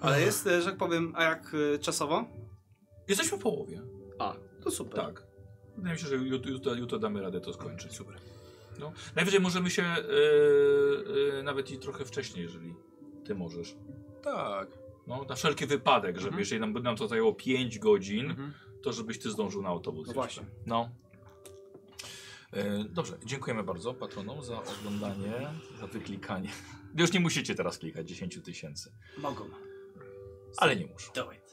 S3: Ale jest, y, że tak powiem, a jak y, czasowo?
S1: Jesteśmy w połowie.
S3: A, to super.
S1: Tak. Wydaje mi się, że jutro, jutro damy radę to skończyć. Super. No. Najwyżej możemy się e, e, nawet i trochę wcześniej, jeżeli ty możesz.
S2: Tak.
S1: No, na wszelki wypadek, żeby
S2: Mhm.
S1: jeżeli nam, nam to zajęło 5 godzin,
S2: Mhm.
S1: to żebyś ty zdążył na autobus.
S3: No
S1: jeszcze.
S3: właśnie.
S1: No. E, dobrze, dziękujemy bardzo patronom za oglądanie, za wyklikanie. <laughs> Już nie musicie teraz klikać 10 tysięcy,
S3: Mogą.
S1: ale nie muszą.
S3: Do it.